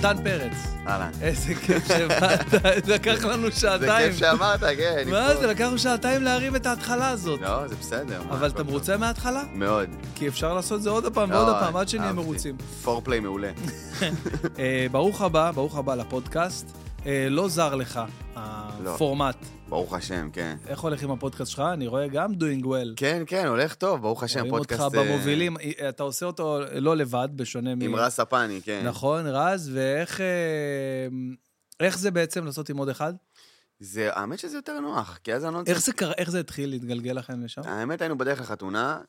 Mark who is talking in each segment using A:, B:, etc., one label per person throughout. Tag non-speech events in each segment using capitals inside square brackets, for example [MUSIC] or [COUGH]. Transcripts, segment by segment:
A: דן פרץ,
B: אהלן.
A: איזה כיף שבאת, [LAUGHS] לקח לנו
B: זה
A: שעתיים.
B: כיף שאמרת, כן.
A: מה. זה, לקח לנו שעתיים להרים את ההתחלה הזאת.
B: לא, זה בסדר.
A: אבל אתה. מרוצה מההתחלה?
B: מאוד.
A: כי אפשר לעשות את זה עוד פעם
B: לא,
A: ועוד פעם, עד שנהיה. מרוצים.
B: פורפליי מעולה. [LAUGHS]
A: אה, ברוך הבא, ברוך הבא לפודקאסט. אה, לא זר לך
B: לא.
A: הפורמט.
B: ברוך השם, כן.
A: איך הולך עם הפודקאסט שלך? אני רואה גם doing well.
B: כן, כן, הולך טוב, ברוך השם,
A: רואים אותך
B: פודקאסט... אה,
A: במובילים, אה, אתה עושה אותו לא לבד, בשונה מ...
B: עם רס הפני, כן.
A: נכון, רז, ואיך אה, איך זה בעצם לעשות עם עוד אחד?
B: זה, האמת שזה יותר נוח, כי אז אני לא...
A: איך זה קרה, איך זה התחיל להתגלגל לכם לשם?
B: האמת, היינו בדרך לחתונה,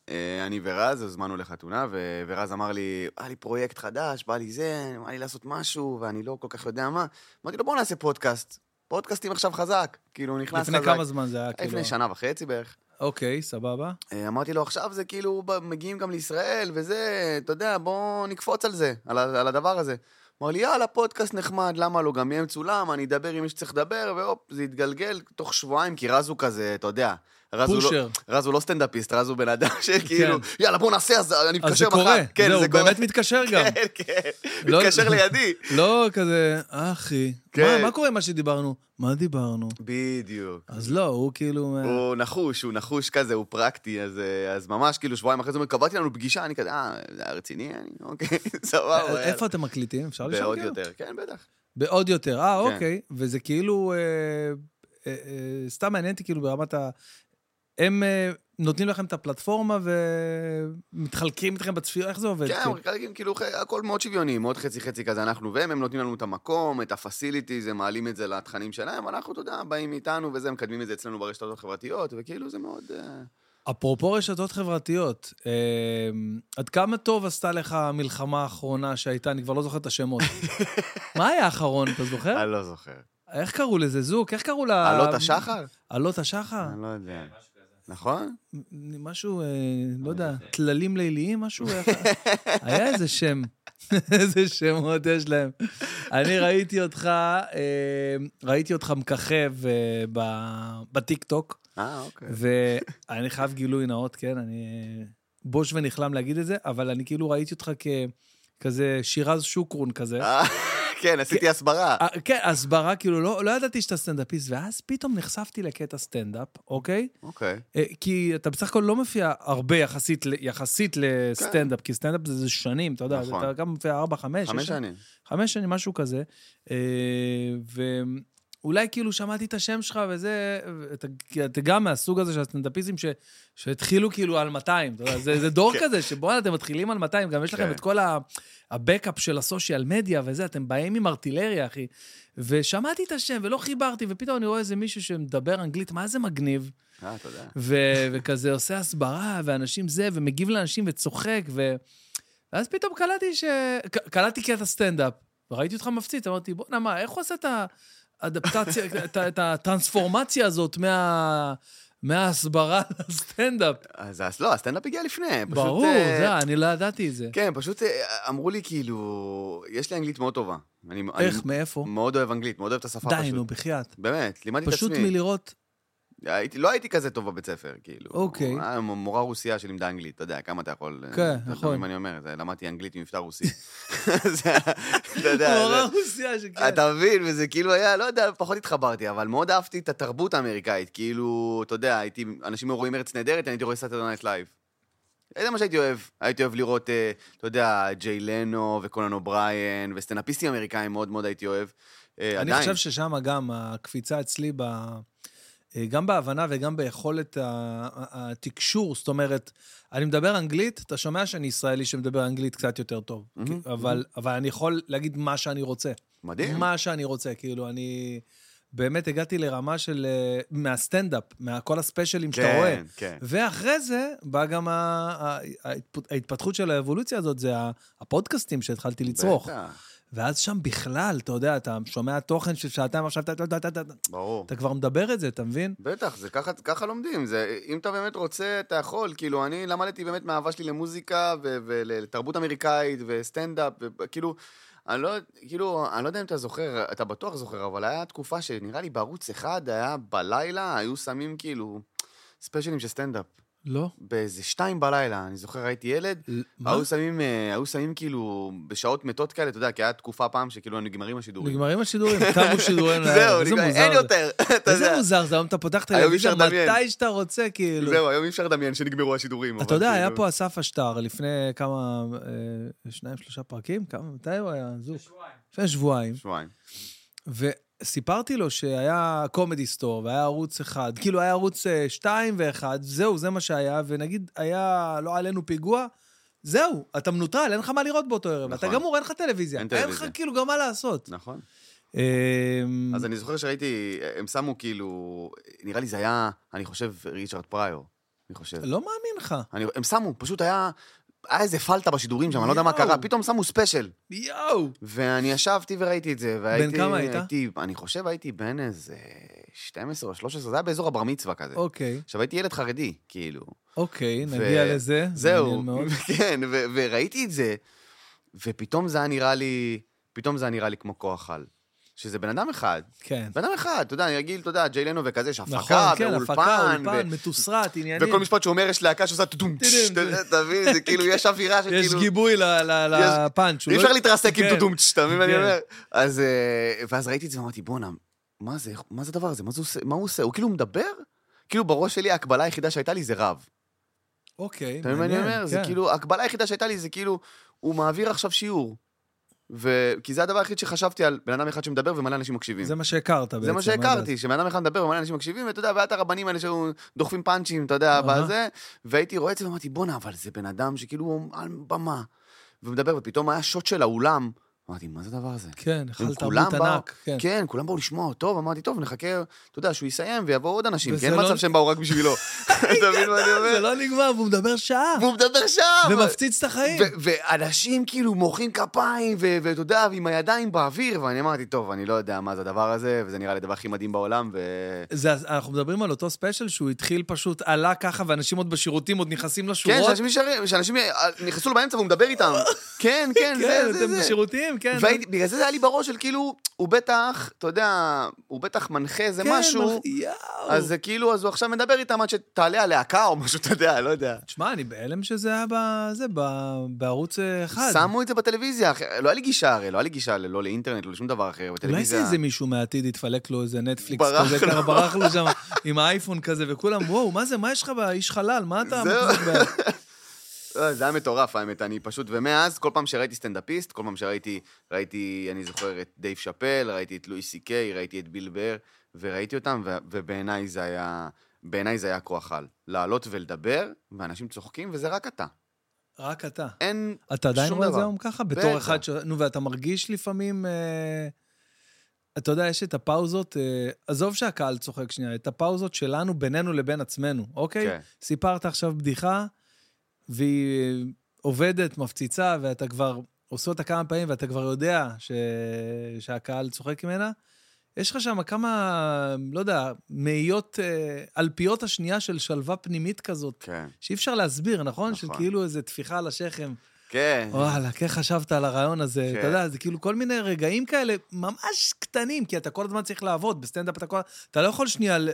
B: אני ורז, הוזמנו לחתונה, ו- ורז אמר לי, היה לי פרויקט חדש, בא לי זה, בא לי לעשות משהו, ואני לא כל כך יודע מה. אמרתי לו, בוא נעשה פודקאסט. פודקאסטים עכשיו חזק, כאילו, הוא נכנס
A: לפני
B: חזק.
A: כמה זמן זה היה? כאילו?
B: לפני שנה וחצי בערך.
A: אוקיי, סבבה.
B: אה, אמרתי לו, עכשיו זה כאילו, מגיעים גם לישראל, וזה, אתה יודע, בוא נקפוץ על זה, על, על הדבר הזה. אמר לי, יאללה, פודקאסט נחמד, למה לא? גם יהיה מצולם, אני אדבר עם מי שצריך לדבר, והופ, זה יתגלגל תוך שבועיים, כי רז הוא כזה, אתה יודע. רז הוא לא-
A: פושר.
B: רז הוא לא סטנדאפיסט, רז הוא בן אדם [LAUGHS] שכאילו, יאללה, בוא נעשה, אז אני
A: כן. אז
B: מתקשר
A: זה
B: מחר.
A: קורה,
B: כן,
A: זהו,
B: זה.
A: באמת מתקשר גם. [LAUGHS]
B: כן, כן,
A: לא-
B: מתקשר לידי. [LAUGHS]
A: לא כזה, אחי,
B: כן.
A: מה- מה קורה עם מה שדיברנו? מה דיברנו?
B: בדיוק.
A: אז לא, הוא כאילו...
B: הוא נחוש, הוא נחוש כזה, הוא פרקטי, אז, אה, אז ממש כאילו שבועיים אחרי זה הוא אומר, קבעתי לנו פגישה, אני כזה, אה, זה היה רציני? אני, אוקיי, סבבה.
A: אה,
B: יאללה."
A: איפה אתם מקליטים? אפשר לשאול?
B: בעוד? יותר, כן, בטח.
A: בעוד יותר, אה,
B: כן.
A: אוקיי. וזה כאילו, אה, סתם מעניין אותי כאילו ברמת ה... הם אה, נותנים לכם את הפלטפורמה ומתחלקים איתכם בצפיות, איך זה עובד?
B: כן,
A: כאילו?
B: חלקים, כאילו, הכל מאוד שוויוני, מאוד חצי-חצי כזה אנחנו והם, הם נותנים לנו את המקום, את הפסיליטיז, הם מעלים את זה לתכנים שלהם, ואנחנו, אתה יודע, באים איתנו וזה, מקדמים את זה אצלנו ברשתות החברתיות, וכאילו זה מאוד... אה,
A: אפרופו רשתות חברתיות, אה, עד כמה טוב עשתה לך המלחמה האחרונה שהייתה, אני כבר לא זוכר את השמות. [LAUGHS] מה היה האחרון, אתה זוכר?
B: אני לא זוכר.
A: איך קראו לזה? זוק? איך קראו ל...
B: עלות השחר?
A: עלות השחר?
B: אני לא יודע. נכון?
A: משהו, אה, לא יודע, טללים ליליים, משהו? היה איזה שם. [LAUGHS] איזה שמות יש להם. אני ראיתי אותך, אה, ראיתי אותך מככב אה, ב- בטיקטוק,
B: אה, אוקיי.
A: ואני חייב גילוי נאות, כן, אני בוש ונכלם להגיד את זה, אבל אני כאילו ראיתי אותך ככזה שירז שוקרון כזה.
B: כן, עשיתי הסברה.
A: אה, כן, הסברה, כאילו, לא, לא ידעתי שאתה סטנדאפיסט, ואז פתאום נחשפתי לקטע סטנדאפ, אוקיי?
B: אוקיי.
A: אה, כי אתה בסך הכל לא מופיע הרבה יחסית, יחסית לסטנדאפ, כי סטנדאפ זה, זה שנים, אתה יודע,
B: נכון.
A: אתה גם מופיע ארבע, חמש,
B: חמש
A: שש-
B: שנים.
A: חמש שנים, משהו כזה. אה, ואולי כאילו שמעתי את השם שלך וזה, אתה, אתה גם מהסוג הזה של הסטנדאפיסטים ש, שהתחילו כאילו על 200, אתה יודע, זה, זה דור
B: כן.
A: כזה שבואנה, אתם מתחילים על 200, גם יש לכם
B: כן.
A: את כל ה- הבקאפ של הסושיאל מדיה וזה, אתם באים עם ארטילריה, אחי. ושמעתי את השם ולא חיברתי, ופתאום אני רואה איזה מישהו שמדבר אנגלית, מה זה מגניב?
B: אה, תודה.
A: ו- וכזה עושה הסברה, ואנשים זה, ומגיב לאנשים וצוחק, ו... ואז פתאום קלטתי ש... קלטתי קטע סטנדאפ, וראיתי אותך מפציץ, אמרתי, בוא'נה, מה, איך הוא עושה את האדפטציה, את, הטרנספורמציה הזאת מה... מההסברה לסטנדאפ?
B: אז לא, הסטנדאפ הגיע לפני. פשוט,
A: ברור,
B: אה,
A: זה, אני לא ידעתי את זה.
B: כן, פשוט אה, אמרו לי כאילו, יש לי אנגלית מאוד טובה. אני
A: איך,
B: אני
A: מאיפה?
B: מאוד אוהב אנגלית, מאוד אוהב את השפה פשוט.
A: די, נו, בחייאת.
B: באמת, לימדתי את
A: פשוט
B: עצמי.
A: מלראות,
B: הייתי, לא הייתי כזה טוב בבית ספר, כאילו.
A: אוקיי.
B: היה מורה רוסייה שלימדה אנגלית, אתה יודע, כמה אתה יכול...
A: כן,
B: אתה יודע
A: נכון.
B: מה אני אומר, זה- למדתי אנגלית ממבטא רוסי. [LAUGHS] זה- אתה יודע,
A: מורה רוסיה שכן.
B: אתה מבין, וזה כאילו היה, לא יודע, פחות התחברתי, אבל מאוד אהבתי את התרבות האמריקאית, כאילו, אתה יודע, הייתי, אנשים היו רואים ארץ נהדרת, אני הייתי רואה Saturday Night Live. זה מה שהייתי אוהב. הייתי אוהב לראות, אה, אתה יודע, ג'יי לנו וקונן אובריין, וסטנדאפיסטים אמריקאים מאוד מאוד הייתי אוהב. אה,
A: אני
B: עדיין.
A: חושב ששם גם הקפיצה אצלי, ב... אה, גם בהבנה וגם ביכולת התקשור, זאת אומרת, אני מדבר אנגלית, אתה שומע שאני ישראלי שמדבר אנגלית קצת יותר טוב,
B: מהמם,
A: אבל, אבל אני יכול להגיד מה שאני רוצה.
B: מדהים.
A: מה שאני רוצה, כאילו, אני באמת הגעתי לרמה של... אה, מהסטנדאפ, מכל הספיישלים שאתה רואה.
B: כן, כן.
A: ואחרי זה בא גם ה- ההתפתחות של האבולוציה הזאת, זה הפודקאסטים שהתחלתי לצרוך.
B: בטח,
A: ואז שם בכלל, אתה יודע, אתה שומע תוכן של שעתיים עכשיו, אתה,
B: ברור.
A: אתה כבר מדבר את זה, אתה מבין?
B: בטח, זה ככה, ככה לומדים. זה, אם אתה באמת רוצה, אתה יכול. כאילו, אני למדתי באמת מהאהבה שלי למוזיקה ולתרבות אמריקאית וסטנדאפ, וכאילו, אני לא, כאילו, אני לא יודע אם אתה זוכר, אתה בטוח זוכר, אבל היה תקופה שנראה לי בערוץ אחד, היה בלילה, היו שמים כאילו ספיישלים של סטנדאפ.
A: לא.
B: באיזה שתיים בלילה, אני זוכר, הייתי ילד,
A: מה?
B: היו שמים, אה, היו שמים כאילו בשעות מתות כאלה, אתה יודע, כי הייתה תקופה פעם שכאילו נגמרים השידורים.
A: נגמרים השידורים, תמו שידורים. [LAUGHS]
B: זהו,
A: איזה
B: נגמר,
A: מוזר
B: אין. יותר, [LAUGHS] אתה
A: איזה
B: יודע.
A: מוזר זה, היום אתה פותח את
B: לדמיין.
A: מתי שאתה רוצה, כאילו.
B: זהו, היום אי אפשר לדמיין שנגמרו השידורים.
A: אתה יודע, היה
B: כאילו-
A: פה אסף אשטר לפני כמה, אה, שניים, שלושה פרקים? כמה, מתי הוא היה? זוג. לפני שבועיים.
B: שבועיים.
A: וסיפרתי לו שהיה קומדי סטור והיה ערוץ אחד, כאילו היה ערוץ אה, שתיים ואחד, זהו, זה מה שהיה, ונגיד היה, לא עלינו פיגוע, זהו, אתה מנוטרל, אין לך מה לראות באותו ערב. אתה
B: נכון.
A: גמור, אין לך טלוויזיה.
B: אין
A: אין לך
B: טלוויזיה.
A: כאילו גם מה לעשות.
B: נכון.
A: אמ,
B: אז אני זוכר שראיתי, הם שמו כאילו, נראה לי זה היה, אני חושב, ריצ'רד פריור. אני חושב.
A: לא מאמין לך.
B: אני, הם שמו, פשוט היה, היה איזה פלטה בשידורים שם, אני לא יודע מה. קרה, פתאום שמו ספיישל.
A: יואו!
B: ואני ישבתי וראיתי את זה, והייתי...
A: כמה היית?
B: הייתי, אני חושב הייתי בן איזה 12 או 13, זה היה באזור הבר מצווה כזה.
A: אוקיי,
B: עכשיו הייתי ילד חרדי, כאילו.
A: אוקיי,
B: ו-
A: נגיע לזה.
B: זהו. [LAUGHS] כן, ו- וראיתי את זה, ופתאום זה היה נראה לי, פתאום זה היה נראה לי כמו כוח על. שזה בן אדם אחד,
A: כן.
B: בן אדם אחד, אתה יודע, אני רגיל, אתה יודע, ג'יי לנו וכזה, יש
A: נכון,
B: הפקה,
A: כן,
B: ואולפן,
A: הפקה,
B: ו-
A: אולפן, מתוסרט, עניינים.
B: וכל משפט שהוא אומר, יש להקה שעושה טוטום. אתה מבין, זה [LAUGHS] כאילו, יש אווירה של
A: יש
B: כאילו...
A: גיבוי לפאנץ'.
B: אי
A: לא-
B: אפשר להתרסק עם
A: כן.
B: טוטום, אתה מבין מה אני
A: כן.
B: אומר? אז, אה, ואז ראיתי את זה ואמרתי, בואנה, מה זה, מה זה הדבר הזה? מה הוא עושה? הוא כאילו מדבר? כאילו בראש שלי ההקבלה היחידה שהייתה לי זה רב.
A: אוקיי,
B: אתה מבין מה אני
A: מעניין,
B: אומר? זה
A: כן.
B: כאילו, ההקבלה היחידה שהייתה לי זה כאילו, הוא מעביר עכשיו שיעור. ו... כי זה הדבר היחיד שחשבתי על בן אדם אחד שמדבר ומלא אנשים מקשיבים.
A: זה מה שהכרת בעצם.
B: זה מה שהכרתי, שבן אדם אחד מדבר ומלא אנשים מקשיבים, ואתה יודע, והיה את הרבנים האלה שהיו דוחפים פאנצ'ים, אתה יודע. בזה, והייתי רואה את זה ואמרתי, בואנה, אבל זה בן אדם שכאילו הוא על במה, ומדבר, ופתאום היה שוט של האולם, אמרתי, מה זה הדבר הזה?
A: כן, אכל תרבות ענק. כן.
B: כן, כולם באו לשמוע, טוב, אמרתי, טוב, נחכה, אתה יודע, שהוא יסיים ויבואו עוד אנשים, כי אין
A: לא-
B: מצב שהם באו רק בשבילו. [LAUGHS] אתה מבין מה אני
A: זה
B: אומר?
A: לא נגמר, והוא מדבר שעה.
B: והוא מדבר שם!
A: ומפציץ את החיים.
B: ואנשים כאילו מוחאים כפיים, ואתה יודע, ועם הידיים באוויר, ואני אמרתי, טוב, אני לא יודע מה זה הדבר הזה, וזה נראה לי הדבר הכי מדהים בעולם, ו...
A: זה, אנחנו מדברים על אותו ספיישל שהוא התחיל פשוט, עלה ככה, ואנשים עוד בשירותים עוד נכנסים
B: כן,
A: לשורות.
B: נשארים, שאנשים נכנסו לו באמצע והוא מדבר איתם. [LAUGHS] כן, כן,
A: כן,
B: זה, זה,
A: אתם
B: זה.
A: בשירותים, כן.
B: והייתי- בגלל זה זה היה לי בראש של כאילו, הוא בטח, אתה יודע, הוא בטח מנחה איזה
A: כן,
B: משהו,
A: מח- יואו.
B: אז זה כאילו, אז הוא עכשיו מדבר איתם עד שתעלה הלהקה או משהו, אתה יודע, לא יודע.
A: תשמע, אני בהלם שזה היה בזה, בערוץ אחד.
B: שמו את זה בטלוויזיה, לא היה לי גישה הרי, לא היה לי גישה לא לאינטרנט, לא לשום דבר אחר,
A: אולי זה
B: בטלוויזיה.
A: איזה מישהו מהעתיד יתפלק לו איזה נטפליקס
B: ברח
A: כזה,
B: לו.
A: ככה ברח לו שם עם האייפון כזה, וכולם, וואו, מה זה, מה יש לך באיש חלל? מה אתה
B: זה היה מטורף, האמת, אני פשוט, ומאז, כל פעם שראיתי סטנדאפיסט, כל פעם שראיתי, ראיתי, אני זוכר את דייב שאפל, ראיתי את לואי סי קיי, ראיתי את ביל בר, וראיתי אותם, ו- ובעיניי זה היה, בעיניי זה היה כוח על. לעלות ולדבר, ואנשים צוחקים, וזה רק אתה.
A: רק אתה.
B: אין
A: אתה עדיין
B: שום
A: רואה את זה
B: דבר.
A: היום ככה? בתור. אחד ש... נו, ואתה מרגיש לפעמים... אה... אתה יודע, יש את הפאוזות, אה... עזוב שהקהל צוחק שנייה, את הפאוזות שלנו בינינו לבין עצמנו, אוקיי?
B: כן.
A: סיפרת עכשיו בדיחה, והיא עובדת, מפציצה, ואתה כבר עושה אותה כמה פעמים, ואתה כבר יודע ש... שהקהל צוחק ממנה. יש לך שם כמה, לא יודע, מאיות, אה, אלפיות השנייה של שלווה פנימית כזאת,
B: כן,
A: שאי אפשר להסביר, נכון?
B: נכון.
A: של כאילו איזה טפיחה על השכם.
B: כן.
A: וואלה, כן חשבת על הרעיון הזה.
B: כן.
A: אתה יודע, זה כאילו כל מיני רגעים כאלה ממש קטנים, כי אתה כל הזמן צריך לעבוד, בסטנדאפ אתה כל... אתה לא יכול שנייה ל...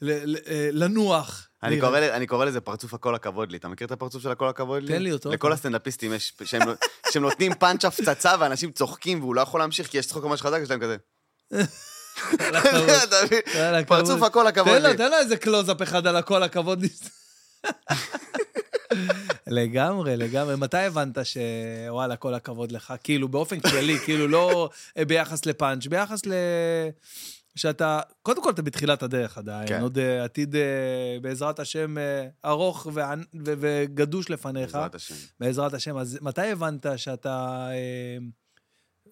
A: ל... ל... אה, לנוח.
B: אני. קורא, ל- אני קורא לזה פרצוף הכל הכבוד לי. אתה מכיר את הפרצוף של הכל הכבוד לי?
A: תן לי אותו.
B: לכל הסטנדאפיסטים יש, שהם, [LAUGHS] שהם נותנים פאנץ' הפצצה ואנשים צוחקים והוא לא יכול להמשיך כי יש צחוק ממש חזק, יש להם כזה. פרצוף הכל הכבוד לי.
A: תן לו איזה קלוזאפ אחד על הכל הכבוד. [LAUGHS] לגמרי, לגמרי. מתי הבנת שוואלה, כל הכבוד לך? כאילו, באופן כללי, כאילו, לא ביחס לפאנץ', ביחס ל... שאתה, קודם כל אתה בתחילת הדרך עדיין,
B: כן.
A: עוד אה, עתיד אה, בעזרת השם אה, ארוך וענ- ו- וגדוש לפניך,
B: בעזרת השם.
A: בעזרת השם. אז מתי הבנת שאתה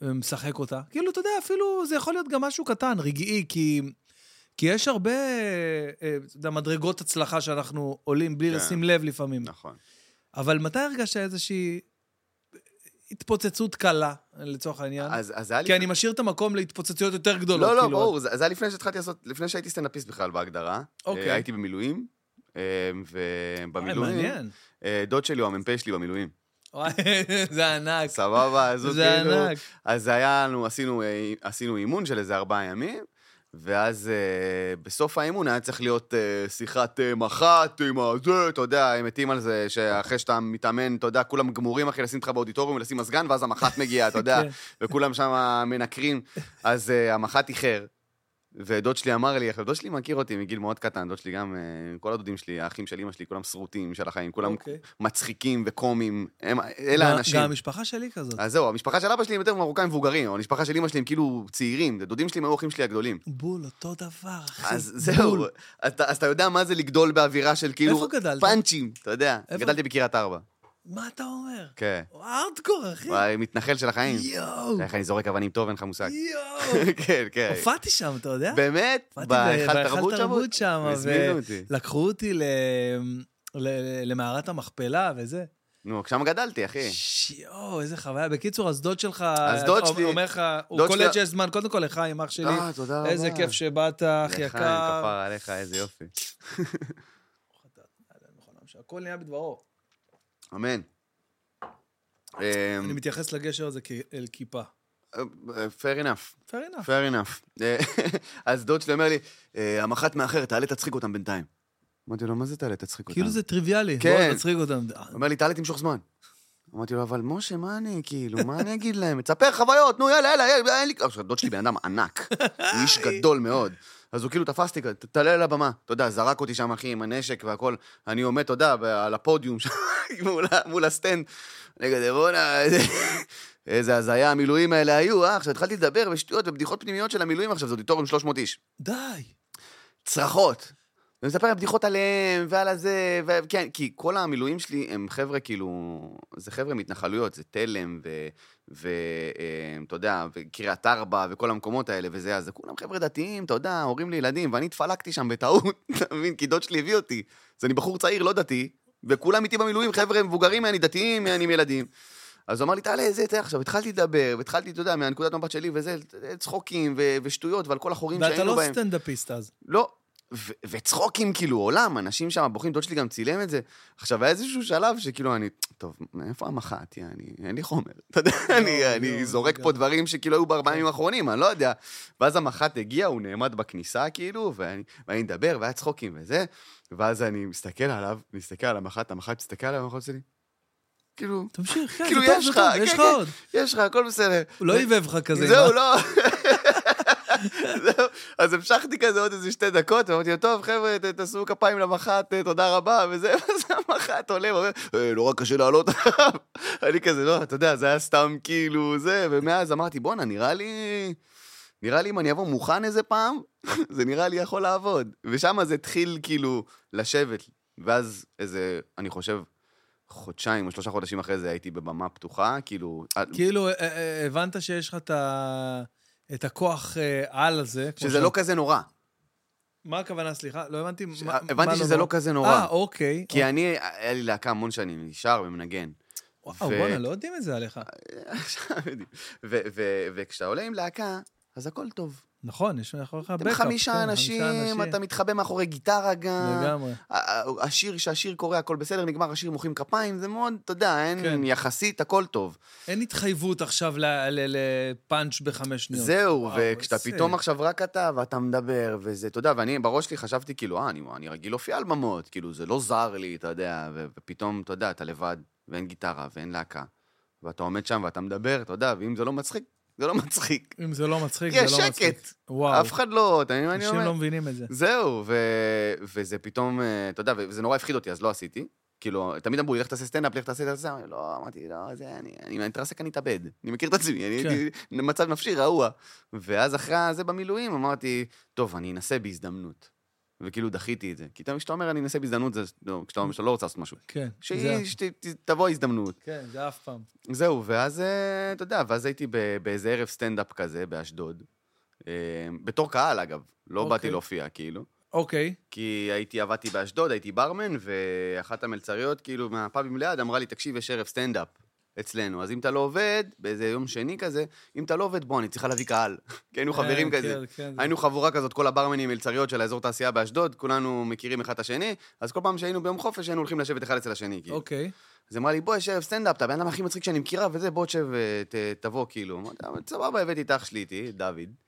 A: אה, משחק אותה? כאילו, אתה יודע, אפילו זה יכול להיות גם משהו קטן, רגעי, כי, כי יש הרבה אתה יודע, מדרגות הצלחה שאנחנו עולים בלי
B: כן.
A: לשים לב לפעמים.
B: נכון.
A: אבל מתי הרגשת איזושהי התפוצצות קלה, לצורך העניין?
B: אז אז היה.
A: כי אני משאיר את המקום להתפוצצויות יותר גדולות.
B: לא, לא,
A: כאילו,
B: ברור, זה זה היה לפני שהתחלתי לעשות, לפני שהייתי סטנדאפיסט בכלל בהגדרה.
A: אוקיי.
B: אה, הייתי במילואים, אה, ובמילואים,
A: מעניין.
B: אה, דוד שלי הוא המ"פ שלי במילואים. [LAUGHS]
A: זה ענק.
B: סבבה, אז
A: זה
B: כאילו...
A: ענק.
B: אז היה לנו, עשינו, אה, עשינו אימון של איזה ארבעה ימים, ואז אה, בסוף האימון היה צריך להיות אה, שיחת אה, מח"ט עם הזה, אתה יודע, הם מתים על זה, שאחרי שאתה מתאמן, אתה יודע, כולם גמורים, אחי, לשים אותך באודיטוריום ולשים מזגן, ואז המח"ט מגיע, אתה [LAUGHS] יודע,
A: כן.
B: וכולם שם מנקרים. אז אה, המח"ט איחר, ודוד שלי אמר לי, עכשיו, דוד שלי מכיר אותי מגיל מאוד קטן, דוד שלי גם, אה, כל הדודים שלי, האחים של אמא שלי, כולם שרוטים של החיים, כולם
A: אוקיי.
B: מצחיקים וקומיים, הם, אלה האנשים.
A: גם המשפחה שלי כזאת.
B: אז זהו, המשפחה של אבא שלי הם יותר מרוקאים מבוגרים, אבל המשפחה של אמא שלי הם כאילו צעירים, דודים שלי הם היו אחים שלי הגדולים.
A: בול, אותו דבר, אחי.
B: אז זהו. אתה, אז אתה יודע מה זה לגדול באווירה של כאילו...
A: איפה גדלת?
B: פאנצ'ים, אתה יודע.
A: איפה?
B: גדלתי בקריית ארבע.
A: מה אתה אומר?
B: כן.
A: ארדקור, אחי.
B: וואי, מתנחל של החיים.
A: יואו.
B: איך אני זורק אבנים טוב, אין לך מושג.
A: יואו. [LAUGHS]
B: כן, כן.
A: הופעתי שם, אתה יודע?
B: באמת? בהיכל
A: בהיכל
B: תרבות שם?
A: תרבות שם,
B: הזמינו אותי.
A: לקחו אותי למערת המכפלה וזה.
B: נו, שם גדלתי, אחי.
A: שיואו, איזה חוויה. בקיצור, אז דוד שלך...
B: אז דוד שלי-
A: אומר לך, הוא עת שיש זמן, קודם כל לחיים, אח שלי.
B: אה, תודה רבה.
A: איזה כיף שבאת, אח
B: לחיים,
A: יקר.
B: כפרה עליך, איזה יופי.
A: הכל נהיה בדברו.
B: אמן.
A: אני
B: אמ,
A: מתייחס לגשר הזה כאל כיפה.
B: אה, fair enough.
A: fair enough.
B: fair enough. [LAUGHS] אז דוד שלי אומר לי, "אה, המח"ט מאחר, תעלה תצחיק אותם בינתיים. אמרתי לו, מה זה תעלה תצחיק אותם?
A: כאילו זה טריוויאלי.
B: כן.
A: בוא, תצחיק אותם.
B: הוא אומר לי, תעלה תמשוך זמן. אמרתי לו, אבל משה, מה אני, כאילו, מה אני אגיד להם? תספר חוויות, נו, יאללה, יאללה, יאללה, אין לי... עכשיו, דוד שלי בן אדם ענק, הוא [LAUGHS] איש גדול מאוד. אז הוא כאילו תפס אותי, "ת- תעלה על הבמה. אתה יודע, זרק אותי שם, אחי, עם הנשק והכל. אני עומד, אתה יודע, על הפודיום [LAUGHS] שם, מול הסטנד. אני כזה, בואנה, איזה- הזיה המילואים האלה היו, אה? עכשיו התחלתי לדבר ושטויות ובדיחות פנימיות של המילואים עכשיו, זה אודיטוריום 300 איש.
A: די.
B: צרחות. ומספר להם בדיחות עליהם ועל הזה, וכן, כי כל המילואים שלי הם חבר'ה כאילו, זה חבר'ה מהתנחלויות, זה תלם ואתה יודע, וקריית ארבע וכל המקומות האלה וזה, אז זה כולם חבר'ה דתיים, אתה יודע, הורים לילדים, ואני התפלקתי שם בטעות, [LAUGHS] אתה מבין? כי דוד שלי הביא אותי. אז אני בחור צעיר, לא דתי, וכולם איתי במילואים, חבר'ה מבוגרים ממני, דתיים, אני עם ילדים. אז הוא אמר לי, תעלה, זה, זה, עכשיו, התחלתי לדבר, והתחלתי, אתה יודע, מהנקודת מבט שלי, וזה, צחוקים ו- ושטויות, ועל כל החורים
A: ואתה
B: שהיינו
A: לא
B: בהם.
A: סטנדאפיסט אז.
B: לא. ו- וצחוקים, כאילו, עולם, אנשים שם בוכים, דוד שלי גם צילם את זה. עכשיו, היה איזשהו שלב שכאילו אני, טוב, מאיפה המח"ט, יעני, אין לי חומר. אתה יודע, אני, אני
A: לא,
B: זורק
A: גם.
B: פה דברים שכאילו היו בארבעה ימים האחרונים, אני לא יודע. ואז המח"ט הגיע, הוא נעמד בכניסה, כאילו, ואני, ואני מדבר, והיה צחוקים וזה, ואז אני מסתכל עליו, מסתכל על המח"ט, המח"ט מסתכל עליו, המח"ט שלי, כאילו,
A: תמשיך, כן,
B: כאילו, יש לך,
A: טוב,
B: כן,
A: יש לך
B: כן.
A: עוד.
B: יש לך, הכל בסדר.
A: הוא לא עיבב לך כזה.
B: זהו? לא. [LAUGHS] אז המשכתי כזה עוד איזה שתי דקות, ואמרתי לו, טוב, חבר'ה, תעשו כפיים למח"ט, אה, תודה רבה, וזה, [LAUGHS] ואז המח"ט עולה ואומר, "אה, נורא קשה לעלות עליו. [LAUGHS] אני כזה, לא, אתה יודע, זה היה סתם כאילו זה, ומאז אמרתי, בואנה, נראה לי... נראה לי אם אני אבוא מוכן איזה פעם, [LAUGHS] זה נראה לי יכול לעבוד. ושם זה התחיל כאילו לשבת, ואז איזה, אני חושב, חודשיים או שלושה חודשים אחרי זה הייתי בבמה פתוחה, כאילו...
A: כאילו, אה, אה, הבנת שיש לך את ה- את הכוח אה, על הזה.
B: שזה לא כזה נורא.
A: מה הכוונה, סליחה? לא הבנתי.
B: ש-
A: מה-
B: הבנתי
A: מה
B: שזה לא כזה נורא.
A: אה, אוקיי.
B: כי אני, היה לי להקה המון שנים, שר ומנגן.
A: וואו,
B: ו-
A: בואנה, לא יודעים את זה עליך. [LAUGHS]
B: וכשאתה עולה עם להקה, אז הכל טוב.
A: נכון, יש מאחוריך
B: אתם
A: בקאפ.
B: חמישה
A: כן,
B: אנשים, אתה מתחבא מאחורי גיטרה גם.
A: לגמרי.
B: השיר, שהשיר קורא, הכל בסדר, נגמר השיר, מוחאים כפיים, זה מאוד, אתה יודע, אין
A: כן.
B: יחסית, הכל טוב.
A: אין התחייבות עכשיו לפאנץ' בחמש שניות.
B: זהו,
A: וואו,
B: וכשאתה
A: איזה-
B: פתאום עכשיו רק אתה, ואתה מדבר, וזה, אתה יודע, ואני בראש שלי חשבתי, כאילו, אה, אני, אני רגיל להופיע על במות, כאילו, זה לא זר לי, אתה יודע, ופתאום, אתה יודע, אתה לבד, ואין גיטרה, ואין להקה, ואתה עומד שם ואתה מדבר, אתה יודע, ואם זה לא מצחיק, זה לא מצחיק.
A: אם זה לא מצחיק,
B: כי
A: זה לא
B: יש
A: מצחיק.
B: שקט,
A: וואו,
B: אף אחד לא, אתה מבין מה אני
A: אנשים
B: אומר?
A: לא מבינים את זה.
B: זהו, ו... וזה פתאום, אה, אתה יודע, וזה נורא הפחיד אותי, אז לא עשיתי. כאילו, תמיד אמרו לי, לך תעשה סטנדאפ, לך תעשה את זה, לא, אמרתי, לא, זה, אני, אני, אני אתרסק, אני אתאבד. אני מכיר את עצמי, אני
A: כן.
B: הייתי במצב נפשי רעוע. ואז אחרי זה במילואים אמרתי, טוב, אני אנסה בהזדמנות. וכאילו דחיתי את זה. כי כשאתה אומר, אני אנסה בהזדמנות, זה, לא, כשאתה אומר שאתה לא רוצה לעשות משהו.
A: כן,
B: שתבוא ההזדמנות.
A: כן, זה אף פעם.
B: זהו, ואז, אה, אתה יודע, ואז הייתי באיזה ערב סטנדאפ כזה, באשדוד. אה, בתור קהל, אגב. לא
A: אוקיי.
B: באתי להופיע, כאילו.
A: אוקיי,
B: כי הייתי, עבדתי באשדוד, הייתי ברמן, ואחת המלצריות, כאילו, מהפאבים ליד, אמרה לי, תקשיב, יש ערב סטנדאפ אצלנו, אז אם אתה לא עובד, באיזה יום שני כזה, אם אתה לא עובד, בוא, אני צריכה להביא קהל. [LAUGHS] כי היינו חברים
A: כן,
B: כזה.
A: כן, כן,
B: היינו חבורה כזאת, כל הברמנים מלצריות של האזור תעשייה באשדוד, כולנו מכירים אחד את השני, אז כל פעם שהיינו ביום חופש, היינו הולכים לשבת אחד אצל השני, כאילו.
A: אוקיי.
B: אז אמרה לי, בוא, יש ערב סטנדאפ, אתה הבן אדם הכי מצחיק שאני מכירה, וזה, בוא תשב, אה, תבוא, כאילו. אמרתי, "אבל סבבה, הבאתי את אח שלי איתי, דוד.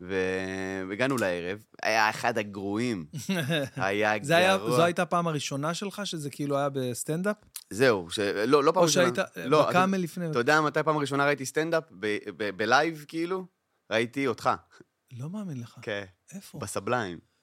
B: והגענו לערב, היה אחד הגרועים, [LAUGHS] היה
A: זה היה,
B: גרוע.
A: זו הייתה הפעם הראשונה שלך, שזה כאילו היה בסטנדאפ?
B: זהו, ש... לא, לא פעם
A: או
B: ראשונה.
A: שהיית
B: לא,
A: בקאמל לפני?
B: אתה יודע מתי פעם ראשונה ראיתי סטנדאפ? ב live, כאילו? ראיתי אותך.
A: לא מאמין לך.
B: כן.
A: איפה?
B: בסאבליים.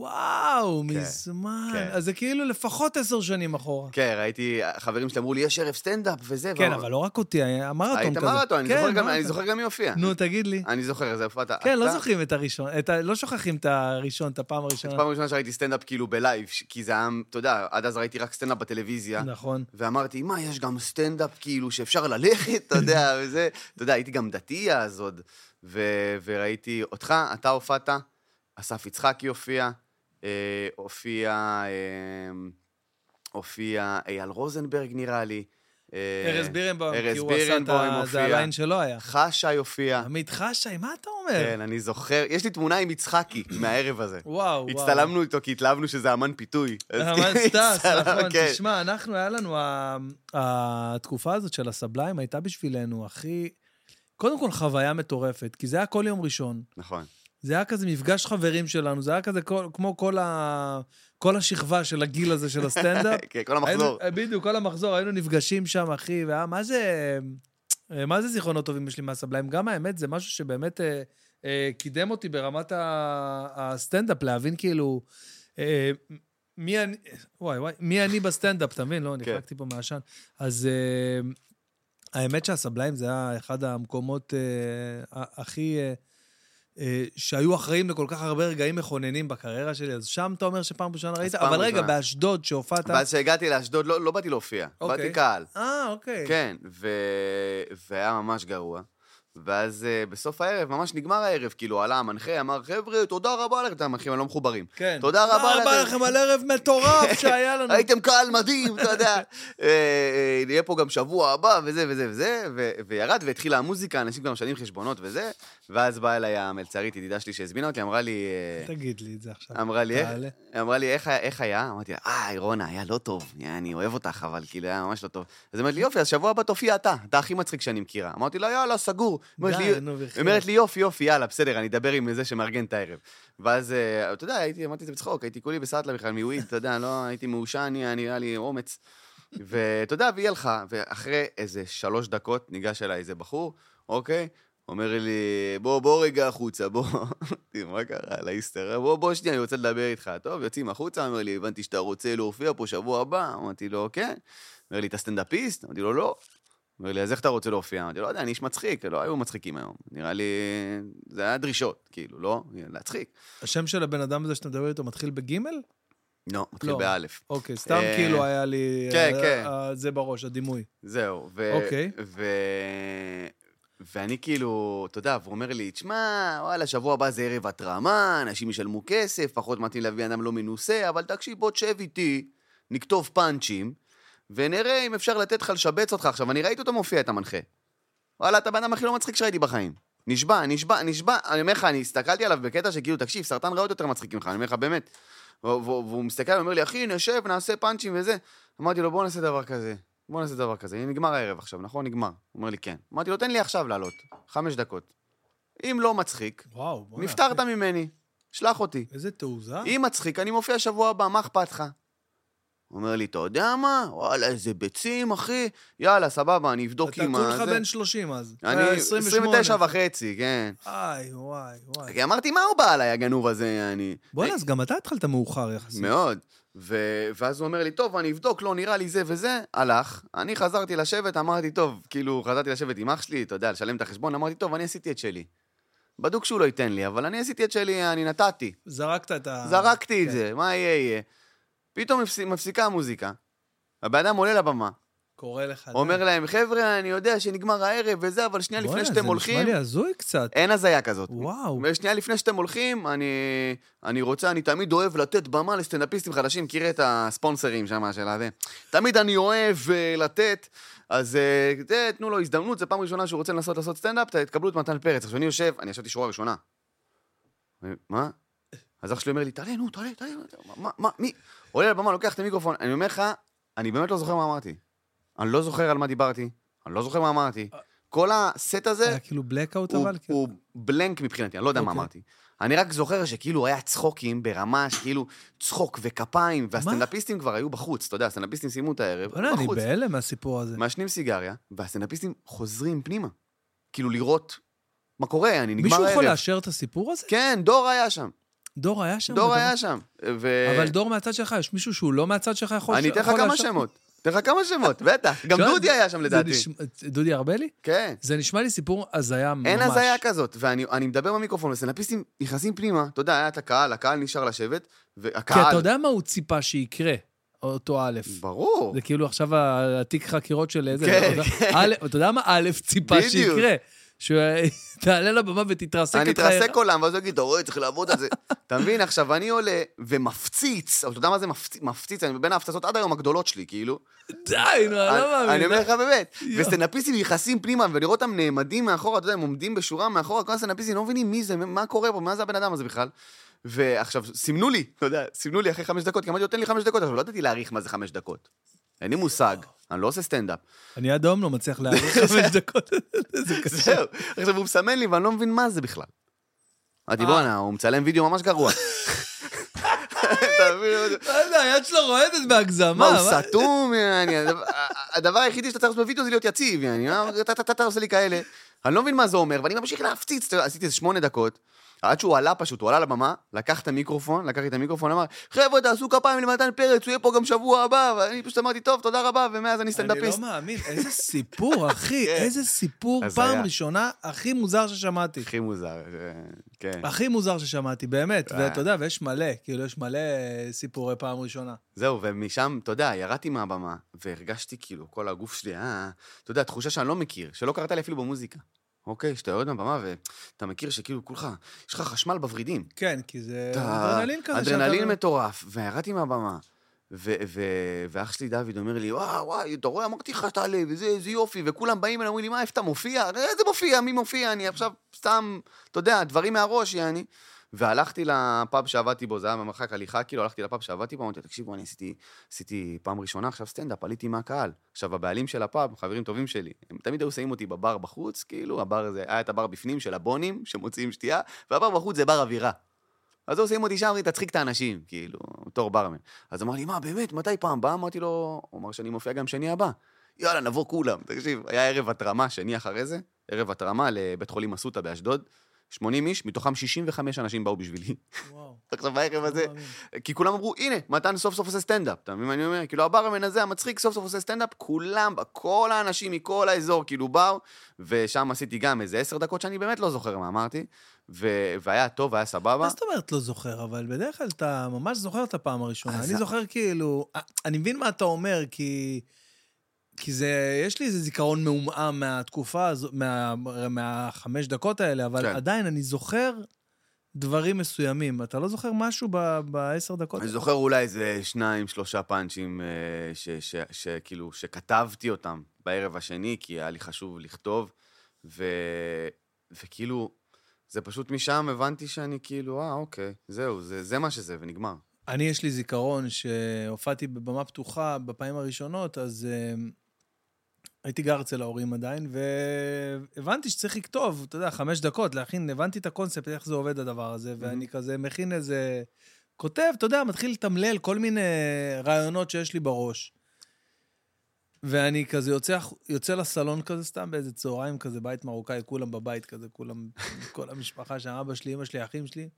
A: וואו,
B: כן,
A: מזמן.
B: כן.
A: אז זה כאילו לפחות עשר שנים אחורה.
B: כן, ראיתי, חברים שלי אמרו לי, יש ערב סטנדאפ וזה.
A: כן, אבל לא רק אותי, היה מרתון כזה.
B: מרתון, אני
A: כן,
B: זוכר אני. זוכר גם מי הופיע.
A: נו, תגיד לי.
B: אני זוכר, זה הופעת.
A: כן, לא
B: אתה-
A: זוכרים את הראשון, את ה- לא שוכחים את הראשון, את הפעם הראשונה.
B: פעם ראשונה שראיתי סטנדאפ כאילו בלייב, כי זה היה, אתה יודע, עד אז ראיתי רק סטנדאפ בטלוויזיה.
A: נכון.
B: ואמרתי, מה, יש גם סטנדאפ כאילו שאפשר ללכת, אתה יודע, [LAUGHS] וזה, אתה יודע, הייתי גם דתי אז עוד, ו- וראיתי אותך, אתה הופעת, אסף יצחקי הופיע, אה, הופיע, אה, הופיע אייל רוזנברג נראה לי. אה,
A: ארז בירנבוים, כי הוא עשה את ה... זה הליין שלו היה.
B: חשי הופיע.
A: עמית חשי, מה אתה אומר?
B: כן, אני זוכר, יש לי תמונה עם יצחקי מהערב הזה. [COUGHS]
A: וואו, וואו.
B: הצטלמנו איתו כי התלהבנו שזה אמן פיתוי.
A: אמן
B: כאילו, סטאר,
A: נכון.
B: כן.
A: תשמע, אנחנו, היה לנו, התקופה הזאת של הסבליים הייתה בשבילנו הכי... קודם כל, חוויה מטורפת, כי זה היה כל יום ראשון.
B: נכון.
A: זה היה כזה מפגש חברים שלנו, זה היה כזה כל, כמו כל, ה, כל השכבה של הגיל הזה של הסטנדאפ. [LAUGHS]
B: כן, כל המחזור.
A: היינו, בדיוק, כל המחזור, היינו נפגשים שם, אחי, והיה, מה זה... מה זה זיכרונות טובים יש לי מהסבליים? גם האמת, זה משהו שבאמת אה, אה, קידם אותי ברמת הסטנדאפ, להבין כאילו... אה, מי אני, וואי וואי, מי אני בסטנדאפ, אתה מבין? לא, נחלקתי פה מעשן. אז אה, האמת שהסבליים זה היה אחד המקומות אה, הכי... אה, אה, שהיו אחראים לכל כך הרבה רגעים מכוננים בקריירה שלי, אז שם אתה אומר שפעם ראשונה ראית, אבל רגע,
B: ראשונה.
A: באשדוד, שהופעת...
B: ואז כשהגעתי לאשדוד, לא, לא באתי להופיע,
A: אוקיי.
B: באתי קהל.
A: אה, אוקיי.
B: כן, ו... והיה ממש גרוע. ואז uh, בסוף הערב, ממש נגמר הערב, כאילו, עלה המנחה, אמר, חבר'ה, תודה רבה לכם, המנחים, הם לא מחוברים.
A: כן.
B: תודה רבה
A: תודה רבה
B: לכם.
A: לכם על ערב מטורף [LAUGHS] שהיה לנו.
B: הייתם קהל מדהים, אתה יודע. אה, אה, נהיה פה גם שבוע הבא, וזה וזה וזה, וירד והתחילה המוזיקה, אנשים גם משלמים חשבונות וזה, ואז באה אליי המלצרית, ידידה שלי שהזמינה אותי, אמרה לי...
A: תגיד לי את זה עכשיו.
B: אמרה לי, איך. אמרה לי, איך, היה- איך היה? אמרתי לה, אה, רונה, היה לא טוב. אני אוהב אותך, אבל כאילו, היה ממש לא טוב. אז היא אומרת לי, יופי, אז שבוע הבא תופיע אתה, אתה הכי מצחיק שאני מכירה. אמרתי לה, יאללה, סגור. אומרת לי- יופי, יופי, יאללה, בסדר, אני אדבר עם זה שמארגן את הערב. ואז, אה, אתה יודע, הייתי, אמרתי את זה בצחוק, הייתי כולי בסטלה בכלל, מוויד, אתה יודע, לא, הייתי מעושן, נראה לי אומץ. ואתה יודע, והיא הלכה, ואחרי איזה שלוש דקות ניגש אליי איזה בחור, אוקיי? אומר לי, בוא, בוא רגע החוצה, בוא. אמרתי, מה קרה? לאיסטר, בוא, בוא שנייה, אני רוצה לדבר איתך. טוב, יוצאים החוצה, אומר לי, הבנתי שאתה רוצה להופיע פה שבוע הבא. אמרתי לו, כן. אומר לי, אתה סטנדאפיסט? אמרתי לו, לא. אומר לי, אז איך אתה רוצה להופיע? אמרתי לא יודע, אני איש מצחיק, לא היו מצחיקים היום. נראה לי, זה היה דרישות, כאילו, לא? להצחיק.
A: השם של הבן אדם הזה שאתה מדבר איתו מתחיל בגימל?
B: לא, מתחיל
A: לא.
B: באלף.
A: אוקיי, סתם
B: אה,
A: כאילו היה לי...
B: כן,
A: אה,
B: כן.
A: אה, זה בראש, הדימוי.
B: זהו, ו...
A: אוקיי.
B: ו... ואני כאילו, אתה יודע, והוא אומר לי, תשמע, וואלה, שבוע הבא זה ערב התרמה, אנשים ישלמו כסף, פחות מתאים להביא אדם לא מנוסה, אבל תקשיב, בוא תשב איתי, נכתוב פאנצ'ים, ונראה אם אפשר לתת לך לשבץ אותך. עכשיו, אני ראיתי אותו מופיע, את המנחה. וואלה, אתה הבן הכי לא מצחיק שראיתי בחיים. נשבע, נשבע, נשבע, אני אומר לך, אני הסתכלתי עליו בקטע שכאילו, תקשיב, סרטן ריאות יותר מצחיק ממך, אני אומר לך, באמת. והוא- מסתכל ואומר לי, אחי, נשב, נעשה פאנצ'ים וזה. אמרתי לו, בוא נעשה דבר כזה. בוא נעשה דבר כזה. נגמר הערב עכשיו, נכון? נגמר. הוא אומר לי, כן. אמרתי לו, תן לי עכשיו לעלות. חמש דקות. אם לא מצחיק,
A: וואו.
B: נפטרת ממני. שלח אותי.
A: איזה תעוזה.
B: אם מצחיק, אני מופיע שבוע הבא, מה אכפת לך? הוא אומר לי, אתה יודע מה? וואלה, איזה ביצים, אחי. יאללה, סבבה, אני אבדוק
A: אתה
B: עם
A: כולך
B: הזה.
A: בן 30 אז.
B: אני
A: אה,
B: 29 וחצי, כן.
A: איי, וואי, וואי.
B: כי אמרתי, מה הוא בא עליי, הגנוב הזה, אני...
A: בוא'נה, אז גם אתה התחלת מאוחר יחסית.
B: מאוד. ו... ואז הוא אומר לי, טוב, אני אבדוק, לא נראה לי זה וזה, הלך. אני חזרתי לשבת, אמרתי, טוב, כאילו, חזרתי לשבת עם אח שלי, אתה יודע, לשלם את החשבון, אמרתי, טוב, אני עשיתי את שלי. בדוק שהוא לא ייתן לי, אבל אני עשיתי את שלי, אני נתתי.
A: זרקת את ה...
B: זרקתי את
A: כן.
B: זה, מה יהיה, יהיה. פתאום מפס... מפסיקה המוזיקה, הבן אדם עולה לבמה,
A: קורא לך.
B: אומר להם, חבר'ה, אני יודע שנגמר הערב וזה, אבל שנייה לפני שאתם
A: זה
B: הולכים,
A: נשמע לי הזוי קצת.
B: אין הזיה כזאת.
A: וואו.
B: ושנייה לפני שאתם הולכים, אני, אני רוצה, אני תמיד אוהב לתת במה לסטנדאפיסטים חדשים, מכיר את הספונסרים שם של הזה. תמיד אני אוהב uh, לתת, אז uh, זה, תנו לו הזדמנות, זו פעם ראשונה שהוא רוצה לנסות לעשות סטנדאפ, תקבלו את מתן פרץ. עכשיו אני יושב, אני ישבתי שורה ראשונה. מה? אז אח שלי אומר לי, תעלה, נו, תעלה, תעלה, מה, מה, מי? עולה לבמה, לוקח את המיקרופון, אני אומר לך, אני באמת לא זוכר מה אמרתי. אני לא זוכר על מה דיברתי, אני לא זוכר מה אמרתי. כל הסט הזה
A: היה כאילו
B: הוא,
A: אבל? כאילו?
B: הוא בלנק מבחינתי, אני לא יודע מה
A: אוקיי.
B: אמרתי. אני רק זוכר שכאילו היה צחוקים ברמה שכאילו צחוק וכפיים, והסטנדאפיסטים כבר היו בחוץ, אתה יודע, הסטנדאפיסטים סיימו את הערב, היו
A: אני
B: בחוץ,
A: בהלם מהסיפור הזה.
B: מעשנים סיגריה, והסטנדאפיסטים חוזרים פנימה. כאילו לראות מה קורה, אני נגמר
A: מישהו
B: הערב.
A: יכול לאשר את הסיפור הזה?
B: כן, דור היה שם.
A: דור היה שם?
B: דור היה שם. ו...
A: אבל דור מהצד שלך, יש מישהו שהוא לא מהצד שלך יכול...
B: אני אתן לך כמה? שמות. אתן לך כמה שמות, [LAUGHS] בטח. גם דודי היה שם לדעתי.
A: נשמע- דודי ארבלי?
B: כן.
A: זה נשמע לי סיפור הזיה ממש.
B: אין הזיה כזאת, ואני אני מדבר במיקרופון, וסטנדאפיסטים נכנסים פנימה, אתה יודע, היה את הקהל, הקהל נשאר לשבת,
A: כי
B: והקהל...
A: אתה יודע מה הוא ציפה שיקרה, אותו א'.
B: ברור.
A: זה כאילו עכשיו התיק חקירות של איזה...
B: כן,
A: אתה יודע- א', אתה יודע מה א' ציפה
B: בדיוק.
A: שיקרה? שהוא [LAUGHS] תעלה לבמה ותתרסק
B: אני
A: את
B: אתרסק עולם, ואז הוא יגיד, אתה רואה, צריך לעבוד על זה. [LAUGHS] אתה מבין? עכשיו, אני עולה ומפציץ, אבל אתה יודע מה זה מפציץ? אני בין ההפצצות עד היום הגדולות שלי, כאילו.
A: די, נו, אני לא מאמין.
B: אני אומר לך באמת.
A: יואו.
B: וסטנדאפיסטים נכנסים פנימה, ולראות אותם נעמדים מאחורה, אתה יודע, הם עומדים בשורה מאחורה, כל הסטנדאפיסטים לא מבינים מי זה, מה קורה פה, מה זה הבן אדם הזה בכלל. ועכשיו, סימנו לי, אתה יודע, סימנו לי אחרי חמש דקות, כי אמרתי לו, תן לי חמש דקות, עכשיו, לא ידעתי להעריך מה זה חמש דקות. אין לי מושג, אני לא עושה סטנדאפ.
A: אני עד היום לא מצליח להעריך חמש [LAUGHS] דקות. [LAUGHS] זה.
B: זהו. עכשיו, הוא מסמן לי, ואני לא מבין מה זה בכלל. אמרתי,
A: אה.
B: בואנה, הוא מצלם וידאו ממש גרוע. [LAUGHS]
A: לא יודע, היד שלו רועדת בהגזמה.
B: מה, הוא סתום? יעני, הדבר- היחידי שאתה צריך לעשות בווידאו זה להיות יציב, יעני, מה, אתה- עושה לי כאלה. אני לא מבין מה זה אומר, ואני ממשיך להפציץ, עשיתי איזה שמונה דקות. עד שהוא עלה פשוט, הוא עלה לבמה, לקח את המיקרופון, לקח את המיקרופון, אמר, חבר'ה, תעשו כפיים למתן פרץ, הוא יהיה פה גם שבוע הבא, ואני פשוט אמרתי, טוב, תודה רבה, ומאז אני
A: אני
B: סטנדאפיסט.
A: לא מאמין, איזה סיפור, [LAUGHS] אחי,
B: כן.
A: איזה סיפור. פעם ראשונה הכי מוזר ששמעתי.
B: הכי מוזר, אה, כן.
A: הכי מוזר ששמעתי, באמת.
B: אה.
A: ואתה יודע, ויש מלא, כאילו, יש מלא סיפורי פעם ראשונה.
B: זהו, ומשם, אתה יודע, ירדתי מהבמה, והרגשתי כאילו, כל הגוף שלי, אה, אתה יודע, תחושה שאני לא מכיר, שלא קרתה לי אפילו במוזיקה. אוקיי, שאתה יורד מהבמה ואתה מכיר שכאילו כולך, יש לך חשמל בוורידים.
A: כן, כי זה
B: אתה-
A: אדרנלין כזה.
B: אדרנלין
A: שאתה-
B: מטורף, וירדתי מהבמה. ו- ו- ואח שלי דוד אומר לי, וואו, וואי, אתה רואה, אמרתי לך, תעלה, וזה, איזה יופי, וכולם באים אליי, אומרים לי, מה, איפה אתה מופיע? איזה מופיע, מי מופיע? אני עכשיו סתם, אתה יודע, דברים מהראש, יעני. והלכתי לפאב שעבדתי בו, זה היה במרחק הליכה, כאילו, הלכתי לפאב שעבדתי בו, אמרתי, תקשיבו, אני עשיתי, עשיתי פעם ראשונה עכשיו סטנדאפ, עליתי מהקהל. עכשיו, הבעלים של הפאב, חברים טובים שלי, הם תמיד היו שמים אותי בבר בחוץ, כאילו, הבר הזה, היה את הבר בפנים של הבונים, שמוציאים שתייה, והבר בחוץ זה בר אווירה. אז הוא עושים אותי שם, אמרתי, תצחיק את האנשים, כאילו, בתור ברמן. אז אמר לי, מה, באמת, מתי פעם הבאה? אמרתי לו, הוא אמר שאני מופיע גם שני הבא. יאללה, נבוא כולם. תקשיב, היה ערב התרמה, שני אחרי זה, ערב התרמה לבית חולים אסותא באשדוד. 80 איש, מתוכם 65 אנשים באו בשבילי.
A: וואו, [LAUGHS]
B: עכשיו בערב
A: לא
B: הזה,
A: מאמין.
B: כי כולם אמרו, הנה, מתן סוף סוף עושה סטנדאפ. אתה מבין מה אני אומר? כאילו, הברמן הזה, המצחיק, סוף סוף עושה סטנדאפ, כולם, כל האנשים מכל האזור, כאילו, באו, ושם עשיתי גם איזה עשר דקות שאני באמת לא זוכר מה אמרתי, ו- והיה טוב, היה סבבה.
A: מה זאת אומרת לא זוכר? אבל בדרך כלל אתה ממש זוכר את הפעם הראשונה. אני זוכר כאילו... אני מבין מה אתה אומר, כי... כי זה, יש לי איזה זיכרון מעומעם מהתקופה הזו, מה, מהחמש דקות האלה, אבל
B: כן.
A: עדיין אני זוכר דברים מסוימים. אתה לא זוכר משהו בעשר דקות?
B: אני זוכר אולי איזה שניים, שלושה פאנצ'ים אה, שכאילו, שכתבתי אותם בערב השני, כי היה לי חשוב לכתוב, ו... וכאילו, זה פשוט משם הבנתי שאני כאילו, אה, אוקיי, זהו, זה, זה מה שזה, ונגמר.
A: אני, יש לי זיכרון שהופעתי בבמה פתוחה בפעמים הראשונות, אז uh, הייתי גר אצל ההורים עדיין, והבנתי שצריך לכתוב, אתה יודע, חמש דקות, להכין, הבנתי את הקונספט, איך זה עובד הדבר הזה, ואני כזה מכין איזה... כותב, אתה יודע, מתחיל לתמלל כל מיני רעיונות שיש לי בראש. ואני כזה יוצא, יוצא לסלון כזה סתם באיזה צהריים כזה, בית מרוקאי, כולם בבית כזה, כולם, [LAUGHS] כל המשפחה שם, אבא שלי, אמא שלי, אחים שלי.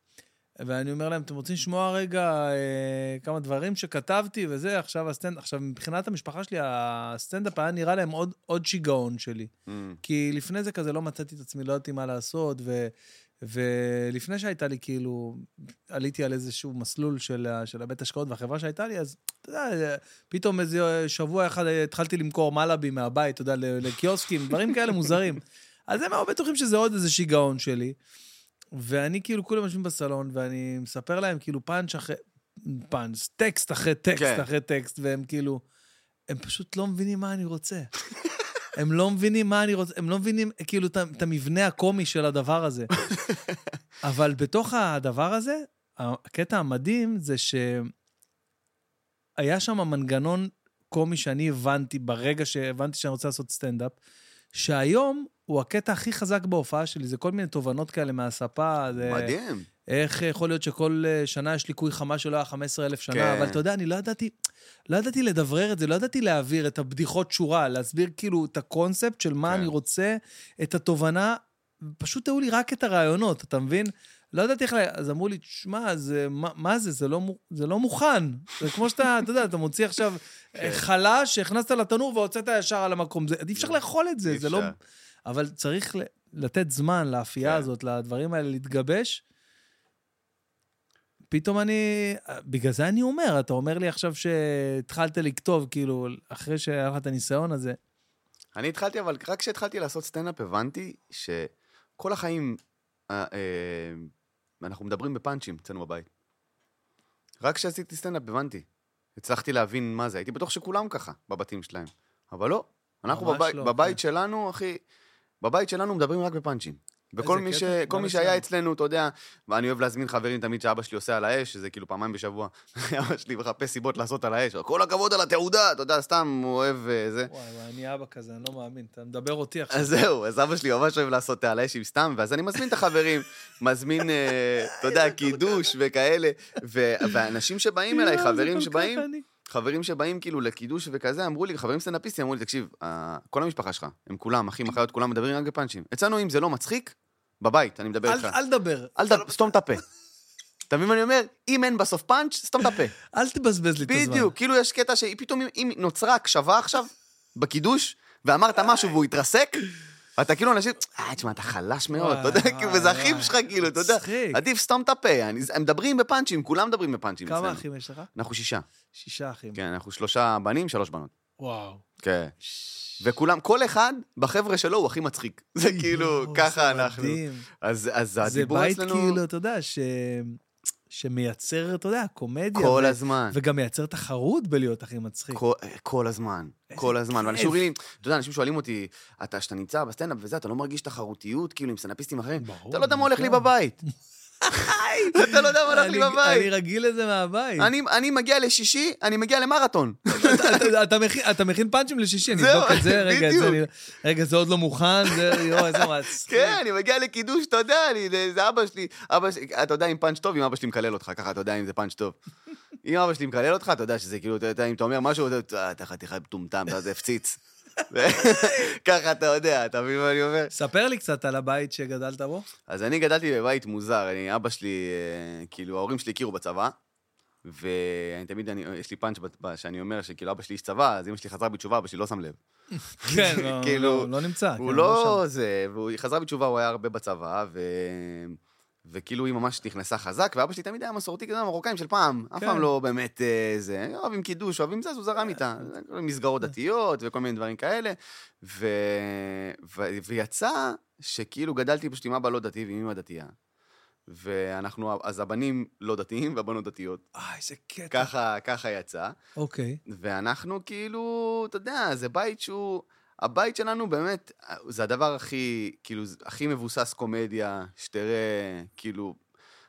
A: ואני אומר להם, אתם רוצים לשמוע רגע אה, כמה דברים שכתבתי וזה, עכשיו הסטנד... עכשיו, מבחינת המשפחה שלי, הסטנדאפ היה נראה להם עוד, עוד שיגעון שלי.
B: אממ,
A: כי לפני זה כזה לא מצאתי את עצמי, לא ידעתי מה לעשות, ו... ולפני שהייתה לי, כאילו, עליתי על איזשהו מסלול של, של הבית השקעות והחברה שהייתה לי, אז אתה יודע, פתאום איזה שבוע אחד התחלתי למכור מלאבי מהבית, אתה יודע, לקיוסקים, דברים כאלה מוזרים. [LAUGHS] אז הם היו בטוחים שזה עוד איזה שיגעון שלי. ואני כאילו, כולם יושבים בסלון, ואני מספר להם כאילו פאנץ' אחרי... פאנץ', טקסט אחרי טקסט
B: כן.
A: אחרי טקסט, והם כאילו... הם פשוט לא מבינים מה אני רוצה. [LAUGHS] הם לא מבינים מה אני רוצה, הם לא מבינים כאילו את המבנה הקומי של הדבר הזה. [LAUGHS] אבל בתוך הדבר הזה, הקטע המדהים זה שהיה שם מנגנון קומי שאני הבנתי ברגע שהבנתי שאני רוצה לעשות סטנדאפ, שהיום הוא הקטע הכי חזק בהופעה שלי, זה כל מיני תובנות כאלה מהספה. זה...
B: מדהים.
A: איך יכול להיות שכל אה, שנה יש ליקוי חמה שלא היה 15,000 שנה,
B: כן.
A: אבל אתה יודע, אני לא ידעתי, לא ידעתי לדברר את זה, לא ידעתי להעביר את הבדיחות שורה, להסביר כאילו את הקונספט של מה
B: כן.
A: אני רוצה, את התובנה, פשוט היו לי רק את הרעיונות, אתה מבין? לא ידעתי איך ל... אז אמרו לי, תשמע, זה, מה, מה זה? זה לא, זה לא מוכן. זה כמו שאתה, אתה יודע, אתה מוציא עכשיו
B: כן.
A: חלה שהכנסת לתנור והוצאת ישר על המקום. זה, אי אפשר לאכול את זה, זה לא... אבל צריך לתת זמן לאפייה
B: כן.
A: הזאת, לדברים האלה להתגבש. פתאום אני... בגלל זה אני אומר, אתה אומר לי עכשיו שהתחלת לכתוב, כאילו, אחרי שהיה לך את הניסיון הזה.
B: אני התחלתי, אבל רק כשהתחלתי לעשות סטנדאפ הבנתי שכל החיים אה, אה, אנחנו מדברים בפאנצ'ים אצלנו בבית. רק כשעשיתי סטנדאפ הבנתי. הצלחתי להבין מה זה. הייתי בטוח שכולם ככה, בבתים שלהם. אבל לא. אנחנו בבית,
A: לא,
B: בבית
A: כן.
B: שלנו, אחי, בבית שלנו מדברים רק בפאנצ'ים. וכל מי, ש... כל מי שהיה
A: אצלנו.
B: אתה יודע, ואני אוהב להזמין חברים תמיד שאבא שלי עושה על האש, שזה כאילו פעמיים בשבוע. [LAUGHS] אבא שלי מחפש סיבות לעשות על האש. כל הכבוד על התעודה, אתה יודע, סתם הוא אוהב אה, זה.
A: וואי, וואי, אני אבא כזה, אני לא מאמין. אתה מדבר אותי עכשיו.
B: אז זהו, אז אבא שלי ממש אוהב לעשות על האש עם סתם, ואז אני מזמין את החברים, [LAUGHS] מזמין, אה, אתה יודע, קידוש וכאלה, ואנשים שבאים אליי, חברים שבאים. חברים שבאים כאילו לקידוש וכזה, אמרו לי, חברים סטנדאפיסטים אמרו לי, תקשיב, אה, כל המשפחה שלך, הם כולם, אחים, אחיות, כולם מדברים רק בפאנצ'ים. אצלנו, אם זה לא מצחיק, בבית, אני מדבר איתך.
A: אל תדבר.
B: אל ת... סתום את הפה. אתה מבין מה אני אומר? אם אין בסוף פאנץ', סתום את הפה. [LAUGHS]
A: אל תבזבז לי את הזמן.
B: בדיוק, כאילו יש קטע שפתאום אם נוצרה הקשבה עכשיו, בקידוש, ואמרת משהו והוא התרסק, אתה כאילו אנשים, אה, תשמע, אתה חלש מאוד, אתה יודע, כאילו, וזה אחים. שלך, כאילו, אתה יודע. עדיף סתום את הפה, הם מדברים בפאנצ'ים, כולם מדברים בפאנצ'ים
A: כמה
B: אצלנו.
A: אחים יש לך?
B: אנחנו שישה,
A: שישה אחים.
B: כן, אנחנו שלושה בנים, שלוש בנות.
A: וואו.
B: כן. וכולם, כל אחד בחבר'ה שלו הוא הכי מצחיק. [LAUGHS] זה כאילו, ככה
A: זה
B: אנחנו. אז אז
A: זה
B: הדיבור
A: בית
B: אצלנו
A: כאילו, אתה יודע. שמייצר, אתה יודע, קומדיה.
B: כל
A: ו-
B: הזמן.
A: וגם מייצר תחרות בלהיות הכי מצחיק.
B: כל, כל הזמן, כל הזמן. ואנשים אומרים לי, אתה יודע, אנשים שואלים אותי, אתה, כשאתה נמצא בסטנדאפ וזה, אתה לא מרגיש תחרותיות, כאילו, עם סטנדאפיסטים אחרים?
A: ברור,
B: אתה לא יודע מה הולך לי
A: נכון. [LAUGHS]
B: בבית. [LAUGHS] אתה לא יודע מה הולך לי בבית.
A: אני רגיל לזה מהבית.
B: אני, מגיע לשישי, אני מגיע למרתון. [LAUGHS]
A: אתה- מכין- פאנצ'ים לשישי, אני אבדוק את זה, רגע, זה רגע, זה עוד לא מוכן, זה, יואו, איזה מצחיק.
B: כן, אני מגיע לקידוש, אתה יודע, זה, זה אבא שלי, אבא שלי, אתה יודע אם פאנץ' טוב, אם אבא שלי מקלל אותך, ככה אתה יודע אם זה פאנץ' טוב. אם אבא שלי מקלל אותך, אתה יודע שזה כאילו, אתה יודע, אם אתה אומר משהו, אתה יודע, "אה, אתה חתיכה מטומטם, אתה יודע, הפציץ. [LAUGHS] ככה אתה יודע, אתה מבין מה אני אומר?
A: ספר לי קצת על הבית שגדלת בו.
B: אז אני גדלתי בבית מוזר, אני, אבא שלי, אה, כאילו, ההורים שלי הכירו בצבא, ואני תמיד, אני, יש לי פאנץ' שאני אומר שכאילו אבא שלי איש צבא, אז אמא שלי חזרה בתשובה, אבא שלי לא שם לב. [LAUGHS]
A: כן, לא- [LAUGHS]
B: כאילו,
A: לא- לא נמצא.
B: הוא
A: כן,
B: לא
A: שם.
B: זה, והוא חזר בתשובה, הוא היה הרבה בצבא, ו... וכאילו היא ממש נכנסה חזק, ואבא שלי תמיד היה מסורתי כזה, מרוקאים של פעם, אף
A: כן.
B: פעם לא באמת אה, זה, אוהבים קידוש, אוהבים זה, אז הוא זרם איתה, מסגרות דתיות וכל מיני דברים כאלה, ו... ו... ויצא שכאילו גדלתי פשוט עם אבא לא דתי ועם אמא דתייה, ואנחנו, אז הבנים לא דתיים והבנות דתיות,
A: אה, איזה קטע.
B: ככה, ככה יצא.
A: אוקיי.
B: ואנחנו כאילו, אתה יודע, זה בית שהוא... הבית שלנו באמת, זה הדבר הכי, כאילו, הכי מבוסס קומדיה, שתראה, כאילו,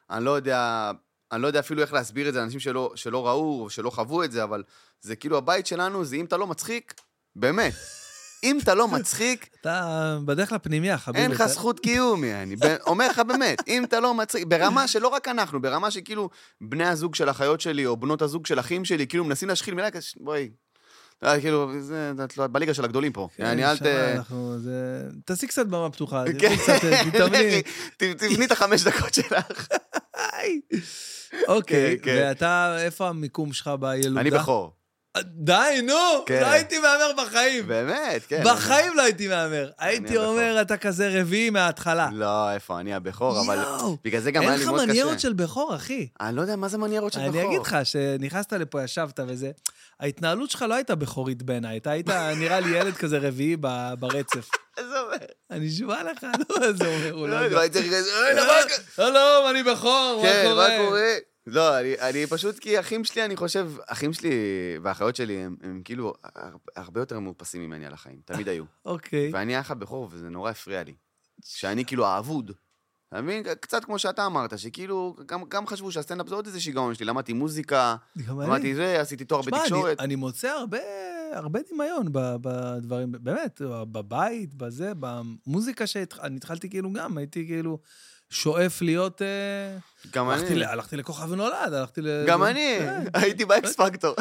B: אני לא יודע, אני לא יודע אפילו איך להסביר את זה לאנשים שלא, שלא ראו או שלא חוו את זה, אבל זה כאילו הבית שלנו, זה אם אתה לא מצחיק, באמת. אם אתה לא מצחיק,
A: אתה בדרך לפנימיה, חביבי.
B: אין לך זכות קיום, אני אומר לך באמת, אם אתה לא מצחיק, ברמה שלא רק אנחנו, ברמה שכאילו בני הזוג של אחיות שלי, או בנות הזוג של אחים שלי, כאילו מנסים להשחיל מילה כזה, בואי. אה, כאילו, זה, את לא- בליגה של הגדולים פה.
A: כן,
B: אל ת...
A: אנחנו, זה... תעשי קצת במה פתוחה,
B: כן,
A: אה, [LAUGHS] תתאמני.
B: תבני את החמש דקות שלך. [LAUGHS]
A: אוקיי,
B: כן, כן.
A: ואתה, איפה המיקום שלך בילודה?
B: אני בכור.
A: די, נו!
B: כן.
A: לא הייתי מהמר בחיים.
B: באמת, כן.
A: בחיים לא הייתי מהמר. הייתי
B: הבכור.
A: אומר, אתה כזה רביעי מההתחלה.
B: לא, איפה, אני הבכור, אבל בגלל זה גם היה
A: אין
B: לי
A: לך
B: מאוד קשה.
A: מניירות של בכור, אחי.
B: אני לא יודע מה זה מניירות של בכור.
A: אני אגיד לך, שנכנסת לפה, ישבת וזה, ההתנהלות שלך לא הייתה בכורית בעיניי, אתה היית נראה לי ילד כזה רביעי ברצף. [LAUGHS]
B: איזה אומר?
A: אני נשבע לך, לא, זה אומר, הוא
B: לא
A: לא
B: יודע. הייתי "אוי, מה קורה?"
A: שלום, אני בכור, מה
B: כן,
A: קורה?
B: מה קורה? לא, אני, אני פשוט, כי אחים שלי, אני חושב, אחים שלי והאחיות שלי, הם, הם כאילו הר- הרבה יותר מאופסים ממני על החיים, תמיד היו. [LAUGHS]
A: אוקיי.
B: ואני האח הבכור, וזה נורא הפריע לי. שאני כאילו האבוד. אתה מבין? קצת כמו שאתה אמרת, שכאילו, גם, גם חשבו שהסטנדאפ זה עוד איזה שיגעון שלי. למדתי מוזיקה,
A: אני.
B: למדתי זה, עשיתי תואר
A: אני-
B: בתקשורת.
A: אני מוצא הרבה הרבה דמיון בדברים, באמת, בבית, בזה, במוזיקה שאני התחלתי כאילו גם, הייתי כאילו שואף להיות... אה,
B: גם אני.
A: הלכתי לכוכב ונולד, הלכתי ל...
B: גם אני,
A: כן.
B: הייתי באקס פקטור.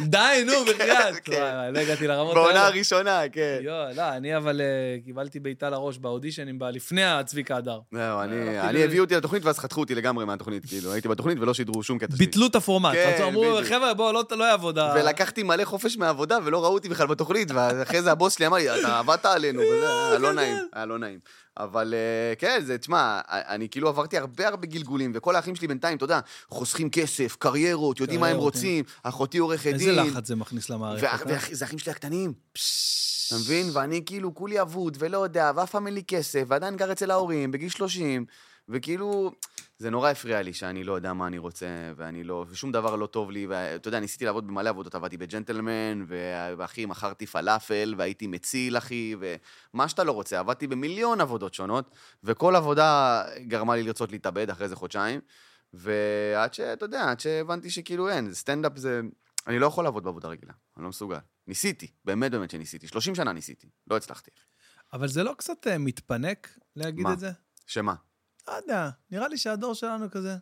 A: די, נו, בחייאת.
B: כן.
A: וואי, וואי, לא הגעתי לרמות
B: בעונה
A: האלה.
B: הראשונה, כן.
A: יואו, לא, אני אבל אה, קיבלתי בעיטה לראש באודישנים לפני הצביקה הדר.
B: זהו, אני, הביאו אותי לתוכנית ואז חתכו אותי לגמרי מהתוכנית, כאילו, הייתי בתוכנית ולא שידרו שום קטע שלי.
A: ביטלו את הפורמט.
B: כן,
A: אמרו. חבר'ה, בואו, לא- לא יעבוד.
B: ולקחתי מלא חופש מהעבודה ולא ראו אותי בכלל בתוכנית, ואחרי זה הבוס שלי אמר לי, אתה עבדת עלינו, וזה היה לא נעים, היה לא נעים. אבל אה, כן, זה, תשמע, אני כאילו עברתי הרבה הרבה גלגולים, וכל האחים שלי בינתיים, אתה יודע, חוסכים כסף, קריירות, יודעים מה הם
A: קריירות,
B: רוצים, אחותי עורכת
A: איזה
B: דין.
A: לחץ זה מכניס למערכת. אה?
B: זה אחים שלי הקטנים. אתה מבין? ואני כאילו כולי אבוד, ולא יודע, ואף פעם אין לי כסף, ועדיין גר אצל ההורים, בגיל 30, וכאילו, זה נורא הפריע לי שאני לא יודע מה אני רוצה, ואני לא, ושום דבר לא טוב לי, ואתה יודע, ניסיתי לעבוד במלא עבודות, עבדתי בג'נטלמן, ואחי, מכרתי פלאפל, והייתי מציל, אחי, ומה שאתה לא רוצה, עבדתי במיליון עבודות שונות, וכל עבודה גרמה לי לרצות להתאבד אחרי איזה חודשיים, ועד שאתה יודע, עד שהבנתי שכאילו אין, סטנדאפ זה... אני לא יכול לעבוד בעבודה רגילה, אני לא מסוגל. ניסיתי, באמת באמת שניסיתי. 30 שנה ניסיתי, לא הצלחתי.
A: אבל זה לא קצת אה, מתפנק להגיד
B: מה?
A: את זה?
B: שמה?
A: לא יודע, נראה לי שהדור שלנו כזה...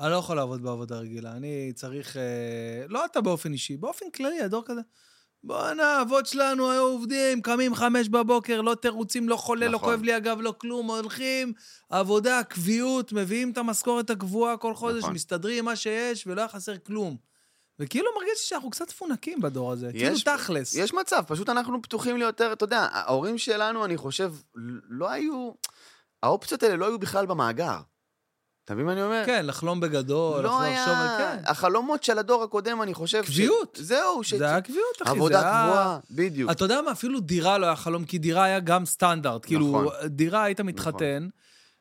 A: אני לא יכול לעבוד בעבודה רגילה, אני צריך... אה, לא אתה באופן אישי, באופן כללי, הדור כזה... בואנה, האבות שלנו היו עובדים, קמים חמש בבוקר, לא תירוצים, לא חולה, לא
B: נכון.
A: כואב לי הגב, לא כלום, הולכים, עבודה, קביעות, מביאים את המשכורת הקבועה כל חודש,
B: נכון.
A: מסתדרים עם מה שיש, ולא היה חסר כלום. וכאילו מרגיש שאנחנו קצת מפונקים בדור הזה, כאילו
B: יש-
A: תכלס.
B: יש מצב, פשוט אנחנו פתוחים ליותר, אתה יודע, ההורים שלנו, אני חושב, לא היו... האופציות האלה לא היו בכלל במאגר. אתה מבין מה אני אומר?
A: כן, לחלום בגדול,
B: לא
A: לחשוב
B: היה...
A: על... כן.
B: החלומות של הדור הקודם, אני חושב... ש-
A: קביעות.
B: זהו, ש...
A: זה היה קביעות, אחי.
B: עבודה
A: זה היה-
B: קבועה, בדיוק.
A: אתה יודע מה, אפילו דירה לא היה חלום, כי דירה היה גם סטנדרט. כאילו,
B: נכון.
A: דירה היית מתחתן,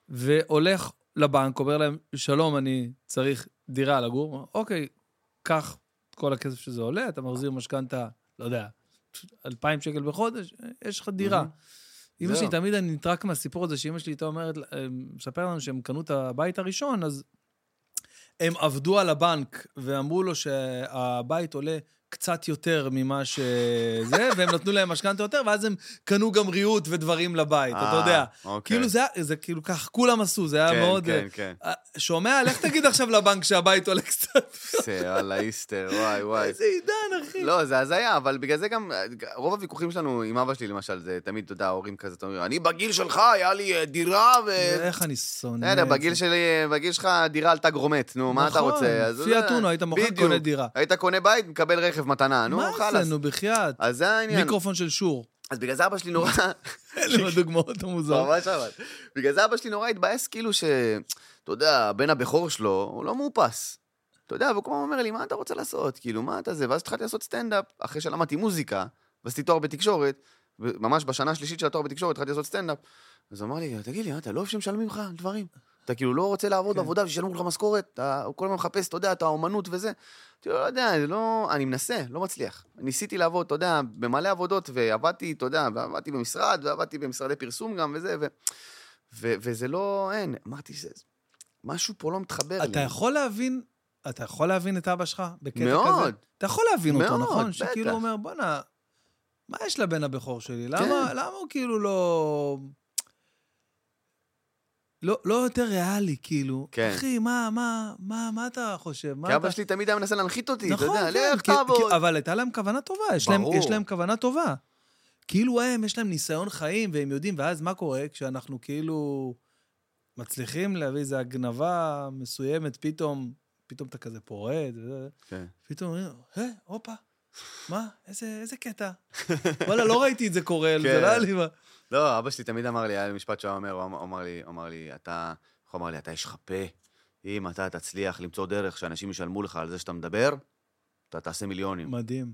A: והולך לבנק, אומר להם, שלום, אני צריך דירה לגור. אוקיי, קח את כל הכסף שזה עולה, אתה מחזיר משכנתה, לא יודע, 2,000 שקל בחודש, יש לך דירה.
B: מהמם.
A: אמא. שלי, תמיד אני נטרק מהסיפור הזה, שאמא שלי הייתה אומרת, מספר לנו שהם קנו את הבית הראשון, אז הם עבדו על הבנק ואמרו לו שהבית עולה קצת יותר ממה שזה, [LAUGHS] והם נתנו להם משכנתה יותר, ואז הם קנו גם ריהוט ודברים לבית, אתה
B: אה,
A: יודע.
B: אוקיי.
A: כאילו זה, היה- זה כאילו כך, כולם עשו, זה היה
B: כן,
A: מאוד...
B: כן, כן.
A: אה, שומע? לך תגיד עכשיו לבנק שהבית עולה קצת.
B: זה, וואלה, איסטר, וואי, וואי.
A: איזה עידן, אחי.
B: לא, זה הזיה, אבל בגלל זה גם, רוב הוויכוחים שלנו עם אבא שלי, למשל, זה תמיד, אתה יודע, ההורים כזה, אתה אומר, אני בגיל שלך, היה לי אה, דירה ו...
A: איך אני שונא
B: בסדר,
A: את זה.
B: בגיל שלי, בגיל שלך דירה עלתה גרומט, נו, מה אתה
A: נכון,
B: רוצה?
A: פיאט
B: זה-
A: אונו, היית מוכר. קונה דירה.
B: היית קונה בית, מקבל רכב מתנה, נו,
A: מה
B: חלאס.
A: זה, נו, בחייאת?
B: אז זה העניין.
A: מיקרופון של שור.
B: אז בגלל זה אבא שלי נורא... [LAUGHS]
A: אלה הדוגמאות המוזרות.
B: ממש אבל. בגלל זה אבא שלי נורא התבאס, כאילו ש... אתה יודע, הבן הבכור שלו, הוא לא מאופס. אתה יודע, והוא כל הזמן אומר לי, מה אתה רוצה לעשות? כאילו, מה אתה זה? ואז התחלתי לעשות סטנדאפ, אחרי שלמדתי מוזיקה, ועשיתי תואר בתקשורת, וממש בשנה השלישית של התואר בתקשורת התחלתי לעשות סטנדאפ. אז הוא אמר לי, תגיד לי, אתה לא אוהב שמשלמים לך דברים? אתה כאילו לא רוצה לעבוד
A: כן.
B: בעבודה ושישלמו לך משכורת? אתה כל הזמן מחפש, אתה יודע, את האומנות וזה. לו, לא יודע, זה לא... אני מנסה, לא מצליח. ניסיתי לעבוד, אתה יודע, במלא עבודות, ועבדתי, אתה יודע, ועבדתי במשרד, ועבדתי במשרדי פרסום גם וזה, ו... ו... וזה לא... אין. אמרתי, זה... משהו פה לא מתחבר לי.
A: אתה יכול להבין, אתה יכול להבין את אבא שלך בקטע כזה?
B: מאוד.
A: אתה יכול להבין אותו,
B: מאוד,
A: נכון?
B: בטח.
A: שכאילו אומר, בואנה, מה יש לבן הבכור שלי? למה, למה הוא כאילו לא... לא, לא יותר ריאלי, כאילו.
B: כן.
A: אחי, מה, מה, מה, מה אתה חושב? מה
B: כי אבא
A: אתה...
B: שלי תמיד היה מנסה להנחית אותי, אתה
A: נכון,
B: יודע,
A: כן,
B: לך תעבוד.
A: אבל הייתה להם כוונה טובה, יש להם,
B: ברור.
A: יש להם כוונה טובה. כאילו הם, יש להם ניסיון חיים, והם יודעים, ואז מה קורה כשאנחנו כאילו מצליחים להביא איזו הגנבה מסוימת, פתאום, פתאום אתה כזה פורט,
B: כן.
A: פתאום אומרים, אה, הופה, מה, איזה, איזה קטע. [LAUGHS] וואלה, לא ראיתי את זה קורה, זה
B: כן.
A: לא היה לי מה.
B: לא, אבא שלי תמיד אמר לי, היה לי משפט שהוא אומר, הוא אמר- אמר לי, אמר לי, אתה, איך הוא אמר לי, אתה יש לך פה, אם אתה תצליח למצוא דרך שאנשים ישלמו לך על זה שאתה מדבר, אתה תעשה מיליונים.
A: מדהים.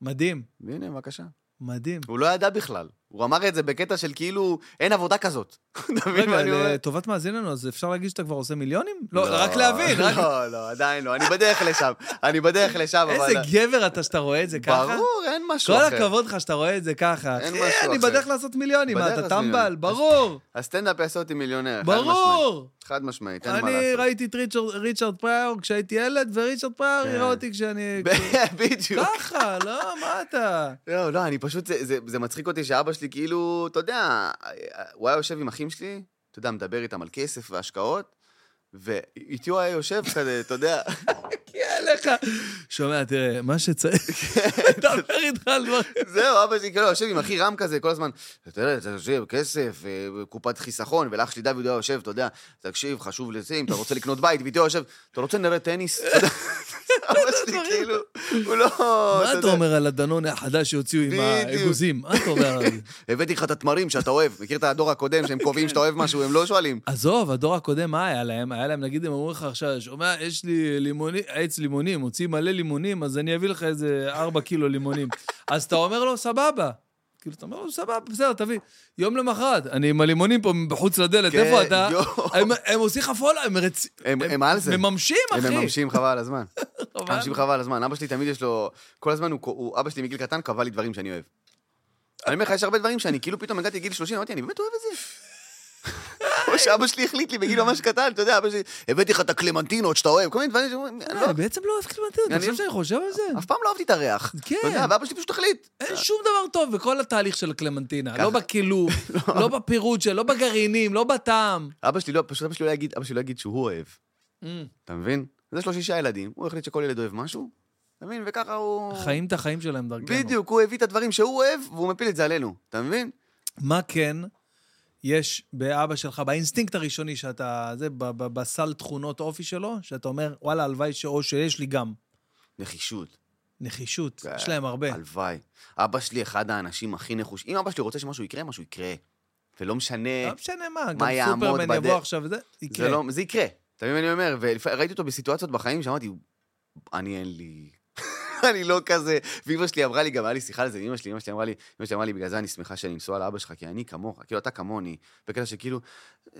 A: מדהים,
B: והנה, בבקשה.
A: מדהים.
B: הוא לא ידע בכלל. הוא אמר את זה בקטע של כאילו, אין עבודה כזאת. [LAUGHS] אתה מבין מה
A: רגע,
B: אני אומר?
A: לטובת מאזיננו, אז אפשר להגיד שאתה כבר עושה מיליונים? לא, רק להבין.
B: לא, לא, עדיין לא, אני בדרך לשם. אני בדרך לשם, אבל...
A: איזה גבר אתה שאתה רואה את זה ככה.
B: ברור, אין משהו
A: כל
B: אחר.
A: הכבוד לך שאתה רואה את זה ככה.
B: אין משהו
A: אני
B: אחר.
A: בדרך לעשות מיליונים, מה, אתה טמבל? ברור,
B: הסטנדאפ יעשה אותי מיליונר.
A: ברור.
B: חד משמעית, אין מה
A: אני
B: לעשות.
A: ראיתי את ריצ'רד- ריצ'רד פריור כשהייתי ילד, וריצ'רד פריור
B: כן.
A: יראה אותי כשאני... [LAUGHS]
B: בדיוק.
A: ככה, לא, מה אתה?
B: לא, לא, אני פשוט, זה, זה, זה מצחיק אותי שאבא שלי כאילו, אתה יודע, הוא היה יושב עם אחים שלי, אתה יודע, מדבר איתם על כסף והשקעות, ואיתי הוא היה יושב כזה, אתה יודע, [LAUGHS]
A: כי אליך. שומע, תראה, מה שצריך... [LAUGHS] דבר איתך על דברים.
B: זהו, אבא שלי כאילו יושב עם אחי רם כזה כל הזמן, אתה יודע, אתה יושב, כסף, אה, קופת חיסכון, ולאח שלי דוד היה יושב, אתה יודע, תקשיב, חשוב לזה, אם אתה רוצה לקנות בית, ואיתי הוא יושב, אתה רוצה נראה טניס? [LAUGHS] [LAUGHS] אבא שלי כאילו, הוא לא,
A: מה אתה אומר על הדנון החדש שהוציאו עם. האגוזים? מה אתה אומר על זה? [LAUGHS]
B: הבאתי לך את התמרים שאתה אוהב, מכיר את הדור הקודם, שהם קובעים שאתה אוהב משהו, הם לא שואלים.
A: עזוב, הדור הקודם, מה היה להם? היה להם, נגיד, הם אמרו לך עכשיו, שומע, יש לי לימוני, עץ לימונים, מוציא מלא לימונים, אז אני אביא לך איזה ארבע קילו לימונים. אז אתה אומר לו, סבבה. כאילו, אתה אומר לו, סבבה, בסדר, תביא. יום למחרת, אני עם הלימונים פה בחוץ לדלת,
B: כן,
A: איפה אתה? הם- עושים לך פולו, הם רצ...
B: הם- על זה.
A: מממשים, אחי.
B: הם מממשים חבל על הזמן. [LAUGHS] מממשים חבל על הזמן. אבא שלי תמיד יש לו... כל הזמן. הוא- אבא שלי מגיל קטן קבע לי דברים שאני אוהב. אני אומר לך, יש הרבה דברים שאני כאילו פתאום הגעתי לגיל 30, אמרתי, אני באמת אוהב את זה. או [LAUGHS] שאבא שלי החליט לי בגיל ממש קטן, אתה יודע, אבא שלי, הבאתי לך את הקלמנטינות שאתה אוהב, כל מיני דברים שאומרים, לא-
A: אה, בעצם לא אוהב קלימנטינות, אתה
B: אני-
A: חושב שאני חושב על זה?
B: אף פעם לא אהבתי את הריח.
A: כן.
B: אתה יודע, ואבא שלי פשוט החליט.
A: אין שום דבר טוב בכל התהליך של הקלמנטינה. לא בקילוף, [LAUGHS] לא בפירוט שלו, לא בגרעינים, לא בטעם.
B: אבא שלי לא, פשוט אבא שלי לא יגיד, אבא שלי לא יגיד שהוא אוהב.
A: אממ.
B: אתה מבין? אז יש לו שישה ילדים, הוא החליט שכל ילד אוהב משהו, אתה מבין? וככה הוא...
A: חיים את החיים שלהם דרכנו.
B: בדיוק, הוא הביא את הדברים שהוא אוהב, והוא מפיל את זה עלינו, אתה מבין?
A: מה כן יש באבא שלך, באינסטינקט הראשוני שאתה, זה, בסל תכונות אופי שלו, שאתה אומר, וואלה, הלוואי ש... או שיש לי גם.
B: נחישות.
A: נחישות,
B: כן.
A: יש להם הרבה.
B: הלוואי. אבא שלי אחד האנשים הכי נחושים. אם אבא שלי רוצה שמשהו יקרה, משהו יקרה. ולא משנה,
A: לא משנה מה, גם סופרמן? יבוא עכשיו וזה, יקרה.
B: זה, לא, זה יקרה. אתה מבין מה אני אומר? וראיתי אותו בסיטואציות בחיים שאמרתי, אני אין לי... [LAUGHS] אני לא כזה... ואמא שלי אמרה לי, גם היה לי שיחה על זה אמא שלי, אמא שלי אמרה לי, אמא שלי אמרה לי, בגלל זה אני שמחה שאני נשואה לאבא שלך, כי אני כמוך, כאילו, אתה כמוני. בקטע שכאילו,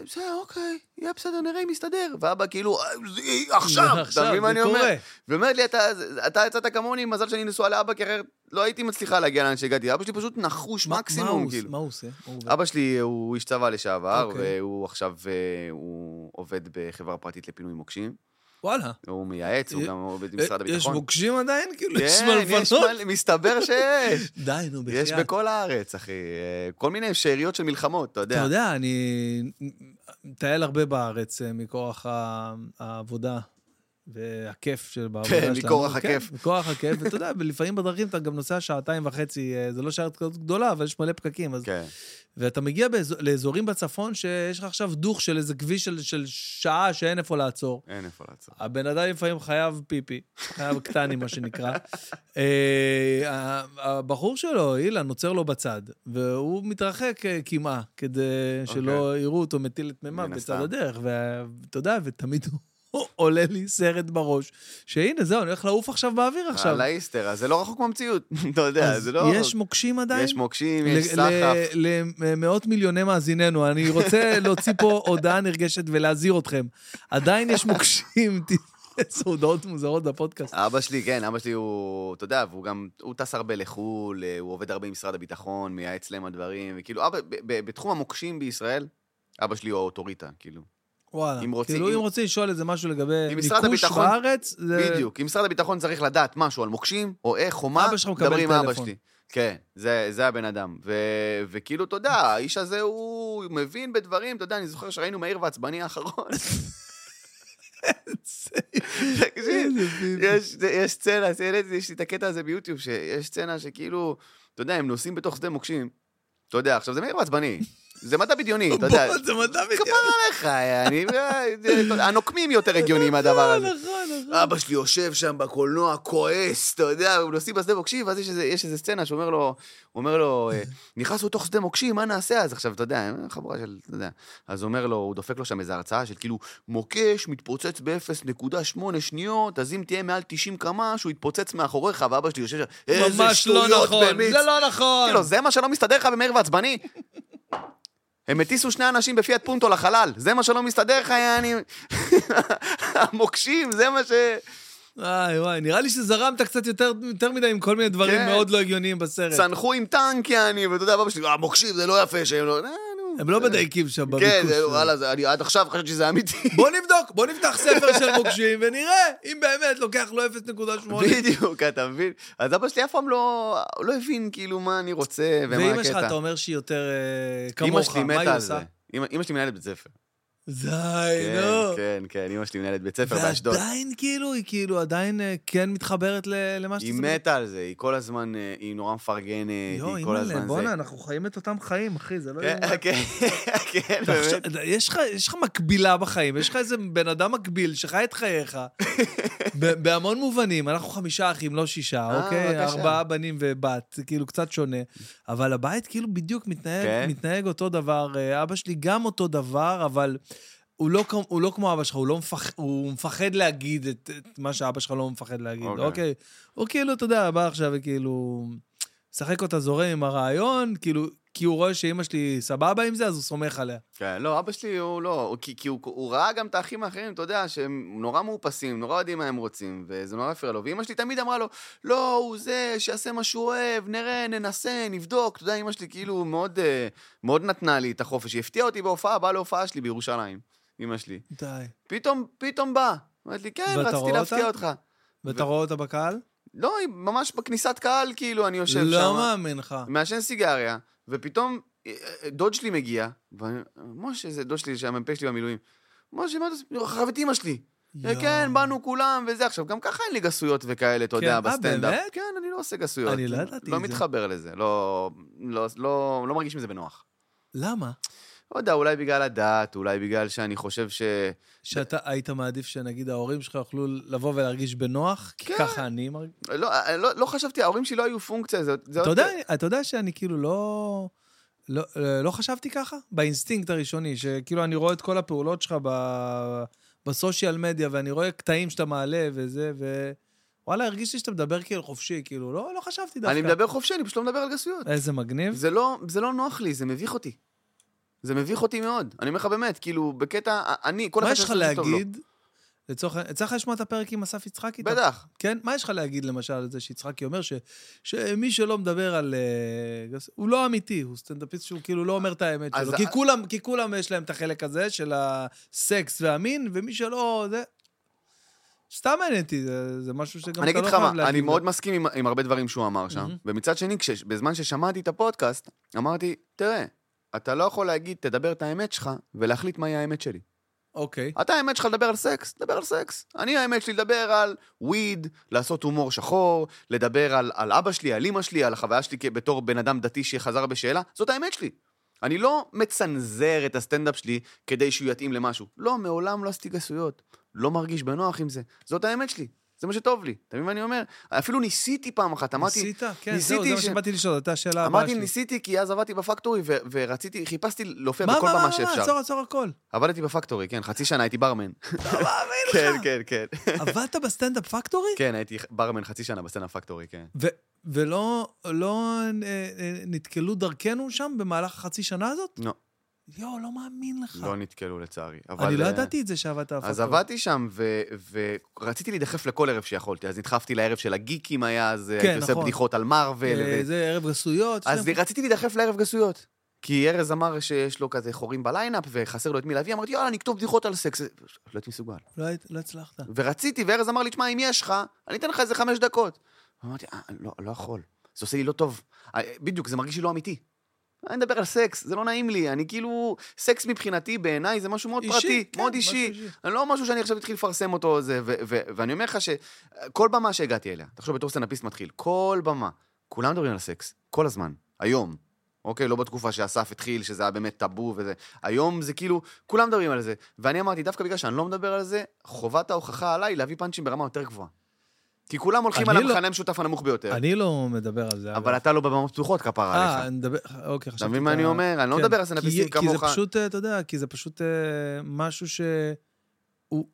B: בסדר, אוקיי, יהיה בסדר, נראה אם יסתדר. ואבא כאילו, "אה, עכשיו, אתה מבין מה אני
A: זה
B: אומר? ואומרת לי, אתה, אתה יצאת כמוני, מזל שאני נשואה לאבא, כי אחרת לא הייתי מצליחה להגיע לאן שהגעתי. אבא שלי פשוט נחוש מקסימום, כאילו.
A: מה הוא עושה?
B: אבא שלי הוא איש צבא לשעבר,
A: אוקיי.
B: והוא עכשיו, אה, הוא עובד בחברה פרטית לפינוי מוקשים.
A: וואלה.
B: הוא מייעץ, הוא
A: אה,
B: גם עובד במשרד
A: יש
B: הביטחון.
A: מוקשים עדיין? כאילו, יש
B: כן, יש
A: מלפנות?
B: מלא, מסתבר שיש. [LAUGHS]
A: די, נו, בחייאת.
B: יש בכל הארץ, אחי. אה, כל מיני שאריות של מלחמות, אתה יודע.
A: אתה יודע, אני מטייל הרבה בארץ אה, מכורח העבודה והכיף של בעבודה
B: כן,
A: שלנו.
B: מכורח
A: כן,
B: הכיף.
A: מכורח הכיף, ואתה יודע, ולפעמים בדרכים אתה גם נוסע שעתיים וחצי, אה, זה לא שיירת כזאת גדולה, אבל יש מלא פקקים. אז...
B: כן.
A: ואתה מגיע באזור, לאזורים בצפון שיש לך עכשיו דוך של איזה כביש של, של שעה שאין איפה לעצור.
B: אין איפה לעצור.
A: הבן אדם לפעמים חייב פיפי, חייב קטני, מה שנקרא. [LAUGHS] אה, הבחור שלו, אילן, עוצר לו בצד, והוא מתרחק אה, קמעה, כדי שלא יראו אותו מטיל את מימיו בצד. הדרך. ואתה יודע, ותמיד הוא [LAUGHS] עולה לי סרט בראש, שהנה, זהו, אני הולך לעוף עכשיו באוויר עכשיו.
B: על האיסטר, אז זה לא רחוק מהמציאות, [LAUGHS] אתה יודע, זה לא...
A: יש מוקשים עדיין?
B: יש מוקשים, יש סחף.
A: למאות מיליוני מאזיננו, אני רוצה [LAUGHS] להוציא פה הודעה נרגשת ולהזהיר אתכם. עדיין יש מוקשים, איזה הודעות מוזרות בפודקאסט.
B: אבא שלי, כן, אבא שלי הוא, אתה יודע, והוא גם, הוא טס הרבה לחו"ל, הוא עובד הרבה עם משרד הביטחון, מייעץ להם על דברים, וכאילו, אבא, בתחום המוקשים בישראל, אבא שלי הוא האוטוריטה, כאילו.
A: וואלה.
B: אם רוצים-
A: כאילו,
B: אם-
A: אם רוצים לשאול איזה משהו לגבי
B: הביטחון-
A: בארץ, זה...
B: בדיוק, אם משרד הביטחון צריך לדעת משהו על מוקשים, או איך, או מה,
A: אבא שלך מקבל
B: דברי עם אבא. שלי. כן, זה, זה הבן אדם. ו, וכאילו, אתה יודע, האיש הזה הוא מבין בדברים, אתה יודע, אני זוכר שראינו מהיר ועצבני האחרון. תקשיב. יש, סצנה, יש לי את הקטע הזה ביוטיוב, שיש סצנה שכאילו, אתה יודע, הם נוסעים בתוך שדה מוקשים. אתה יודע, עכשיו זה מהיר ועצבני. זה מדע בדיוני, אתה יודע.
A: בוא, זה מדע בדיוק.
B: כפרה עליך, אני... הנוקמים יותר הגיוניים מהדבר הזה.
A: נכון, נכון.
B: אבא שלי יושב שם בקולנוע, כועס, אתה יודע, הוא נוסעים בשדה מוקשים, ואז יש איזה, סצנה שאומר לו, הוא אומר לו, אה, נכנסנו לתוך שדה מוקשים, מה נעשה אז? עכשיו, אתה יודע, חבורה של, אתה יודע. אז הוא אומר לו, הוא דופק לו שם איזו הרצאה של כאילו, מוקש מתפוצץ ב-0.8 שניות, אז אם תהיה מעל 90 קמ"ש, הוא יתפוצץ מאחוריך, ואבא שלי יושב שם, איזה
A: ממש לא
B: שטויות
A: נכון,
B: במיץ.
A: זה לא נכון.
B: כאילו, זה מה שלא מסתדר לך במהיר ועצבני? הם הטיסו שני אנשים בפיאט פונטו לחלל, זה מה שלא מסתדר לך, יעני... [LAUGHS] המוקשים, זה מה ש...
A: וואי וואי, נראה לי שזרמת קצת יותר יותר מדי עם כל מיני דברים
B: כן.
A: מאוד לא הגיוניים בסרט.
B: צנחו עם טנק, יעני, ואתה יודע, אבא שלי, המוקשים, זה לא יפה שהם לא...
A: הם לא מדייקים שם בביקוש.
B: כן, וואלה, אני עד עכשיו חשבתי שזה אמיתי. [LAUGHS]
A: בוא נבדוק, בוא נפתח ספר של מוקשים ונראה אם באמת לוקח לו 0.8.
B: בדיוק, אתה מבין? אז אבא שלי אף פעם לא לא הבין כאילו מה אני רוצה ומה
A: ואימא שלך,
B: הקטע.
A: אתה אומר שהיא יותר אה, כמוך, מה היא עושה?
B: אמא שלי מנהלת בית ספר.
A: די,
B: כן,
A: נו.
B: כן, כן, אמא שלי מנהלת בית ספר באשדוד.
A: ועדיין כאילו, היא כאילו עדיין אה, כן מתחברת למה שאתה
B: היא מתה על זה, היא כל הזמן, אה, היא נורא מפרגנת,
A: יואו,
B: היא כל הזמן זה.
A: בואנה, אנחנו חיים את אותם חיים, אחי, זה לא...
B: כן. כן, [LAUGHS] כן, באמת.
A: יש לך, יש לך מקבילה בחיים, יש לך איזה בן אדם מקביל שחי את חייך, [LAUGHS] בהמון מובנים. אנחנו חמישה אחים, לא שישה,
B: אה,
A: אוקיי? ארבעה בנים ובת, כאילו קצת שונה. אבל הבית כאילו בדיוק מתנהג,
B: כן.
A: מתנהג אותו דבר. אבא שלי גם אותו דבר, אבל... הוא לא, הוא לא כמו אבא שלך, הוא, לא מפח, הוא מפחד להגיד את, את מה שאבא שלך לא מפחד להגיד.
B: אוקיי.
A: אוקיי. אוקיי. הוא כאילו, אתה יודע, בא עכשיו וכאילו... משחק אותה זורם עם הרעיון, כאילו, כי הוא רואה שאימא שלי סבבה עם זה, אז הוא סומך עליה.
B: כן, לא, אבא שלי הוא לא, הוא- כי, כי הוא, הוא ראה גם את האחים האחרים, אתה יודע, שהם נורא מאופסים, נורא יודעים מה הם רוצים, וזה נורא הפריע לו. ואימא שלי תמיד אמרה לו, לא, הוא זה, שיעשה מה שהוא אוהב, נראה, ננסה, נבדוק. אתה יודע, אימא שלי כאילו מאוד, אה, מאוד נתנה לי את החופש. היא הפתיעה אותי בהופעה, באה להופעה שלי בירושלים, אימא שלי.
A: די.
B: פתאום, פתאום באה. אמרת לי, כן, רציתי להפתיע? אותך.
A: ואתה רואה אותה בקהל?
B: לא, היא ממש בכניסת קהל, כאילו, אני יושב שם.
A: לא מאמין לך.
B: מעשן סיגריה, ופתאום אה, אה, דוד שלי מגיע, ואני, משה, זה דוד שלי, שהמ"פ שלי במילואים. משה, מה אתה עושה? חייב את אימא שלי.
A: יואו.
B: כן, באנו כולם וזה. עכשיו, גם ככה אין לי גסויות וכאלה, אתה
A: כן,
B: יודע,
A: אה,
B: בסטנדאפ. כן, אני לא עושה גסויות.
A: אני לא ידעתי
B: לא
A: את זה.
B: מתחבר לזה, לא, לא, לא, לא מרגיש מזה בנוח.
A: למה?
B: לא יודע, אולי בגלל הדת, אולי בגלל שאני חושב ש...
A: שאתה היית מעדיף שנגיד ההורים שלך יוכלו לבוא ולהרגיש בנוח? כי
B: כן.
A: ככה אני מרגיש.
B: לא, לא, לא חשבתי, ההורים שלי לא היו פונקציה, זה, זה
A: אתה
B: עוד-
A: יודע, אתה יודע שאני כאילו לא... לא, לא חשבתי ככה? באינסטינקט הראשוני, שכאילו אני רואה את כל הפעולות שלך ב, בסושיאל מדיה, ואני רואה קטעים שאתה מעלה וזה, ו... וואלה, הרגיש לי שאתה מדבר כאילו חופשי, כאילו, לא, לא חשבתי דווקא.
B: אני מדבר חופשי, אני פשוט לא מדבר על גסויות.
A: איזה מגניב.
B: זה לא, זה לא נוח לי, זה מביך אותי. זה מביך אותי מאוד. אני אומר לך באמת, כאילו, בקטע, אני, כל
A: מה
B: אחד
A: יש לך. להגיד? לצורך העניין, יצא לך לשמוע את הפרק עם אסף יצחקי?
B: בטח.
A: כן? מה יש לך להגיד למשל על זה שיצחקי אומר ש, שמי שלא מדבר על... גס- הוא לא אמיתי, הוא סטנדאפיסט שהוא כאילו לא אומר את האמת שלו. כי כולם, כי כולם יש להם את החלק הזה של הסקס והמין, ומי שלא... זה... סתם מעניין אותי, זה, זה משהו שגם
B: אני
A: אתה
B: אגיד
A: לא
B: לך
A: חייב
B: מה,
A: להגיד.
B: אני
A: לו.
B: מאוד מסכים עם, עם הרבה דברים שהוא אמר שם.
A: מהמם.
B: ומצד שני, כש, בזמן ששמעתי את הפודקאסט, אמרתי, תראה, אתה לא יכול להגיד, תדבר את האמת שלך, ולהחליט מהי האמת שלי.
A: אוקיי.
B: אתה האמת שלך לדבר על סקס, דבר על סקס. אני האמת שלי לדבר על וויד, לעשות הומור שחור, לדבר על, על אבא שלי, על אמא שלי, על החוויה שלי בתור בן אדם דתי שחזר בשאלה, זאת האמת שלי. אני לא מצנזר את הסטנדאפ שלי כדי שהוא יתאים למשהו. לא, מעולם לא עשיתי גסויות. לא מרגיש בנוח עם זה. זאת האמת שלי. זה מה שטוב לי. אתה מבין מה אני אומר? אפילו ניסיתי פעם אחת, אמרתי...
A: ניסית? כן,
B: ניסיתי
A: זהו, זה מה
B: ש-
A: שבאתי לשאול, הייתה השאלה הבאה
B: אמרתי,
A: שלי.
B: ניסיתי כי אז עבדתי בפקטורי ו- ורציתי, חיפשתי להופיע
A: מה,
B: בכל
A: מה, מה,
B: במה
A: מה,
B: שאפשר.
A: עצור, עצור הכל.
B: עבדתי בפקטורי, כן, חצי שנה הייתי ברמן. [LAUGHS]
A: לא מאמין לך.
B: כן, כן, כן.
A: עבדת בסטנדאפ פקטורי?
B: כן, הייתי ברמן חצי שנה בסצנה פקטורי, כן.
A: ו- ולא לא, אה, אה, נתקלו דרכנו שם במהלך החצי שנה הזאת?
B: לא,
A: יואו, לא מאמין לך.
B: לא נתקלו לצערי. אבל,
A: אני לא
B: אה,
A: ידעתי את זה שעבדת בפקטורי.
B: אז עבדתי שם, ו- ורציתי להידחף לכל ערב שיכולתי. אז נדחפתי לערב של הגיקים היה, אז אה,
A: כן,
B: הייתי עושה
A: נכון.
B: בדיחות על מארוול.
A: אה,
B: ו-
A: זה ערב גסויות.
B: אז
A: שני-
B: רציתי להידחף לערב גסויות. כי ארז אמר שיש לו כזה חורים בליינאפ, וחסר לו את מי להביא, אמרתי, יאללה, נכתוב בדיחות על סקס. לא הייתי מסוגל.
A: לא לא הצלחת.
B: ורציתי, וארז אמר לי, תשמע, אם יש לך, אני אתן לך איזה חמש דקות. אמרתי, לא, לא יכול. זה עושה לי לא טוב. בדיוק, זה מרגיש לי לא אמיתי. אני מדבר על סקס, זה לא נעים לי. אני כאילו, סקס מבחינתי, בעיניי, זה משהו מאוד
A: אישי,
B: פרטי,
A: כן,
B: מאוד אישי.
A: אישי.
B: אני לא משהו שאני עכשיו אתחיל לפרסם אותו, זה, ו- ו- ואני אומר לך שכל במה שהגעתי אליה, תחשוב בתור סטנדאפיסט מתחיל, כל במה, כולם מדברים על סקס, כל הזמן, היום. אוקיי, לא בתקופה שאסף התחיל, שזה היה באמת טאבו וזה. היום זה כאילו, כולם מדברים על זה. ואני אמרתי, דווקא בגלל שאני לא מדבר על זה, חובת ההוכחה עליי להביא פאנצ'ים ברמה יותר גבוהה. כי כולם הולכים על
A: לא-
B: המכנה המשותף הנמוך ביותר.
A: אני לא מדבר על זה.
B: אבל. אתה לא בבמות פתוחות, כפרה
A: אה,
B: עליך.
A: אני מדבר, אוקיי,
B: אתה
A: חשבתי...
B: מבין מה אני אומר? אני לא מדבר על סטנדאפיסטים
A: כי- כי
B: כמוך.
A: זה פשוט, אה, אתה יודע, כי זה פשוט אה, משהו שהוא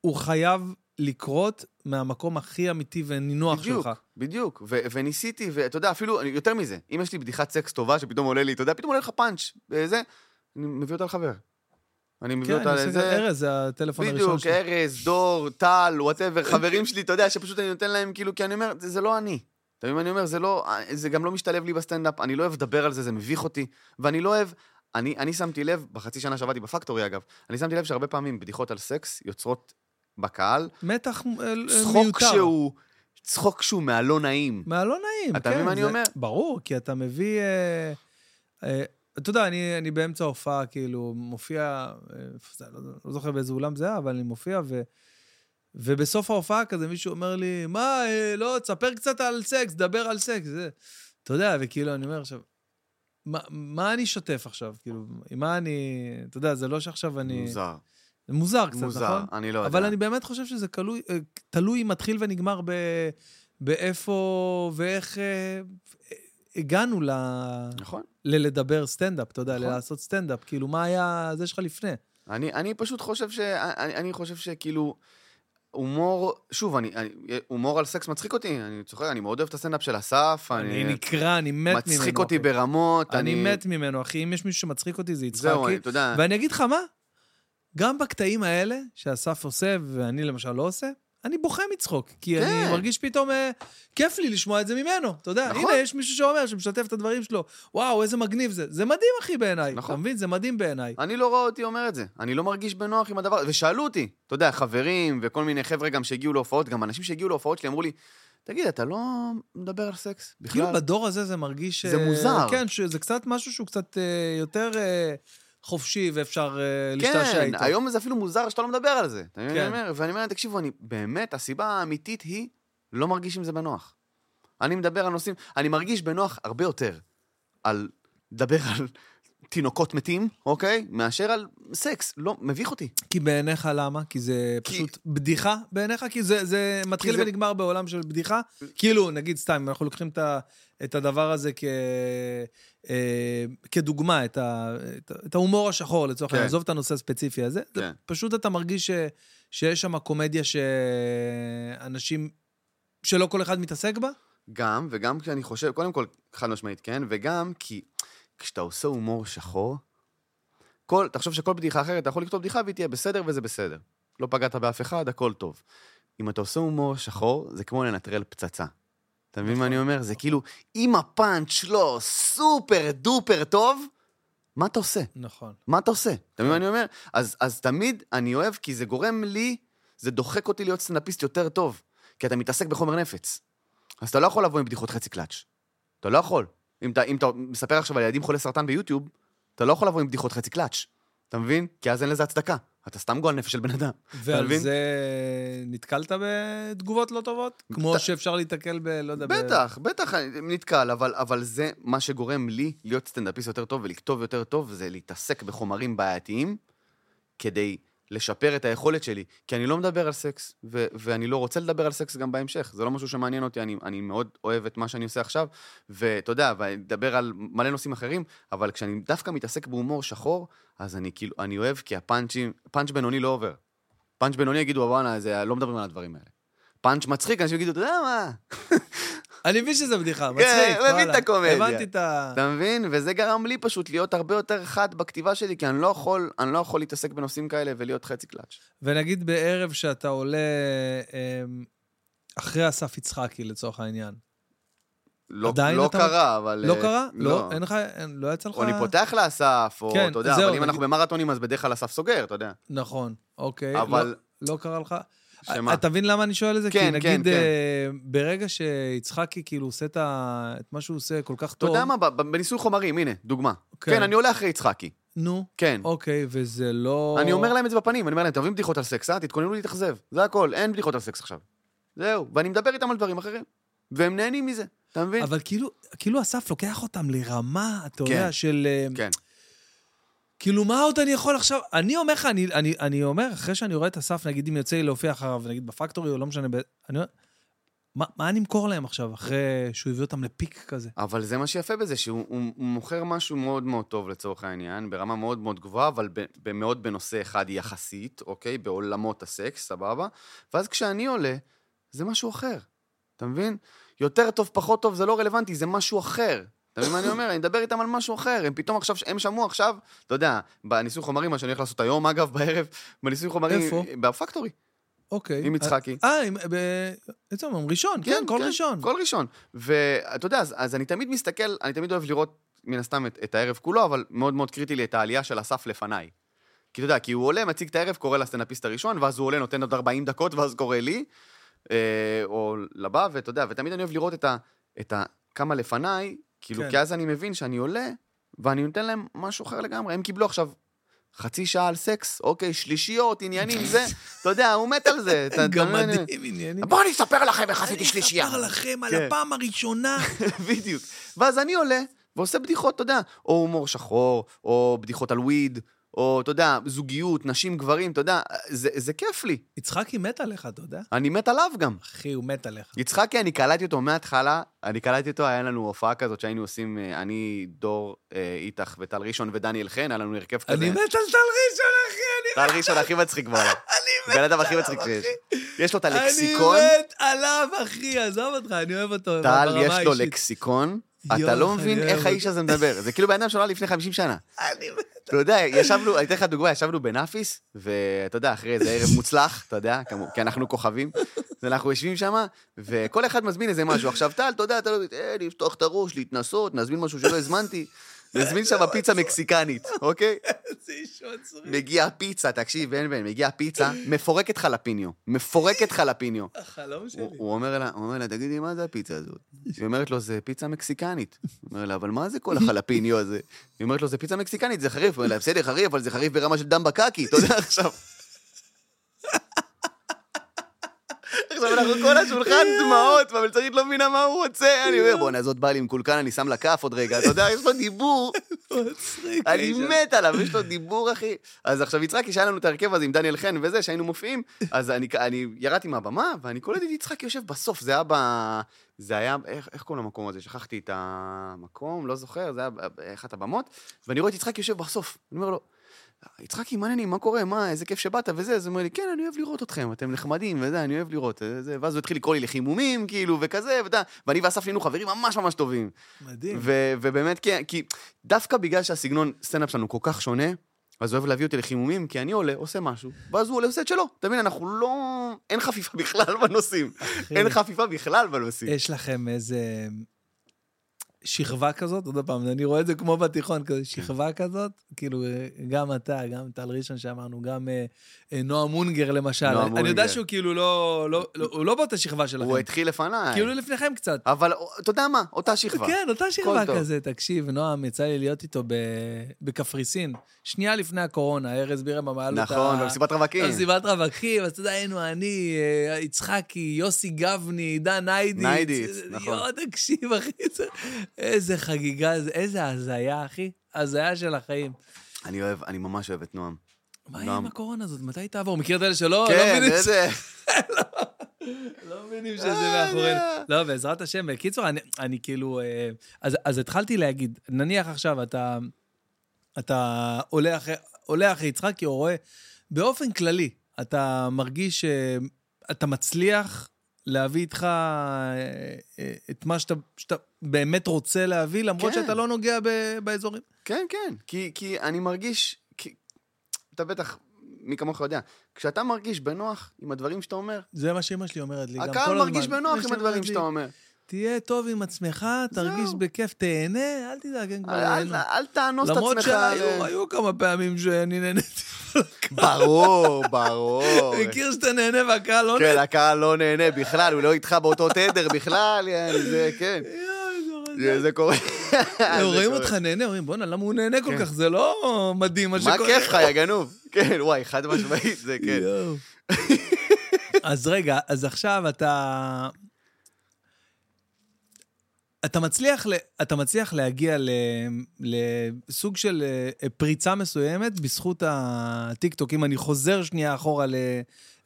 A: הוא חייב לקרות מהמקום הכי אמיתי ונינוח
B: בדיוק,
A: שלך.
B: בדיוק. ו- וניסיתי, ואתה יודע, אפילו, יותר מזה, אם יש לי בדיחת סקס טובה שפתאום עולה לי, אתה יודע, פתאום עולה לך פאנץ', וזה, אני מביא אותה לחבר. אני מביא
A: כן,
B: אותה לזה.
A: ארז, זה הטלפון הראשון
B: בדיוק,
A: שלי.
B: ארז, דור, טל, whatever, חברים שלי, אתה יודע, שפשוט אני נותן להם, כאילו, כי אני אומר, זה, לא אני. אתה מבין מה אני אומר? זה לא, זה גם לא משתלב לי בסטנדאפ, אני לא אוהב לדבר על זה, זה מביך אותי, ואני לא אוהב, אני, אני שמתי לב, בחצי שנה שעבדתי בפקטורי אגב, אני שמתי לב שהרבה פעמים בדיחות על סקס יוצרות בקהל
A: מתח אה,
B: צחוק
A: מיותר.
B: שהוא, צחוק שהוא מהלא נעים.
A: מהלא נעים,
B: אתה
A: כן.
B: מבין מה אני אומר?
A: ברור, כי אתה מביא... אה, אה, אתה יודע, אני, אני באמצע ההופעה, כאילו, מופיע, אה, לא, לא זוכר באיזה אולם זה היה, אבל אני מופיע, ו, ובסוף ההופעה כזה מישהו אומר לי, מה, אה, לא, תספר קצת על סקס, דבר על סקס. זה. אתה יודע, וכאילו, אני אומר עכשיו, מה, מה אני שוטף עכשיו? כאילו, מה אני... אתה יודע, זה לא שעכשיו אני...
B: מוזר.
A: זה מוזר קצת,
B: מוזר,
A: נכון?
B: אני לא יודע.
A: אבל אני באמת חושב שזה תלוי, אה, תלוי, מתחיל ונגמר ב, באיפה ואיך הגענו ל,
B: נכון.
A: ללדבר סטנדאפ, אתה יודע,
B: נכון.
A: לעשות סטנדאפ. כאילו, מה היה זה שלך לפני?
B: אני, אני פשוט חושב ש... אני, אני חושב שכאילו... הומור, שוב, אני, אני, הומור על סקס מצחיק אותי, אני צוחק, אני מאוד אוהב את הסטנדאפ של אסף,
A: אני נקרע, אני מת ממנו.
B: מצחיק אותי
A: אחי.
B: ברמות,
A: אני מת ממנו, אחי. אם יש מישהו שמצחיק אותי, זה
B: זהו,
A: יצחקי.
B: אני- אתה יודע,
A: ואני אגיד לך מה, גם בקטעים האלה, שאסף עושה ואני למשל לא עושה, אני בוכה מצחוק, כי
B: כן.
A: אני מרגיש פתאום, אה, כיף לי לשמוע את זה ממנו. אתה יודע,
B: נכון.
A: הנה, יש מישהו שאומר, שמשתף את הדברים שלו, וואו, איזה מגניב זה. זה מדהים, אחי, בעיניי.
B: נכון.
A: אתה מבין? זה מדהים בעיניי.
B: אני לא רואה אותי אומר את זה. אני לא מרגיש בנוח עם הדבר. ושאלו אותי, אתה יודע, חברים וכל מיני חבר'ה גם שהגיעו להופעות, גם אנשים שהגיעו להופעות שלי אמרו לי, תגיד, אתה לא מדבר על סקס
A: כאילו
B: בכלל?
A: בדור הזה זה מרגיש...
B: זה
A: אה,
B: מוזר.
A: כן, שזה קצת משהו שהוא קצת אה, יותר אה, חופשי ואפשר אה, להשתעשע
B: כן,
A: איתו.
B: היום זה אפילו מוזר שאתה לא מדבר על זה.
A: כן.
B: אומר? ואני אומר, תקשיבו, אני באמת, הסיבה האמיתית היא, לא מרגיש עם זה בנוח. אני מדבר על נושאים, אני מרגיש בנוח הרבה יותר על לדבר על תינוקות מתים, אוקיי? מאשר על סקס. לא, מביך אותי.
A: כי בעיניך למה? כי זה
B: כי-
A: פשוט בדיחה בעיניך? כי זה, זה מתחיל
B: זה-
A: ונגמר בעולם של בדיחה? כאילו, נגיד סתם, אם אנחנו לוקחים את, ה, את הדבר הזה כ, אה, כדוגמה, את, ה, את, את ההומור השחור לצורך
B: כן.
A: העניין, עזוב את הנושא הספציפי הזה, זה
B: כן.
A: פשוט אתה מרגיש ש, שיש שם קומדיה שאנשים, שלא כל אחד מתעסק בה?
B: גם, וגם כשאני חושב, קודם כל, חד משמעית כן, וגם כי כשאתה עושה הומור שחור, כל, תחשוב שכל בדיחה אחרת, אתה יכול לכתוב בדיחה והיא תהיה בסדר וזה בסדר. לא פגעת באף אחד, הכל טוב. אם אתה עושה הומור שחור, זה כמו לנטרל פצצה. אתה מבין מה אני אומר? זה כאילו, אם הפאנץ' לא סופר דופר טוב, מה אתה עושה?
A: נכון.
B: מה אתה עושה? אתה מבין מה אני אומר? אז, אז תמיד אני אוהב, כי זה גורם לי, זה דוחק אותי להיות סטנדאפיסט יותר טוב, כי אתה מתעסק בחומר נפץ. אז אתה לא יכול לבוא עם בדיחות חצי קלאץ'. אתה לא יכול. אם אתה, אם אתה מספר עכשיו על ילדים חולי סרטן ביוטיוב, אתה לא יכול לבוא עם בדיחות חצי קלאץ'. אתה מבין? כי אז אין לזה הצדקה. אתה סתם גועל נפש של בן אדם.
A: ועל
B: מבין?
A: זה נתקלת בתגובות לא טובות? כמו
B: ת-
A: שאפשר להיתקל ב... לא יודע,
B: בטח, בטח, נתקל, אבל, אבל זה מה שגורם לי להיות סטנדאפיסט יותר טוב ולכתוב יותר טוב, זה להתעסק בחומרים בעייתיים כדי לשפר את היכולת שלי. כי אני לא מדבר על סקס, ו- ואני לא רוצה לדבר על סקס גם בהמשך. זה לא משהו שמעניין אותי, אני, אני מאוד אוהב את מה שאני עושה עכשיו, ואתה יודע, ואני מדבר על מלא נושאים אחרים, אבל כשאני דווקא מתעסק בהומור שחור, אז אני כאילו, אני אוהב כי הפאנצ'ים, פאנץ' בינוני לא עובר. פאנץ' בינוני יגידו, וואלה, זה, לא מדברים על הדברים האלה. פאנץ' מצחיק, אנשים יגידו, אתה יודע מה, [LAUGHS]
A: אני מבין שזה בדיחה, מצחיק,
B: כן, מבין
A: וואלה.
B: את הקומדיה.
A: הבנתי את ה...
B: אתה מבין? וזה גרם לי פשוט להיות הרבה יותר חד בכתיבה שלי, כי אני לא יכול, אני לא יכול להתעסק בנושאים כאלה ולהיות חצי קלאץ'.
A: ונגיד בערב שאתה עולה אמ, אחרי אסף יצחקי, לצורך העניין.
B: לא,
A: עדיין
B: לא
A: אתה-
B: קרה, אבל...
A: לא
B: אה,
A: קרה? לא? אין לך... אין- לא יצא לך...
B: או אני פותח לאסף, או
A: כן,
B: אתה יודע, אבל אם אנחנו במרתונים, אז בדרך כלל אסף סוגר, אתה יודע.
A: נכון, אוקיי.
B: אבל-
A: לא, לא קרה לך...
B: שמה?
A: אתה מבין למה אני שואל את זה?
B: כן,
A: כי
B: כן,
A: נגיד,
B: כן.
A: אה, ברגע שיצחקי כאילו עושה את ה- את מה שהוא עושה כל כך
B: אתה
A: טוב...
B: יודע מה? בניסוי חומרים, הנה, דוגמה.
A: כן.
B: כן, אני עולה אחרי יצחקי.
A: נו,
B: כן.
A: אוקיי, וזה לא...
B: אני אומר להם את זה בפנים, אני אומר להם, אתם אוהבים בדיחות על סקס, אה? תתכוננו להתאכזב. זה הכל, אין בדיחות על סקס עכשיו. זהו. ואני מדבר איתם על דברים אחרים. והם נהנים מזה, אתה מבין?
A: אבל כאילו, כאילו אסף לוקח אותם לרמה, אתה
B: כן.
A: יודע, של... אה,
B: כן.
A: כאילו, מה עוד אני יכול עכשיו... אני אומר לך, אני, אני, אני אומר, אחרי שאני רואה את אסף, נגיד אם יוצא לי להופיע אחריו, נגיד בפקטורי או לא משנה, ב... אני אומר, מה, מה אני אמכור להם עכשיו, אחרי שהוא הביא אותם לפיק כזה?
B: אבל זה מה שיפה בזה, שהוא הוא, הוא מוכר משהו מאוד מאוד טוב לצורך העניין, ברמה מאוד מאוד גבוהה, אבל מאוד בנושא אחד יחסית, אוקיי? בעולמות הסקס, סבבה? ואז כשאני עולה, זה משהו אחר. אתה מבין? יותר טוב, פחות טוב, זה לא רלוונטי, זה משהו אחר. אתה מבין מה אני אומר? אני מדבר איתם על משהו אחר. הם פתאום עכשיו, הם שמעו עכשיו, אתה יודע, בניסוי חומרים, מה שאני הולך לעשות היום, אגב, בערב, בניסוי חומרים...
A: איפה?
B: בפקטורי,
A: אוקיי.
B: עם יצחקי.
A: אה, עם- ב... איזה יום? ראשון, כן, כל ראשון.
B: כל ראשון. ואתה יודע, אז, אז אני תמיד מסתכל, אני תמיד אוהב לראות מן הסתם את, את הערב כולו, אבל מאוד מאוד קריטי לי את העלייה של אסף לפניי. כי אתה יודע, כי הוא עולה, מציג את הערב, קורא לסטנדאפיסט הראשון, ואז הוא עולה, נותן עוד 40 דקות, ואז קורא לי, אה, או לבא, ואתה יודע, ותמיד אני אוהב לראות את ה... את ה כמה לפניי, כאילו,
A: כן.
B: כי אז אני מבין שאני עולה, ואני נותן להם משהו אחר לגמרי. הם קיבלו עכשיו חצי שעה על סקס, אוקיי, שלישיות, עניינים, זה, [LAUGHS] אתה יודע, הוא מת על זה.
A: מדהים עניינים.
B: בואו אני אספר לכם איך עשיתי
A: אני
B: שלישייה.
A: אספר לכם על
B: כן.
A: הפעם הראשונה. [LAUGHS]
B: בדיוק. ואז אני עולה ועושה בדיחות, אתה יודע, או הומור שחור, או בדיחות על וויד, או, אתה יודע, זוגיות, נשים, גברים, אתה יודע, זה, זה כיף לי.
A: יצחקי מת עליך, אתה יודע?
B: אני מת עליו גם.
A: אחי, הוא מת עליך.
B: יצחקי, אני קלטתי אותו מההתחלה, אני קלטתי אותו, היה לנו הופעה כזאת שהיינו עושים, אה, אני, דור, אה, איתך וטל ראשון ודניאל חן, היה לנו הרכב כזה.
A: אני מת על טל ראשון, אחי, אני
B: טל ראשון הכי מצחיק בעולם. [LAUGHS]
A: אני מת
B: בן אדם הכי
A: עליו,
B: מצחיק
A: אחי.
B: שיש. יש לו את הלקסיקון,
A: אני מת עליו, אחי, עזוב אותך, אני אוהב אותו
B: טל, יש לו. לקסיקון, אתה לא מבין איך. האיש הזה מדבר. זה כאילו בן אדם שנולד לפני 50 שנה.
A: אני.
B: אתה יודע, ישבנו, אני אתן לך דוגמה, ישבנו בנאפיס, ואתה יודע, אחרי איזה ערב מוצלח, אתה יודע, כי אנחנו כוכבים, אז אנחנו יושבים שם, וכל אחד מזמין איזה משהו. עכשיו, טל, אתה יודע, אתה לא... אה, לפתוח את הראש, להתנסות, נזמין משהו שלא הזמנתי. נזמין שם פיצה מקסיקנית, אוקיי?
A: זה איש מצחיק.
B: מגיע פיצה, תקשיב, בן בן, מגיע פיצה, [COUGHS] מפורקת חלפיניו, מפורקת חלפיניו.
A: החלום שלי.
B: הוא אומר לה, תגידי, מה זה הפיצה הזאת? [COUGHS] היא אומרת לו, זה פיצה מקסיקנית. הוא אומר לה, אבל מה זה כל החלפיניו הזה? היא אומרת לו, זה פיצה מקסיקנית, זה חריף. הוא אומר לה, בסדר, חריף, אבל זה חריף ברמה של דם בקקי, אתה יודע עכשיו. [LAUGHS] עכשיו אנחנו כל השולחן דמעות, והמלצרית לא מבינה מה הוא רוצה. אני אומר, בואנה, זאת באה לי עם קולקן, אני שם לה כף עוד רגע, אתה יודע, יש לו דיבור. אני. מת עליו, יש לו דיבור, אחי. אז עכשיו יצחקי, שהיה לנו את ההרכב הזה עם דניאל חן וזה, שהיינו מופיעים, אז אני, ירדתי מהבמה, ואני קולט את יצחקי יושב בסוף, זה היה ב... זה היה, איך, איך קוראים למקום הזה? שכחתי את המקום, לא זוכר, זה היה באחת הבמות, ואני רואה את יצחקי יושב בסוף. אני אומר לו, יצחקי, מה העניינים, מה קורה, מה, איזה כיף שבאת וזה, אז הוא אומר לי, כן, אני אוהב לראות אתכם, אתם נחמדים וזה, אני אוהב לראות, זה, ואז הוא התחיל לקרוא לי לחימומים, כאילו, וכזה, ואתה, ואני ואסף נהיינו חברים ממש ממש טובים.
A: מדהים.
B: ו- ובאמת, כי, כי דווקא בגלל שהסגנון סטנדאפ שלנו כל כך שונה, אז הוא אוהב להביא אותי לחימומים, כי אני עולה, עושה משהו, ואז הוא עולה, עושה את שלו. אתה מבין, אנחנו לא... אין חפיפה בכלל בנושאים. אין חפיפה בכלל בנושאים.
A: יש לכם איזה שכבה כזאת, עוד פעם, אני רואה את זה כמו בתיכון,
B: כן.
A: כזה שכבה כזאת, כאילו, גם אתה, גם טל ראשון שאמרנו, גם אה, אה, נועה מונגר למשל.
B: נועה
A: אני יודע. שהוא כאילו לא, לא, לא, הוא לא באותה שכבה שלכם.
B: הוא התחיל לפניי.
A: כאילו לפניכם קצת.
B: אבל אתה יודע מה, אותה שכבה.
A: כן, אותה שכבה
B: טוב.
A: כזה, תקשיב, נועם, יצא לי להיות איתו בקפריסין, שנייה לפני הקורונה, ארז בירם אמר לו את ה...
B: נכון, במסיבת רווקים.
A: במסיבת רווקים, אז אתה יודע, היינו אני, אה, יצחקי, יוסי גבני, עידן ניידיץ.
B: ניידיץ, נכון.
A: יואו, תקשיב, אחי, זה- איזה חגיגה, זה- איזה הזיה, אחי. הזיה של החיים.
B: אני אוהב, אני ממש אוהב את נועם.
A: מה יהיה. עם הקורונה הזאת? מתי היא תעבור? מכיר את אלה שלא? לא
B: כן, איזה... [LAUGHS]
A: לא מבינים שזה
B: אה,
A: מאחורינו.
B: לא.
A: בעזרת השם. בקיצור, אני, כאילו... אה, אז, התחלתי להגיד, נניח עכשיו אתה, אתה עולה אחרי, עולה אחרי יצחקי, או רואה, באופן כללי, אתה מרגיש שאתה מצליח להביא איתך אה, אה, את מה שאתה, שאתה באמת רוצה להביא, למרות
B: כן.
A: שאתה לא נוגע ב, באזורים.
B: כן, כן. כי, כי אני מרגיש... כי... אתה בטח, מי כמוך יודע, כשאתה מרגיש בנוח עם הדברים שאתה אומר,
A: זה מה שאמא שלי אומרת לי גם כל הזמן.
B: הקהל מרגיש בנוח עם הדברים
A: אומרת
B: שאתה
A: לי,
B: אומר.
A: תהיה טוב עם עצמך, תרגיש
B: זהו.
A: בכיף, תהנה, אל תדאג, אין כבר...
B: אל, אל, אל תאנוס את
A: למרות
B: עצמך.
A: שהיו
B: ל-
A: היו כמה פעמים שאני נהניתי.
B: ברור, ברור. [LAUGHS]
A: מכיר שאתה נהנה והקהל לא
B: כן,
A: נהנה?
B: הקהל לא נהנה בכלל, הוא לא איתך באותו תדר בכלל, זה, כן.
A: זה
B: קורה. זה
A: רואים. אותך נהנה, אומרים, בואנה, למה הוא נהנה כל
B: כן.
A: כך? זה לא מדהים מה
B: מה
A: שקורה.
B: כיף לך, יא גנוב? כן, וואי, חד משמעית, זה [LAUGHS] כן.
A: אז רגע, אז עכשיו אתה... אתה מצליח. אתה מצליח להגיע. לסוג של אה, פריצה מסוימת בזכות הטיקטוק. אם אני חוזר שנייה אחורה.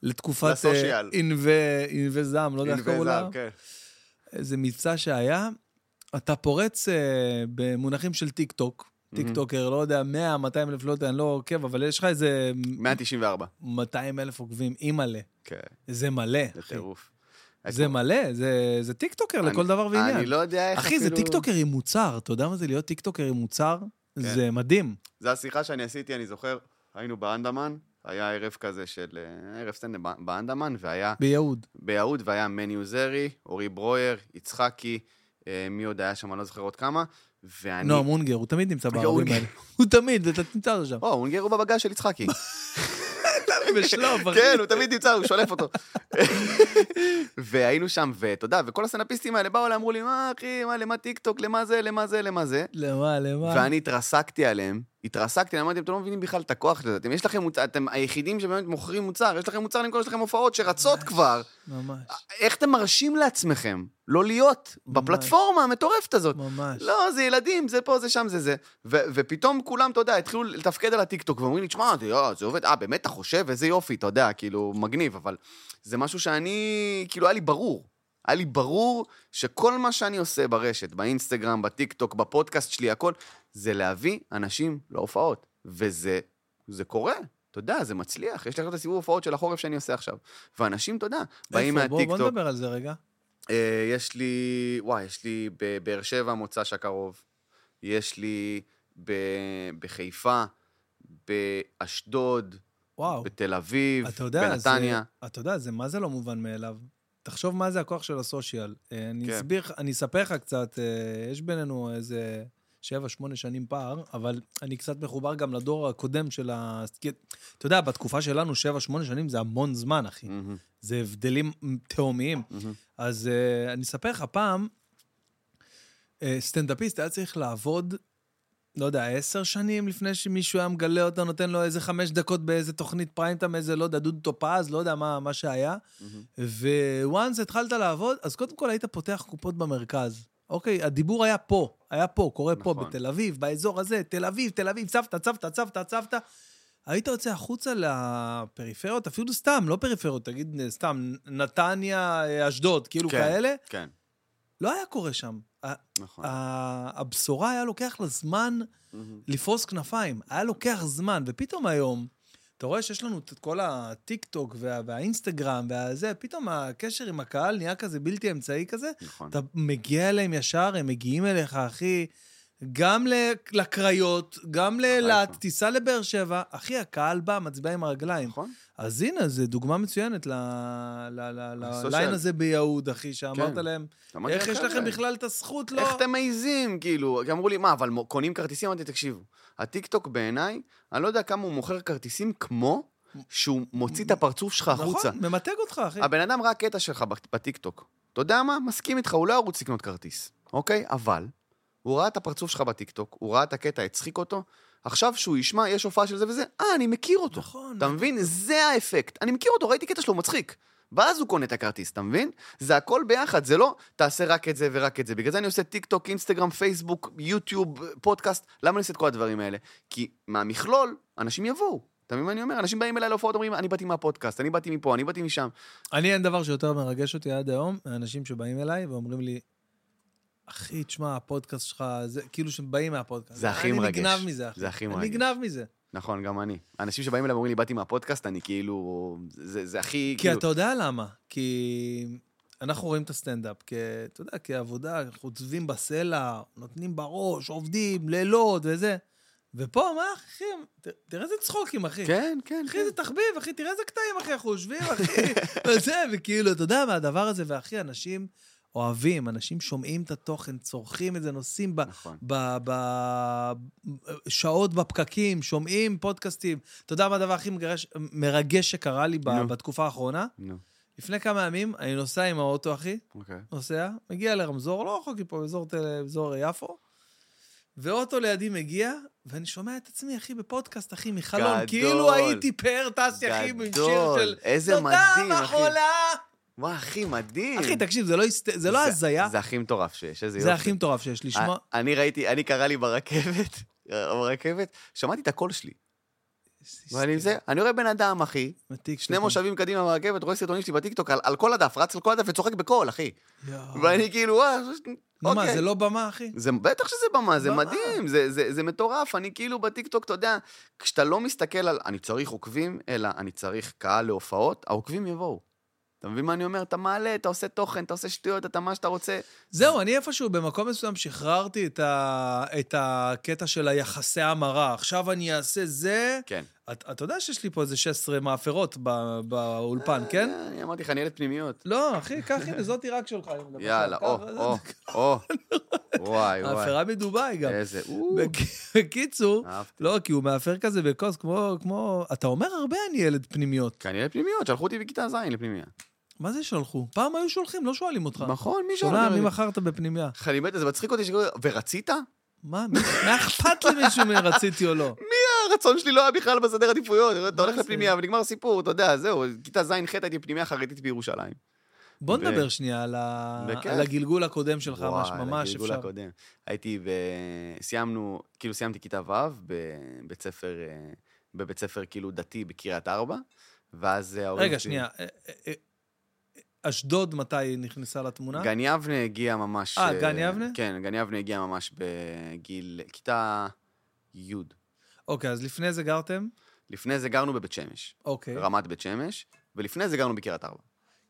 A: לתקופת אה,
B: ל
A: social. ענבי, זעם, לא יודע איך קראו לה.
B: זהב, כן.
A: איזה מבצע שהיה, אתה פורץ אה, במונחים של טיק טוק, טיק טוקר, לא יודע, 100, 200 אלף, לא יודע, אני לא עוקב, אבל יש לך איזה
B: 194.
A: 200 אלף עוקבים, אימא'לה.
B: כן,
A: זה מלא,
B: זה
A: אחי.
B: טירוף.
A: זה מלא, זה, זה טיק טוקר
B: אני-
A: לכל דבר ועניין.
B: אני לא יודע איך
A: אחי, זה
B: אפילו-
A: טיק טוקר עם מוצר, אתה יודע מה זה להיות טיק טוקר עם מוצר?
B: כן.
A: זה מדהים.
B: זו השיחה שאני עשיתי, אני זוכר, היינו באנדמן, היה ערב כזה של, אה, ערב סטנדאפ בא- באנדמן, והיה
A: ביהוד.
B: ביהוד, והיה מני עוזרי, אורי ברויר, יצחקי, מי עוד היה שם, אני לא זוכר עוד כמה, ואני...
A: נועם אונגר, הוא תמיד נמצא בערבים
B: אונגר.
A: האלה. הוא תמיד, אתה תמצא אותו שם.
B: או, אונגר הוא בבגאז' של יצחקי. [LAUGHS]
A: בשלוף, אחי.
B: כן, הוא תמיד נמצא, הוא שולף אותו. [LAUGHS] והיינו שם, ואתה יודע, וכל הסטנדאפיסטים האלה באו אליי, אמרו לי, מה אחי, מה, למה טיק טוק, למה זה, למה זה, למה זה.
A: למה, למה?
B: ואני התרסקתי עליהם, התרסקתי, אמרתי, אתם לא מבינים בכלל את הכוח של זה. אתם, יש לכם מוצר, אתם היחידים שבאמת מוכרים מוצר, יש לכם מוצר למכור, יש לכם הופעות שרצות כבר.
A: ממש,
B: איך אתם מרשים לעצמכם לא להיות
A: ממש.
B: בפלטפורמה המטורפת הזאת?
A: ממש.
B: לא, זה ילדים, זה פה, זה שם, זה זה. ו- ופתאום כולם, אתה יודע, התחילו לתפקד על הטיקטוק, ואומרים לי, תשמע, זה, אה, זה עובד, אה, באמת אתה חושב? איזה יופי, אתה יודע, כאילו, מגניב, אבל זה משהו שאני, כאילו, היה לי ברור. היה לי ברור שכל מה שאני עושה ברשת, באינסטגרם, בטיקטוק, בפודקאסט שלי, הכל, זה להביא אנשים להופעות. וזה זה קורה. אתה יודע, זה מצליח. יש לך את הסיבוב הופעות של החורף שאני עושה עכשיו. ואנשים, אתה יודע, באים
A: איפה? בוא-
B: מהטיקטוק.
A: בוא נדבר על זה רגע.
B: אה, יש לי, וואי, יש לי בבאר שבע מוצ"ש הקרוב, יש לי ב- בחיפה, באשדוד,
A: וואו.
B: בתל אביב,
A: אתה יודע,
B: בנתניה.
A: זה, אתה יודע, זה מה זה לא מובן מאליו. תחשוב מה זה הכוח של הסושיאל. אה, אני
B: כן.
A: אסביר, אני אספר לך קצת, אה, יש בינינו איזה שבע, שמונה שנים פער, אבל אני קצת מחובר גם לדור הקודם של ה... אתה יודע, בתקופה שלנו, שבע, שמונה שנים זה המון זמן, אחי.
B: מהמם,
A: זה הבדלים תהומיים.
B: מהמם.
A: אז uh, אני אספר לך, פעם, uh, סטנדאפיסט היה צריך לעבוד, לא יודע, עשר שנים לפני שמישהו היה מגלה אותו, נותן לו איזה חמש דקות באיזה תוכנית פריים-טיים, איזה, לא יודע, דודו טופז, לא יודע מה, מה שהיה.
B: מהמם.
A: וואנס התחלת לעבוד, אז קודם כל היית פותח קופות במרכז. אוקיי, הדיבור היה פה, היה פה, קורה פה,
B: נכון.
A: בתל אביב, באזור הזה, תל אביב, תל אביב, צוותא, צוותא, צוותא, צוותא. היית יוצא החוצה לפריפריות, אפילו סתם, לא פריפריות, תגיד סתם, נתניה, אשדוד, כאילו
B: כן.
A: כאלה,
B: כן,
A: לא היה קורה שם.
B: נכון.
A: הבשורה היה לוקח לה זמן
B: מהמם.
A: לפרוס כנפיים, היה לוקח זמן, ופתאום היום, אתה רואה שיש לנו את כל הטיק-טוק וה, והאינסטגרם והזה, פתאום הקשר עם הקהל נהיה כזה בלתי אמצעי כזה,
B: נכון.
A: אתה מגיע אליהם ישר, הם מגיעים אליך, אחי, גם לקריות, גם לאילת. תיסע לבאר שבע, אחי, הקהל בא, מצביע עם הרגליים.
B: נכון.
A: אז הנה, זו דוגמה מצוינת. לליין הזה ביהוד, אחי, שאמרת
B: כן.
A: להם, איך יש
B: "חבר'ה,
A: לכם בכלל את הזכות, לא...
B: איך אתם מעיזים, כאילו? אמרו לי, מה, אבל קונים כרטיסים? אמרתי, תקשיבו, הטיקטוק בעיניי, אני לא יודע כמה הוא מוכר כרטיסים כמו שהוא מוציא את הפרצוף שלך החוצה.
A: נכון, ממתג אותך, אחי.
B: הבן אדם ראה קטע שלך בט- בטיקטוק. אתה יודע מה? מסכים איתך, הוא לא ירוץ לקנות כרטיס, אוקיי? אבל, הוא ראה את הפרצוף שלך בטיקטוק, הוא ראה את הקטע, הצחיק אותו, עכשיו שהוא ישמע, יש הופעה של זה וזה, אה, אני מכיר אותו.
A: נכון.
B: אתה מבין? זה האפקט. אני מכיר אותו, ראיתי קטע שלו, הוא מצחיק. ואז הוא קונה את הכרטיס, אתה מבין? זה הכל ביחד, זה לא תעשה רק את זה ורק את זה. בגלל זה אני עושה טיק טוק, אינסטגרם, פייסבוק, יוטיוב, פודקאסט. למה אני עושה את כל הדברים האלה? כי מהמכלול, אנשים יבואו. אתה מבין מה אני אומר? אנשים באים אליי להופעות, אומרים, אני באתי מהפודקאסט, אני באתי מפה, אני באתי משם.
A: אני, אין דבר שיותר מרגש אותי עד היום, האנשים שבאים אליי ואומרים לי, אחי, תשמע, הפודקאסט שלך, זה כאילו שבאים מהפודקאסט.
B: זה הכי מרגש.
A: אני נגנב מזה, אחי.
B: זה הכי
A: אני
B: מרגש.
A: נגנב מזה.
B: נכון, גם אני. אנשים שבאים אליי ואומרים לי, באתי מהפודקאסט, אני כאילו... זה, זה הכי...
A: כי
B: כאילו...
A: אתה יודע למה. כי אנחנו רואים את הסטנדאפ, כ... אתה יודע, כעבודה, אנחנו עוצבים בסלע, נותנים בראש, עובדים, לילות וזה. ופה, מה, אחי, ת- תראה איזה צחוקים, אחי.
B: כן, כן,
A: אחי,
B: כן.
A: זה תחביב, אחי, תראה איזה קטעים, אחי, אנחנו יושבים, אחי, [LAUGHS] וזה, וכאילו, אתה יודע, מהדבר הזה, ואחי, אנשים אוהבים, אנשים שומעים את התוכן, צורכים את זה, נוסעים ב...
B: נכון.
A: בשעות בפקקים, שומעים פודקאסטים. אתה יודע מה הדבר הכי מרגש, מרגש שקרה לי
B: נו.
A: בתקופה האחרונה?
B: נו,
A: לפני כמה ימים, אני נוסע עם האוטו, אחי,
B: אוקיי.
A: נוסע, מגיע לרמזור, לא רחוק מפה, באזור, תל- באזור יפו, ואוטו לידי מגיע, ואני שומע את עצמי, אחי, בפודקאסט, אחי, מחלון.
B: גדול.
A: כאילו הייתי פאר טסי, אחי, עם שיר
B: גדול.
A: של...
B: איזה מדהים,
A: תודה,
B: אחי.
A: מחולה!
B: וואי, אחי, מדהים.
A: אחי, תקשיב, זה לא הסת- זה לא הזיה,
B: זה הכי מטורף שיש, איזה יופי.
A: זה הכי מטורף שיש, לשמוע...
B: אה, אני ראיתי, אני קרא לי ברכבת, ברכבת, שמעתי את הקול שלי. ואני זה, אני רואה בן אדם, אחי, שני. מושבים קדימה ברכבת, רואה סרטונים שלי בטיקטוק על, על כל הדף, רץ על כל הדף וצוחק בקול, אחי. ואני כאילו, וואו,
A: נו מה,
B: אוקיי.
A: זה לא במה, אחי?
B: זה בטח שזה במה, זה. מדהים, זה, זה, זה מטורף. אני כאילו בטיקטוק, אתה יודע, כשאתה לא מסתכל על אני צריך עוקבים, אלא אני צריך קהל להופעות, העוקבים יבואו. אתה מבין מה אני אומר? אתה מעלה, אתה עושה תוכן, אתה עושה שטויות, אתה מה שאתה רוצה.
A: זהו, אני איפשהו במקום מסוים שחררתי את, ה... את הקטע של היחסי המרה. עכשיו אני אעשה זה.
B: כן.
A: אתה את יודע שיש לי פה איזה 16 מאפרות. באולפן, כן?
B: אה, אני אמרתי לך, אני ילד פנימיות.
A: לא, אחי, קח, הנה, זאתי רק שלך. אני
B: יאללה. או, או, או. וואי, וואי.
A: מאפרה מדובאי גם.
B: איזה... או,
A: בק- בקיצור. לא, כי הוא מאפר כזה בכוס, כמו, כמו... אתה אומר הרבה אני ילד פנימיות.
B: כנראה פנימיות, שלחו אותי בכיתה ז' לפנימיה.
A: מה זה שלחו? פעם היו שולחים, לא שואלים אותך.
B: נכון, מי
A: שומע,
B: אותי?
A: מי מכרת בפנימיה?
B: אני מת, זה מצחיק אותי שקוראים, ורצית?
A: מה, מי- מה אכפת למישהו אם רציתי או לא?
B: הרצון שלי לא היה בכלל בסדר עדיפויות. אתה הולך? לפנימיה ונגמר הסיפור, אתה יודע, זהו, כיתה ז'-ח' הייתי בפנימיה חרדית בירושלים.
A: בוא
B: ו-
A: נדבר שנייה על ה-
B: בכיף.
A: על הגלגול הקודם שלך,
B: וואי,
A: ממש אפשר.
B: הקודם. הייתי ב... סיימנו, כאילו סיימתי כיתה ו' בבית ספר, אה, בבית ספר כאילו דתי בקריית ארבע, ואז ההורים
A: רגע, שנייה. אה, אה, אה, אשדוד מתי נכנסה לתמונה?
B: גן יבנה הגיע ממש...
A: אה, גן יבנה?
B: כן, גן יבנה הגיע ממש בגיל... כיתה י'.
A: אוקיי, אז לפני זה גרתם?
B: לפני זה גרנו בבית שמש,
A: אוקיי.
B: רמת בית שמש, ולפני זה גרנו בקריית ארבע.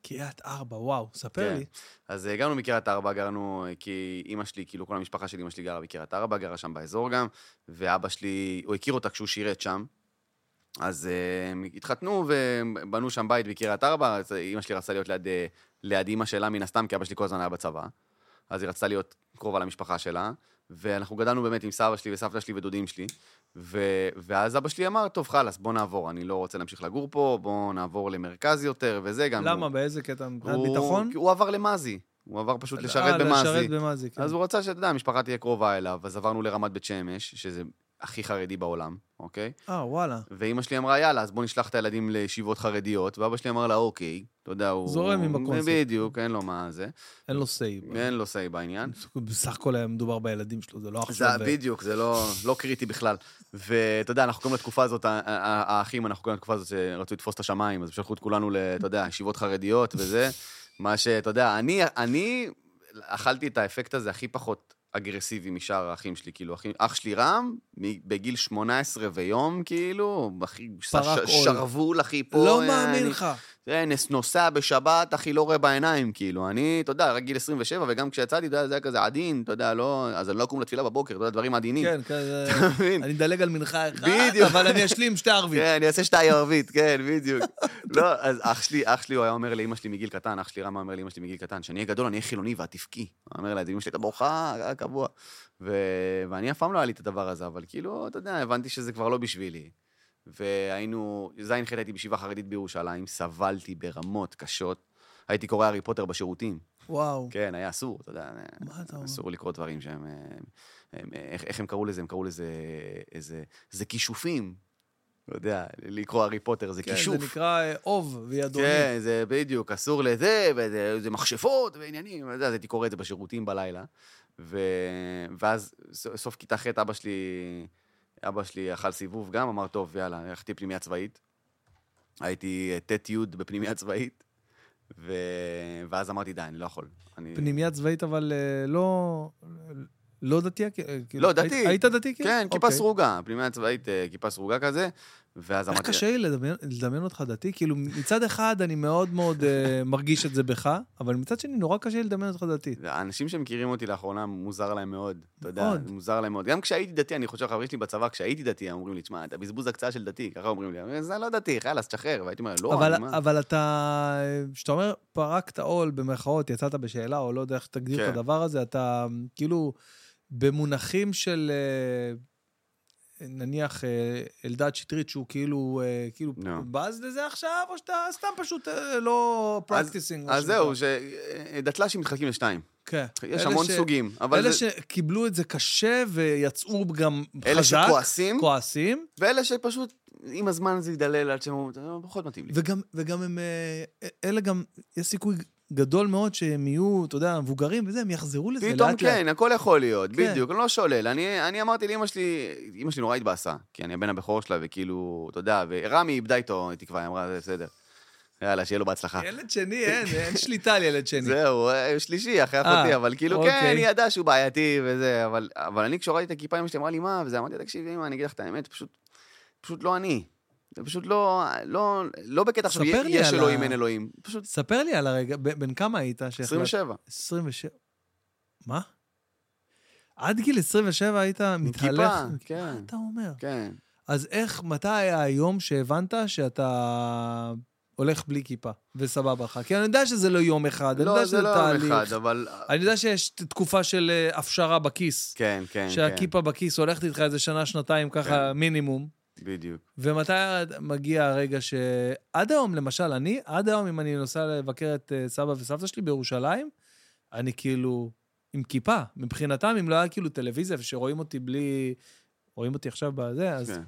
A: קריית ארבע, וואו, ספר
B: כן.
A: לי.
B: אז אה, גרנו בקריית ארבע, גרנו, אה, כי אימא שלי, כאילו כל המשפחה של אימא שלי גרה בקריית ארבע, גרה שם באזור גם, ואבא שלי, הוא הכיר אותה כשהוא שירת שם. אז אה, הם התחתנו ובנו שם בית בקריית ארבע, אז אימא שלי רצתה להיות ליד, אה, ליד אימא שלה מן הסתם, כי אבא שלי כל הזמן היה בצבא. אז היא רצתה להיות קרובה למשפחה שלה, ואנחנו גדלנו באמת עם סבא שלי וסבתא שלי ודודים שלי, ו... ואז אבא שלי אמר, טוב, חלאס, בוא נעבור, אני לא רוצה להמשיך לגור פה, בוא נעבור למרכז יותר, וזה גם...
A: למה?
B: הוא-
A: באיזה קטע? מבחינת
B: הוא-
A: ביטחון?
B: הוא עבר למזי, הוא עבר פשוט
A: אה,
B: לשרת
A: לשרת
B: במזי.
A: במזי, כן.
B: אז הוא רצה שאתה יודע, המשפחה תהיה קרובה אליו, אז עברנו לרמת בית שמש, שזה הכי חרדי בעולם, אוקיי?
A: אה, וואלה.
B: ואימא שלי אמרה, יאללה, אז בוא נשלח את הילדים לישיבות חרדיות, ואבא שלי אמר לה, אוקיי, אתה יודע, הוא...
A: זורם עם הקונספט.
B: בדיוק, אין לו מה זה,
A: אין לו say.
B: אין לו say בעניין.
A: בסך הכל היה מדובר בילדים שלו, זה לא
B: זה
A: עכשיו...
B: בדיוק, זה לא, לא קריטי בכלל. ואתה יודע, אנחנו קוראים לתקופה הזאת, האחים, אנחנו קוראים לתקופה הזאת שרצו לתפוס את השמיים, אז שלחו את כולנו, אתה יודע, ישיבות חרדיות וזה. מה שאתה יודע, אני, אני אכלתי את האפקט הזה הכי פחות אגרסיבי משאר האחים שלי, כאילו, אחי, אח שלי רם, בגיל 18 ויום, כאילו, אחי, ש-. שרוול, אחי, פה.
A: לא מאמין
B: אני-
A: לך.
B: נס- נוסע בשבת, אחי, לא רואה בעיניים, כאילו. אני, אתה יודע, רק גיל 27, וגם כשיצאתי, אתה יודע, זה היה כזה עדין, אתה יודע, לא... אז אני לא אקום לתפילה בבוקר, אתה יודע, דברים עדינים.
A: כן, כזה...
B: אתה מבין?
A: אני אדלג על מנחה אחת,
B: בדיוק.
A: אבל אני אשלים שתי ערבית.
B: כן, אני אעשה שתי ערבית, כן, בדיוק. לא, אז אח שלי, אח שלי, הוא היה אומר לאמא שלי מגיל קטן, אח שלי רמה אומר לאמא שלי מגיל קטן, שאני אהיה גדול, אני אהיה חילוני ואת תבכי. הוא אומר לה, אמא שלי הייתה בוכה, קבוע. ו- ואני אף פעם לא היה לי את הדבר הזה, אבל כאילו, אתה יודע, הבנתי שזה כבר לא בשבילי. והיינו, ז'-ח' הייתי בישיבה חרדית בירושלים, סבלתי ברמות קשות. הייתי קורא הארי פוטר בשירותים.
A: וואו.
B: כן, היה אסור, אתה יודע.
A: מה אתה אומר?
B: אסור לקרוא דברים שהם... הם, הם, איך, איך הם קראו לזה? הם קראו לזה איזה... זה כישופים. לא יודע, לקרוא הארי פוטר זה
A: כן,
B: כישוף.
A: זה נקרא אה, אוב וידוני.
B: כן, זה בדיוק, אסור לזה, וזה זה מכשפות ועניינים, וזה, אז הייתי קורא את זה בשירותים בלילה. ו... ואז סוף כיתה ח' אבא שלי, אבא שלי אכל סיבוב גם, אמר, טוב, יאללה, הלכתי לפנימייה צבאית. הייתי אה, ט'-י' בפנימייה צבאית, ו... ואז אמרתי, די, אני לא יכול. אני...
A: פנימייה צבאית, אבל אה, לא... לא דתי? אה, כאילו,
B: לא, דתי.
A: היית- היית דתי? כאילו?
B: כן, כיפה
A: אוקיי.
B: סרוגה, פנימייה צבאית, אה, כיפה סרוגה כזה, ואז
A: איך
B: אמרתי...
A: קשה לי לדמיין, לדמיין אותך דתי? כאילו, מצד אחד אני מאוד מאוד אה, [LAUGHS] מרגיש את זה בך, אבל מצד שני נורא קשה לי לדמיין אותך דתי.
B: האנשים שמכירים אותי לאחרונה, מוזר להם מאוד. אתה יודע. מוזר להם מאוד. גם כשהייתי דתי, אני חושב, חברים שלי בצבא, כשהייתי דתי, הם אומרים לי, תשמע, אתה בזבוז הקצאה של דתי, ככה אומרים לי. זה לא דתי, חלאס, תשחרר. והייתי אומר, לא,
A: אבל,
B: אני מה?
A: אבל אתה, כשאתה אומר פרקת עול, במרכאות, יצאת בשאלה, או לא יודע איך תגדיר
B: כן.
A: את הדבר הזה, אתה כאילו, במונחים של, אה, נניח, אה, אלדד שטרית, שהוא כאילו, אה, כאילו,
B: נו.
A: בז לזה עכשיו, או שאתה סתם פשוט לא פרקטיסינג?
B: אז זהו, שדתל"שים מתחלקים לשתיים.
A: כן.
B: יש
A: אלה
B: המון
A: ש-
B: סוגים, אבל
A: אלה
B: זה-
A: שקיבלו את זה קשה ויצאו גם
B: אלה
A: חזק,
B: שכועסים,
A: כועסים,
B: ואלה שפשוט, עם הזמן זה ידלל עד שהם אומרים, "אה, פחות מתאים לי.
A: וגם, וגם הם, אלה גם, יש סיכוי גדול מאוד שהם יהיו, אתה יודע, מבוגרים וזה, הם יחזרו לזה
B: פתאום
A: לאט לאט.
B: כן, הכל יכול להיות,
A: כן.
B: בדיוק, אני לא שולל. אני, אני אמרתי לאמא שלי, אמא שלי נורא התבאסה, כי אני הבן הבכור שלה, וכאילו, אתה יודע, ורמי איבדה איתו תקווה, היא אמרה, זה בסדר. יאללה, שיהיה לו בהצלחה.
A: ילד שני, אין, אין שליטה על ילד שני.
B: זהו, אה, שלישי, אחרי
A: אה,
B: אחותי, אבל כאילו,
A: אוקיי.
B: כן, היא ידעה שהוא בעייתי וזה, אבל, אבל אני כשהורדתי את הכיפה, אמא שלי אמרה לי, מה, וזה, אמרתי, לה, תקשיבי, אמא, אני אגיד לך את האמת, פשוט, פשוט לא אני. זה פשוט לא, לא, לא בקטע עכשיו, יש אלוהים,
A: ה-
B: אין אלוהים. פשוט
A: ספר לי על הרגע, בן כמה היית? שהחלטת?
B: 27.
A: 27. מה? עד גיל 27 היית מתהלך?
B: כיפה,
A: מה
B: כן.
A: אתה אומר?
B: כן.
A: אז איך, מתי היה היום שהבנת שאתה הולך בלי כיפה, וסבבה לך. כי אני יודע שזה לא יום אחד, אני
B: לא,
A: יודע
B: זה
A: שזה
B: לא יום
A: תהליך.
B: אחד, אבל...
A: אני יודע שיש תקופה של אה, הפשרה בכיס.
B: כן, כן, כן.
A: שהכיפה בכיס הולכת איתך איזה שנה, שנתיים, ככה מינימום.
B: בדיוק.
A: ומתי מגיע הרגע ש... עד היום, למשל, אני, עד היום, אם אני נוסע לבקר את אה, סבא וסבתא שלי בירושלים, אני כאילו עם כיפה. מבחינתם, אם לא היה כאילו טלוויזיה ושרואים אותי בלי... רואים אותי עכשיו בזה, אז
B: כן.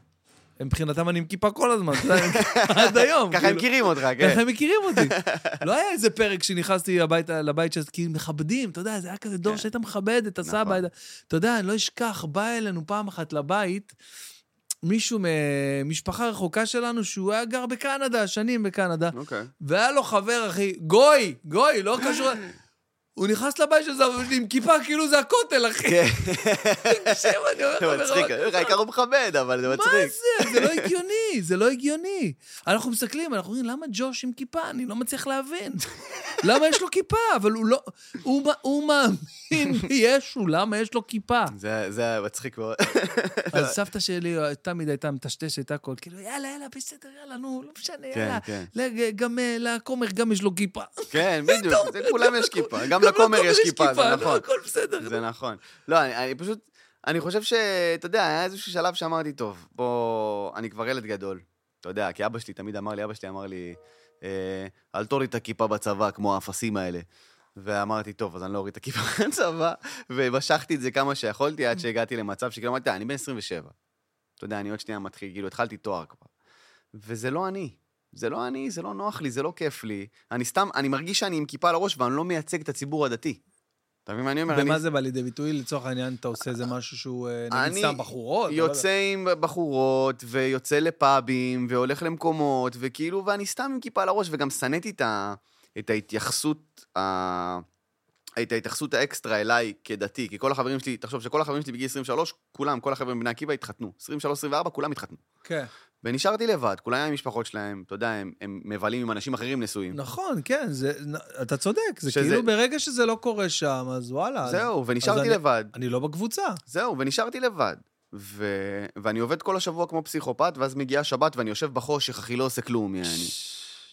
A: מבחינתם אני עם כיפה כל הזמן, [LAUGHS] עד היום.
B: ככה הם
A: כאילו.
B: מכירים אותך,
A: ככה
B: כן.
A: הם מכירים אותי. [LAUGHS] לא היה איזה פרק שנכנסתי הביתה, לבית של... כי מכבדים, אתה יודע, זה היה כזה דור
B: כן.
A: שהיית מכבד את הסבא.
B: נכון.
A: אתה יודע, אני לא אשכח, בא אלינו פעם אחת לבית, מישהו ממשפחה רחוקה שלנו, שהוא היה גר בקנדה, שנים בקנדה,
B: אוקיי.
A: והיה לו חבר, אחי, גוי, גוי, לא קשור... הוא נכנס לבית של סבא שלי עם כיפה, כאילו זה הכותל, אחי.
B: כן.
A: תקשיב, אני אומר לך,
B: זה מצחיק. העיקר הוא מכבד, אבל זה
A: מה
B: מצחיק.
A: זה? זה לא הגיוני, זה לא הגיוני. אנחנו מסתכלים, אנחנו אומרים, למה ג'וש עם כיפה? אני לא מצליח להבין. למה יש לו כיפה? אבל הוא לא... הוא מאמין בישו, למה יש לו כיפה?
B: זה היה מצחיק מאוד.
A: אז סבתא שלי אה, תמיד הייתה מטשטשת הכל, כאילו, יאללה, יאללה, בסדר, יאללה, נו, לא משנה,
B: כן,
A: יאללה.
B: כן.
A: גם אה, לכומר גם יש לו כיפה.
B: כן, [LAUGHS] בדיוק, לכולם יש כיפה. גם
A: גם
B: לכומר יש כיפה, זה
A: נו,
B: נכון.
A: הכל בסדר.
B: זה נכון. לא, אני, פשוט, אני חושב שאתה יודע, היה איזשהו שלב שאמרתי, טוב, בוא, אני כבר ילד גדול. אתה יודע, כי אבא שלי תמיד אמר לי, אבא שלי אמר לי, אה, אל תוריד את הכיפה בצבא כמו האפסים האלה. ואמרתי, טוב, אז אני לא אוריד את הכיפה [LAUGHS] בצבא, ומשכתי את זה כמה שיכולתי עד שהגעתי למצב שכאילו אמרתי, "די, אני בן 27. אתה יודע, אני עוד שנייה מתחיל, כאילו, התחלתי תואר כבר. וזה לא אני. זה לא אני, זה לא נוח לי, זה לא כיף לי. אני סתם, אני מרגיש שאני עם כיפה על הראש ואני לא מייצג את הציבור הדתי. אתה מבין מה אני אומר?
A: ומה
B: אני-
A: זה בא לידי ביטוי? לצורך העניין, אתה עושה איזה משהו שהוא, אה, נגיד, סתם בחורות? אני לא.
B: יוצא עם בחורות, ויוצא לפאבים, והולך למקומות, וכאילו, ואני סתם עם כיפה על הראש, וגם שנאתי את, ה, את ההתייחסות, ה, את ההתייחסות האקסטרה אליי כדתי, כי כל החברים שלי, תחשוב שכל החברים שלי בגיל 23, כולם, כל החברים בבני עקיבא התחתנו. 23-24, כולם התחתנו.
A: כן.
B: ונשארתי לבד, כולם עם המשפחות שלהם, אתה יודע, הם, הם מבלים עם אנשים אחרים נשואים.
A: נכון, כן, זה, אתה צודק, זה
B: שזה-
A: כאילו ברגע שזה לא קורה שם, אז וואלה. אז-
B: זהו,
A: אז
B: ונשארתי
A: אני-
B: לבד.
A: אני לא בקבוצה.
B: זהו, ונשארתי לבד. ו... ואני עובד כל השבוע כמו פסיכופת, ואז מגיעה שבת ואני יושב בחושך, אחי, לא עושה כלום, יעני.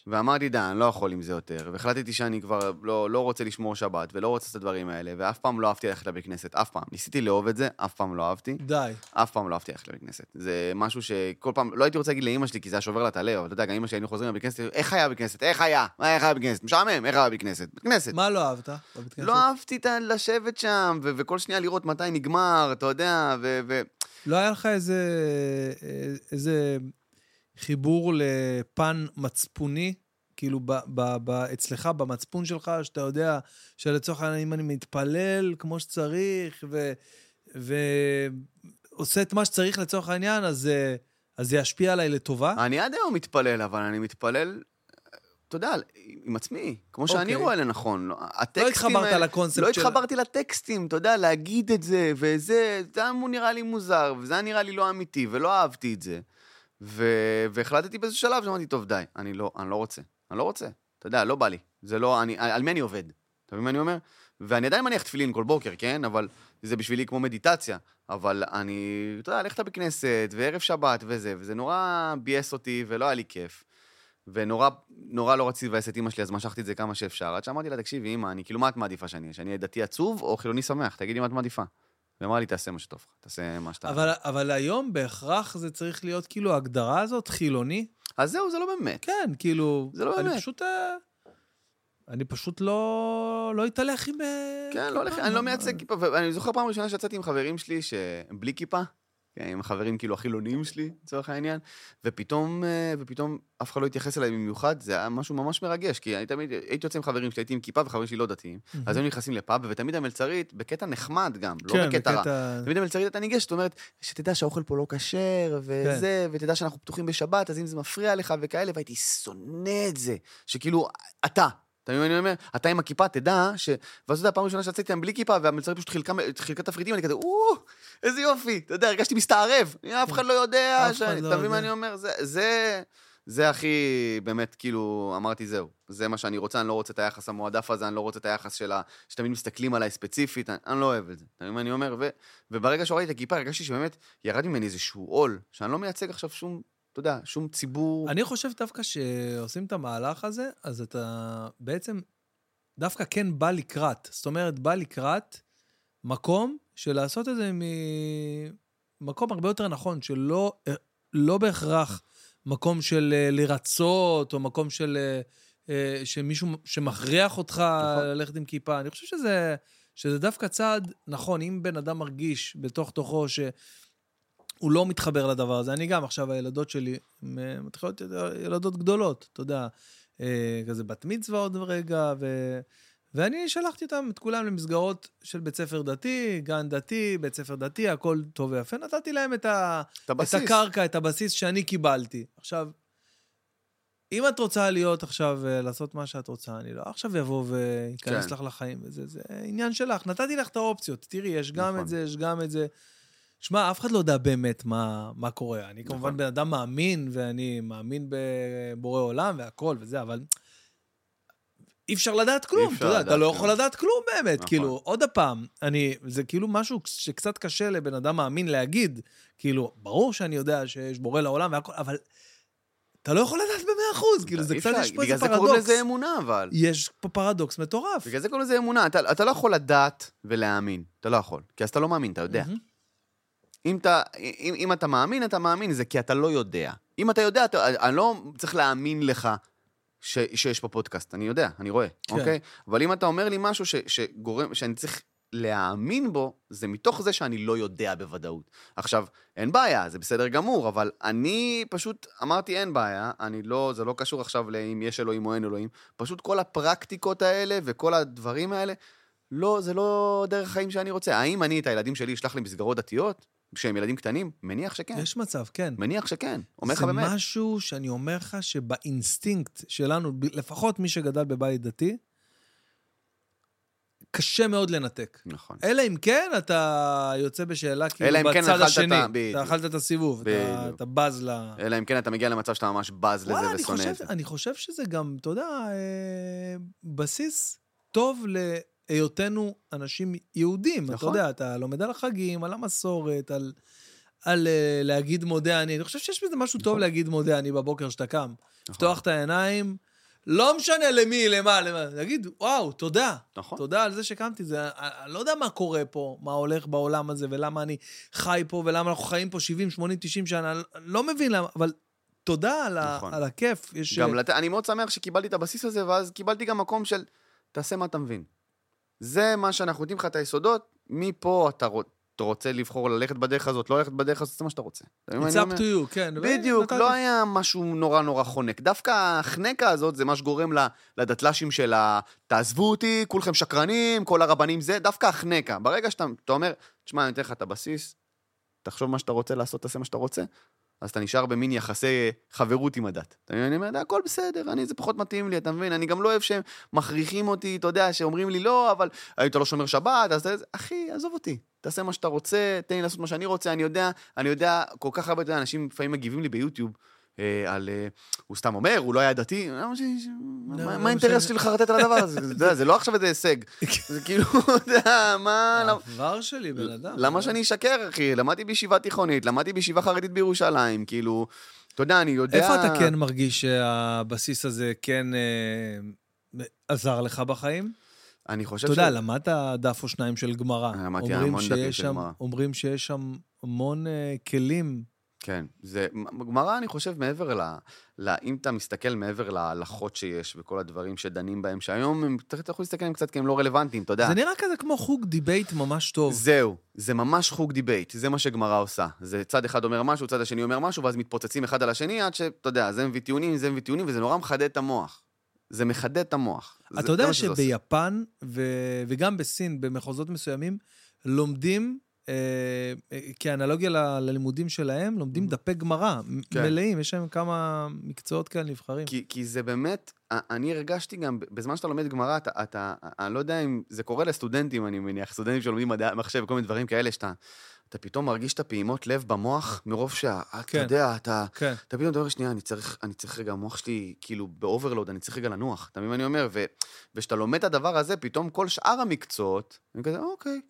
B: ואמרתי, די, אני לא יכול עם זה יותר. והחלטתי שאני כבר לא, לא רוצה לשמור שבת, ולא רוצה את הדברים האלה, ואף פעם לא אהבתי ללכת לבית כנסת, אף פעם. ניסיתי לאהוב את זה, אף פעם לא אהבתי.
A: די.
B: אף פעם לא אהבתי ללכת לבית כנסת. זה משהו שכל פעם, לא הייתי רוצה להגיד לאמא שלי, כי זה היה שובר לה את הלב, אבל אתה יודע, גם אמא שלי היינו חוזרים לבית כנסת, איך היה בית כנסת? איך היה? מה איך היה בית כנסת? משעמם, איך היה בית כנסת? בית כנסת.
A: מה לא אהבת בבית כנסת?
B: לא אהבתי לשבת שם, ו- וכל שנייה לראות מתי נגמר, אתה יודע, ו... ו-
A: לא היה לך איזה, איזה חיבור לפן מצפוני? כאילו, ב, ב, ב, אצלך, במצפון שלך, שאתה יודע שלצורך העניין, אם אני מתפלל כמו שצריך, ו, ועושה את מה שצריך לצורך העניין, אז, זה- אז זה ישפיע עליי לטובה?
B: אני עד היום מתפלל, אבל אני מתפלל, אתה יודע, עם עצמי, כמו שאני
A: אוקיי.
B: רואה לנכון. לא-
A: לא
B: הטקסטים
A: התחברת
B: האלה-
A: לקונספט
B: לא
A: של...
B: התחברתי לטקסטים, אתה יודע, להגיד את זה, וזה, זה היה נראה לי מוזר, וזה היה נראה לי לא אמיתי, ולא אהבתי את זה. ו... והחלטתי באיזשהו שלב שאמרתי, טוב, די, אני לא, אני לא רוצה. אני לא רוצה. אתה יודע, לא בא לי. זה לא, אני, על מי אני עובד? אתה מבין מה אני אומר? ואני עדיין מניח תפילין כל בוקר, כן? אבל זה בשבילי כמו מדיטציה. אבל אני, אתה יודע, ללכת לבית כנסת, וערב שבת וזה, וזה נורא ביאס אותי, ולא היה לי כיף. ונורא נורא לא רציתי לבאס את אימא שלי, אז משכתי את זה כמה שאפשר. עד שאמרתי לה, תקשיבי, אימא, אני כאילו, מה את מעדיפה שאני אהיה? שאני אהיה דתי עצוב או חילוני שמח? תגידי מה את מעדיפה. והיא אמרה לי, תעשה מה שטוב לך, תעשה מה שאתה...
A: אבל, אבל היום בהכרח זה צריך להיות כאילו ההגדרה הזאת, חילוני.
B: אז זהו, זה לא באמת.
A: כן, כאילו...
B: זה לא
A: אני
B: באמת.
A: פשוט... אה, אני פשוט לא... לא אתהלך עם... אה,
B: כן, לא,
A: כיפה,
B: הולך- אני לא מייצג כיפה, ואני זוכר פעם ראשונה שיצאתי עם חברים שלי שהם בלי כיפה, עם החברים כאילו החילוניים שלי, לצורך העניין, ופתאום, אה, ופתאום אף אחד לא התייחס אליי במיוחד, זה היה משהו ממש מרגש, כי אני תמיד הייתי יוצא עם חברים שלי, הייתי עם כיפה וחברים שלי לא דתיים, אז היינו נכנסים לפאב, ותמיד המלצרית, בקטע נחמד גם, לא
A: כן,
B: בקטע רע.
A: בקטע...
B: תמיד המלצרית הייתה ניגשת, זאת אומרת, שתדע שהאוכל פה לא כשר, וזה,
A: כן.
B: ותדע שאנחנו פתוחים בשבת, אז אם זה מפריע לך וכאלה, והייתי שונא את זה, שכאילו, אתה, אתה מבין מה אני אומר? אתה עם הכיפה, תדע ש... ואז אתה יודע, פעם ראשונה שיצאתי איתם בלי כיפה, והמלצרית פשוט חילקה, חילקה תפריטים, אני כזה, או, איזה יופי, אתה יודע, הרגשתי מסתערב, אף אחד לא יודע, שאני-
A: לא
B: אתה מבין מה. אני אומר? זה, זה, זה הכי, באמת, כאילו, אמרתי, זהו, זה מה שאני רוצה, אני לא רוצה את היחס המועדף הזה, אני לא רוצה את היחס של ה... שתמיד מסתכלים עליי ספציפית, אני, אני לא אוהב את זה, אתה מבין מה אני אומר? ו, וברגע שהורדתי את הכיפה, הרגשתי שבאמת ירד ממני איזשהו עול, שאני לא מייצג עכשיו שום, אתה יודע, שום ציבור...
A: אני חושב דווקא שעושים את המהלך הזה, אז אתה בעצם דווקא כן בא לקראת. זאת אומרת, בא לקראת מקום של לעשות את זה ממקום הרבה יותר נכון, שלא לא בהכרח מקום של אה, לרצות, או מקום של... אה, אה, שמישהו שמכריח אותך נכון. ללכת עם כיפה. אני חושב שזה, שזה דווקא צעד נכון. אם בן אדם מרגיש בתוך תוכו ש... הוא לא מתחבר לדבר הזה. אני גם, עכשיו הילדות שלי מתחילות ילדות גדולות, אתה יודע, כזה בת מצווה עוד רגע, ו... ואני שלחתי אותם, את כולם, למסגרות של בית ספר דתי, גן דתי, בית ספר דתי, הכל טוב ויפה. נתתי להם את, ה... את, את הקרקע, את הבסיס שאני קיבלתי. עכשיו, אם את רוצה להיות עכשיו, אה, לעשות מה שאת רוצה, אני לא עכשיו אבוא ואכנס כן. לך לחיים, וזה זה עניין שלך. נתתי לך את האופציות. תראי, יש גם נכון. את זה, יש גם את זה. שמע, אף אחד לא יודע באמת מה, מה קורה. אני נכון. כמובן בן אדם מאמין, ואני מאמין בבורא עולם והכול וזה, אבל... אי אפשר לדעת כלום, אתה יודע, אתה לא יכול לדעת כלום באמת. נכון. כאילו, עוד פעם, אני, זה כאילו משהו שקצת קשה לבן אדם מאמין להגיד. כאילו, ברור שאני יודע שיש בורא לעולם והכל, אבל אתה לא יכול לדעת במאה אחוז, כאילו, זה קצת, יש פה איזה פרדוקס.
B: בגלל זה קוראים לזה אמונה, אבל.
A: יש פה פרדוקס מטורף.
B: בגלל זה קוראים לזה אמונה. אתה, אתה לא יכול לדעת ולהאמין. אתה לא יכול. כי אז אתה לא מאמין, אתה יודע. אם אתה, אם, אם אתה מאמין, אתה מאמין, זה כי אתה לא יודע. אם אתה יודע, אתה, אני לא צריך להאמין לך ש, שיש פה פודקאסט, אני יודע, אני רואה, כן. אוקיי? אבל אם אתה אומר לי משהו ש, שגורם, שאני צריך להאמין בו, זה מתוך זה שאני לא יודע בוודאות. עכשיו, אין בעיה, זה בסדר גמור, אבל אני פשוט אמרתי אין בעיה, אני לא, זה לא קשור עכשיו לאם יש אלוהים או אין אלוהים, פשוט כל הפרקטיקות האלה וכל הדברים האלה, לא, זה לא דרך חיים שאני רוצה. האם אני את הילדים שלי אשלח למסגרות דתיות? כשהם ילדים קטנים? מניח שכן.
A: יש מצב, כן.
B: מניח שכן. אומר לך באמת.
A: זה משהו שאני אומר לך שבאינסטינקט שלנו, לפחות מי שגדל בבית דתי, קשה מאוד לנתק.
B: נכון.
A: אלא אם כן אתה יוצא בשאלה כאילו כן בצד השני. אתה אכלת את הסיבוב, אתה, אתה בז ל...
B: אלא אם כן אתה מגיע למצב שאתה ממש בז לזה ושונא את זה.
A: אני חושב שזה גם, אתה יודע, אה, בסיס טוב להיותנו אנשים יהודים. נכון. אתה יודע, אתה לומד על החגים, על המסורת, על... על uh, להגיד מודה אני. אני חושב שיש בזה משהו נכון. טוב להגיד מודה אני בבוקר שאתה קם. נכון. לפתוח את העיניים, לא משנה למי, למה, למה. להגיד, וואו, תודה. נכון. תודה על זה שקמתי. זה, אני לא יודע מה קורה פה, מה הולך בעולם הזה, ולמה אני חי פה, ולמה אנחנו חיים פה 70, 80, 90 שנה. אני לא מבין למה, אבל תודה על, נכון. ה, על הכיף.
B: יש... גם לת... אני מאוד שמח שקיבלתי את הבסיס הזה, ואז קיבלתי גם מקום של, תעשה מה אתה מבין. זה מה שאנחנו נותנים לך את היסודות, מפה אתה רוצה. אתה רוצה לבחור ללכת בדרך הזאת, לא ללכת בדרך הזאת, זה מה שאתה רוצה.
A: It's up to you, כן.
B: בדיוק, לא היה משהו נורא נורא חונק. דווקא החנקה הזאת זה מה שגורם לדתל"שים של ה... תעזבו אותי, כולכם שקרנים, כל הרבנים זה, דווקא החנקה. ברגע שאתה אומר, תשמע, אני אתן לך את הבסיס, תחשוב מה שאתה רוצה לעשות, תעשה מה שאתה רוצה, אז אתה נשאר במין יחסי חברות עם הדת. אתה מבין? אני אומר, הכל בסדר, אני, זה פחות מתאים לי, אתה מבין? אני גם לא אוהב שהם מכריחים אותי, אתה יודע, שאומרים לי, לא, אבל היית לא שומר שבת, אז אחי, עזוב אותי, תעשה מה שאתה רוצה, תן לי לעשות מה שאני רוצה, אני יודע, אני יודע, כל כך הרבה, אתה יודע, אנשים לפעמים מגיבים לי ביוטיוב. אה, על... אה, הוא סתם אומר, הוא לא היה דתי, לא, מה האינטרס שלי לחרטט על הדבר הזה? זה לא עכשיו איזה הישג. [LAUGHS] זה כאילו, אתה יודע, מה...
A: העבר שלי, בן אדם.
B: למה שאני אשקר, אחי? למדתי בישיבה תיכונית, למדתי בישיבה חרדית בירושלים, כאילו... אתה יודע, אני יודע...
A: איפה אתה כן מרגיש שהבסיס הזה כן אה, עזר לך בחיים?
B: אני חושב
A: ש... אתה יודע, למדת דף או שניים של גמרא.
B: למדתי המון דפים של גמרא.
A: אומרים שיש שם המון כלים
B: כן, זה, גמרא, אני חושב, מעבר ל... ל אם אתה מסתכל מעבר להלכות שיש וכל הדברים שדנים בהם, שהיום אתה יכול להסתכל עליהם קצת כי הם לא רלוונטיים, אתה יודע.
A: זה נראה כזה כמו חוג debate ממש טוב.
B: זהו, זה ממש חוג debate, זה מה שגמרא עושה. זה צד אחד אומר משהו, צד השני אומר משהו, ואז מתפוצצים אחד על השני, עד שאתה יודע, זה מביא טיעונים, זה מביא טיעונים, וזה נורא מחדד את המוח. זה מחדד את המוח.
A: אתה יודע שביפן, ו... וגם בסין, במחוזות מסוימים, לומדים כאנלוגיה ל, ללימודים שלהם, לומדים mm-hmm. דפי גמרא כן. מלאים, יש להם כמה מקצועות כאלה נבחרים.
B: כי, כי זה באמת, אני הרגשתי גם, בזמן שאתה לומד גמרא, אתה, אתה, אני לא יודע אם זה קורה לסטודנטים, אני מניח, סטודנטים שלומדים מדעי המחשב וכל מיני דברים כאלה, שאתה... אתה פתאום מרגיש את הפעימות לב במוח מרוב שאתה כן, יודע, אתה, כן. אתה פתאום אומר, שנייה, אני צריך, אני צריך רגע, המוח שלי כאילו ב overload, אני צריך רגע לנוח, אתה מבין מה אני אומר? וכשאתה לומד את הדבר הזה, פתאום כל שאר המקצועות, אני כזה, אוקיי,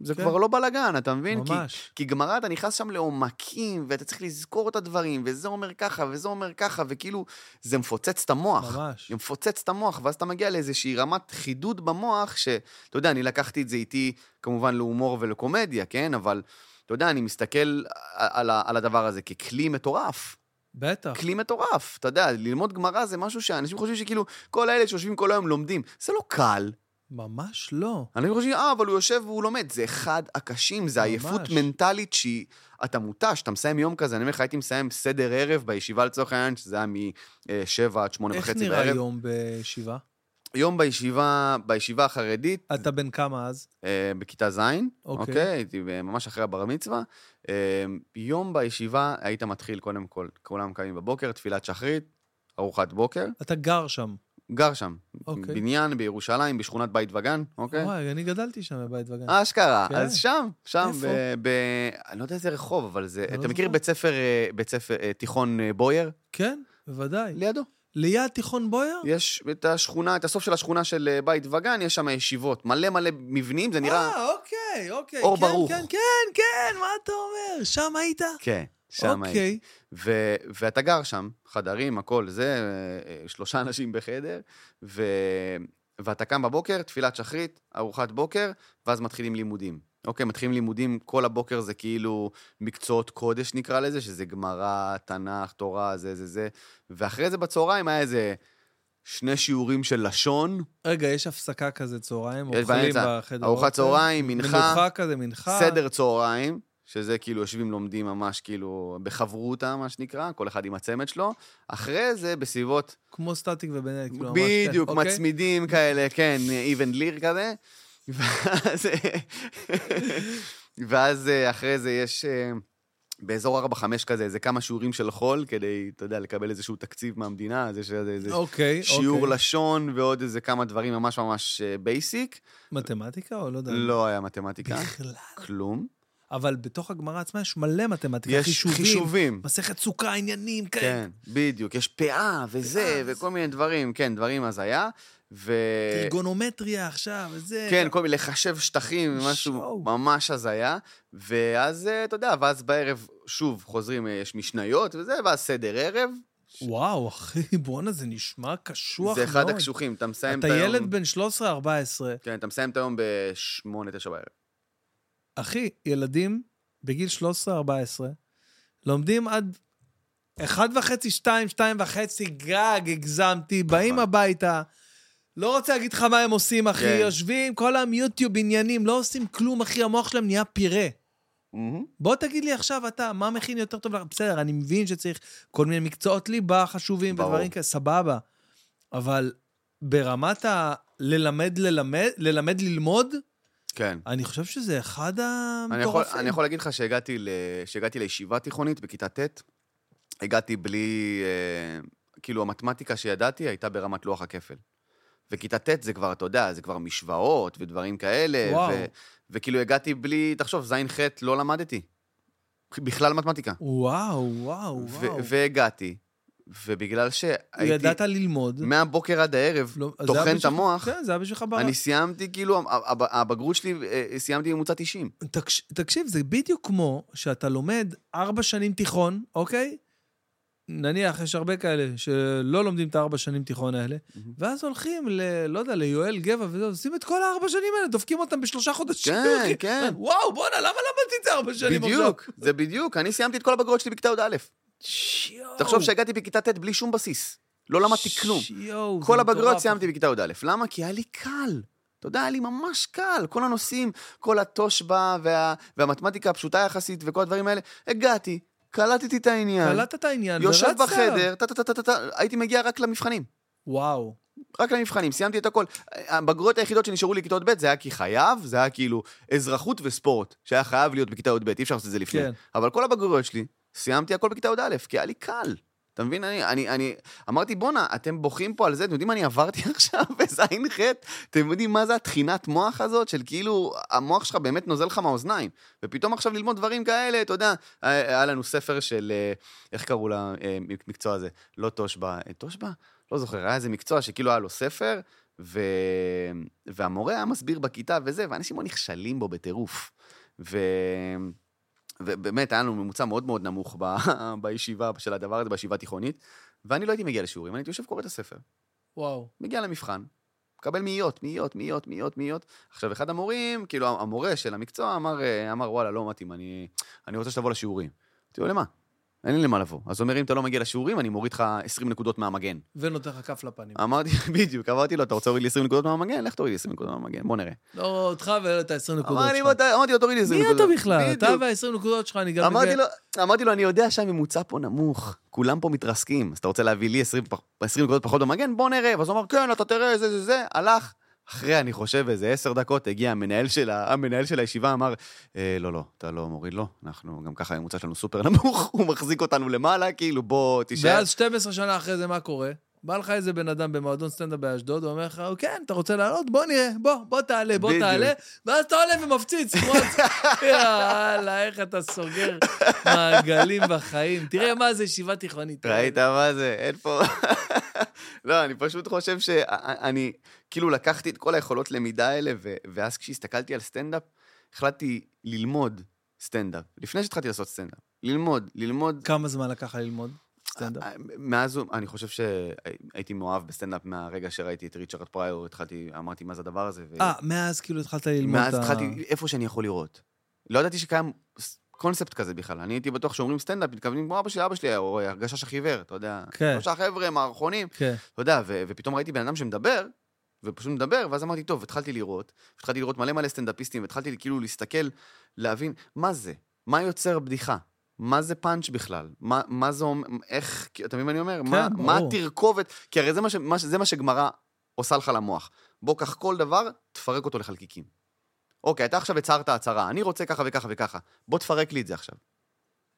B: זה
A: כן.
B: כבר לא בלאגן, אתה מבין? כי,
A: ממש.
B: כי גמרא, אתה נכנס שם לעומקים, ואתה צריך לזכור את הדברים, וזה אומר ככה, וזה אומר ככה, וכאילו, זה מפוצץ את המוח.
A: ממש.
B: זה מפוצץ את המוח, ואז אתה מגיע לאיזושהי רמת חידוד במוח, שאתה יודע, אני לקחתי את זה איתי, כמובן, להומור ולקומדיה, כן? אבל, אתה יודע, אני מסתכל על, על הדבר הזה ככלי מטורף.
A: בטח.
B: כלי מטורף. אתה יודע, ללמוד גמרא זה משהו שאנשים חושבים שכאילו, כל האלה שיושבים כל היום לומדים. זה לא קל.
A: ממש לא.
B: אנשים חושבים, אה, אבל הוא יושב והוא לומד. זה אחד הקשים, זה. עייפות מנטלית שהיא... אתה מותש, אתה מסיים יום כזה, אני אומר לך, הייתי מסיים סדר ערב בישיבה לצורך העניין, שזה היה מ-7 עד 8
A: איך
B: וחצי
A: נראה
B: בערב.
A: יום בישיבה?
B: יום בישיבה, בישיבה החרדית,
A: אתה בן כמה אז?
B: אה, בכיתה ז',
A: אוקיי.
B: אוקיי? הייתי ממש אחרי הבר מצווה. אה, יום בישיבה היית מתחיל, קודם כל, כולם קמים בבוקר, תפילת שחרית, ארוחת בוקר,
A: אתה גר שם.
B: גר שם.
A: אוקיי.
B: בניין בירושלים, בשכונת בית וגן, אוקיי?
A: וואי, אני גדלתי שם בבית וגן.
B: אשכרה,
A: כן.
B: אז שם, שם,
A: איפה?
B: ב... ב... אני לא יודע איזה רחוב, אבל זה...
A: לא
B: אתה מכיר. בית ספר, אה, בית ספר אה, תיכון אה, בויאר?
A: כן, בוודאי.
B: לידו.
A: ליד תיכון בויאר?
B: יש את השכונה, את הסוף של השכונה של בית וגן, יש שם ישיבות. מלא מלא מבנים, זה נראה...
A: אה, אוקיי, אוקיי.
B: אור
A: כן,
B: ברוך.
A: כן, כן, כן, מה אתה אומר? שם היית?
B: כן, שם הייתי.
A: אוקיי.
B: ו- ואתה גר שם, חדרים, הכל זה, אה, שלושה [LAUGHS] אנשים בחדר, ו- ואתה קם בבוקר, תפילת שחרית, ארוחת בוקר, ואז מתחילים לימודים. אוקיי, מתחילים לימודים, כל הבוקר זה כאילו מקצועות קודש נקרא לזה, שזה גמרא, תנ"ך, תורה, זה, זה, זה. ואחרי זה בצהריים היה איזה שני שיעורים של לשון,
A: רגע, יש הפסקה כזה צהריים? אוכלים
B: באמצע.
A: בחדר
B: ארוחת? צהריים, מנחה,
A: מנוחה כזה, מנחה.
B: סדר צהריים, שזה כאילו יושבים לומדים ממש כאילו בחברותה, מה שנקרא, כל אחד עם הצמד שלו. אחרי זה בסביבות
A: כמו סטטיק ובן כאילו, ממש,
B: בדיוק,
A: כן, אוקיי?
B: מצמידים כאלה, כן, even ליר כזה. ואז, ואז אה, אחרי זה יש אה, באזור 4-5 כזה, איזה כמה שיעורים של חול, כדי, אתה יודע, לקבל איזשהו תקציב מהמדינה, אז יש איזה איזה
A: אוקיי,
B: שיעור
A: אוקיי.
B: לשון ועוד איזה כמה דברים ממש ממש basic.
A: מתמטיקה או לא יודע?
B: לא היה מתמטיקה,
A: בכלל.
B: כלום.
A: אבל בתוך הגמרא עצמה יש מלא מתמטיקה,
B: יש
A: חישובים,
B: חישובים.
A: מסכת סוכה, עניינים כאלה.
B: כן, בדיוק, יש פאה וזה,
A: פאה,
B: וכל מיני דברים, כן, דברים הזיה. ו...
A: טריגונומטריה עכשיו, וזה...
B: כן, כל מיני לחשב שטחים, משהו
A: שואו.
B: ממש הזיה. ואז, אה, אתה יודע, ואז בערב, שוב, חוזרים, אה, יש משניות וזה, ואז סדר ערב.
A: וואו, אחי, [LAUGHS] בואנה, זה נשמע קשוח מאוד.
B: זה אחד הקשוחים, אתה מסיים את
A: אתה
B: היום...
A: ילד בן 13-14.
B: כן, אתה מסיים את היום בשמונה, תשע בערב.
A: אחי, ילדים בגיל 13-14 לומדים עד 1 וחצי, 2, 2 וחצי, גג, הגזמתי, באים
B: נכון.
A: הביתה. לא רוצה להגיד לך מה הם עושים, אחי.
B: כן.
A: יושבים, כל היום יוטיוב עניינים, לא עושים כלום, אחי, המוח שלהם נהיה פירה. בוא תגיד לי עכשיו אתה, מה מכין יותר טוב לך? בסדר, אני מבין שצריך כל מיני מקצועות ליבה חשובים
B: ברור.
A: ודברים כאלה, סבבה. אבל ברמת ה... ללמד, ללמד, ללמד ללמוד,
B: כן.
A: אני חושב שזה אחד
B: אני
A: המטורפים.
B: אני יכול להגיד לך שהגעתי, ל... שהגעתי לישיבה תיכונית בכיתה ט', הגעתי בלי... אה, כאילו, המתמטיקה שידעתי הייתה ברמת לוח הכפל. וכיתה ט' זה כבר, אתה יודע, זה כבר משוואות ודברים כאלה.
A: וואו.
B: ו... וכאילו הגעתי בלי, תחשוב, ז'-ח' לא למדתי. בכלל מתמטיקה.
A: וואו, וואו, וואו.
B: והגעתי, ובגלל שהייתי...
A: ידעת ללמוד.
B: מהבוקר עד הערב,
A: לא,
B: טוחן את המוח,
A: כן, זה היה בשבילך ברק.
B: אני סיימתי, כאילו, הב- הבגרות שלי, אה, סיימתי ממוצע 90.
A: תקש... תקשיב, זה בדיוק כמו שאתה לומד ארבע שנים תיכון, אוקיי? נניח, יש הרבה כאלה שלא לומדים את הארבע שנים תיכון האלה, ואז הולכים ל... לא יודע, ליואל גבע וזה, עושים את כל הארבע שנים האלה, דופקים אותם בשלושה חודשים.
B: כן. כן.
A: וואו, בואנה, למה למדתי את זה ארבע שנים עכשיו?
B: בדיוק, זה בדיוק. אני סיימתי את כל הבגרות שלי בכיתה י"א.
A: שיואו.
B: תחשוב שהגעתי בכיתה ט' בלי שום בסיס. לא למדתי כלום.
A: שיואו,
B: כל הבגרויות. סיימתי בכיתה י"א. למה? כי היה לי קל. אתה יודע, היה לי ממש קל. כל הנושאים, כל התושבע וה... והמתמטיקה הפשוטה יחסית וכל הדברים האלה. הגעתי, קלטתי את העניין.
A: קלטת את העניין
B: יושב
A: ורצת.
B: בחדר, טה-טה-טה-טה, הייתי מגיע רק למבחנים.
A: וואו.
B: רק למבחנים, סיימתי את הכל. הבגרויות היחידות שנשארו לי כיתות ב' זה היה כי חייב, זה היה כאילו אזרחות וספורט, שהיה חייב להיות בכיתה י"ב, אי אפשר לעשות את זה לפני.
A: כן.
B: אבל כל הבגרויות שלי, סיימתי הכל בכיתה י"א, כי היה לי קל. אתה מבין? אני, אני, אני אמרתי, בואנה, אתם בוכים פה על זה, אתם יודעים מה אני עברתי [LAUGHS] עכשיו בז'-ח'? אתם יודעים מה זה הטחינת מוח הזאת, של כאילו, המוח שלך באמת נוזל לך מהאוזניים. ופתאום עכשיו ללמוד דברים כאלה, אתה יודע, היה היה לנו ספר של, אה, איך קראו למקצוע הזה? לא תושבע, אה, תושבע? לא זוכר, היה איזה מקצוע שכאילו היה לו ספר, ו... והמורה היה מסביר בכיתה וזה, ואנשים לא נכשלים בו בטירוף. ו... ובאמת, היה לנו ממוצע מאוד מאוד נמוך ב... [LAUGHS] בישיבה של הדבר הזה, בישיבה התיכונית, ואני לא הייתי מגיע לשיעורים, אני הייתי יושב קורא את הספר.
A: וואו.
B: מגיע למבחן, מקבל מאיות, מאיות, מאיות, מאיות, מאיות. עכשיו, אחד המורים, כאילו, המורה של המקצוע אמר, אה, אמר וואלה, לא מתאים, אני, אני רוצה שתבוא לשיעורים. אמרתי לו, למה? אין לי למה לבוא. אז הוא אומר, אם אתה לא מגיע לשיעורים, אני מוריד לך 20 נקודות מהמגן.
A: ונותן לך כף לפנים.
B: אמרתי, [LAUGHS] בדיוק, אמרתי לו, אתה רוצה להוריד לי 20 נקודות מהמגן? לך תוריד לי 20 נקודות מהמגן, בוא נראה.
A: לא אותך ולא את ה-20 נקודות שלך.
B: "בוא, ת- אמרתי לו, תוריד לי 20
A: מי
B: נקודות.
A: אתה בכלל? אתה
B: בדיוק.
A: וה-20 נקודות שלך, אני גם...
B: אמרתי לו, אני יודע שהממוצע פה נמוך, כולם פה מתרסקים, אז אתה רוצה להביא לי 20, פח- 20 נקודות פחות במגן? בוא נראה. ואז הוא אמר, כן, אתה תראה, זה, זה, זה, הלך. אחרי, אני חושב, איזה עשר דקות, הגיע המנהל של, ה... המנהל של הישיבה, אמר, אה, לא, לא, אתה לא מוריד לו, אנחנו, גם ככה הממוצע שלנו סופר נמוך, [LAUGHS] הוא מחזיק אותנו למעלה, כאילו, בוא, תישאר.
A: ואז 12 שנה אחרי זה, מה קורה? בא לך איזה בן אדם במועדון סטנדאפ באשדוד, הוא אומר לך, כן, אתה רוצה לעלות? בוא נראה, בוא, בוא תעלה, בוא
B: בדיוק.
A: תעלה, ואז אתה עולה ומפציץ, כמו... [LAUGHS] יאללה, איך אתה סוגר מעגלים בחיים. תראה מה זה ישיבה תיכונית.
B: ראית מה זה? אין פה... [LAUGHS] לא, אני פשוט חושב שאני, כאילו, לקחתי את כל היכולות למידה האלה, ו- ואז כשהסתכלתי על סטנדאפ, החלטתי ללמוד סטנדאפ. לפני שהתחלתי לעשות סטנדאפ. ללמוד, ללמוד.
A: כמה זמן לקח ללמוד סטנדאפ?
B: מאז, הוא- אני חושב שהייתי מאוהב בסטנדאפ מהרגע שראיתי את ריצ'רד פריור, התחלתי, אמרתי, מה זה הדבר הזה? ו-
A: אה, מאז כאילו התחלת ללמוד את
B: מאז
A: ה...
B: התחלתי, איפה שאני יכול לראות. לא ידעתי שקיים קונספט כזה בכלל. אני הייתי בטוח שאומרים סטנדאפ, מתכוונים כמו אבא שלי, אבא שלי, או הגשש החיוור, אתה יודע.
A: כן.
B: שלושה חבר'ה, מערכונים,
A: כן.
B: אתה יודע, ו- ופתאום ראיתי בן אדם שמדבר, ופשוט מדבר, ואז אמרתי, טוב, התחלתי לראות, התחלתי לראות מלא מלא סטנדאפיסטים, והתחלתי כאילו להסתכל, להבין, מה זה? מה יוצר בדיחה? מה זה פאנץ' בכלל? מה, מה זה אומר, איך, אתה מבין מה אני אומר? מה,
A: ברור.
B: מה התרכובת? כי הרי זה מה, ש, מה, זה מה שגמרא עושה לך למוח. בוא, קח כל דבר, תפרק אותו לחלקיקים. אוקיי, אתה עכשיו הצהרת הצהרה, אני רוצה ככה וככה וככה. בוא תפרק לי את זה עכשיו.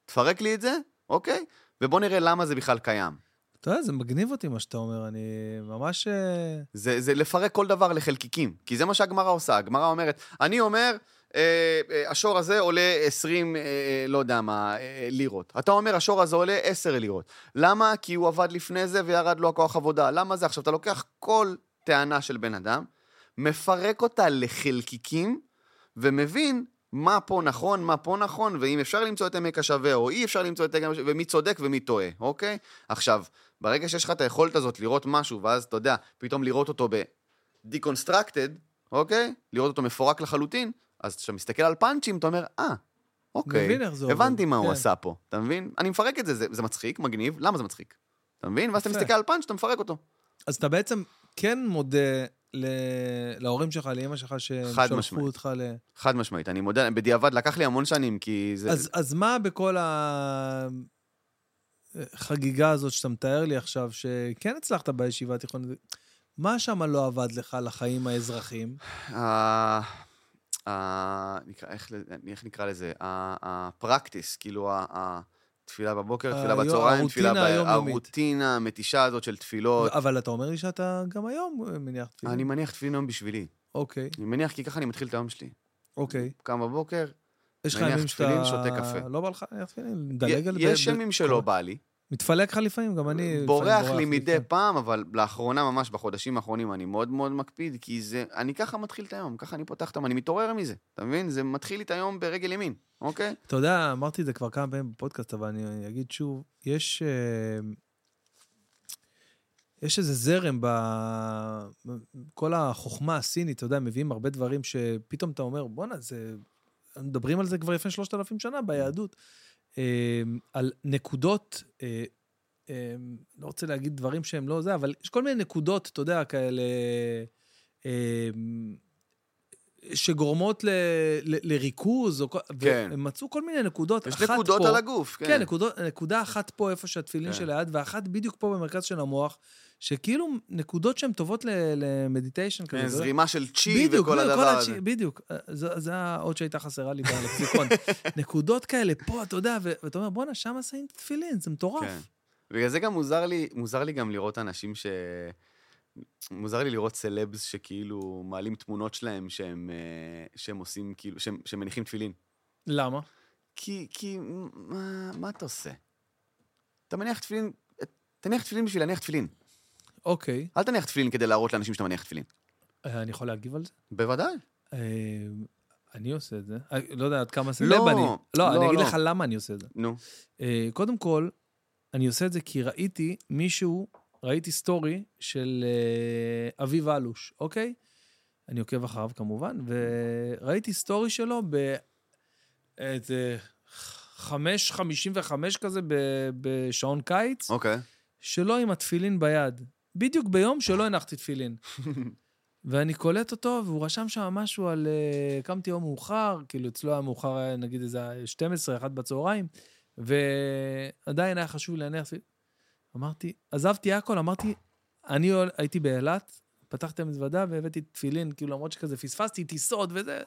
B: תפרק לי את זה, אוקיי? ובוא נראה למה זה בכלל קיים.
A: אתה יודע, זה מגניב אותי מה שאתה אומר, אני ממש... אה,
B: זה, זה לפרק כל דבר לחלקיקים, כי זה מה שהגמרא עושה. הגמרא אומרת, אני אומר, השור הזה עולה 20, אה, אה, לא יודע מה, אה, לירות. אתה אומר, השור הזה עולה 10 לירות. למה? כי הוא עבד לפני זה וירד לו הכוח עבודה. למה זה? עכשיו, אתה לוקח כל טענה של בן אדם, מפרק אותה לחלקיקים, ומבין מה פה נכון, מה פה נכון, ואם אפשר למצוא את עמק השווה, או אי אפשר למצוא את עמק השווה, ומי צודק ומי טועה, אוקיי? עכשיו, ברגע שיש לך את היכולת הזאת לראות משהו, ואז אתה יודע, פתאום לראות אותו ב-deconstructed, אוקיי? לראות אותו מפורק לחלוטין, אז כשאתה מסתכל על פאנצ'ים, אתה אומר, אה, אוקיי,
A: זה עובד."
B: הבנתי מה הוא
A: כן.
B: עשה פה, אתה מבין? אני מפרק את זה, זה, זה מצחיק, מגניב, למה זה מצחיק? אתה מבין? ואז אתה. מסתכל על פאנץ', אתה מפרק אותו.
A: אז אתה בעצם כן מודה ל... להורים שלך, לאמא שלך, שהם
B: חד
A: שלחו
B: משמעית.
A: אותך ל...
B: חד משמעית, אני מודה, בדיעבד לקח לי המון שנים, כי זה...
A: אז, אז מה בכל החגיגה הזאת שאתה מתאר לי עכשיו, שכן הצלחת בישיבה התיכונית, מה שם לא עבד לך לחיים האזרחיים?
B: ה- נקרא- איך איך נקרא לזה? הפרקטיס, כאילו התפילה בבוקר, תפילה
A: היו-
B: בצהריים, תפילה ב... הרוטינה המתישה הזאת של תפילות.
A: אבל אתה אומר לי שאתה גם היום מניח תפילין.
B: אני מניח תפילין היום בשבילי.
A: אוקיי,
B: אני מניח כי ככה אני מתחיל את היום שלי.
A: אוקיי.
B: קם בבוקר,
A: יש
B: מניח. תפילין, שותה קפה.
A: לא בא לך להניח תפילין? מדלג על...
B: יש
A: ב- ב-
B: ימים שלא בא לי.
A: מתפלק לך לפעמים, גם אני...
B: בורח לי מדי
A: לפעמים.
B: פעם, אבל לאחרונה, ממש בחודשים האחרונים, אני מאוד מאוד מקפיד, כי זה... אני ככה מתחיל את היום, ככה אני פותח את היום, אני מתעורר מזה, אתה מבין? זה מתחיל לי את היום ברגל ימין, אוקיי?
A: אתה יודע, אמרתי את זה כבר כמה פעמים בפודקאסט, אבל אני אגיד שוב, יש... אה, יש איזה זרם בכל החוכמה הסינית, אתה יודע, מביאים הרבה דברים שפתאום אתה אומר, בואנה, זה... מדברים על זה כבר לפני שלושת אלפים שנה ביהדות. אה, על נקודות, אה, אה, לא רוצה להגיד דברים שהם לא זה, אבל יש כל מיני נקודות, אתה יודע, כאלה... אה, שגורמות ל, ל, לריכוז, או,
B: כן.
A: והם מצאו כל מיני נקודות.
B: יש נקודות
A: פה,
B: על הגוף,
A: כן,
B: כן.
A: נקודות, נקודה אחת פה, איפה שהתפילין
B: כן.
A: של היד, ואחת בדיוק פה במרכז של המוח, שכאילו נקודות שהן טובות למדיטיישן כזה.
B: כן? זרימה של צ'י
A: בדיוק,
B: וכל
A: בדיוק,
B: הדבר הזה.
A: בדיוק. זה זה האות שהייתה חסרה לי בלקסיקון. [LAUGHS] נקודות כאלה פה, אתה יודע, ואתה אומר, בואנה, שם שמים תפילין, זה מטורף.
B: כן. בגלל זה גם מוזר לי, מוזר לי גם לראות אנשים ש... מוזר לי לראות סלבס שכאילו מעלים תמונות שלהם שהם, אה, שהם עושים כאילו, שהם, שהם מניחים תפילין.
A: למה?
B: כי, כי, מה, מה אתה עושה? אתה מניח תפילין, תניח תפילין בשביל להניח תפילין.
A: אוקיי.
B: אל תניח תפילין כדי להראות לאנשים שאתה מניח תפילין.
A: אה, אני יכול להגיב על זה?
B: בוודאי.
A: אה, אני עושה את זה. אה, לא יודע עד כמה זה...
B: לא,
A: אני. לא,
B: לא,
A: אני אגיד
B: לא.
A: לך למה אני עושה את זה.
B: נו.
A: קודם כל, אני עושה את זה כי ראיתי מישהו, ראיתי סטורי של אביב אלוש, אוקיי? אני עוקב אחריו כמובן, וראיתי סטורי שלו ב... חמישים וחמש כזה ב- בשעון קיץ,
B: אוקיי.
A: שלו עם התפילין ביד. בדיוק ביום שלא הנחתי תפילין. [LAUGHS] ואני קולט אותו, והוא רשם שם משהו על... uh, קמתי יום מאוחר, כאילו אצלו היה מאוחר, היה נגיד איזה 12, 1 בצהריים, ועדיין היה חשוב להניח... אמרתי, עזבתי הכל, אמרתי, אני הייתי באילת, פתחתי מזוודה והבאתי תפילין, כאילו למרות שכזה פספסתי טיסות וזה.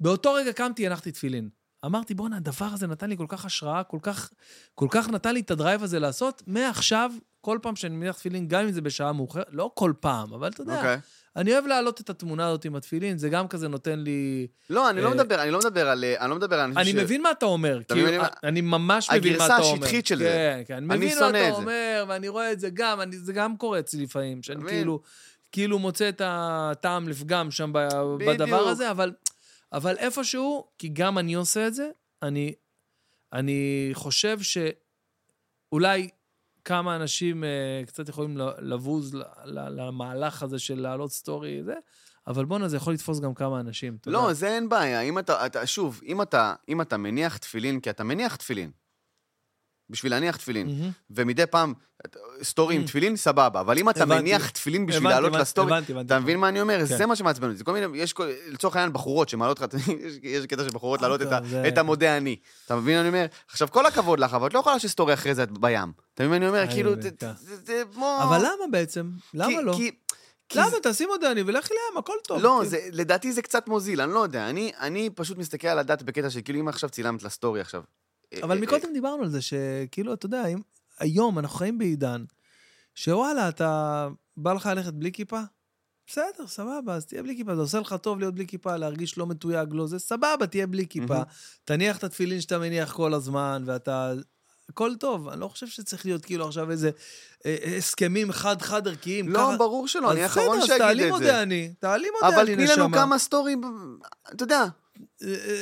A: באותו רגע קמתי, הנחתי תפילין. אמרתי, בואנה, הדבר הזה נתן לי כל כך השראה, כל כך, כל כך נתן לי את הדרייב הזה לעשות. מעכשיו, כל פעם שאני מניח תפילין, גם אם זה בשעה מאוחרת, לא כל פעם, אבל אתה יודע,
B: אוקיי.
A: אני אוהב להעלות את התמונה הזאת עם התפילין, זה גם כזה נותן לי...
B: לא, אני לא
A: אה,
B: מדבר, אני לא מדבר על... אני לא מדבר על אנשים
A: אני
B: ש...
A: מבין מה אתה אומר,
B: אתה
A: כאילו,
B: מה-
A: אני ממש מבין מה
B: הגרסה
A: אתה אומר.
B: השטחית של זה.
A: כן, כן, אני
B: אני
A: מבין מה אתה
B: את זה.
A: אומר, ואני רואה את זה גם, אני- זה גם קורה אצלי לפעמים, שאני? כאילו, כאילו מוצא את הטעם לפגם שם ב-. בדבר הזה, אבל, אבל איפשהו, כי גם אני עושה את זה, אני, אני חושב שאולי כמה אנשים אה, קצת יכולים לבוז למהלך הזה של להעלות סטורי, זה, אבל בואנה, זה יכול לתפוס גם כמה אנשים.
B: לא,
A: יודע.
B: זה אין בעיה. אם אתה, אתה, שוב, אם אתה, אם אתה מניח תפילין, כי אתה מניח תפילין, בשביל להניח תפילין,
A: מהמם.
B: ומדי פעם, סטורי עם
A: Mm.
B: תפילין, סבבה, אבל אם אתה
A: הבנתי.
B: מניח תפילין בשביל
A: הבנתי,
B: לעלות
A: הבנתי,
B: לסטורי,
A: הבנתי, הבנתי.
B: אתה מבין מה אני אומר?
A: כן.
B: זה מה שמעצבן אותי. זה כל מיני, יש כל- לצורך העניין בחורות שמעלות לך, [LAUGHS] יש- יש קטע של בחורות להעלות את
A: זה-
B: את המודה אני. אתה מבין מה אני אומר? עכשיו, כל הכבוד לך, אבל את לא יכולה לעשות סטורי אחרי זה בים. אתה מבין מה אני אומר?
A: אני
B: כאילו, זה-
A: כן.
B: זה כמו...
A: אבל למה בעצם? למה לא? למה? תשים אותנו ולך לים, הכל טוב.
B: לא,
A: כאילו.
B: זה, לדעתי זה קצת מוזיל, אני לא יודע. אני, אני פשוט מסתכל על הדת בקטע של כאילו אם עכשיו צילמת לסטורי עכשיו.
A: אבל
B: אה,
A: מקודם דיברנו על זה, שכאילו, אתה יודע, היום אנחנו חיים בעידן, שוואלה, אתה בא לך ללכת בלי כיפה? בסדר, סבבה, אז תהיה בלי כיפה. זה עושה לך טוב להיות בלי כיפה, להרגיש לא מתויג, לא זה, סבבה, תהיה בלי כיפה. תניח את התפילין שאתה מניח כל הזמן, ואתה... הכל טוב, אני לא חושב שצריך להיות כאילו עכשיו איזה אה, אה, הסכמים חד-חד ערכיים.
B: לא,
A: ככה-
B: ברור שלא, אני
A: אז
B: האחרון
A: בסדר,
B: שיגיד
A: אז תעלי
B: את
A: מודה
B: זה.
A: אני, תעלי מודה
B: אבל
A: אני,
B: תני
A: נשמה.
B: לנו כמה סטורים, אתה יודע,
A: אה, אה,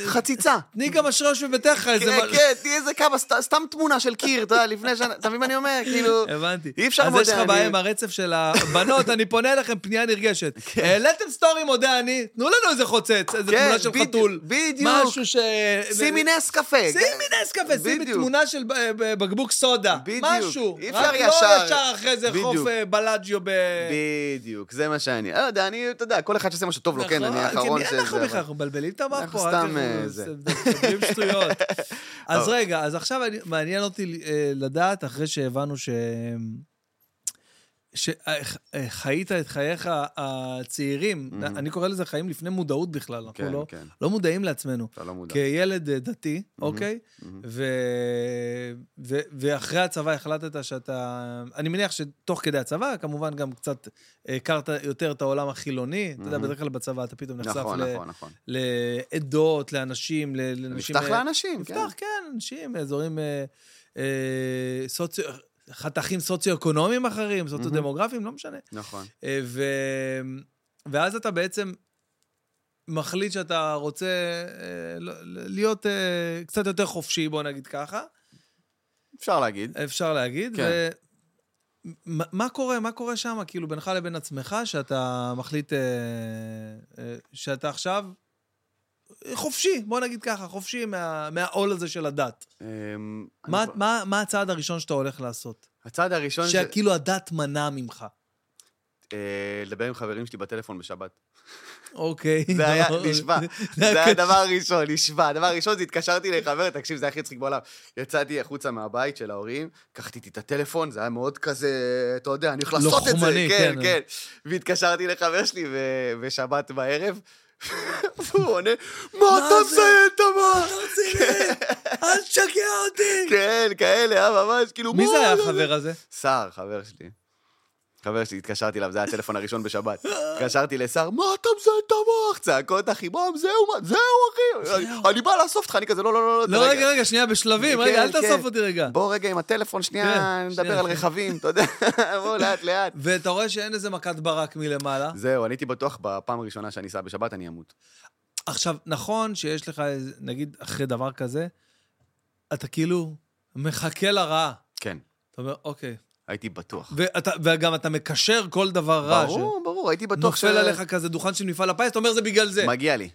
B: חציצה. [LAUGHS]
A: תני גם אשרי בביתך איזה...
B: כן, כן, תהיה איזה כמה, סת- סתם תמונה של קיר, אתה יודע, לפני שנה, אתה מבין מה אני אומר? [LAUGHS] כאילו,
A: הבנתי.
B: אי אפשר
A: אז
B: מודה
A: יש לך
B: אני.
A: בעיה עם הרצף של הבנות, אני פונה אליכם, פנייה נרגשת. [LAUGHS] העליתם סטורי מודה אני, תנו לנו איזה חוצץ, איזה
B: כן,
A: תמונה של חתול.
B: בדיוק.
A: משהו ש...
B: שימי נס קפה.
A: שימי נס קפה, שימי. תמונה של בקבוק סודה.
B: בדיוק.
A: משהו.
B: אי אפשר
A: רק
B: ישר.
A: לא ישר אחרי זה. חוף אה, בלאג'יו ב...
B: בדיוק, זה מה שאני, לא יודע, אני, אתה יודע, כל אחד שעושה מה שטוב לו, כן, אני האחרון
A: של
B: של
A: זה. אנחנו. בכלל, אנחנו מבלבלים את המוח פה.
B: סתם, אה, זה.
A: מדברים שטויות. [LAUGHS] אז. רגע, אז עכשיו מעניין אותי אה, לדעת, אחרי שהבנו ש... שחיית את חייך הצעירים,
B: מהמם.
A: אני קורא לזה חיים לפני מודעות בכלל, אנחנו
B: כן,
A: לא,
B: כן,
A: לא מודעים לעצמנו.
B: אתה לא מודע.
A: כילד אה, דתי, אוקיי?
B: מהמם.
A: ו... ו... ואחרי הצבא החלטת שאתה... אני מניח שתוך כדי הצבא, כמובן גם קצת הכרת יותר את העולם החילוני. אתה יודע,
B: מהמם.
A: בדרך כלל בצבא אתה פתאום נחשף
B: נכון,
A: ל...
B: נכון, נכון.
A: לעדות, לאנשים, ל- לאנשים...
B: נפתח
A: אה,
B: לאנשים, כן.
A: נפתח, כן, אנשים מאזורים... אה, אה, סוציו... חתכים סוציו-אקונומיים אחרים, סוציו-דמוגרפיים, לא משנה.
B: נכון.
A: אה, ו... ואז אתה בעצם מחליט שאתה רוצה אה, להיות אה, קצת יותר חופשי, בוא נגיד ככה,
B: אפשר להגיד.
A: אפשר להגיד.
B: כן.
A: ו... מה- מה קורה, מה קורה שם, כאילו, בינך לבין עצמך, שאתה מחליט אה, אה, שאתה עכשיו חופשי, בוא נגיד ככה, חופשי מה- מהעול הזה של הדת.
B: אמ,
A: מה,
B: אני-
A: מה, מה הצעד הראשון שאתה הולך לעשות?
B: הצעד הראשון זה
A: שכאילו הדת מנע ממך.
B: אה, לדבר עם חברים שלי בטלפון בשבת.
A: אוקיי.
B: זה היה,
A: לא,
B: נשבע.
A: זה
B: היה. הדבר הראשון, נשבע. הדבר הראשון זה התקשרתי לחבר, תקשיב, זה הכי הצחיק בעולם. יצאתי החוצה מהבית של ההורים, לקחתי איתי את הטלפון, זה היה מאוד כזה, אתה יודע, אני הולך לעשות את זה.
A: לוחמני,
B: כן,
A: כן.
B: כן. והתקשרתי לחבר שלי בשבת בערב, והוא עונה, מה אתה
A: זה?
B: מזיין את המה?
A: אתה רציני? אל תשגע אותי!
B: כן, כאלה, היה ממש, כאילו,
A: מי
B: מה
A: זה היה
B: זה?"
A: החבר הזה?
B: סער, חבר שלי. חבר שלי, התקשרתי אליו, זה היה הטלפון הראשון בשבת. התקשרתי לשר, מה אתה מזיין את המוח? צעקות, אחי, מה, זהו, מה, זהו, אחי. אני- בא לאסוף אותך, אני כזה, לא, לא, לא,
A: לא, רגע, רגע, שנייה, בשלבים,
B: כן,
A: רגע, אל
B: כן.
A: תאסוף אותי רגע.
B: בוא רגע עם הטלפון,
A: כן,
B: שנייה, נדבר. על רכבים, אתה יודע, [LAUGHS] בוא לאט לאט.
A: ואתה רואה שאין איזה מכת ברק מלמעלה.
B: זהו, אני הייתי בטוח בפעם הראשונה שאני אסע בשבת, אני אמות.
A: עכשיו, נכון שיש לך, נגיד, אחרי דבר כזה, אתה כאילו מחכה לרעה.
B: כן,
A: אתה אומר, אוקיי.
B: הייתי בטוח.
A: ואתה, וגם אתה מקשר כל דבר רע.
B: ברור, ברור, הייתי בטוח
A: נופל עליך כזה דוכן של מפעל הפיס, אתה אומר, זה בגלל זה.
B: מגיע לי.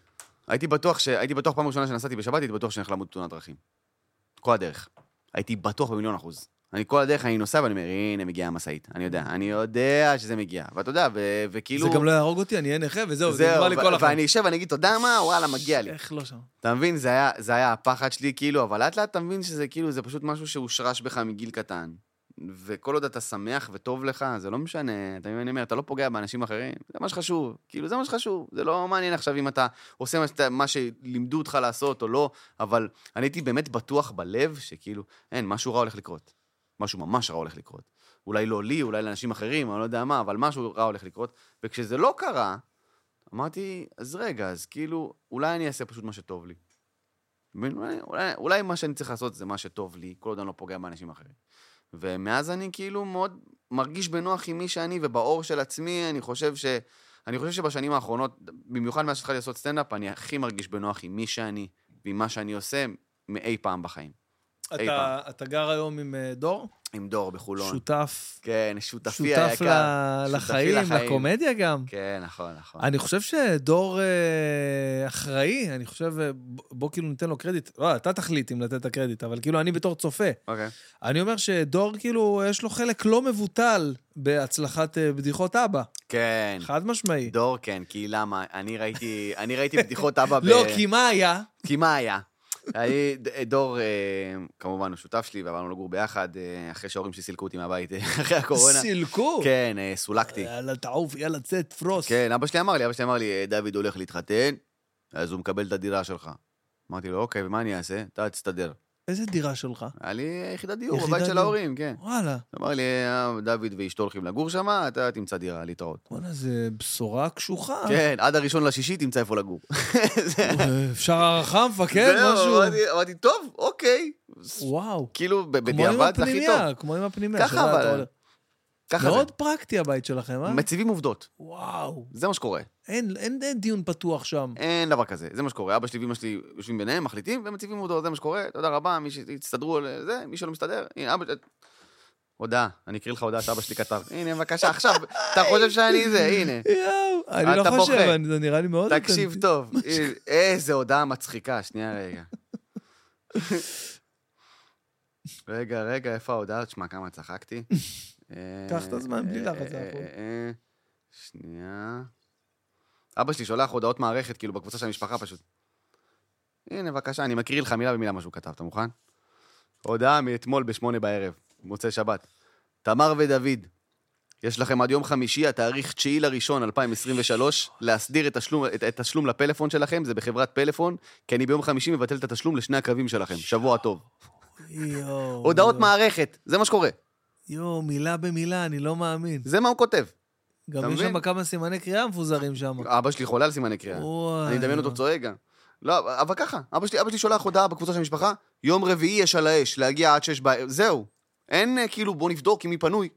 B: הייתי בטוח ש... הייתי בטוח פעם ראשונה שנסעתי בשבת, הייתי בטוח שאני הולך למות בתאונת דרכים. כל הדרך. הייתי בטוח במיליון אחוז. אני כל הדרך, אני נוסע ואני אומר, הנה, מגיעה המשאית. אני יודע, אני יודע שזה מגיע. ואתה יודע, ו- וכאילו...
A: זה גם לא יהרוג אותי, אני אהיה נכה, וזהו, זה נגמר לי כל החיים.
B: ואני אשב ואני אגיד, אתה יודע מה, וואלה, מגיע לי.
A: איך לא שם?
B: אתה מבין? זה היה, זה היה הפחד שלי, כאילו, אבל לאט לאט אתה מבין שזה כאילו, זה פשוט משהו שהושרש בך מגיל קטן. וכל עוד אתה שמח וטוב לך, זה לא משנה, אתה מבין מה אני אומר, אתה לא פוגע באנשים אחרים, זה מה שחשוב, כאילו, זה מה שחשוב, זה לא מעניין עכשיו אם אתה עושה מה, שאתה, מה שלימדו אותך לעשות או לא, אבל אני הייתי באמת בטוח בלב שכאילו, אין, משהו רע הולך לקרות. משהו ממש רע הולך לקרות. אולי לא לי, אולי לאנשים אחרים, אני לא יודע מה, אבל משהו רע הולך לקרות. וכשזה לא קרה, אמרתי, אז רגע, אז כאילו, אולי אני אעשה פשוט מה שטוב לי. אולי, אולי, אולי מה שאני צריך לעשות זה מה שטוב לי, כל עוד אני לא פוגע באנשים אחרים. ומאז אני כאילו מאוד מרגיש בנוח עם מי שאני ובאור של עצמי, אני חושב ש... אני חושב שבשנים האחרונות, במיוחד מאז שהתחלתי לעשות סטנדאפ, אני הכי מרגיש בנוח עם מי שאני ועם מה שאני עושה מאי פעם בחיים.
A: אתה, אתה גר היום עם אה, דור?
B: עם דור בחולון.
A: שותף,
B: כן, שותפי
A: שותף
B: היקר. שותפי
A: לחיים,
B: לחיים.
A: לקומדיה גם.
B: כן, נכון, נכון.
A: אני חושב שדור אה, אחראי, אני חושב, אה, בוא כאילו ניתן לו קרדיט. לא, אתה תחליט אם לתת את הקרדיט, אבל כאילו אני בתור צופה.
B: אוקיי.
A: אני אומר שדור, כאילו, יש לו חלק לא מבוטל בהצלחת אה, בדיחות אבא.
B: כן.
A: חד משמעי.
B: דור, כן, כי למה? אני ראיתי, אני ראיתי בדיחות אבא [LAUGHS] ב...
A: לא, כי מה היה?
B: כי מה היה? אני, דור, אה, כמובן, הוא שותף שלי, ועברנו לגור ביחד, אה, אחרי שההורים שלי סילקו אותי מהבית אה, אחרי הקורונה.
A: סילקו.
B: כן, סולקתי.
A: יאללה, תעוף, יאללה, צא, תפרוס.
B: כן, אבא שלי אמר לי, אבא שלי אמר לי, "אה, דוד הולך להתחתן, אז הוא מקבל את הדירה שלך. אמרתי לו, אוקיי, ומה אני אעשה? אתה תסתדר.
A: איזה דירה שלך?
B: היה לי יחידת דיור
A: יחידת
B: בבית של. ההורים, כן.
A: וואלה.
B: אמר לי, "אה, דוד ואשתו הולכים לגור שם, אתה תמצא דירה, להתראות.
A: וואלה, זה בשורה קשוחה.
B: כן, עד הראשון לשישי תמצא איפה לגור. [LAUGHS]
A: אה, אפשר הערכה, מפקד, משהו?
B: אמרתי- טוב, אוקיי.
A: וואו.
B: כאילו,
A: כמו עם
B: בדיעבד זה הכי טוב.
A: כמו עם הפנימייה.
B: ככה,
A: שאתה יודע,
B: אבל- ככה זה.
A: מאוד פרקטי הבית שלכם, אה?
B: מציבים עובדות,
A: וואו.
B: זה מה שקורה.
A: אין אין- אין דיון פתוח שם.
B: אין דבר כזה, זה מה שקורה. אבא שלי ואמא שלי יושבים ביניהם, מחליטים, ומציבים עובדות, זה מה שקורה. תודה רבה, מי שתסתדרו על זה, מי שלא מסתדר, הנה, אבא... הודעה, אני אקריא לך הודעה שאבא שלי כתב. הנה, בבקשה, עכשיו, אתה חושב שאני זה, הנה.
A: יואו, אני לא חושב, זה נראה לי מאוד...
B: תקשיב. טוב, [LAUGHS] איזה הודעה מצחיקה, שנייה רגע. [LAUGHS] רגע, רגע, איפה ההודעה? תשמע, כמה צחקתי.
A: קח את הזמן, בלי לחץ, זה הכול.
B: שנייה. אבא שלי שולח הודעות מערכת, כאילו, בקבוצה של המשפחה פשוט. הנה, בבקשה, אני מקריא לך מילה במילה מה שהוא כתב, אתה מוכן? הודעה מאתמול בשמונה בערב, מוצאי שבת. תמר ודוד, יש לכם עד יום חמישי, התאריך 9 לראשון 2023, להסדיר את התשלום, את, את התשלום לפלאפון שלכם, זה בחברת פלאפון, כי אני ביום חמישי מבטל את התשלום לשני הקרבים שלכם. שבוע טוב. הודעות. מערכת, זה מה שקורה.
A: יואו, מילה במילה, אני לא מאמין.
B: זה מה הוא כותב.
A: גם יש? שם כמה סימני קריאה מפוזרים שם.
B: אבא שלי חולה על סימני קריאה. אני מדמיין אותו צועק גם. לא, אבל ככה, אבא שלי, אבא שלי שולח הודעה בקבוצה של המשפחה, יום רביעי יש על האש, להגיע עד שש בערב, זהו. אין אה, כאילו, בוא נבדוק אם מי פנוי.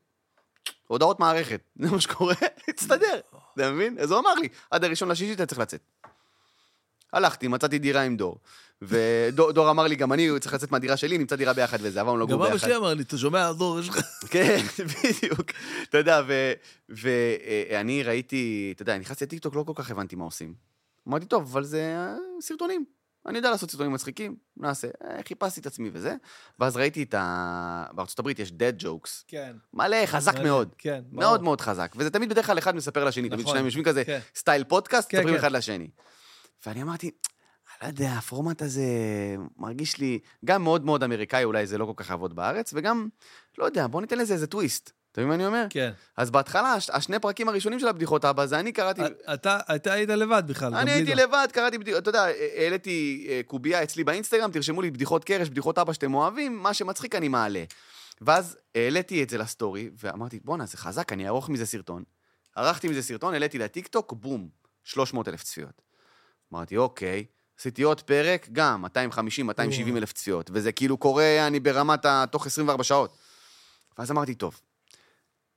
B: הודעות מערכת, [LAUGHS] זה מה שקורה, [LAUGHS] תסתדר, אתה מבין? אז הוא אמר לי, עד הראשון לשישי אתה צריך לצאת. הלכתי, מצאתי דירה עם דור. ודור אמר לי, גם אני צריך לצאת מהדירה שלי, נמצא דירה ביחד וזה, עברנו לגור
A: גם
B: ביחד.
A: אבא שלי אמר לי, אתה שומע, דור, יש לך...
B: כן, [LAUGHS] בדיוק. אתה יודע, ואני ראיתי, אתה יודע, נכנסתי לטיקטוק, לא כל כך הבנתי מה עושים. אמרתי, טוב, אבל זה אה, סרטונים. אני יודע לעשות סרטונים מצחיקים, נעשה. אה, חיפשתי את עצמי וזה. ואז ראיתי את ה... בארצות הברית יש dead jokes.
A: כן.
B: מלא, חזק מאוד.
A: כן, ברור.
B: מאוד מאוד חזק. וזה תמיד בדרך כלל אחד מספר לשני. תמיד
A: נכון.
B: שניים יושבים כזה,
A: כן.
B: סטייל פודקאסט,
A: כן,
B: מדברים
A: כן.
B: אחד לשני. ואני אמרתי, אני לא יודע, הפורמט הזה מרגיש לי גם מאוד מאוד אמריקאי, אולי זה לא כל כך יעבוד בארץ, וגם, לא יודע, בוא ניתן לזה איזה טוויסט. אתה מבין מה אני אומר?
A: כן.
B: אז בהתחלה, הש- השני פרקים הראשונים של הבדיחות אבא, זה אני קראתי...
A: אתה אתה היית לבד בכלל.
B: אני הייתי
A: דור.
B: לבד, קראתי בדיחות, אתה יודע, העליתי קובייה אצלי באינסטגרם, תרשמו לי בדיחות קרש, בדיחות אבא שאתם אוהבים, מה שמצחיק אני מעלה. ואז העליתי את זה לסטורי, ואמרתי, בואנה, זה חזק, אני אערוך מזה סרטון. ערכתי מזה סרטון, העליתי לטיקטוק, בום, 300 אלף צפיות. אמרתי, אוקיי, עשיתי עוד פרק, גם 250, 270 אלף צפיות, וזה כאילו קורה, אני ברמת ה... תוך 24 שעות. ואז אמרתי, טוב,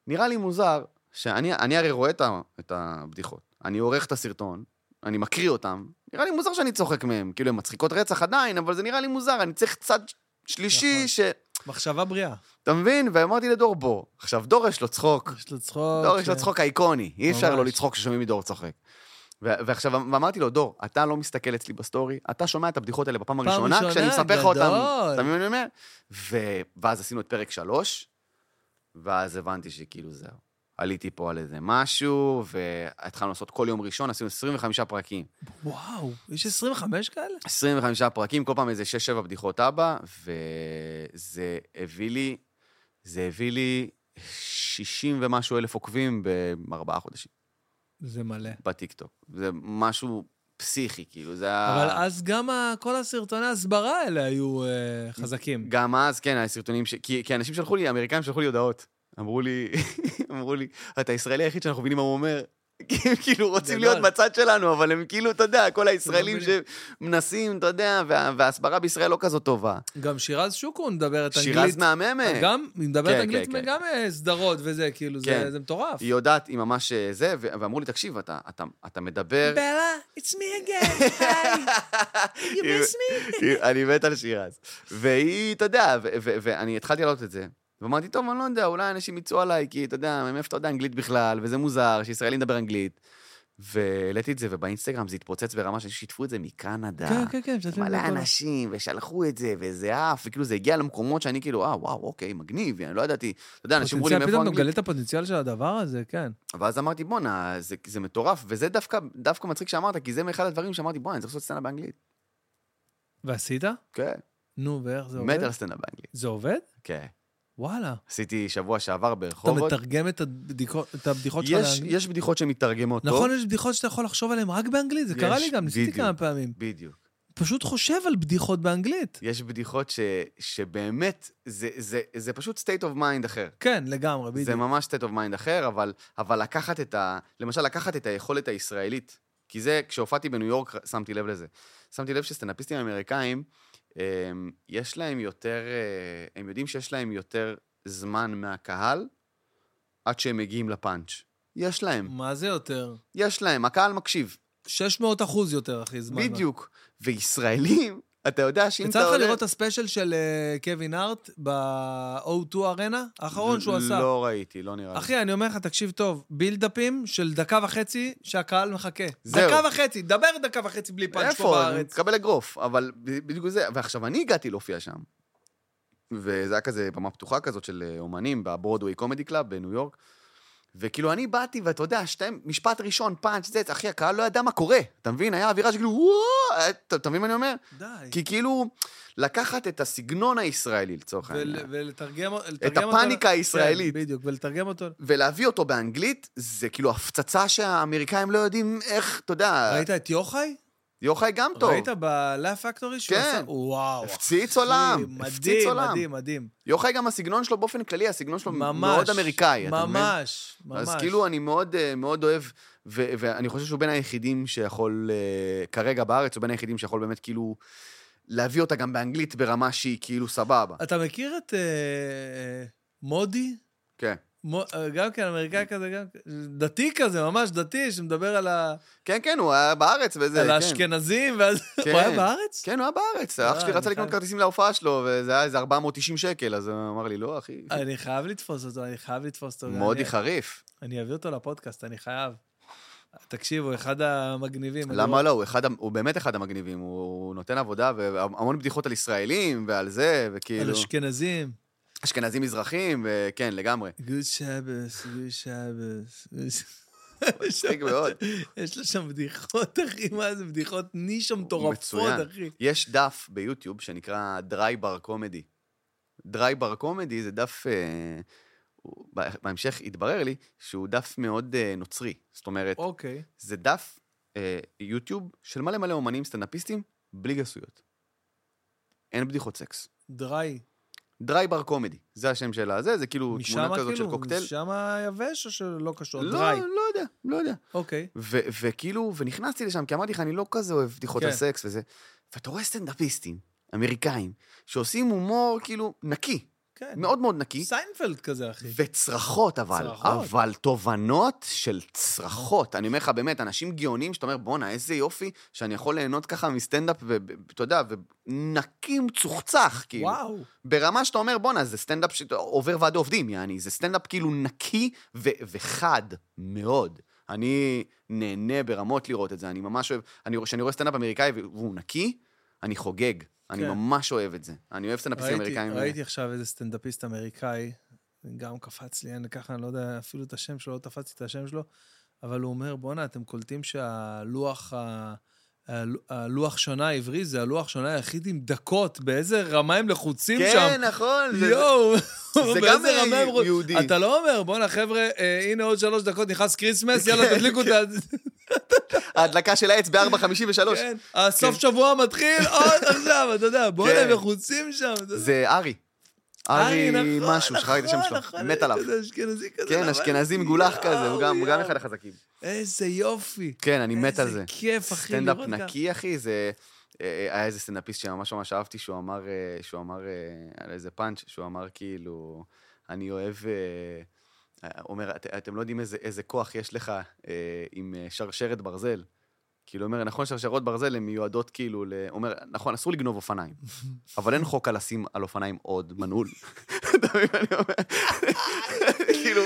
B: נראה לי מוזר, שאני אני הרי רואה את, ה, את הבדיחות, אני עורך את הסרטון, אני מקריא אותם, נראה לי מוזר שאני צוחק מהם, כאילו, הן מצחיקות רצח עדיין, אבל זה נראה לי מוזר, אני צריך צד שלישי
A: נכון.
B: ש...
A: מחשבה בריאה.
B: אתה מבין? ואמרתי לדור, בוא. עכשיו, דור יש לו צחוק.
A: יש לו צחוק.
B: דור יש לו
A: ש-
B: צחוק אייקוני. אי אפשר. לא לצחוק כששומעים מדור צוחק. ועכשיו, ואמרתי לו, דור, אתה לא מסתכל אצלי בסטורי, אתה שומע את הבדיחות האלה בפעם
A: פעם
B: הראשונה,
A: ראשונה,
B: כשאני מספר לך.
A: גדול.
B: אתה מבין מה אני אומר? ואז עשינו את פרק שלוש, ואז הבנתי שכאילו זהו. עליתי פה על איזה משהו, והתחלנו לעשות כל יום ראשון, עשינו 25 פרקים.
A: וואו, יש 25 כאלה?
B: 25 פרקים, כל פעם איזה 6-7 בדיחות אבא, וזה הביא לי, זה הביא לי 60 ומשהו אלף עוקבים בארבעה חודשים
A: זה מלא.
B: בטיקטוק. זה משהו פסיכי, כאילו, זה היה...
A: אבל אז גם ה- כל הסרטוני ההסברה האלה היו אה, חזקים.
B: גם אז, כן, הסרטונים ש... כי, כי אנשים שלחו לי, האמריקאים שלחו לי הודעות. אמרו לי, [LAUGHS] אמרו לי, אתה הישראלי היחיד שאנחנו מבינים מה הוא אומר. כי הם כאילו רוצים
A: גדול.
B: להיות בצד שלנו, אבל הם כאילו, אתה יודע, כל הישראלים. שמנסים, אתה יודע, וה- וההסברה בישראל לא כזאת טובה.
A: גם שירז שוקון מדברת אנגלית.
B: שירז מהממת.
A: גם, היא מדברת
B: כן,
A: אנגלית
B: כן, כן.
A: גם אה, סדרות וזה, כאילו, זה- מטורף.
B: היא יודעת, היא ממש אה, זה, ואמרו לי, תקשיב, אתה, מדבר...
A: בלה, it's me again, hi, you miss me?
B: אני מת על שירז. והיא, אתה יודע, ואני התחלתי לעלות את זה, ואמרתי, טוב, אני לא יודע, אולי אנשים יצאו עליי, כי אתה יודע, מאיפה אתה יודע אנגלית בכלל, וזה מוזר, שישראלי מדבר אנגלית. והעליתי את זה, ובאינסטגרם זה התפוצץ ברמה ששיתפו את זה מקנדה.
A: כן, כן, כן, משתפים
B: מלא
A: בכל-
B: אנשים, ושלחו את זה, וזה עף, וכאילו זה הגיע למקומות שאני כאילו, אה, וואו, אוקיי, מגניב, אני לא ידעתי. אתה יודע, אנשים אמרו לי, מאיפה
A: פתאום אתה
B: אנגלית?
A: מגלה את הפוטנציאל של הדבר הזה, כן.
B: ואז אמרתי, בואנה, זה, זה מטורף, וזה דווקא, דווקא מצחיק שאמרת, כי זה מאחד הדברים שאמרתי, בואנה, אני צריך לעשות סצנה באנגלית.
A: ועשית?
B: כן,
A: נו, ואיך זה
B: מת
A: עובד?
B: על סצנה באנגלית.
A: זה עובד?
B: כן.
A: וואלה.
B: עשיתי שבוע שעבר
A: אתה
B: ברחובות.
A: מתרגם את הבדיקות את הבדיחות שלך
B: יש,
A: לאנגלית?
B: יש בדיחות שמתרגמות טוב.
A: נכון, יש בדיחות שאתה יכול לחשוב עליהן רק באנגלית, זה קרה
B: יש,
A: לי גם, ניסיתי. כמה פעמים.
B: בדיוק.
A: פשוט חושב על בדיחות באנגלית.
B: יש בדיחות ש, שבאמת, זה, זה, זה פשוט state of mind אחר.
A: כן, לגמרי, בדיוק.
B: זה ממש state of mind אחר, אבל, אבל לקחת את ה... למשל, לקחת את היכולת הישראלית, כי זה, כשהופעתי בניו יורק, שמתי לב לזה. שמתי לב שסטנדאפיסטים אמריקאים, יש להם יותר, אה, הם יודעים שיש להם יותר זמן מהקהל עד שהם מגיעים לפאנץ'. יש להם,
A: מה זה יותר?
B: יש להם, הקהל מקשיב.
A: 600 אחוז יותר, אחי, זמן.
B: בדיוק. וישראלים, אתה יודע שאם אתה
A: יצא לך
B: עולה...
A: לראות את הספיישל של אה, קווין הארט ב-O2 ארנה? האחרון שהוא עשה.
B: לא ראיתי, לא נראה לי.
A: אחי, אני אומר לך, תקשיב טוב, בילדאפים של דקה וחצי שהקהל מחכה.
B: זהו.
A: דקה וחצי, דבר דקה וחצי בלי פאנץ' פה
B: איפה?
A: בארץ.
B: מקבל אגרוף, אבל בדיוק זה. ועכשיו, אני הגעתי להופיע שם. וזה היה כזה במה פתוחה כזאת של אה, אומנים ב Broadway Comedy Club בניו יורק. וכאילו, אני באתי, ואתה יודע, שתיים, משפט ראשון, פאנץ', זה, אחי, הקהל לא ידע מה קורה. אתה מבין? היה אווירה שכאילו, וואו, אתה אתה מבין מה אני אומר?
A: די.
B: כי כאילו, לקחת את הסגנון הישראלי, לצורך
A: ול-
B: העניין,
A: ולתרגם לתרגם
B: את
A: אותו-
B: הפאניקה הישראלית.
A: כן, בדיוק, ולתרגם אותו.
B: ולהביא אותו באנגלית, זה כאילו הפצצה שהאמריקאים לא יודעים איך, אתה יודע,
A: ראית את יוחאי?
B: יוחאי גם טוב.
A: ראית בלאפ פקטורי שהוא
B: כן.
A: עשה? וואו.
B: הפציץ עולם, הפציץ
A: מדהים,
B: עולם.
A: מדהים, מדהים.
B: יוחאי גם הסגנון שלו באופן כללי, הסגנון שלו
A: ממש.
B: מאוד אמריקאי, אתה מבין?
A: ממש, ממש.
B: אז כאילו אני מאוד, אה, מאוד אוהב, ו- ואני חושב שהוא בין היחידים שיכול, אה, כרגע בארץ, הוא בין היחידים שיכול באמת כאילו להביא אותה גם באנגלית ברמה שהיא כאילו סבבה.
A: אתה מכיר את אה, אה, מודי?
B: כן.
A: אה, גם כן, אמריקאי כזה, גם דתי כזה, ממש דתי, שמדבר על ה-
B: כן, כן, הוא היה בארץ וזה,
A: על
B: כן.
A: האשכנזים, ואז...
B: כן. [LAUGHS]
A: הוא היה בארץ?
B: כן, הוא היה בארץ. אח
A: אה,
B: שלי
A: אני
B: רצה לקנות כרטיסים להופעה שלו, וזה היה איזה 490 שקל, אז הוא אמר לי, לא, אחי,
A: אני חייב לתפוס אותו, אני חייב לתפוס אותו.
B: מודי חריף.
A: אני אביא אותו לפודקאסט, אני חייב. תקשיב, הוא אחד המגניבים.
B: למה לא? הוא, אחד, הוא באמת אחד המגניבים, הוא נותן עבודה והמון בדיחות על ישראלים ועל זה,
A: על
B: וכאילו...
A: אשכנזים.
B: אשכנזים מזרחים, וכן, לגמרי.
A: good שבס, good שבס.
B: מצחיק [LAUGHS] מאוד.
A: יש לו שם בדיחות, אחי, מה זה בדיחות נישה מטורפות. אחי.
B: יש דף ביוטיוב שנקרא Dry Bar Comedy. Dry Bar Comedy זה דף, אה, בהמשך התברר לי שהוא דף מאוד אה, נוצרי. זאת אומרת,
A: אוקיי.
B: זה דף אה, יוטיוב של מלא מלא אומנים סטנדאפיסטים בלי גסויות. אין בדיחות סקס.
A: Dry.
B: Dry Bar Comedy, זה השם של הזה, זה כאילו תמונה
A: משם
B: כזאת של
A: כאילו,
B: קוקטייל.
A: משם יבש או שלא קשור?
B: לא,
A: Dry.
B: לא יודע, לא יודע.
A: אוקיי.
B: ו- וכאילו, ונכנסתי לשם, כי אמרתי לך, אני לא כזה אוהב בדיחות על
A: כן.
B: סקס וזה. ואתה רואה סטנדאפיסטים, אמריקאים, שעושים הומור כאילו נקי,
A: כן.
B: מאוד מאוד נקי,
A: סיינפלד כזה, אחי.
B: וצרחות אבל,
A: צרחות.
B: אבל תובנות של צרחות. אני אומר לך, באמת, אנשים גאונים שאתה אומר, בואנה, איזה יופי שאני יכול ליהנות ככה מסטנדאפ, ואתה יודע, ונקי מצוחצח, כאילו.
A: וואו.
B: ברמה שאתה אומר, בואנה, זה סטנדאפ שעובר ועדי עובדים, יעני, זה סטנדאפ כאילו נקי ו- וחד מאוד. אני נהנה ברמות לראות את זה, אני ממש אוהב, אני, כשאני רואה סטנדאפ אמריקאי והוא נקי, אני חוגג. אני
A: כן.
B: ממש אוהב את זה. אני אוהב סטנדאפיסטים אמריקאים.
A: ראיתי עכשיו איזה סטנדאפיסט אמריקאי, גם קפץ לי, אני ככה, אני לא יודע אפילו את השם שלו, לא תפסתי את השם שלו, אבל הוא אומר, בואנה, אתם קולטים שהלוח, ה- הלוח שנה העברי זה הלוח שנה היחיד עם דקות, באיזה רמה הם לחוצים שם.
B: כן, נכון.
A: יואו,
B: זה [LAUGHS]
A: באיזה
B: גם
A: רמה הם רוצ-
B: יהודי.
A: אתה לא אומר, בואנה חבר'ה, אה, הנה עוד שלוש דקות נכנס כריסמס, [LAUGHS] יאללה
B: כן,
A: תדליקו את
B: כן.
A: ה... [LAUGHS]
B: ההדלקה של העץ ב-4.53.
A: כן, הסוף
B: כן.
A: שבוע מתחיל עוד עכשיו, אתה יודע, בואנה,
B: כן.
A: הם לחוצים שם.
B: זה ארי. ארי משהו, שכחתי את השם
A: נכון,
B: שלו.
A: נכון,
B: מת עליו. כן. אשכנזי מגולח כזה, הוא גם אחד החזקים.
A: איזה יופי.
B: כן, אני מת על זה.
A: איזה כיף, אחי,
B: סטנדאפ
A: לראות ככה.
B: נקי, אחי, זה... אה, היה איזה סטנדאפיסט שממש ממש אהבתי, שהוא אמר, אה, שהוא אמר אה, על איזה פאנץ', שהוא אמר כאילו, אני אוהב... אה, אה, אומר, "את- אתם לא יודעים איזה, איזה כוח יש לך אה, עם אה, שרשרת ברזל. כאילו, אומר, נכון, שרשרות ברזל הן מיועדות כאילו, ל... אומר, נכון, אסור לגנוב אופניים, [LAUGHS] אבל אין חוק על לשים על אופניים עוד מנעול. [LAUGHS] אתה מבין מה אני אומר? [LAUGHS] כאילו,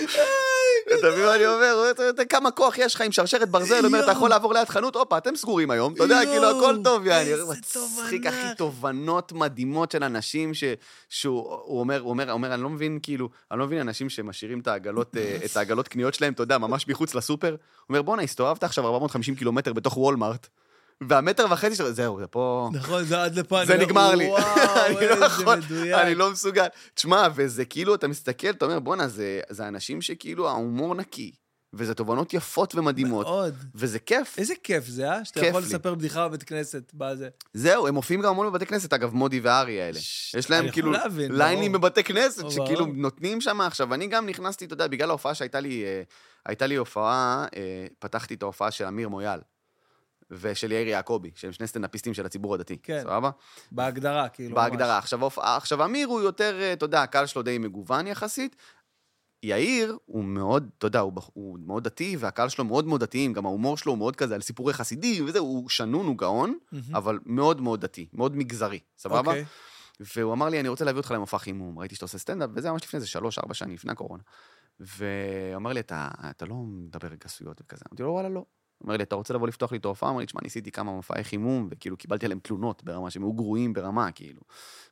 B: אתה מבין מה אני אומר? הוא אומר, "אתה יודע כמה כוח יש לך עם שרשרת ברזל, אומר, אתה יכול לעבור ליד חנות, הופה, אתם סגורים היום, אתה יודע, כאילו, הכל טוב, יעני. מצחיק. אחי, תובנות מדהימות של אנשים שהוא הוא אומר, הוא אומר, אני לא מבין, כאילו, אני לא מבין אנשים שמשאירים את העגלות, אה, קניות שלהם, אתה יודע, ממש מחוץ לסופר. הוא אומר, בואנה, הסתובבת עכשיו 450 קילומטר בתוך וולמארט, והמטר וחצי שלו, זהו, זה פה...
A: נכון, זה עד לפה.
B: זה נגמר לי.
A: וואו, [LAUGHS]
B: לא
A: איזה
B: יכול,
A: מדויק.
B: אני לא מסוגל. תשמע, וזה כאילו, אתה מסתכל, אתה אומר, בואנה, זה, אנשים שכאילו ההומור נקי, וזה תובנות יפות ומדהימות,
A: מאוד.
B: וזה כיף.
A: איזה כיף זה, אה? שאתה יכול
B: לי.
A: לספר בדיחה בבית כנסת, בזה.
B: זהו, הם מופיעים גם המון בבתי כנסת, אגב, מודי וארי האלה.
A: ש-
B: יש להם כאילו
A: להבין,
B: ליינים
A: ברור.
B: בבתי כנסת,
A: ברור.
B: שכאילו נותנים שם עכשיו. אני גם נכנסתי, אתה יודע, בגלל ההופעה שהייתה לי, אה, הייתה לי הופעה, אה, פתחתי את ההופעה של אמיר מויאל. ושל יאיר יעקבי, שהם שני סטנדאפיסטים של הציבור הדתי,
A: כן.
B: סבבה?
A: בהגדרה, כאילו.
B: בהגדרה. עכשיו, ההופעה- עכשיו, אמיר הוא יותר, אה, אתה יודע, הקהל שלו די מגוון יחסית. יאיר הוא מאוד, אתה יודע, הוא, הוא מאוד דתי, והקהל שלו מאוד מאוד דתיים, גם ההומור שלו הוא מאוד כזה על סיפורי חסידים וזה, הוא שנון, הוא גאון,
A: ממש.
B: אבל מאוד מאוד דתי, מאוד מגזרי, סבבה?
A: אוקיי.
B: והוא אמר לי, אני רוצה להביא אותך למופע חימום, ראיתי שאתה עושה סטנדאפ, וזה ממש לפני איזה שלוש, ארבע שנים, לפני הקורונה. והוא אמר לי, אתה, אתה לא מדבר גסויות וכזה. אמרתי לו, וואלה, לא. אומר לי, אתה רוצה לבוא לפתוח לי את ההופעה? אמר לי, תשמע, ניסיתי כמה מופעי חימום, וכאילו קיבלתי עליהם תלונות ברמה שהם היו גרועים ברמה, כאילו.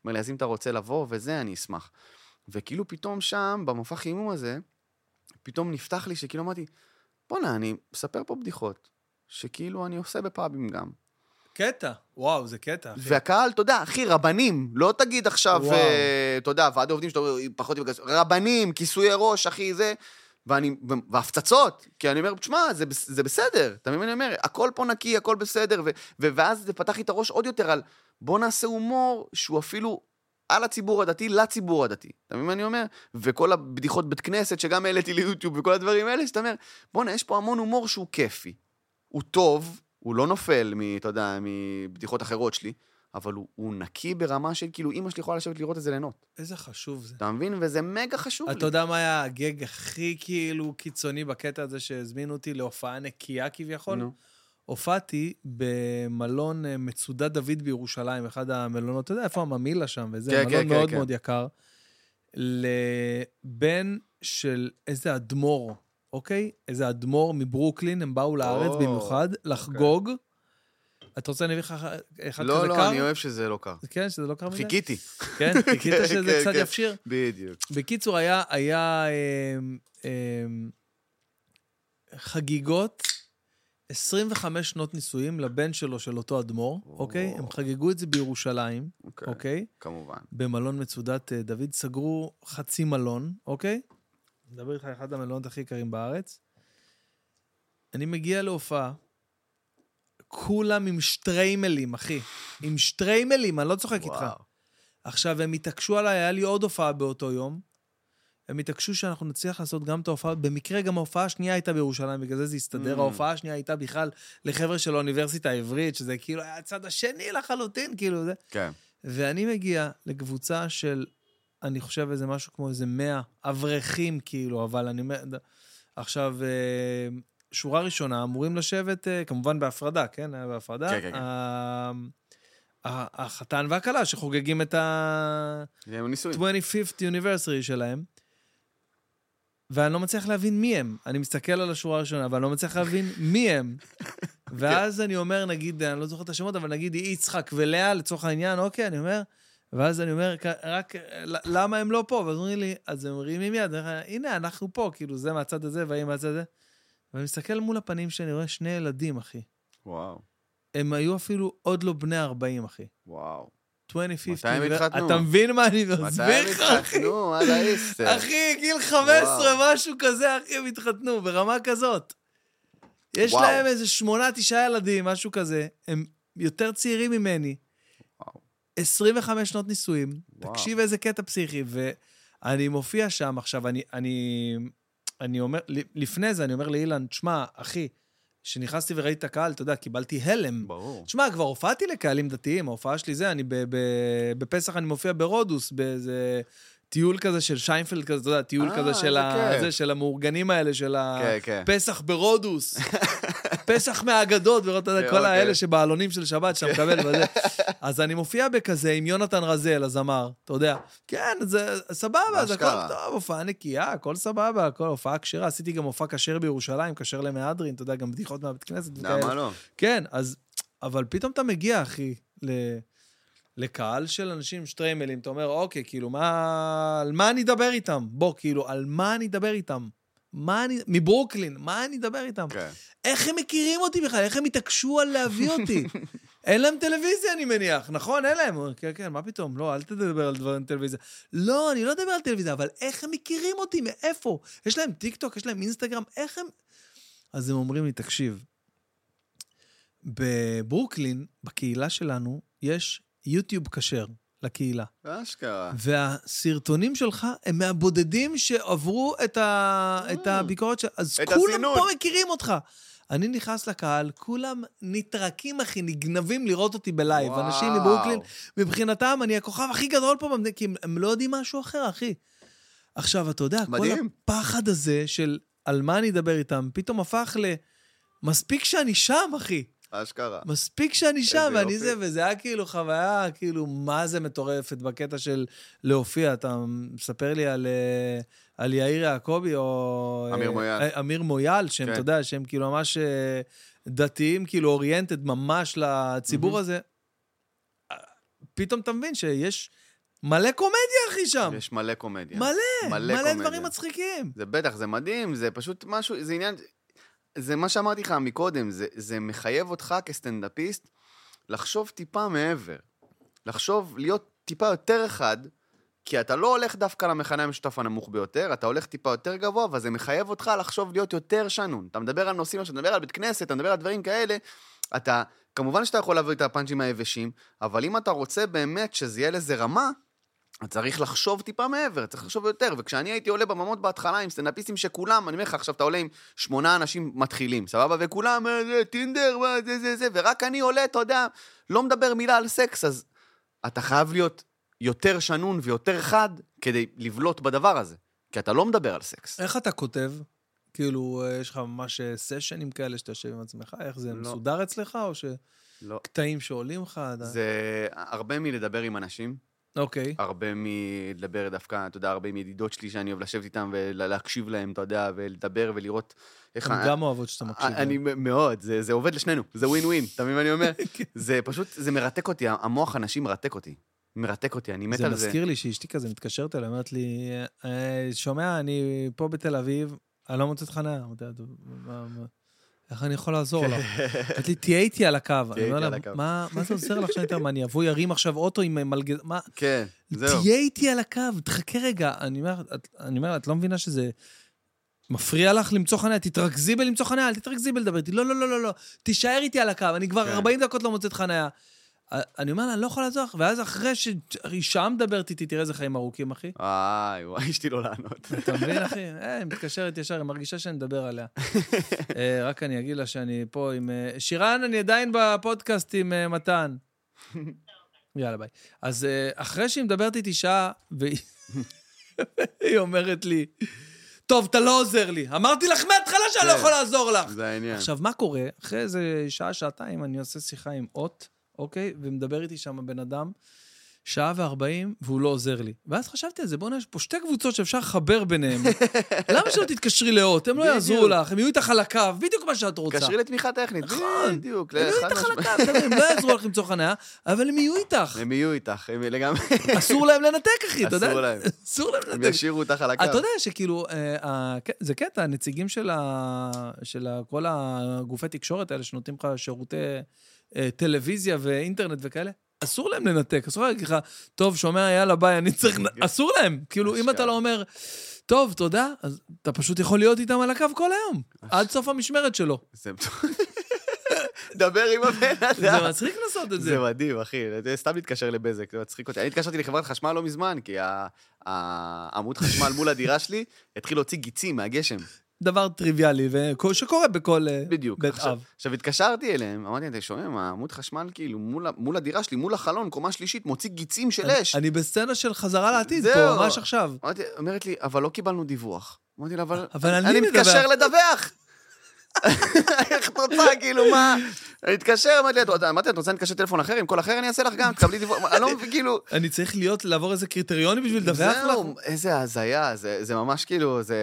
B: אומר לי, אז אם אתה רוצה לבוא וזה, אני אשמח. וכאילו פתאום שם, במופע חימום הזה, פתאום נפתח לי שכאילו אמרתי, בואנה, אני מספר פה בדיחות, שכאילו אני עושה בפאבים גם.
A: קטע. וואו, זה קטע, אחי.
B: והקהל, אתה יודע, אחי, רבנים, לא תגיד עכשיו. אה, אתה יודע, ועד העובדים שאתה פחות רבנים, כיסויי ראש, אחי, זה, ואני, והפצצות, כי אני אומר, תשמע, זה, זה בסדר, אתה מבין מה אני אומר? הכל פה נקי, הכל בסדר, ו, ואז זה פתח לי את הראש עוד יותר על, בוא נעשה הומור שהוא אפילו על הציבור הדתי, לציבור הדתי. אתה מבין מה אני אומר? וכל הבדיחות בית כנסת, שגם העליתי ליוטיוב, וכל הדברים האלה, שאתה אומר, בואנה, יש פה המון הומור שהוא כיפי. הוא טוב, הוא לא נופל, אתה יודע, מבדיחות אחרות שלי, אבל הוא, הוא נקי ברמה של כאילו, אימא שלי יכולה לשבת לראות את זה ליהנות.
A: איזה חשוב זה.
B: אתה מבין? וזה מגה חשוב לי.
A: אתה יודע מה היה הגג הכי כאילו קיצוני בקטע הזה שהזמינו אותי להופעה נקייה כביכול?
B: נו.
A: הופעתי במלון אה, מצודת דוד בירושלים, אחד המלונות, אתה יודע איפה הממילה שם וזה,
B: כן,
A: מלון
B: כן, כן,
A: מאוד
B: כן.
A: מאוד יקר, לבן של איזה אדמו"ר, אוקיי? איזה אדמו"ר מברוקלין, הם באו לארץ
B: או,
A: במיוחד לחגוג. אתה רוצה שאני אביא לך אחד כזה
B: לא,
A: קר?
B: לא, אני אוהב שזה לא קר.
A: כן, שזה לא קר מדי?
B: חיכיתי.
A: כן, [LAUGHS] חיכית
B: כן,
A: שזה
B: כן,
A: קצת
B: כן.
A: יפשיר?
B: בדיוק.
A: בקיצור, היה, היה אמ, אמ, חגיגות, 25 שנות נישואים לבן שלו, של אותו אדמו"ר,
B: או.
A: אוקיי? הם חגגו את זה בירושלים,
B: אוקיי.
A: אוקיי?
B: כמובן.
A: במלון מצודת אה, דוד, סגרו חצי מלון, אוקיי? מדבר איתך אחד המלונות הכי יקרים בארץ. אני מגיע להופעה, כולם עם שטריימלים, אחי. עם שטריימלים, אני לא צוחק איתך.
B: וואו.
A: עכשיו, הם התעקשו עליי, היה לי עוד הופעה באותו יום. הם התעקשו שאנחנו נצליח לעשות גם את ההופעה, במקרה גם ההופעה השנייה הייתה בירושלים, בגלל זה זה הסתדר.
B: Mm.
A: ההופעה השנייה הייתה בכלל לחבר'ה של האוניברסיטה העברית, שזה כאילו היה הצד השני לחלוטין, כאילו זה.
B: כן.
A: ואני מגיע לקבוצה של, אני חושב איזה משהו כמו איזה 100 אברכים, כאילו, אבל אני אומר... עכשיו, אה, שורה ראשונה, אמורים לשבת, אה, כמובן בהפרדה, כן? היה בהפרדה.
B: כן, כן, כן.
A: ה- החתן והכלה שחוגגים את ה...
B: זה ניסוי.
A: 25th anniversary שלהם, ואני לא מצליח להבין מי הם. אני מסתכל על השורה הראשונה, אבל אני לא מצליח להבין מי הם. [LAUGHS] ואז אני אומר, נגיד, אני לא זוכר את השמות, אבל נגיד יצחק ולאה, לצורך העניין, אוקיי, אני אומר, ואז אני אומר, "כ- רק, למה הם לא פה? ואז אומרים לי, אז הם אני אומר, הנה, אנחנו פה, כאילו, זה מהצד הזה והיא מהצד הזה. ואני מסתכל מול הפנים שאני רואה שני ילדים, אחי.
B: וואו,
A: הם היו אפילו עוד לא בני 40, אחי.
B: וואו.
A: 25th
B: מתי הם. התחתנו?
A: אתה מבין מה אני
B: מתי
A: מסביר
B: הם
A: לך, אחי?
B: התחתנו? על האיסטר.
A: אחי, גיל 15, משהו כזה, אחי, הם התחתנו, ברמה כזאת. יש
B: וואו.
A: להם איזה שמונה, תשעה ילדים, משהו כזה. הם יותר צעירים ממני.
B: וואו.
A: 25 שנות נישואים.
B: וואו.
A: תקשיב איזה קטע פסיכי. ואני מופיע שם, עכשיו, אני, אני, אני אומר, לפני זה אני אומר לאילן, תשמע, אחי, כשנכנסתי וראיתי את הקהל, אתה יודע, קיבלתי הלם.
B: ברור.
A: תשמע, כבר הופעתי לקהלים דתיים, ההופעה שלי זה, אני ב- ב- בפסח אני מופיע ברודוס, באיזה טיול כזה של שיינפלד כזה, אתה יודע, טיול
B: אה,
A: כזה של, ה-
B: כיף.
A: זה, של המאורגנים האלה, של
B: כן, כן.
A: הפסח ברודוס. [LAUGHS] פסח מהאגדות, ואתה יודע, כל
B: אוקיי.
A: האלה שבעלונים של שבת שאתה מקבל וזה. [LAUGHS] אז אני מופיע בכזה עם יונתן רזל, הזמר, אתה יודע. כן, זה סבבה, אז הכל. טוב, הופעה נקייה, הכל סבבה, הכל הופעה כשרה. עשיתי גם הופעה כשר בירושלים, כשר למהדרין, אתה יודע, גם בדיחות מהבית כנסת.
B: למה לא?
A: כן, אז... אבל פתאום אתה מגיע, אחי, ל... לקהל של אנשים שטריימלים, אתה אומר, אוקיי, כאילו, מה... על מה אני אדבר איתם? בוא, כאילו, על מה אני אדבר איתם? מה אני... מברוקלין, מה אני אדבר איתם?
B: כן.
A: איך הם מכירים אותי בכלל? איך הם התעקשו על להביא אותי? [LAUGHS] אין להם טלוויזיה, אני מניח, נכון? אין להם. כן, כן, מה פתאום? לא, אל תדבר על דברים טלוויזיה. לא, אני לא אדבר על טלוויזיה, אבל איך הם מכירים אותי? מאיפה? יש להם טיק טוק, יש להם אינסטגרם, איך הם... אז הם אומרים לי, תקשיב, בברוקלין, בקהילה שלנו, יש יוטיוב כשר לקהילה.
B: אשכרה.
A: והסרטונים שלך הם מהבודדים שעברו את, ה... את הביקורת של... אז
B: את
A: כולם
B: הסינון.
A: פה מכירים אותך. אני נכנס לקהל, כולם נטרקים, אחי, נגנבים לראות אותי בלייב.
B: וואו.
A: אנשים מברוקלין, מבחינתם, אני הכוכב הכי גדול פה במדינה, כי הם, הם לא יודעים משהו אחר, אחי. עכשיו, אתה יודע,
B: מדהים.
A: כל הפחד הזה של על מה אני אדבר איתם, פתאום הפך ל... מספיק שאני שם, אחי.
B: אשכרה.
A: מספיק שאני שם, ואני. זה, וזה היה כאילו חוויה, כאילו, מה זה מטורפת בקטע של להופיע. אתה מספר לי על, אה, על יאיר יעקבי, או...
B: אמיר
A: אה,
B: מויאל.
A: אה, אמיר מויאל, שהם,
B: כן.
A: אתה יודע, שהם כאילו ממש דתיים, כאילו אוריינטד ממש לציבור
B: מהמם.
A: הזה. פתאום אתה מבין שיש מלא קומדיה, אחי, שם.
B: יש מלא קומדיה.
A: מלא,
B: מלא
A: מלא
B: קומדיה.
A: דברים מצחיקים.
B: זה בטח, זה מדהים, זה פשוט משהו, זה עניין, זה מה שאמרתי לך מקודם, זה, זה מחייב אותך כסטנדאפיסט לחשוב טיפה מעבר. לחשוב, להיות טיפה יותר אחד, כי אתה לא הולך דווקא למכנה המשותף הנמוך ביותר, אתה הולך טיפה יותר גבוה, וזה מחייב אותך לחשוב להיות יותר שנון. אתה מדבר על נושאים, אתה מדבר על בית כנסת, אתה מדבר על דברים כאלה, אתה, כמובן שאתה יכול להביא את הפאנצ'ים היבשים, אבל אם אתה רוצה באמת שזה יהיה לזה רמה, צריך לחשוב טיפה מעבר, צריך לחשוב יותר. וכשאני הייתי עולה בממות בהתחלה עם סטנדאפיסטים שכולם, אני אומר לך, עכשיו אתה עולה עם שמונה אנשים מתחילים, סבבה? וכולם, אה, זה, טינדר, מה, זה, זה, זה, ורק אני עולה, אתה יודע, לא מדבר מילה על סקס, אז אתה חייב להיות יותר שנון ויותר חד כדי לבלוט בדבר הזה. כי אתה לא מדבר על סקס.
A: איך אתה כותב? כאילו, אה, יש לך ממש אה, סשנים כאלה שאתה יושב עם עצמך? איך זה
B: לא.
A: מסודר אצלך, או
B: לא.
A: שקטעים שעולים לך?
B: זה הרבה מלדבר עם אנשים,
A: אוקיי.
B: הרבה מלדבר דווקא, אתה יודע, הרבה עם ידידות שלי שאני אוהב לשבת איתם ולהקשיב להם, אתה יודע, ולדבר ולראות איך...
A: הן גם אוהבות שאתה מקשיב.
B: אה, אני
A: להן.
B: מאוד, זה, זה עובד לשנינו, זה ווין ווין, אתה מבין מה אני אומר? [LAUGHS]
A: כן.
B: זה פשוט, זה מרתק אותי, המוח הנשי מרתק אותי. מרתק אותי, אני מת
A: זה
B: על זה.
A: מזכיר לי שאשתי כזה מתקשרת אליי, אומרת לי, "אה, שומע, אני פה בתל אביב, אני לא מוצאת חניה. איך אני יכול לעזור לך? אמרתי לי, תהיה איתי על הקו. אני אומר
B: איתי על הקו.
A: "מה זה עוזר לך שאני אתן? אני אבוא ירים עכשיו אוטו עם מלגז... מה?
B: כן, זהו.
A: תהיה איתי על הקו, תחכה רגע. אני אומר, את- לא מבינה שזה מפריע לך למצוא חניה? תתרכזי בלמצוא חניה, אל תתרכזי בלדבר איתי. לא, לא, לא, לא, לא. תישאר איתי על הקו, אני כבר
B: כן.
A: 40 דקות לא מוצאת חניה. אני אומר לה, אני לא יכול לעזור לך, ואז אחרי שאישה מדברת איתי, תראה איזה חיים ארוכים, אחי.
B: וואי, וואי, אשתי לא לענות.
A: אתה מבין, אחי? אה, היא מתקשרת ישר, היא מרגישה שאני מדבר עליה. אה, רק אני אגיד לה שאני פה עם... אה, שירן, אני עדיין בפודקאסט עם מתן. יאללה, ביי. אז אחרי שהיא מדברת איתי שעה, והיא היא אומרת לי, טוב, אתה לא עוזר לי. אמרתי לך מההתחלה שאני לא
B: כן.
A: יכול לעזור לך.
B: זה העניין.
A: עכשיו, מה קורה? אחרי איזה שעה, שעתיים, אני עושה שיחה עם אות, אוקיי? ומדבר איתי שם בן אדם, שעה וארבעים, והוא לא עוזר לי. ואז חשבתי על זה, בוא'נה, יש פה שתי קבוצות שאפשר לחבר ביניהם. [LAUGHS] למה שלא תתקשרי לאות? הם לא. יעזרו לך, הם יהיו איתך על הקו, בדיוק מה שאת רוצה.
B: קשרי לתמיכה טכנית.
A: נכון.
B: בדיוק.
A: הם יהיו איתך על. הקו, הם לא יעזרו לך למצוא חניה, אבל הם יהיו איתך.
B: הם יהיו איתך, הם לגמרי,
A: אסור להם לנתק, אחי, אתה יודע?
B: אסור להם.
A: אסור להם
B: הם
A: לנתק.
B: ישאירו אותך על הקו.
A: אתה יודע שכאילו, אה, זה קטע, הנציגים של, כל הגופי תקשורת האלה שנותנים לך שירותי טלוויזיה ואינטרנט וכאלה, אסור להם לנתק, אסור להגיד לך, טוב, שומע, יאללה, ביי, אני צריך... [LAUGHS] אסור להם. כאילו, אם אתה. לא אומר, טוב, תודה, אז אתה פשוט יכול להיות איתם על הקו כל היום, עד סוף המשמרת שלו.
B: זה [LAUGHS] דבר עם הבן
A: זה
B: אדם.
A: מצחיק לעשות את זה.
B: זה מדהים, אחי. זה סתם להתקשר לבזק, זה מצחיק אותי. אני התקשרתי לחברת חשמל לא מזמן, כי העמוד חשמל מול הדירה שלי התחיל להוציא גיצים מהגשם.
A: דבר טריוויאלי, שקורה בכל אה,
B: בדיוק.
A: בית
B: עכשיו-
A: אב.
B: עכשיו התקשרתי אליהם, אמרתי, אתה שומע מה, עמוד חשמל כאילו מול מול הדירה שלי, מול החלון, קומה שלישית, מוציא גיצים של אש.
A: אני בסצנה של חזרה לעתיד
B: זהו.
A: פה, ממש עכשיו.
B: אמרתי, אומרת לי, אבל לא קיבלנו דיווח. אמרתי לה, אבל...
A: אבל אני
B: אני
A: מדווח."
B: מתקשר לדווח! איך את רוצה, כאילו, מה? אני מתקשר, אמרתי לה, "את רוצה- אמרתי את רוצה להתקשר טלפון אחר? עם כל אחר אני אעשה לך גם, תקבלי דיווח. אני לא מבין, כאילו...
A: אני צריך להיות, לעבור איזה קריטריונים בשביל לדווח לך?
B: זהו, איזה הזיה, זה, ממש כאילו, זה...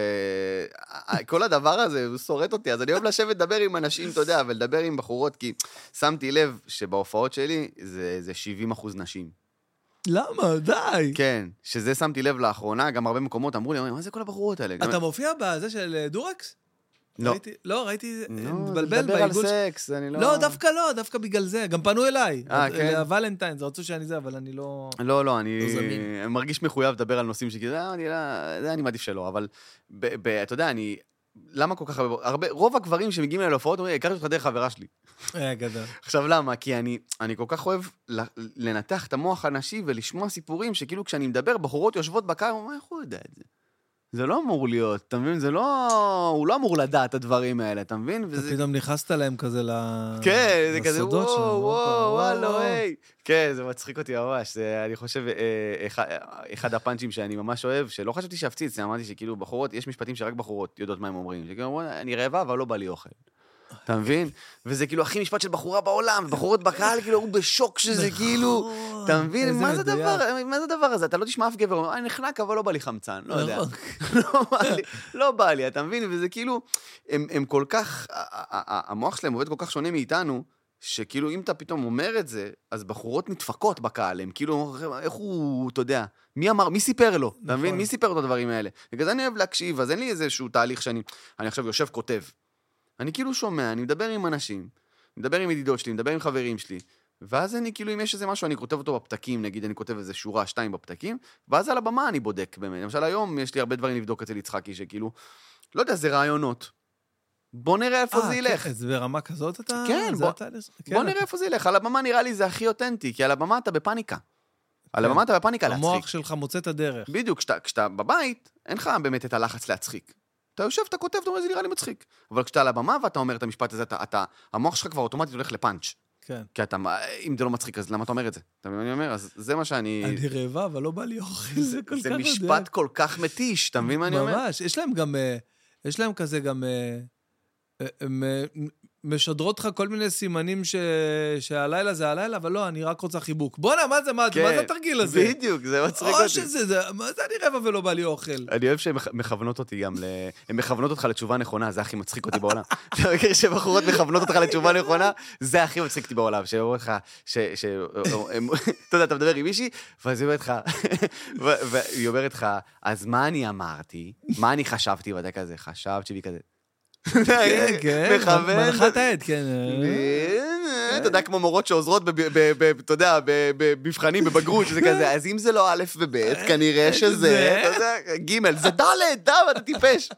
B: כל הדבר הזה, הוא שורט אותי, אז אני אוהב לשבת לדבר עם אנשים, אתה יודע, ולדבר עם בחורות, כי שמתי לב שבהופעות שלי זה, זה 70 אחוז נשים.
A: למה? די.
B: כן, שזה שמתי לב לאחרונה, גם הרבה מקומות אמרו לי, מה זה כל הבחורות האלה?
A: אתה מופיע בזה של אה, דורקס?
B: לא.
A: ראיתי- לא, ראיתי,
B: נו, זה
A: מתבלבל
B: לדבר על
A: בעיגול. ש-
B: סקס, אני לא...
A: לא, דווקא לא, דווקא בגלל זה. גם פנו אליי.
B: אה, כן?
A: לוולנטיינס, רצו שאני זה, אבל אני לא...
B: לא, לא, אני
A: לא
B: מרגיש מחויב לדבר על נושאים שכאילו, "אה, אני לא- זה אני מעדיף שלא, אבל ב- ב- אתה יודע, אני... למה כל כך הרבה... הרבה רוב הגברים שמגיעים אליי להופעות אומרים, הכרתי אותך דרך חברה שלי.
A: אה, גדול.
B: עכשיו למה? כי אני, אני כל כך אוהב ל- לנתח את המוח הנשי ולשמוע סיפורים שכאילו כשאני מדבר, בחורות יושבות בקר, אומרות, איך הוא יודע את זה? זה לא אמור להיות, אתה מבין? זה לא... הוא לא אמור לדעת את הדברים האלה, אתה מבין?
A: אתה
B: וזה...
A: פתאום נכנסת להם כזה ל...
B: כן, זה כזה וואו,
A: שלהם,
B: וואו, וואו,
A: וואו.
B: היי. כן, זה מצחיק אותי ממש. זה, אני חושב, אה, אחד, אחד הפאנצ'ים שאני ממש אוהב, שלא חשבתי שיפציץ, אמרתי שכאילו בחורות, יש משפטים שרק בחורות יודעות מה הם אומרים. שכאילו אני רעבה, אבל לא בא לי אוכל. אתה מבין? וזה כאילו הכי משפט של בחורה בעולם, ובחורות בקהל, כאילו, הוא בשוק שזה כאילו...
A: נכון.
B: אתה מבין? מה זה. הדבר, מה זה הדבר הזה? אתה לא תשמע אף גבר, אומר, אני נחנק, אבל לא בא לי חמצן. לא יודע.
A: נכון. [LAUGHS]
B: לא בא לי, לא בא לי, אתה מבין? וזה כאילו, הם, כל כך, המוח שלהם עובד כל כך שונה מאיתנו, שכאילו אם אתה פתאום אומר את זה, אז בחורות נדפקות בקהל, הם כאילו, איך הוא, אתה יודע, מי אמר, מי סיפר לו, אתה מבין?
A: נכון.
B: מי סיפר לו את הדברים האלה? בגלל זה אני אוהב להקשיב, אז אין לי איזשהו תהליך שאני, אני עכשיו יושב כותב. אני כאילו שומע, אני מדבר עם אנשים, מדבר עם ידידות שלי, מדבר עם חברים שלי, ואז אני כאילו, אם יש איזה משהו, אני כותב אותו בפתקים, נגיד אני כותב איזה שורה, שתיים בפתקים, ואז על הבמה אני בודק באמת. למשל היום יש לי הרבה דברים לבדוק אצל יצחקי, שכאילו, לא יודע, זה רעיונות. בוא נראה איפה
A: אה,
B: זה ילך.
A: כן, זה ברמה כזאת אתה...
B: כן, בוא-? בוא
A: כן,
B: נראה איפה זה ילך. על הבמה נראה לי זה הכי אותנטי, כי על הבמה אתה בפאניקה. על
A: כן.
B: הבמה אתה בפאניקה להצחיק.
A: המוח שלך מוצא את הדרך.
B: בדיוק, כשאתה בבית, אין לך באמת את הלחץ להצחיק. אתה יושב, אתה כותב, אתה אומר, זה נראה לי מצחיק. אבל כשאתה על הבמה ואתה אומר את המשפט הזה, אתה, אתה, המוח שלך כבר אוטומטית הולך לפאנץ'.
A: כן.
B: כי אתה, אם זה לא מצחיק, אז למה אתה אומר את זה? אתה מבין מה אני אומר? אז זה מה שאני...
A: אני רעבה, אבל לא בא לי אוכל, זה כל כך
B: זה. משפט כל כך מתיש, אתה מבין מה אני אומר?
A: ממש, יש להם גם, אה, יש להם כזה גם, אה, אה, הם משדרות לך כל מיני סימנים ש... שהלילה זה הלילה, אבל לא, אני רק רוצה חיבוק. בואנה, מה זה, מה,
B: כן,
A: מה זה התרגיל הזה?
B: בדיוק, זה מצחיק
A: או
B: אותי.
A: שזה, זה, מה זה אני רעבה ולא בא לי אוכל?
B: אני אוהב שהן מכ- מכוונות אותי גם ל... הן מכוונות אותך לתשובה נכונה, זה הכי מצחיק אותי בעולם. [LAUGHS] אתה מכיר שבחורות מכוונות אותך לתשובה נכונה? זה הכי מצחיק אותי בעולם, שהן אומרות לך, ש... ש- אתה יודע, אתה מדבר עם מישהי, ואז היא אומרת לך, והיא אומרת לך, אז מה אני אמרתי? מה אני חשבתי? ואתה כזה, חשבת שהיא כזה...
A: כן, כן,
B: מכוון.
A: מנחת העד, כן.
B: אתה יודע, כמו מורות שעוזרות, אתה יודע, במבחנים, בבגרות, שזה כזה, אז אם זה לא א' וב', כנראה שזה,
A: זה.
B: אתה יודע, ג', זה ד', ד', אתה טיפש.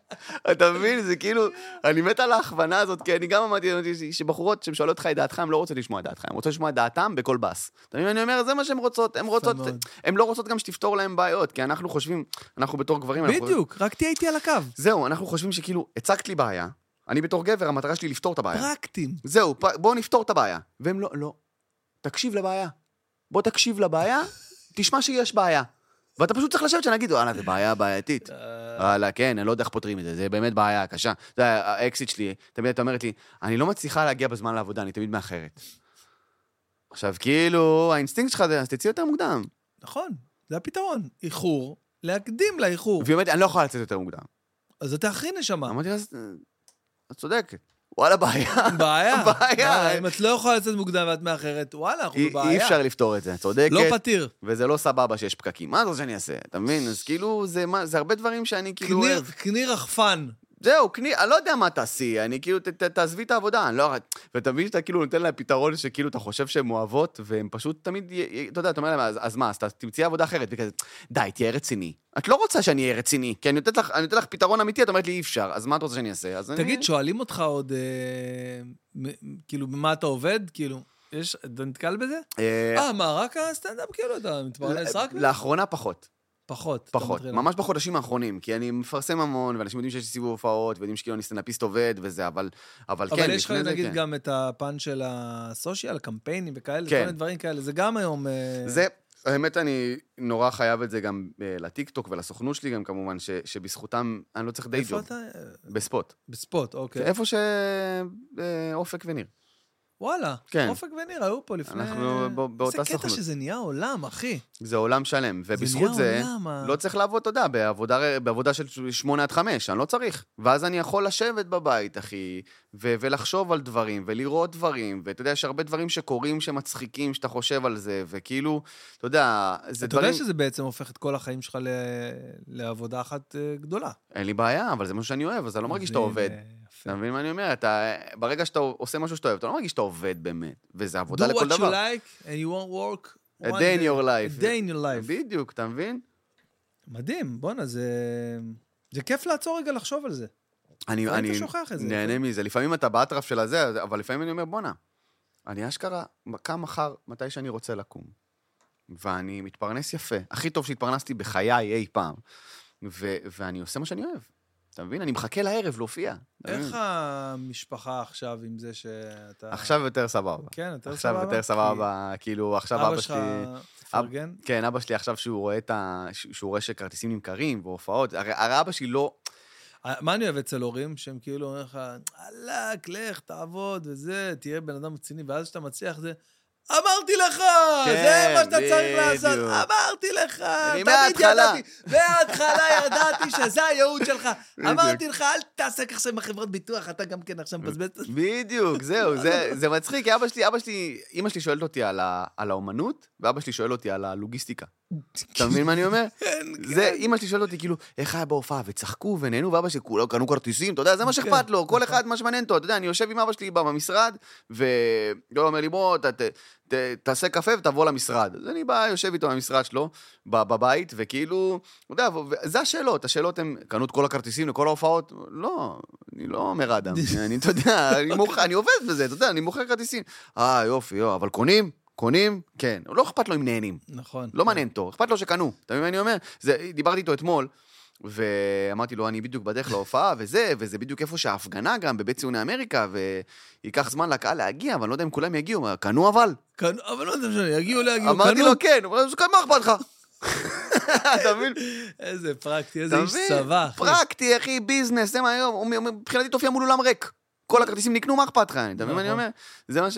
B: אתה מבין? זה כאילו, אני מת על ההכוונה הזאת, כי אני גם אמרתי שבחורות שהן שואלות אותך את דעתך, הן לא רוצות לשמוע את דעתך, הן רוצות לשמוע את דעתם בכל בס. אתה מבין? אני אומר, זה מה שהן רוצות, הן רוצות. הן לא רוצות גם שתפתור להן בעיות, כי אנחנו חושבים, אנחנו בתור גברים, אנחנו-
A: בדיוק, רק תהיה איתי על הקו.
B: זהו, אנחנו חושבים שכאילו, הצגת לי בעיה, אני בתור גבר, המטרה שלי לפתור את הבעיה.
A: פרקטיים.
B: זהו, פ- בואו נפתור את הבעיה. והם לא, לא. תקשיב לבעיה. בוא תקשיב לבעיה, [LAUGHS] תשמע שיש בעיה. ואתה פשוט צריך לשבת שנגיד, וואלה, זה בעיה בעייתית. וואלה, כן, אני לא יודע איך פותרים את זה, זה באמת בעיה קשה. יודע, האקסיט שלי, תמיד הייתה אומרת לי, אני לא מצליחה להגיע בזמן לעבודה, אני תמיד מאחרת. עכשיו, כאילו, האינסטינקט שלך זה, אז תצא יותר מוקדם.
A: נכון, זה הפתרון. איחור, להקדים לאיחור.
B: והיא אומרת, אני לא יכולה לצאת יותר מוקדם.
A: אז אתה הכי נשמה.
B: אמרתי לה, "אז, אה, את צודקת. וואלה, בעיה. [LAUGHS] [LAUGHS]
A: בעיה.
B: בעיה.
A: אם את לא יכולה לצאת מוקדם ואת מאחרת, וואלה, אנחנו בבעיה.
B: אי אפשר לפתור את זה, את צודקת.
A: לא פתיר.
B: וזה לא סבבה שיש פקקים. מה זה שאני אעשה? אתה מבין? אז כאילו, זה, הרבה דברים שאני כאילו.
A: קני רחפן.
B: זהו, קני, אני לא יודע מה תעשי, אני כאילו, ת, ת, תעזבי את העבודה, אני לא... ואתה מבין שאתה כאילו נותן להם פתרון שכאילו אתה חושב שהן אוהבות, והן פשוט תמיד, אתה יודע, אתה אומר להם, אז, אז מה, אז תמצאי עבודה אחרת, וכזה, די, תהיה רציני. את לא רוצה שאני אהיה רציני, כי אני נותנת לך, אני נותנת לך פתרון אמיתי, את אומרת לי אי אפשר, אז מה את רוצה שאני אעשה? אז אני...
A: תגיד, שואלים אותך עוד, אה, כאילו, במה אתה עובד? כאילו, יש, אתה נתקל בזה?
B: אה,
A: אה, מה, רק הסטנדאפ, כאילו, אתה מתפרנס רק מזה?
B: לאחרונה פחות.
A: פחות.
B: פחות, ממש בחודשים האחרונים, כי אני מפרסם המון, ואנשים יודעים שיש לי סיבוב הופעות, ויודעים שכאילו אני סטנדאפיסט עובד וזה, אבל, אבל, כן,
A: אבל יש לך נגיד
B: כן.
A: גם את הפן של הסושיאל, קמפיינים וכאלה,
B: כן.
A: כל מיני דברים כאלה, זה גם היום... אה,
B: זה, האמת, אני נורא חייב את זה גם אה, לטיקטוק ולסוכנות שלי גם, כמובן, ש, שבזכותם אני לא צריך די
A: איפה
B: ג'וב.
A: אתה?
B: בספוט.
A: בספוט, אוקיי.
B: איפה שאופק וניר.
A: וואלה.
B: כן.
A: אופק וניר היו פה לפני...
B: אנחנו בא- באותה
A: איזה
B: סוכנות.
A: קטע שזה נהיה עולם, אחי.
B: זה עולם שלם, ובזכות זה,
A: עולם, ה-
B: לא צריך לעבוד, אתה יודע, בעבודה, בעבודה של שמונה עד חמש, אני לא צריך. ואז אני יכול לשבת בבית, אחי, ו- ולחשוב על דברים, ולראות דברים, ואתה יודע, יש הרבה דברים שקורים שמצחיקים, שאתה חושב על זה, וכאילו, אתה יודע, זה
A: אתה
B: דברים...
A: יודע שזה בעצם הופך את כל החיים שלך ל- לעבודה אחת אה, גדולה.
B: אין לי בעיה, אבל זה משהו שאני אוהב, אז אני לא מרגיש שאתה עובד. אתה מבין מה אני אומר? אתה, ברגע שאתה עושה משהו שאתה אוהב, אתה לא מרגיש שאתה עובד באמת, וזה עבודה
A: Do
B: לכל
A: what you
B: דבר.
A: like and you won't work
B: A day in your life.
A: A day in your life.
B: בדיוק, אתה מבין?
A: מדהים, בואנה, זה... זה כיף לעצור רגע לחשוב על זה.
B: אני, אני. נהנה מזה. לפעמים אתה באטרף של הזה, אבל לפעמים אני אומר, בואנה, אני אשכרה קם מחר מתי שאני רוצה לקום. ואני מתפרנס יפה. הכי טוב שהתפרנסתי בחיי אי פעם. ו- ואני עושה מה שאני אוהב. אתה מבין? אני מחכה לערב להופיע.
A: איך המשפחה עכשיו עם זה שאתה...
B: עכשיו יותר סבבה.
A: כן, יותר
B: עכשיו
A: סבבה?
B: יותר סבבה, כאילו, עכשיו אבא
A: אבא שלך
B: שלי...
A: מפרגן?
B: כן, אבא שלי עכשיו שהוא רואה את ה... שהוא רואה שכרטיסים נמכרים והופעות, הרי, אבא שלי לא...
A: מה אני אוהב אצל הורים? שהם כאילו אומרים לך, וואלכ, לך, תעבוד וזה, תהיה בן אדם רציני, ואז כשאתה מצליח זה... אמרתי לך! זה
B: כן,
A: מה שאתה צריך לעשות. אמרתי לך! תמיד. ידעתי, מההתחלה ידעתי [LAUGHS] שזה הייעוד שלך. אמרתי לך, אל תעסק עכשיו עם החברות ביטוח, אתה גם כן עכשיו מבזבז.
B: בדיוק, זהו, [LAUGHS] זה, זה מצחיק, כי אבא שלי, אבא שלי, אמא שלי שואלת אותי על, ה, על האומנות, ואבא שלי שואל אותי על הלוגיסטיקה. אתה מבין מה אני אומר? [LAUGHS]
A: כן,
B: זה, אמא שלי שואלת אותי, כאילו, איך היה בהופעה, וצחקו ונהנו, ואבא שלי, כולם קנו כרטיסים, אתה יודע, זה מה שאכפת לו, כל אחד, מה שמעניין אותו, אתה יודע, אני יושב עם אבא שלי במשרד, והוא אומר לי, בוא, תעשה קפה ותבוא למשרד. אז אני בא, יושב איתו במשרד שלו, בבית, וכאילו, אתה יודע, זה השאלות, השאלות הן, קנו את כל הכרטיסים לכל ההופעות? לא, אני לא אומר אדם, [LAUGHS] אני, אתה יודע, אני, עובד בזה, אתה יודע, אני מוכר כרטיסים. אה, יופי, יו, אבל קונים? קונים? כן. לא אכפת לו אם נהנים.
A: נכון.
B: לא מעניין אותו, אכפת לו שקנו. אתה מבין מה אני אומר? זה, דיברתי איתו אתמול, ואמרתי לו, אני בדיוק בדרך להופעה, וזה, וזה בדיוק איפה שההפגנה גם, בבית ציוני אמריקה, וייקח זמן לקהל להגיע, אבל אני לא יודע אם כולם יגיעו. קנו אבל?
A: קנו, אבל לא יודע משנה, יגיעו, לא יגיעו,
B: אמרתי
A: קנו.
B: לו, כן, הוא אמר, "כן, מה אכפת לך? [LAUGHS] אתה מבין?
A: איזה פרקטי, איזה איש? צבא.
B: פרקטי, אחי, ביזנס, זה מה היום, מבחינתי תופיע מול אולם ריק. כל הכרטיסים נקנו, מה אכפת לך? אתה מבין מה אני
A: נכון.
B: אומר? זה מה ש...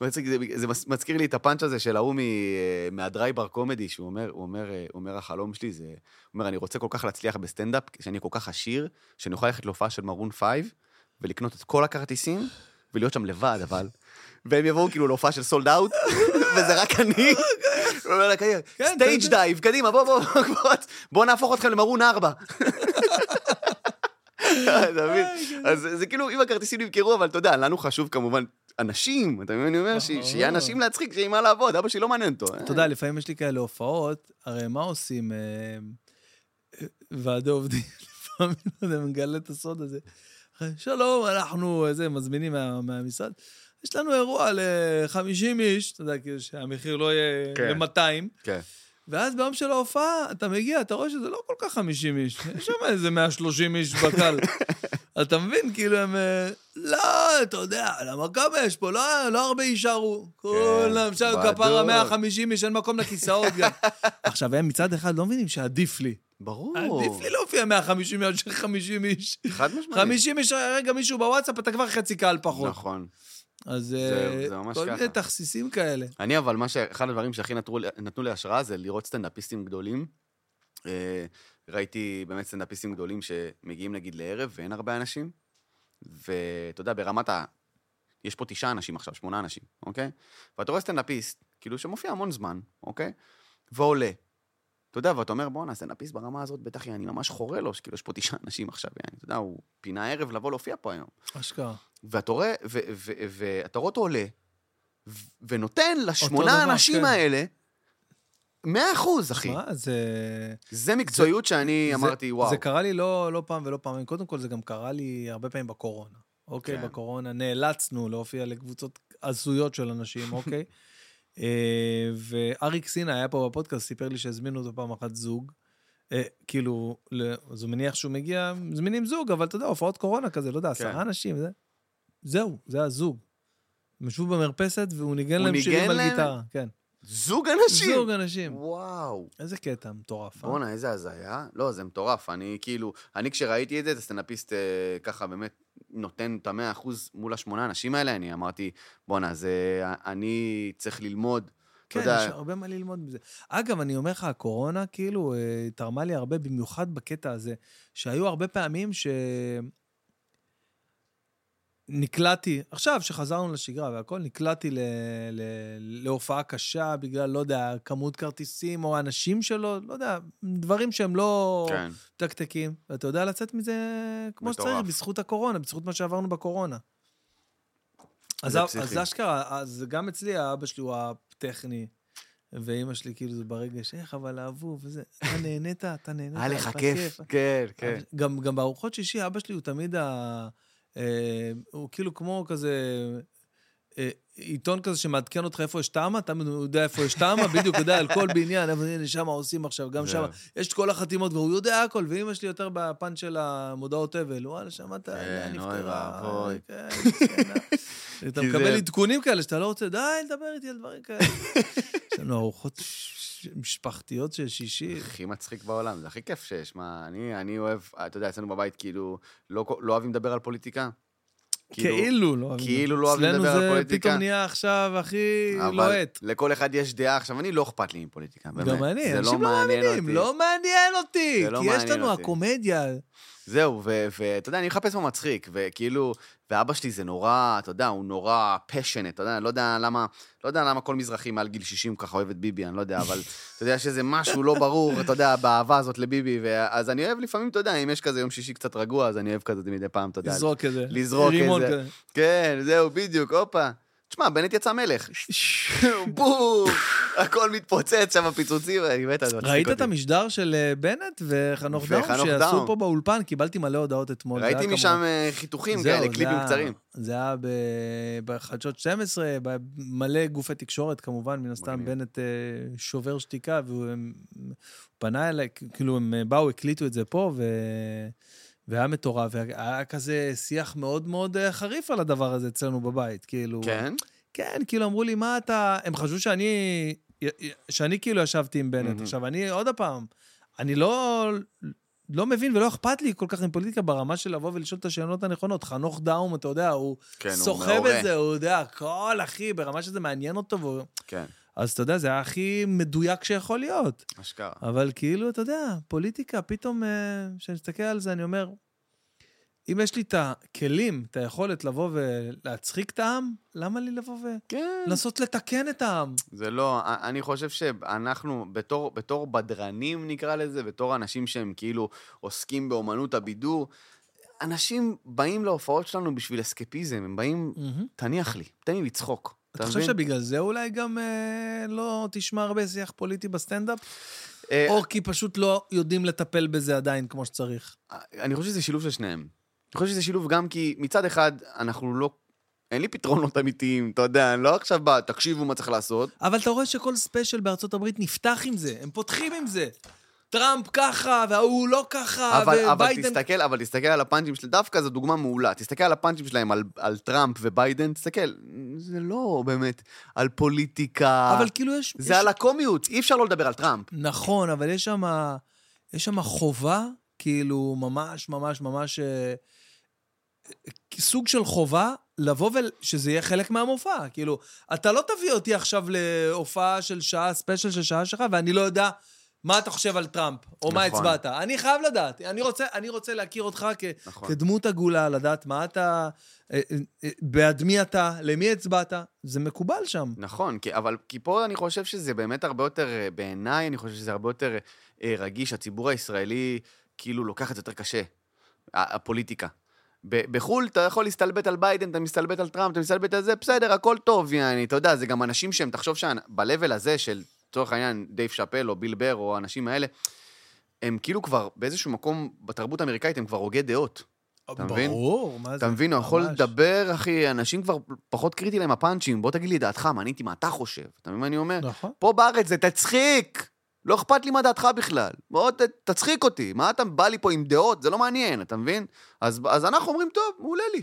B: זה, זה מז- מזכיר לי את הפאנץ' הזה של ההוא מ- מה-Dry Bar Comedy, שהוא אומר, הוא אומר, הוא אומר, החלום שלי זה... הוא אומר, אני רוצה כל כך להצליח בסטנדאפ, שאני כל כך עשיר, שאני אוכל ללכת להופעה של מרון פייב, ולקנות את כל הכרטיסים, ולהיות שם לבד, אבל... והם יבואו כאילו להופעה של sold out, וזה רק אני. "כן,
A: כן, stage
B: dive, קדימה, בוא, בוא, בוא, נהפוך אתכם למרון ארבע. אתה [LAUGHS] מבין? אז זה כאילו, אם הכרטיסים נמכרו, אבל אתה יודע, לנו חשוב כמובן, אנשים, אתה מבין? אני אומר. שיהיה אנשים להצחיק, שיהיה מה לעבוד, אבא שלי לא מעניין אותו.
A: אתה יודע, לפעמים יש לי כאלה הופעות, הרי מה עושים? אה, ועדי עובדים, [LAUGHS] לפעמים, לא יודע, מגלה את הסוד הזה. שלום, אנחנו, איזה, מזמינים מה- מהמשרד. יש לנו אירוע ל-50 איש, אתה יודע, כאילו שהמחיר לא יהיה
B: כן.
A: ל-200.
B: כן.
A: ואז ביום של ההופעה, אתה מגיע, אתה רואה שזה לא כל כך 50 איש, יש שם איזה 130 איש בקל. [LAUGHS] אתה מבין? כאילו הם... אה, לא, אתה יודע, למה כמה יש פה? לא, לא הרבה יישארו. כולם שם
B: בדוק.
A: כפרה 150 איש, אין מקום לכיסאות גם. [LAUGHS] עכשיו, הם מצד אחד לא מבינים שעדיף לי.
B: ברור.
A: עדיף לי להופיע 150 מאשר 50 איש.
B: חד משמעית.
A: 50 איש, רגע מישהו בוואטסאפ, אתה כבר חצי קהל פחות.
B: נכון.
A: אז
B: זה-
A: אה,
B: זה ממש
A: כל
B: ככה.
A: מיני תכסיסים כאלה.
B: אני אבל, מה ש... אחד הדברים שהכי נתנו, נתנו לי השראה זה לראות סטנדאפיסטים גדולים. אה, ראיתי באמת סטנדאפיסטים גדולים שמגיעים נגיד לערב ואין הרבה אנשים, ואתה יודע, ברמת ה... יש פה תשעה אנשים עכשיו, שמונה אנשים, אוקיי? ואתה רואה סטנדאפיסט, כאילו, שמופיע המון זמן, אוקיי? ועולה. אתה יודע, ואתה אומר, בואנה, סטנדאפיסט ברמה הזאת, בטח אני ממש חורה לו, שכאילו, יש פה תשעה אנשים עכשיו, יעני, אתה יודע, הוא פינה ערב לבוא להופיע פה היום.
A: אשכרה.
B: ואתה רואה, ואתה רואה אותו עולה, ונותן לשמונה
A: דבר,
B: האנשים
A: כן.
B: האלה, מאה אחוז, אחי.
A: מה, זה...
B: זה מקצועיות שאני
A: זה-
B: אמרתי, וואו.
A: זה קרה לי לא, לא פעם ולא פעמיים. קודם כל, זה גם קרה לי הרבה פעמים בקורונה. אוקיי,
B: כן.
A: בקורונה נאלצנו להופיע לקבוצות הזויות של אנשים, [LAUGHS] אוקיי? אה, ואריק סינה היה פה בפודקאסט, סיפר לי שהזמינו אותו פעם אחת זוג. אה, כאילו, אז הוא מניח שהוא מגיע, מזמינים זוג, אבל אתה יודע, הופעות קורונה כזה, לא יודע,
B: כן.
A: עשרה אנשים, זה... זהו, זה הזוג. הם ישבו במרפסת והוא ניגן להם שירים על? גיטרה, כן.
B: זוג אנשים?
A: זוג אנשים.
B: וואו.
A: איזה קטע מטורף, אה?
B: בואנה, איזה הזיה. לא, זה מטורף. אני כאילו, אני כשראיתי את זה, את הסטנדאפיסט אה, ככה באמת נותן את המאה אחוז מול השמונה אנשים האלה, אני אמרתי, בואנה, זה... אני צריך ללמוד.
A: כן,
B: יודע,
A: יש הרבה מה ללמוד מזה. אגב, אני אומר לך, הקורונה כאילו אה, תרמה לי הרבה, במיוחד בקטע הזה, שהיו הרבה פעמים ש... נקלעתי, עכשיו שחזרנו לשגרה והכל, נקלעתי ל, ל, להופעה קשה בגלל, לא יודע, כמות כרטיסים או אנשים שלו, לא יודע, דברים שהם לא
B: כן.
A: תקתקים. ואתה יודע לצאת מזה כמו
B: מטורף.
A: שצריך, בזכות הקורונה, בזכות מה שעברנו בקורונה. אז, אז אשכרה, אז גם אצלי האבא שלי הוא הטכני, ואימא שלי כאילו זה ברגש, איך אבל אהבו, וזה, אתה נהנית, אתה נהנית,
B: היה לך כיף. כן, כן.
A: גם, גם בארוחות שישי, אבא שלי הוא תמיד ה... אה, הוא כאילו כמו כזה... אה, עיתון כזה שמעדכן אותך איפה יש תמה, הוא יודע איפה יש תמה, בדיוק יודע על כל בניין, הנה, שם עושים עכשיו, גם שם. יש את כל החתימות, והוא יודע הכל, ואימא שלי יותר בפן של המודעות אבל, וואלה, שמעת,
B: כן,
A: נפטרה. כן. [LAUGHS] אתה מקבל עדכונים כאלה שאתה לא רוצה, די, לדבר איתי על דברים כאלה. [LAUGHS] יש לנו ארוחות משפחתיות של שישי.
B: הכי מצחיק בעולם, זה הכי כיף שיש. מה, אני, אני אוהב, אתה יודע, אצלנו בבית, כאילו, לא, לא אוהבים לדבר על פוליטיקה.
A: כאילו לא אוהבים
B: כאילו. לא אוהבים לדבר על
A: אצלנו זה
B: פוליטיקה.
A: פתאום נהיה עכשיו הכי לוהט.
B: לכל אחד יש דעה. עכשיו, אני, לא אכפת לי מפוליטיקה, באמת.
A: גם אני, אנשים
B: לא
A: לא
B: מעניין
A: מאמינים,
B: אותי.
A: לא מעניין אותי.
B: זה לא
A: כי יש
B: מעניין
A: לנו
B: אותי.
A: הקומדיה.
B: זהו, ואתה יודע, אני מחפש מה מצחיק, וכאילו, ואבא שלי זה נורא, אתה יודע, הוא נורא פשנט, אתה יודע, אני לא יודע למה, לא יודע למה כל מזרחי מעל גיל 60 ככה אוהב את ביבי, אני לא יודע, אבל אתה יודע שזה משהו לא ברור, אתה יודע, באהבה הזאת לביבי, אז אני אוהב לפעמים, אתה יודע, אם יש כזה יום שישי קצת רגוע, אז אני אוהב כזה מדי פעם, אתה יודע.
A: לזרוק איזה.
B: לזרוק
A: רימון
B: איזה-
A: כזה.
B: כן, זהו, בדיוק, הופה. תשמע, בנט יצא מלך. [LAUGHS] בום! הכל מתפוצץ שם, הפיצוצים, אני מת, זה מצחיק
A: ראית את. המשדר של אה, בנט וחנוך דאום שעשו. פה באולפן? קיבלתי מלא הודעות אתמול.
B: ראיתי משם אה, חיתוכים כאלה, קליפים קצרים.
A: זה היה בחדשות 12, במלא גופי תקשורת, כמובן, מן הסתם. בנט אה, שובר שתיקה, והוא פנה אליי, כאילו הם אה, באו, הקליטו את זה פה, ו... והיה מטורף, והיה כזה שיח מאוד מאוד אה, חריף על הדבר הזה אצלנו בבית, כאילו...
B: כן?
A: כן, כאילו אמרו לי, מה אתה... הם חשבו שאני... שאני כאילו ישבתי עם בנט.
B: מהמם.
A: עכשיו, אני, עוד פעם, אני לא... לא מבין ולא אכפת לי כל כך עם פוליטיקה ברמה של לבוא ולשאול את השאלות הנכונות. חנוך דאום, אתה יודע, הוא
B: כן,
A: סוחב. את זה, הוא יודע הכל, אחי, ברמה שזה מעניין אותו. והוא...
B: כן,
A: אז אתה יודע, זה היה הכי מדויק שיכול להיות.
B: אשכרה.
A: אבל כאילו, אתה יודע, פוליטיקה, פתאום, אה, כשאני מסתכל על זה, אני אומר, אם יש לי את הכלים, את היכולת לבוא ולהצחיק את העם, למה לי לבוא
B: כן.
A: ולנסות לתקן את העם?
B: זה לא, אני חושב שאנחנו, בתור, בתור בדרנים נקרא לזה, בתור אנשים שהם כאילו עוסקים באומנות הבידור, אנשים באים להופעות שלנו בשביל אסקפיזם, הם באים,
A: מהמם.
B: תניח לי, תן לי לצחוק.
A: אתה חושב שבגלל זה אולי גם אה, לא תשמע הרבה שיח פוליטי בסטנדאפ?
B: אה,
A: או כי פשוט לא יודעים לטפל בזה עדיין כמו שצריך?
B: אני חושב שזה שילוב של שניהם. אני חושב שזה שילוב גם כי מצד אחד, אנחנו לא... אין לי פתרונות אמיתיים, אתה יודע, אני לא עכשיו בא, תקשיבו מה צריך לעשות.
A: אבל אתה רואה שכל ספיישל בארצות הברית נפתח עם זה, הם פותחים עם זה. טראמפ ככה, וההוא לא ככה,
B: אבל, אבל,
A: וביידן...
B: תסתכל, אבל תסתכל על הפאנצ'ים שלהם, דווקא זו דוגמה מעולה. תסתכל על הפאנצ'ים שלהם על, על טראמפ וביידן, תסתכל, זה לא באמת על פוליטיקה.
A: אבל כאילו יש...
B: זה
A: יש...
B: על הקומיות, אי אפשר לא לדבר על טראמפ.
A: נכון, אבל יש שם... יש שם חובה, כאילו, ממש, ממש, ממש... אה, סוג של חובה לבוא ושזה יהיה חלק מהמופע. כאילו, אתה לא תביא אותי עכשיו להופעה של שעה, ספיישל של שעה שלך, ואני לא יודע מה אתה חושב על טראמפ, או מה
B: נכון.
A: הצבעת. אני חייב לדעת. אני רוצה, אני רוצה להכיר אותך כ,
B: נכון.
A: כדמות עגולה, לדעת מה אתה... אה, אה, אה, בעד מי אתה, למי הצבעת. זה מקובל שם.
B: נכון, כי, אבל כי פה אני חושב שזה באמת הרבה יותר, בעיניי, אני חושב שזה הרבה יותר רגיש. הציבור הישראלי כאילו לוקח את זה יותר קשה, הפוליטיקה. בחו"ל אתה יכול להסתלבט על ביידן, אתה מסתלבט על טראמפ, אתה מסתלבט על זה, בסדר, הכל טוב, יעני, אתה יודע, זה גם אנשים שהם, תחשוב שב-level הזה של, לצורך העניין, דייב שאפל או ביל בר או האנשים האלה, הם כאילו כבר באיזשהו מקום בתרבות האמריקאית, הם כבר הוגי דעות. אתה מבין?
A: ברור, מה זה?
B: אתה מבין, הוא יכול. לדבר, אחי, אנשים כבר פחות קריטי להם הפאנצ'ים, בוא תגיד לי דעתך, מעניין אותי מה אתה חושב. אתה מבין מה אני אומר?
A: נכון.
B: פה בארץ זה תצחיק! לא אכפת לי מה דעתך בכלל. בוא ת, תצחיק אותי. מה אתה בא לי פה עם דעות? זה לא מעניין, אתה מבין? אז, אז אנחנו אומרים, טוב, מעולה לי.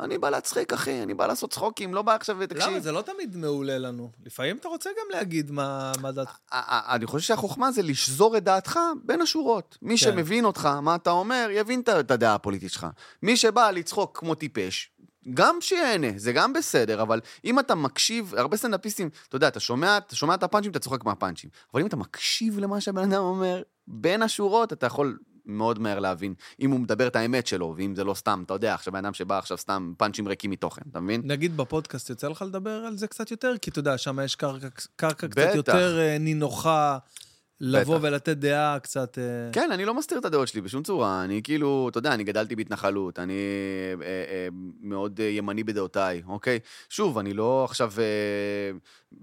B: אני בא להצחיק, אחי, אני בא לעשות צחוקים, לא בא עכשיו ותקשיב.
A: למה? זה לא תמיד מעולה לנו. לפעמים אתה רוצה גם להגיד מה מה דעתך.
B: אני חושב שהחוכמה זה לשזור את דעתך בין השורות. מי
A: כן.
B: שמבין אותך, מה אתה אומר, יבין את הדעה הפוליטית שלך. מי שבא לצחוק כמו טיפש, גם שיהנה, זה גם בסדר, אבל אם אתה מקשיב, הרבה סטנדאפיסטים, אתה יודע, אתה שומע, אתה שומע את הפאנצ'ים, אתה צוחק מהפאנצ'ים. אבל אם אתה מקשיב למה שהבן אדם אומר, בין השורות, אתה יכול מאוד מהר להבין אם הוא מדבר את האמת שלו, ואם זה לא סתם, אתה יודע, עכשיו אדם שבא עכשיו סתם פאנצ'ים ריקים מתוכן, אתה מבין?
A: נגיד בפודקאסט יוצא לך לדבר על זה קצת יותר? כי אתה יודע, שם יש קרקע, קרקע קצת
B: בטח.
A: יותר אה, נינוחה, לבוא
B: בטח.
A: ולתת דעה קצת... אה,
B: כן, אני לא מסתיר את הדעות שלי בשום צורה. אני כאילו, אתה יודע, אני גדלתי בהתנחלות, אני אה, אה, מאוד אה, ימני בדעותיי, אוקיי? שוב, אני לא עכשיו אה,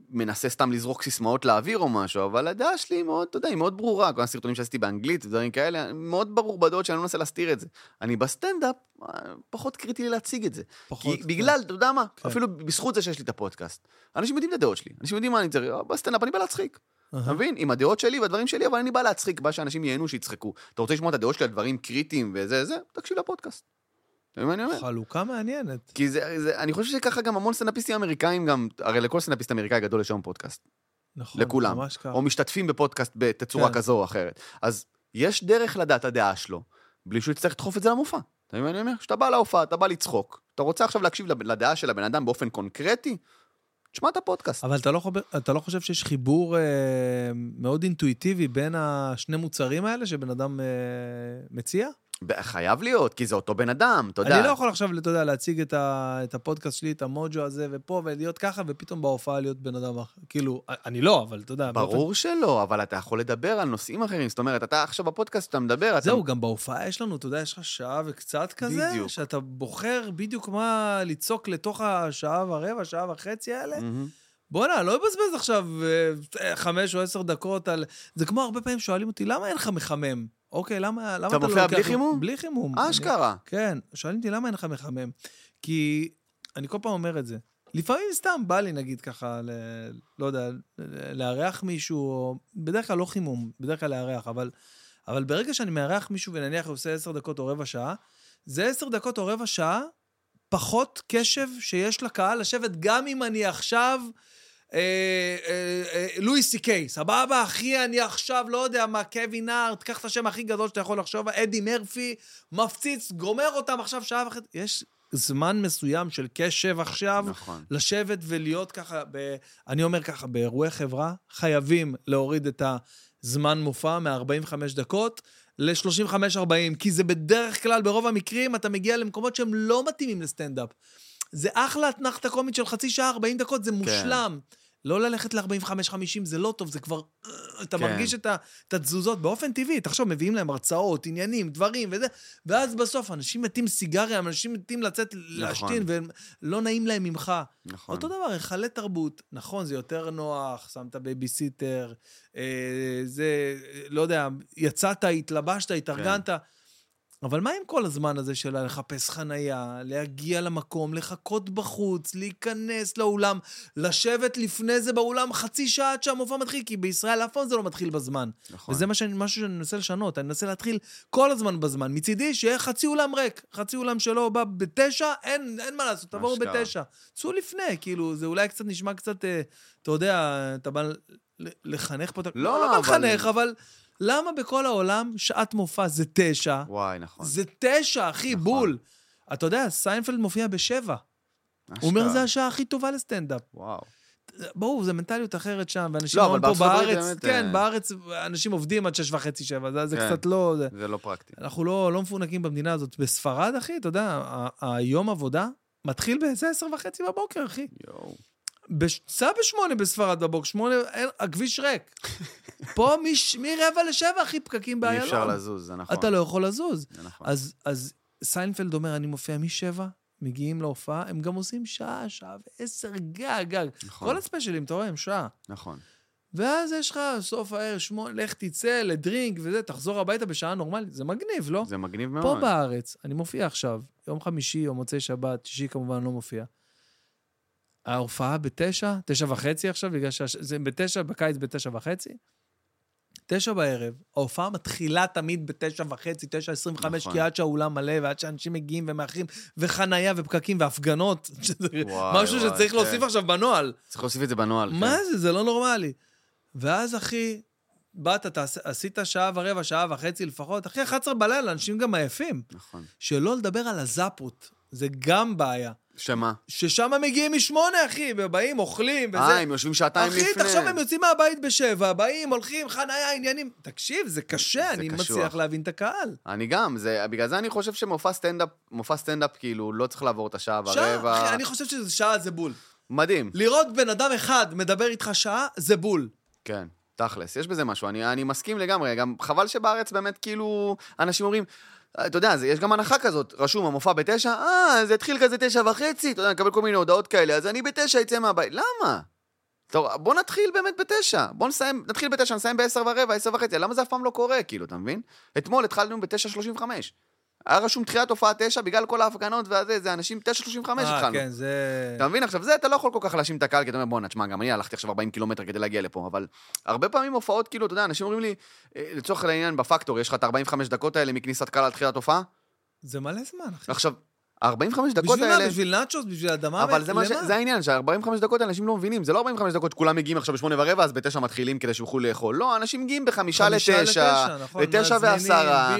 B: מנסה סתם לזרוק סיסמאות לאוויר או משהו, אבל הדעה שלי היא מאוד, אתה יודע, היא מאוד ברורה. כל הסרטונים שעשיתי באנגלית ודברים כאלה, מאוד ברור בדעות שאני לא מנסה להסתיר את זה. אני בסטנדאפ, אה, פחות קריטי לי להציג את זה.
A: פחות,
B: כי בגלל, אתה יודע מה?
A: כן.
B: אפילו בזכות זה שיש לי את הפודקאסט. אנשים יודעים את הדעות שלי, אנשים יודעים מה אני צריך, בסטנדאפ אני בא להצחיק. אתה מבין? עם הדעות שלי והדברים שלי, אבל אני בא להצחיק, בא שאנשים ייהנו, שיצחקו. אתה רוצה לשמוע את הדעות שלי על דברים קריטיים וזה, זה, תקשיב לפודקאסט. מה אני אומר?
A: חלוקה מעניינת.
B: כי זה, זה, אני חושב שככה גם המון סטנדאפיסטים אמריקאים גם, הרי לכל סטנדאפיסט אמריקאי גדול יש היום פודקאסט.
A: נכון,
B: לכולם.
A: ממש ככה.
B: או משתתפים בפודקאסט בתצורה
A: כן.
B: כזו או אחרת. אז יש דרך לדעת הדעה שלו, בלי שהוא יצטרך לדחוף את זה למופע. אתה מבין מה אני אומר? כשאתה בא להופעה, אתה בא לצחוק, אתה רוצה עכשיו להקשיב לדעה של הבן אדם באופן קונקרטי, תשמע את הפודקאסט.
A: אבל אתה לא, חושב, אתה לא חושב שיש חיבור אה, מאוד אינטואיטיבי בין השני מוצרים האלה שבן אדם אה, מציע?
B: חייב להיות, כי זה אותו בן אדם, אתה יודע.
A: אני לא יכול עכשיו, אתה יודע, להציג את, ה, את הפודקאסט שלי, את המוג'ו הזה, ופה, ולהיות ככה, ופתאום בהופעה להיות בן אדם אחר. כאילו, אני לא, אבל אתה יודע. באופן-
B: ברור שלא, אבל אתה יכול לדבר על נושאים אחרים. זאת אומרת, אתה עכשיו בפודקאסט, אתה מדבר, אתה...
A: זהו, גם בהופעה יש לנו, אתה יודע, יש לך שעה וקצת כזה,
B: בדיוק.
A: שאתה בוחר בדיוק מה לצעוק לתוך השעה ורבע, שעה וחצי האלה. בואנה, לא אבזבז עכשיו אה, חמש או עשר דקות על... זה כמו הרבה פעמים שואלים אותי, למה אין לך מחמם? אוקיי, למה, למה
B: אתה
A: אתה,
B: מופיע
A: לא
B: בלי חימום?
A: בלי חימום. אני-
B: אשכרה.
A: כן, שואלים אותי למה אין לך מחמם. כי אני כל פעם אומר את זה. לפעמים סתם בא לי, נגיד ככה, ל... לא יודע, לארח מישהו, או... בדרך כלל לא חימום, בדרך כלל לארח, אבל, אבל ברגע שאני מארח מישהו ונניח הוא עושה עשר דקות או רבע שעה, זה עשר דקות או רבע שעה פחות קשב שיש לקהל לשבת, גם אם אני עכשיו... אה, אה, אה, לואי סי קיי, סבבה, אחי, אני עכשיו לא יודע מה, קווין הארט, קח את השם הכי גדול שאתה יכול לחשוב, אדי מרפי, מפציץ, גומר אותם עכשיו שעה וחצי. יש זמן מסוים של קשב עכשיו,
B: נכון.
A: לשבת ולהיות ככה, ב, אני אומר ככה, באירועי חברה, חייבים להוריד את הזמן מופע מ-45 דקות ל-35-40, כי זה בדרך כלל, ברוב המקרים, אתה מגיע למקומות שהם לא מתאימים לסטנדאפ. זה אחלה אתנחתא קומית של חצי שעה, 40 דקות, זה מושלם. לא ללכת ל-45-50, זה לא טוב, זה כבר... אה, אתה
B: כן.
A: מרגיש את ה- את התזוזות באופן טבעי. תחשוב, מביאים להם הרצאות, עניינים, דברים וזה, ואז בסוף אנשים מתים סיגריה, אנשים מתים לצאת להשתין, ולא נעים להם ממך.
B: נכון.
A: אותו דבר, היכלי תרבות, נכון, זה יותר נוח, שמת בייביסיטר, אה, זה, לא יודע, יצאת, התלבשת, התארגנת,
B: כן.
A: אבל מה עם כל הזמן הזה של לחפש חנייה, להגיע למקום, לחכות בחוץ, להיכנס לאולם, לשבת לפני זה באולם חצי שעה עד שהמופע מתחיל, כי בישראל אף פעם זה לא מתחיל בזמן.
B: נכון.
A: וזה שאני, משהו שאני מנסה לשנות, אני מנסה להתחיל כל הזמן בזמן. מצידי, שיהיה חצי אולם ריק. חצי אולם שלו בא בתשע, אין, אין מה לעשות, תבואו. בתשע. צאו לפני, כאילו, זה אולי קצת נשמע קצת, אה, אתה יודע, אתה בא לחנך פה, אתה-
B: לא,
A: לא בא
B: אבל-
A: לחנך, אבל למה בכל העולם שעת מופע זה תשע?
B: וואי, נכון.
A: זה תשע, אחי,
B: נכון.
A: בול. אתה יודע, סיינפלד מופיע בשבע. הוא אומר,
B: אשכרה.
A: זה השעה הכי טובה לסטנדאפ.
B: וואו.
A: ברור, זו מנטליות אחרת שם, ואנשים
B: לא,
A: אומרים
B: אבל
A: פה בארץ,
B: באמת,
A: כן,
B: אה,
A: בארץ אנשים עובדים עד שש וחצי, שבע, זה- זה
B: כן.
A: קצת לא... זה-
B: זה לא פרקטי.
A: אנחנו לא, לא מפונקים במדינה הזאת. בספרד, אחי, אתה יודע, היום עבודה מתחיל באיזה עשר וחצי בבוקר, אחי.
B: יואו.
A: סע בשמונה בספרד בבוקר, שמונה, אין, הכביש ריק. [LAUGHS] פה מש- מרבע לשבע, אחי, פקקים
B: אי
A: באיילון.
B: אפשר לזוז, זה נכון.
A: אתה לא יכול לזוז.
B: זה נכון.
A: אז, אז סיינפלד אומר, אני מופיע משבע, מגיעים להופעה, הם גם עושים שעה, שעה ועשר גג, גג.
B: נכון.
A: כל הספיישלים, אתה רואה, הם שעה.
B: נכון.
A: ואז יש לך סוף הערב, שמונה, לך תצא לדרינק וזה, תחזור הביתה בשעה נורמלית. זה מגניב, לא?
B: זה מגניב מאוד.
A: פה בארץ, אני מופיע עכשיו, יום חמישי או מוצאי שבת, שישי כמובן לא מופיע. ההופעה בתשע, תשע וחצי עכשיו, בגלל שזה בתשע, בקיץ בתשע וחצי. תשע בערב, ההופעה מתחילה תמיד בתשע וחצי, תשע עשרים וחמש,
B: נכון.
A: כי עד שהאולם מלא ועד שאנשים מגיעים ומאחרים, וחנייה ופקקים והפגנות, [LAUGHS] שזה
B: וואי,
A: משהו
B: וואי,
A: שצריך
B: כן.
A: להוסיף עכשיו בנוהל.
B: צריך להוסיף את זה בנוהל.
A: מה
B: כן.
A: זה? זה לא נורמלי. ואז, אחי, באת, תעש- עשית שעה ורבע, שעה וחצי לפחות, אחי, 11 בלילה, אנשים גם עייפים.
B: נכון.
A: שלא לדבר על הזאפות, זה גם בעיה.
B: שמה?
A: ששם מגיעים משמונה, אחי, ובאים, אוכלים, וזה.
B: אה, הם יושבים שעתיים לפני.
A: אחי, תחשוב, הם יוצאים מהבית בשבע, באים, הולכים, חניה, עניינים. תקשיב, זה קשה,
B: זה
A: אני
B: קשוח.
A: מצליח להבין את הקהל.
B: אני גם, זה, בגלל זה אני חושב שמופע סטנדאפ, מופע סטנדאפ כאילו לא צריך לעבור את השעה
A: שעה,
B: ורבע.
A: אחי, אני חושב שזה שעה זה בול.
B: מדהים.
A: לראות בן אדם אחד מדבר איתך שעה, זה בול.
B: כן, תכלס, יש בזה משהו, אני, אני מסכים לגמרי, גם חבל שבארץ באמת כאילו, אנשים אומרים, אתה יודע, יש גם הנחה כזאת, רשום המופע בתשע, אה, זה התחיל כזה תשע וחצי, אתה יודע, נקבל כל מיני הודעות כאלה, אז אני בתשע אצא מהבית, למה? טוב, בוא נתחיל באמת בתשע, בוא נסיים, נתחיל בתשע, נסיים בעשר ורבע, עשר וחצי, למה זה אף פעם לא קורה, כאילו, אתה מבין? אתמול התחלנו בתשע שלושים וחמש. היה רשום תחילת הופעה תשע, בגלל כל ההפגנות והזה, זה אנשים תשע שלושים וחמש
A: אה,
B: התחלנו.
A: כן, זה...
B: אתה מבין? עכשיו, זה אתה לא יכול כל כך להאשים את הקהל, כי אתה אומר, בואנה, תשמע, גם אני הלכתי עכשיו 40 קילומטר כדי להגיע לפה, אבל הרבה פעמים הופעות, כאילו, אתה יודע, אנשים אומרים לי, אה, לצורך העניין, בפקטור, יש לך את ה-45 דקות האלה מכניסת קהל עד תחילת הופעה?
A: זה מלא זמן, אחי.
B: עכשיו, ה-45 דקות
A: בשביל מה?
B: האלה...
A: בשביל נאצ'וס? בשביל אדמה?
B: אבל זה, מה ש... זה העניין, שה-45 דקות אנשים לא מבינים, זה לא 45 דקות שכולם מגיעים עכשיו בשמונה ורבע, אז בתשע מתחילים כדי שיוכלו לאכול. לא, אנשים מגיעים בחמישה
A: חמישה
B: לתשע,
A: נכון,
B: לתשע ועשרה,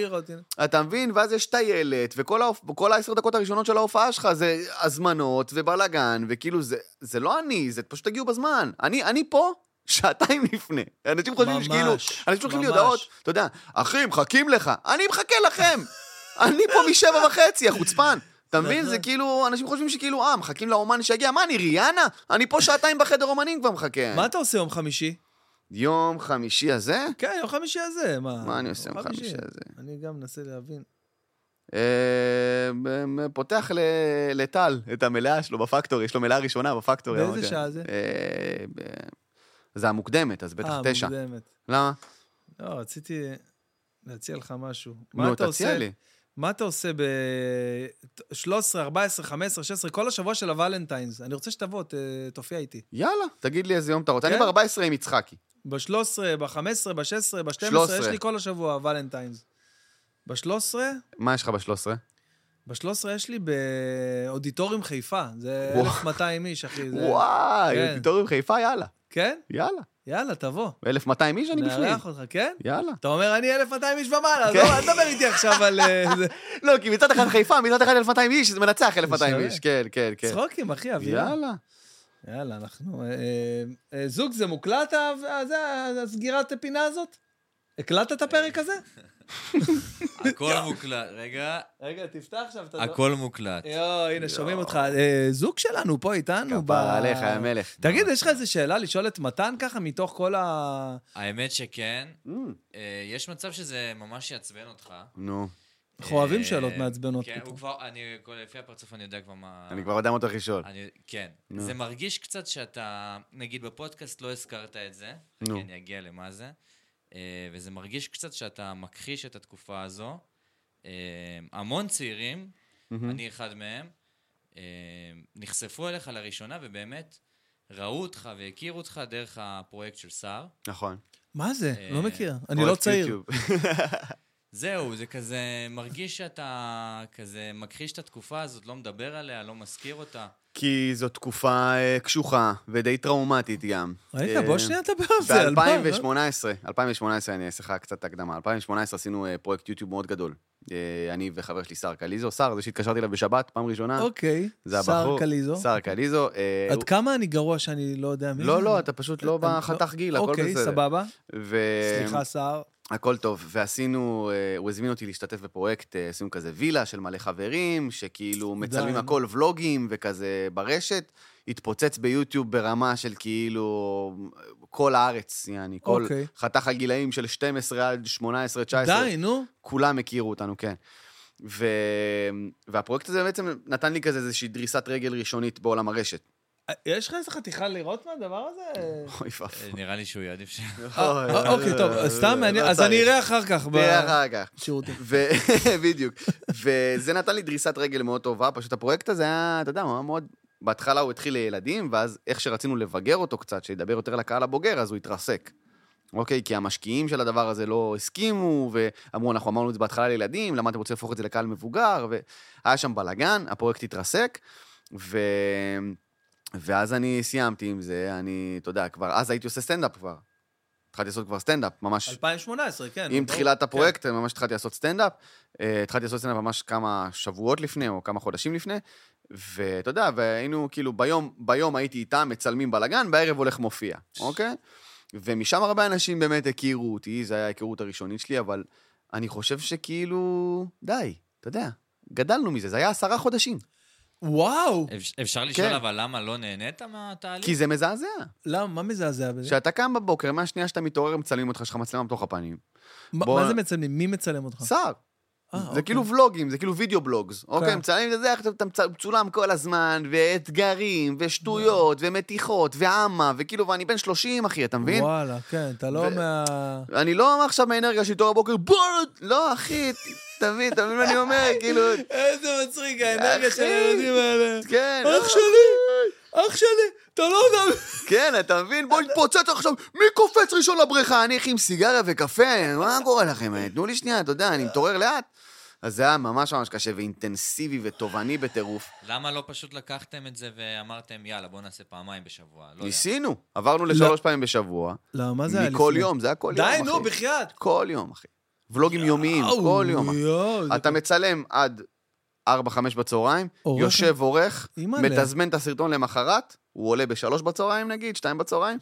B: אתה מבין? ואז יש טיילת, וכל העשר דקות הראשונות של ההופעה שלך זה הזמנות ובלאגן, וכאילו זה, זה לא אני, זה פשוט תגיעו בזמן. אני, אני פה שעתיים לפני. אנשים חושבים
A: ממש,
B: שכאילו, אנשים שולחים לי. הודעות, אתה יודע, אחי, מחכים לך. אני מחכה לכם! [LAUGHS] אני פה משבע וחצי, החוצפן. אתה מבין? זה כאילו, אנשים חושבים שכאילו, אה, מחכים לאומן שיגיע. מה, אני ריאנה? אני פה שעתיים בחדר אומנים כבר מחכה.
A: מה אתה עושה יום חמישי?
B: יום חמישי הזה?
A: כן, יום חמישי הזה, מה?
B: מה אני עושה יום חמישי הזה?
A: אני גם מנסה להבין.
B: אה, פותח לטל את המלאה שלו בפקטור, יש לו מלאה ראשונה בפקטור.
A: באיזה. שעה זה?
B: אה, זה המוקדמת, אז בטח
A: אה,
B: תשע.
A: מוקדמת.
B: למה?
A: לא, רציתי להציע לך משהו. מה
B: נו,
A: אתה
B: תציע? לי.
A: מה אתה עושה ב-13, 14, 15, 16, כל השבוע של הוולנטיינס? אני רוצה שתבוא, ת- תופיע איתי.
B: יאללה, תגיד לי איזה יום אתה רוצה.
A: כן?
B: אני ב-14 עם יצחקי.
A: ב-13, ב-15, ב-16, ב-12,
B: 13.
A: יש לי כל השבוע ולנטיינס. ב-13,
B: מה יש לך ב-13?
A: ב-13 יש לי באודיטוריום חיפה. זה
B: וואו.
A: 1,200 איש, אחי. זה...
B: וואי,
A: כן.
B: אודיטוריום חיפה, יאללה.
A: כן?
B: יאללה.
A: יאללה, תבוא.
B: 1,200 איש אני בפנים.
A: נארח אותך, כן?
B: יאללה.
A: אתה אומר, אני 1,200 איש ומעלה, אז
B: כן.
A: לא, אל תדבר איתי עכשיו על... אה. [LAUGHS]
B: לא, כי מצד אחד חיפה, מצד אחד 1,200 איש, זה מנצח 1,200
A: שווה.
B: איש. כן, כן, כן.
A: צחוקים, אחי, אווירה.
B: יאללה.
A: יאללה, אנחנו... אה, אה, זוג זה מוקלט, הסגירת הפינה הזאת? הקלטת את הפרק הזה?
C: הכל מוקלט. רגע,
A: רגע, תפתח עכשיו את
C: הכל מוקלט.
A: יואו, הנה, שומעים אותך. אה, זוג שלנו פה איתנו.
B: כפרה עליך, יא מלך.
A: תגיד, יש לך איזה שאלה לשאול את מתן ככה מתוך כל ה...
C: האמת שכן.
B: Mm,
C: אה, יש מצב שזה ממש יעצבן אותך.
B: נו,
A: אנחנו אוהבים
C: אה,
A: שאלות מעצבנות
C: כן. הוא כבר, אני, כל- לפי הפרצוף אני יודע כבר מה...
B: אני כבר יודע מה אתה הולך לשאול.
C: אני, כן. זה מרגיש קצת שאתה, נגיד בפודקאסט לא הזכרת את זה,
B: נו.
C: כי אני אגיע למה זה, וזה מרגיש קצת שאתה מכחיש את התקופה הזו. אה, המון צעירים,
B: מהמם.
C: אני אחד מהם, אה, נחשפו אליך לראשונה ובאמת ראו אותך והכירו אותך דרך הפרויקט של סער.
B: נכון.
A: מה זה?
C: אה,
A: לא מכיר. אני לא צעיר. [LAUGHS]
C: זהו, זה כזה מרגיש שאתה כזה מכחיש את התקופה הזאת, לא מדבר עליה, לא מזכיר אותה.
B: כי זו תקופה אה, קשוחה ודי טראומטית גם.
A: רגע,
B: אה,
A: בוא שנייה נדבר על זה. על מה?
B: ב-2018, 2018, אני אעשה לך קצת הקדמה, 2018 עשינו אה, פרויקט יוטיוב מאוד גדול. אני וחבר שלי שר קליזו, שר, זה שהתקשרתי אליו בשבת, פעם ראשונה.
A: אוקיי,
B: זה
A: שר
B: הבחור.
A: קליזו.
B: שר קליזו.
A: עד כמה אני גרוע שאני לא יודע מי זה?
B: לא, לא, אתה פשוט לא בחתך גיל, הכל בסדר.
A: אוקיי, סבבה. סליחה, שר.
B: הכל טוב, ועשינו, אה, הוא הזמין אותי להשתתף בפרויקט, אה, עשינו כזה וילה של מלא חברים, שכאילו מצלמים
A: די.
B: הכל ולוגים וכזה ברשת, התפוצץ ביוטיוב ברמה של כאילו כל הארץ, יעני, כל
A: אוקיי.
B: חתך הגילאים של 12 עד 18, 19,
A: די, נו.
B: כולם הכירו אותנו, כן. ו... והפרויקט הזה בעצם נתן לי כזה איזושהי דריסת רגל ראשונית בעולם הרשת.
A: יש לך איזה חתיכה לראות מהדבר הזה?
B: אוי ואבוי.
C: אה, נראה לי שהוא יעדיף ש...
A: אוקיי, טוב, סתם מעניין. אז אני. אראה אחר כך.
B: תראה אחר כך.
A: שירותים. [LAUGHS]
B: בדיוק. וזה נתן לי דריסת רגל מאוד טובה, פשוט הפרויקט הזה היה, אתה יודע, הוא היה מאוד... בהתחלה הוא התחיל לילדים, ואז איך שרצינו לבגר אותו קצת, שידבר יותר לקהל הבוגר, אז הוא התרסק. אוקיי? כי המשקיעים של הדבר הזה לא הסכימו, ואמרו, אנחנו אמרנו את זה בהתחלה לילדים, למה אתם רוצים להפוך את זה לקהל מבוגר? והיה שם בלאגן, הפרויקט התרסק, ו... ואז אני סיימתי עם זה, אני, אתה יודע, כבר, אז הייתי עושה סטנדאפ כבר. התחלתי לעשות כבר סטנדאפ, ממש
A: 2018, כן.
B: עם. תחילת
A: כן.
B: הפרויקט, ממש התחלתי לעשות סטנדאפ. אה, התחלתי לעשות סטנדאפ ממש כמה שבועות לפני, או כמה חודשים לפני. ואתה יודע, והיינו כאילו, ביום, ביום הייתי איתם, מצלמים בלאגן, בערב הולך מופיע, אוקיי? ומשם הרבה אנשים באמת הכירו אותי, זו הייתה ההיכרות הראשונית שלי, אבל אני חושב שכאילו, די, אתה יודע, גדלנו מזה, זה היה עשרה חודשים.
A: וואו!
C: אפ- אפשר לשאול
B: כן.
C: אבל למה לא נהנית מהתהליך?
B: כי זה מזעזע.
A: למה? מה מזעזע בזה?
B: כשאתה קם בבוקר, מהשנייה שאתה מתעורר, מצלמים אותך, יש לך מצלמה בתוך הפנים.
A: מה
B: בוא-
A: מה זה מצלמים? מי מצלם אותך?
B: שר.
A: אה,
B: זה
A: אוקיי.
B: כאילו ולוגים, זה כאילו וידאו בלוגס. אוקיי, מצלמים את זה, איך אתה מצ- מצולם כל הזמן, ואתגרים, ושטויות, ומתיחות, ועמה, וכאילו, ואני בן 30, אחי, אתה מבין?
A: וואלה, כן, אתה לא
B: ו-
A: מה...
B: אני לא עכשיו מהאנרגיה שלי תואר בבוקר, בוא, לא, אחי, אתה מבין, אתה מבין מה אני אומר? כאילו,
A: איזה מצחיק, האנרגיה של. הילדים האלה.
B: כן.
A: אח
B: לא,
A: שלי, אח שלי, אתה לא יודע...
B: כן, אתה מבין? בוא נתפוצץ עכשיו, מי קופץ ראשון לבריכה? אני אחי עם סיגריה וקפה, מה קורה לכם? תנו לי שנייה, אתה יודע, אני מתעורר לאט. אז זה היה ממש ממש קשה ואינטנסיבי ותובעני בטירוף.
C: למה לא פשוט לקחתם את זה ואמרתם, יאללה, בוא נעשה פעמיים בשבוע? לא יודע.
B: ניסינו, עברנו לשלוש פעמים בשבוע.
A: לא, מה זה היה
B: מכל
A: לפני?
B: יום, זה היה כל יום,
A: די,
B: אחי.
A: נו, בחייאת.
B: כל יום, אחי. ולוגים יומיים, כל יום. אתה מצלם עד 4-5 בצהריים? יושב עורך. מתזמן את הסרטון למחרת, הוא עולה ב-3 בצהריים נגיד, 2 בצהריים.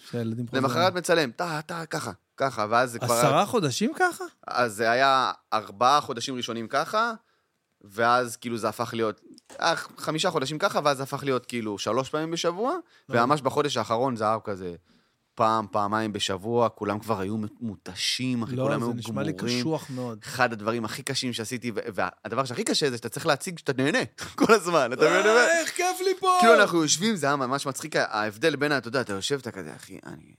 B: למחרת מצלם, טה, טה, ככה, ככה, ואז זה כבר...
A: עשרה חודשים ככה?
B: אז זה היה ארבעה חודשים ראשונים ככה, ואז כאילו זה הפך להיות... אה, חמישה חודשים ככה, ואז זה הפך להיות כאילו שלוש פעמים בשבוע, וממש בחודש האחרון זה היה כזה פעם, פעמיים בשבוע, כולם כבר היו מותשים, אחי,
A: לא,
B: כולם
A: זה
B: היו
A: נשמע לי
B: גמורים.
A: קשוח מאוד.
B: אחד הדברים הכי קשים שעשיתי, והדבר שהכי קשה זה שאתה צריך להציג שאתה נהנה [LAUGHS] כל הזמן, אתה מבין? אני?
A: אה, איך כיף לי פה!
B: כאילו אנחנו יושבים, זה היה ממש מצחיק, ההבדל בין, אתה יודע, אתה יושב, אתה כזה, אחי, אני...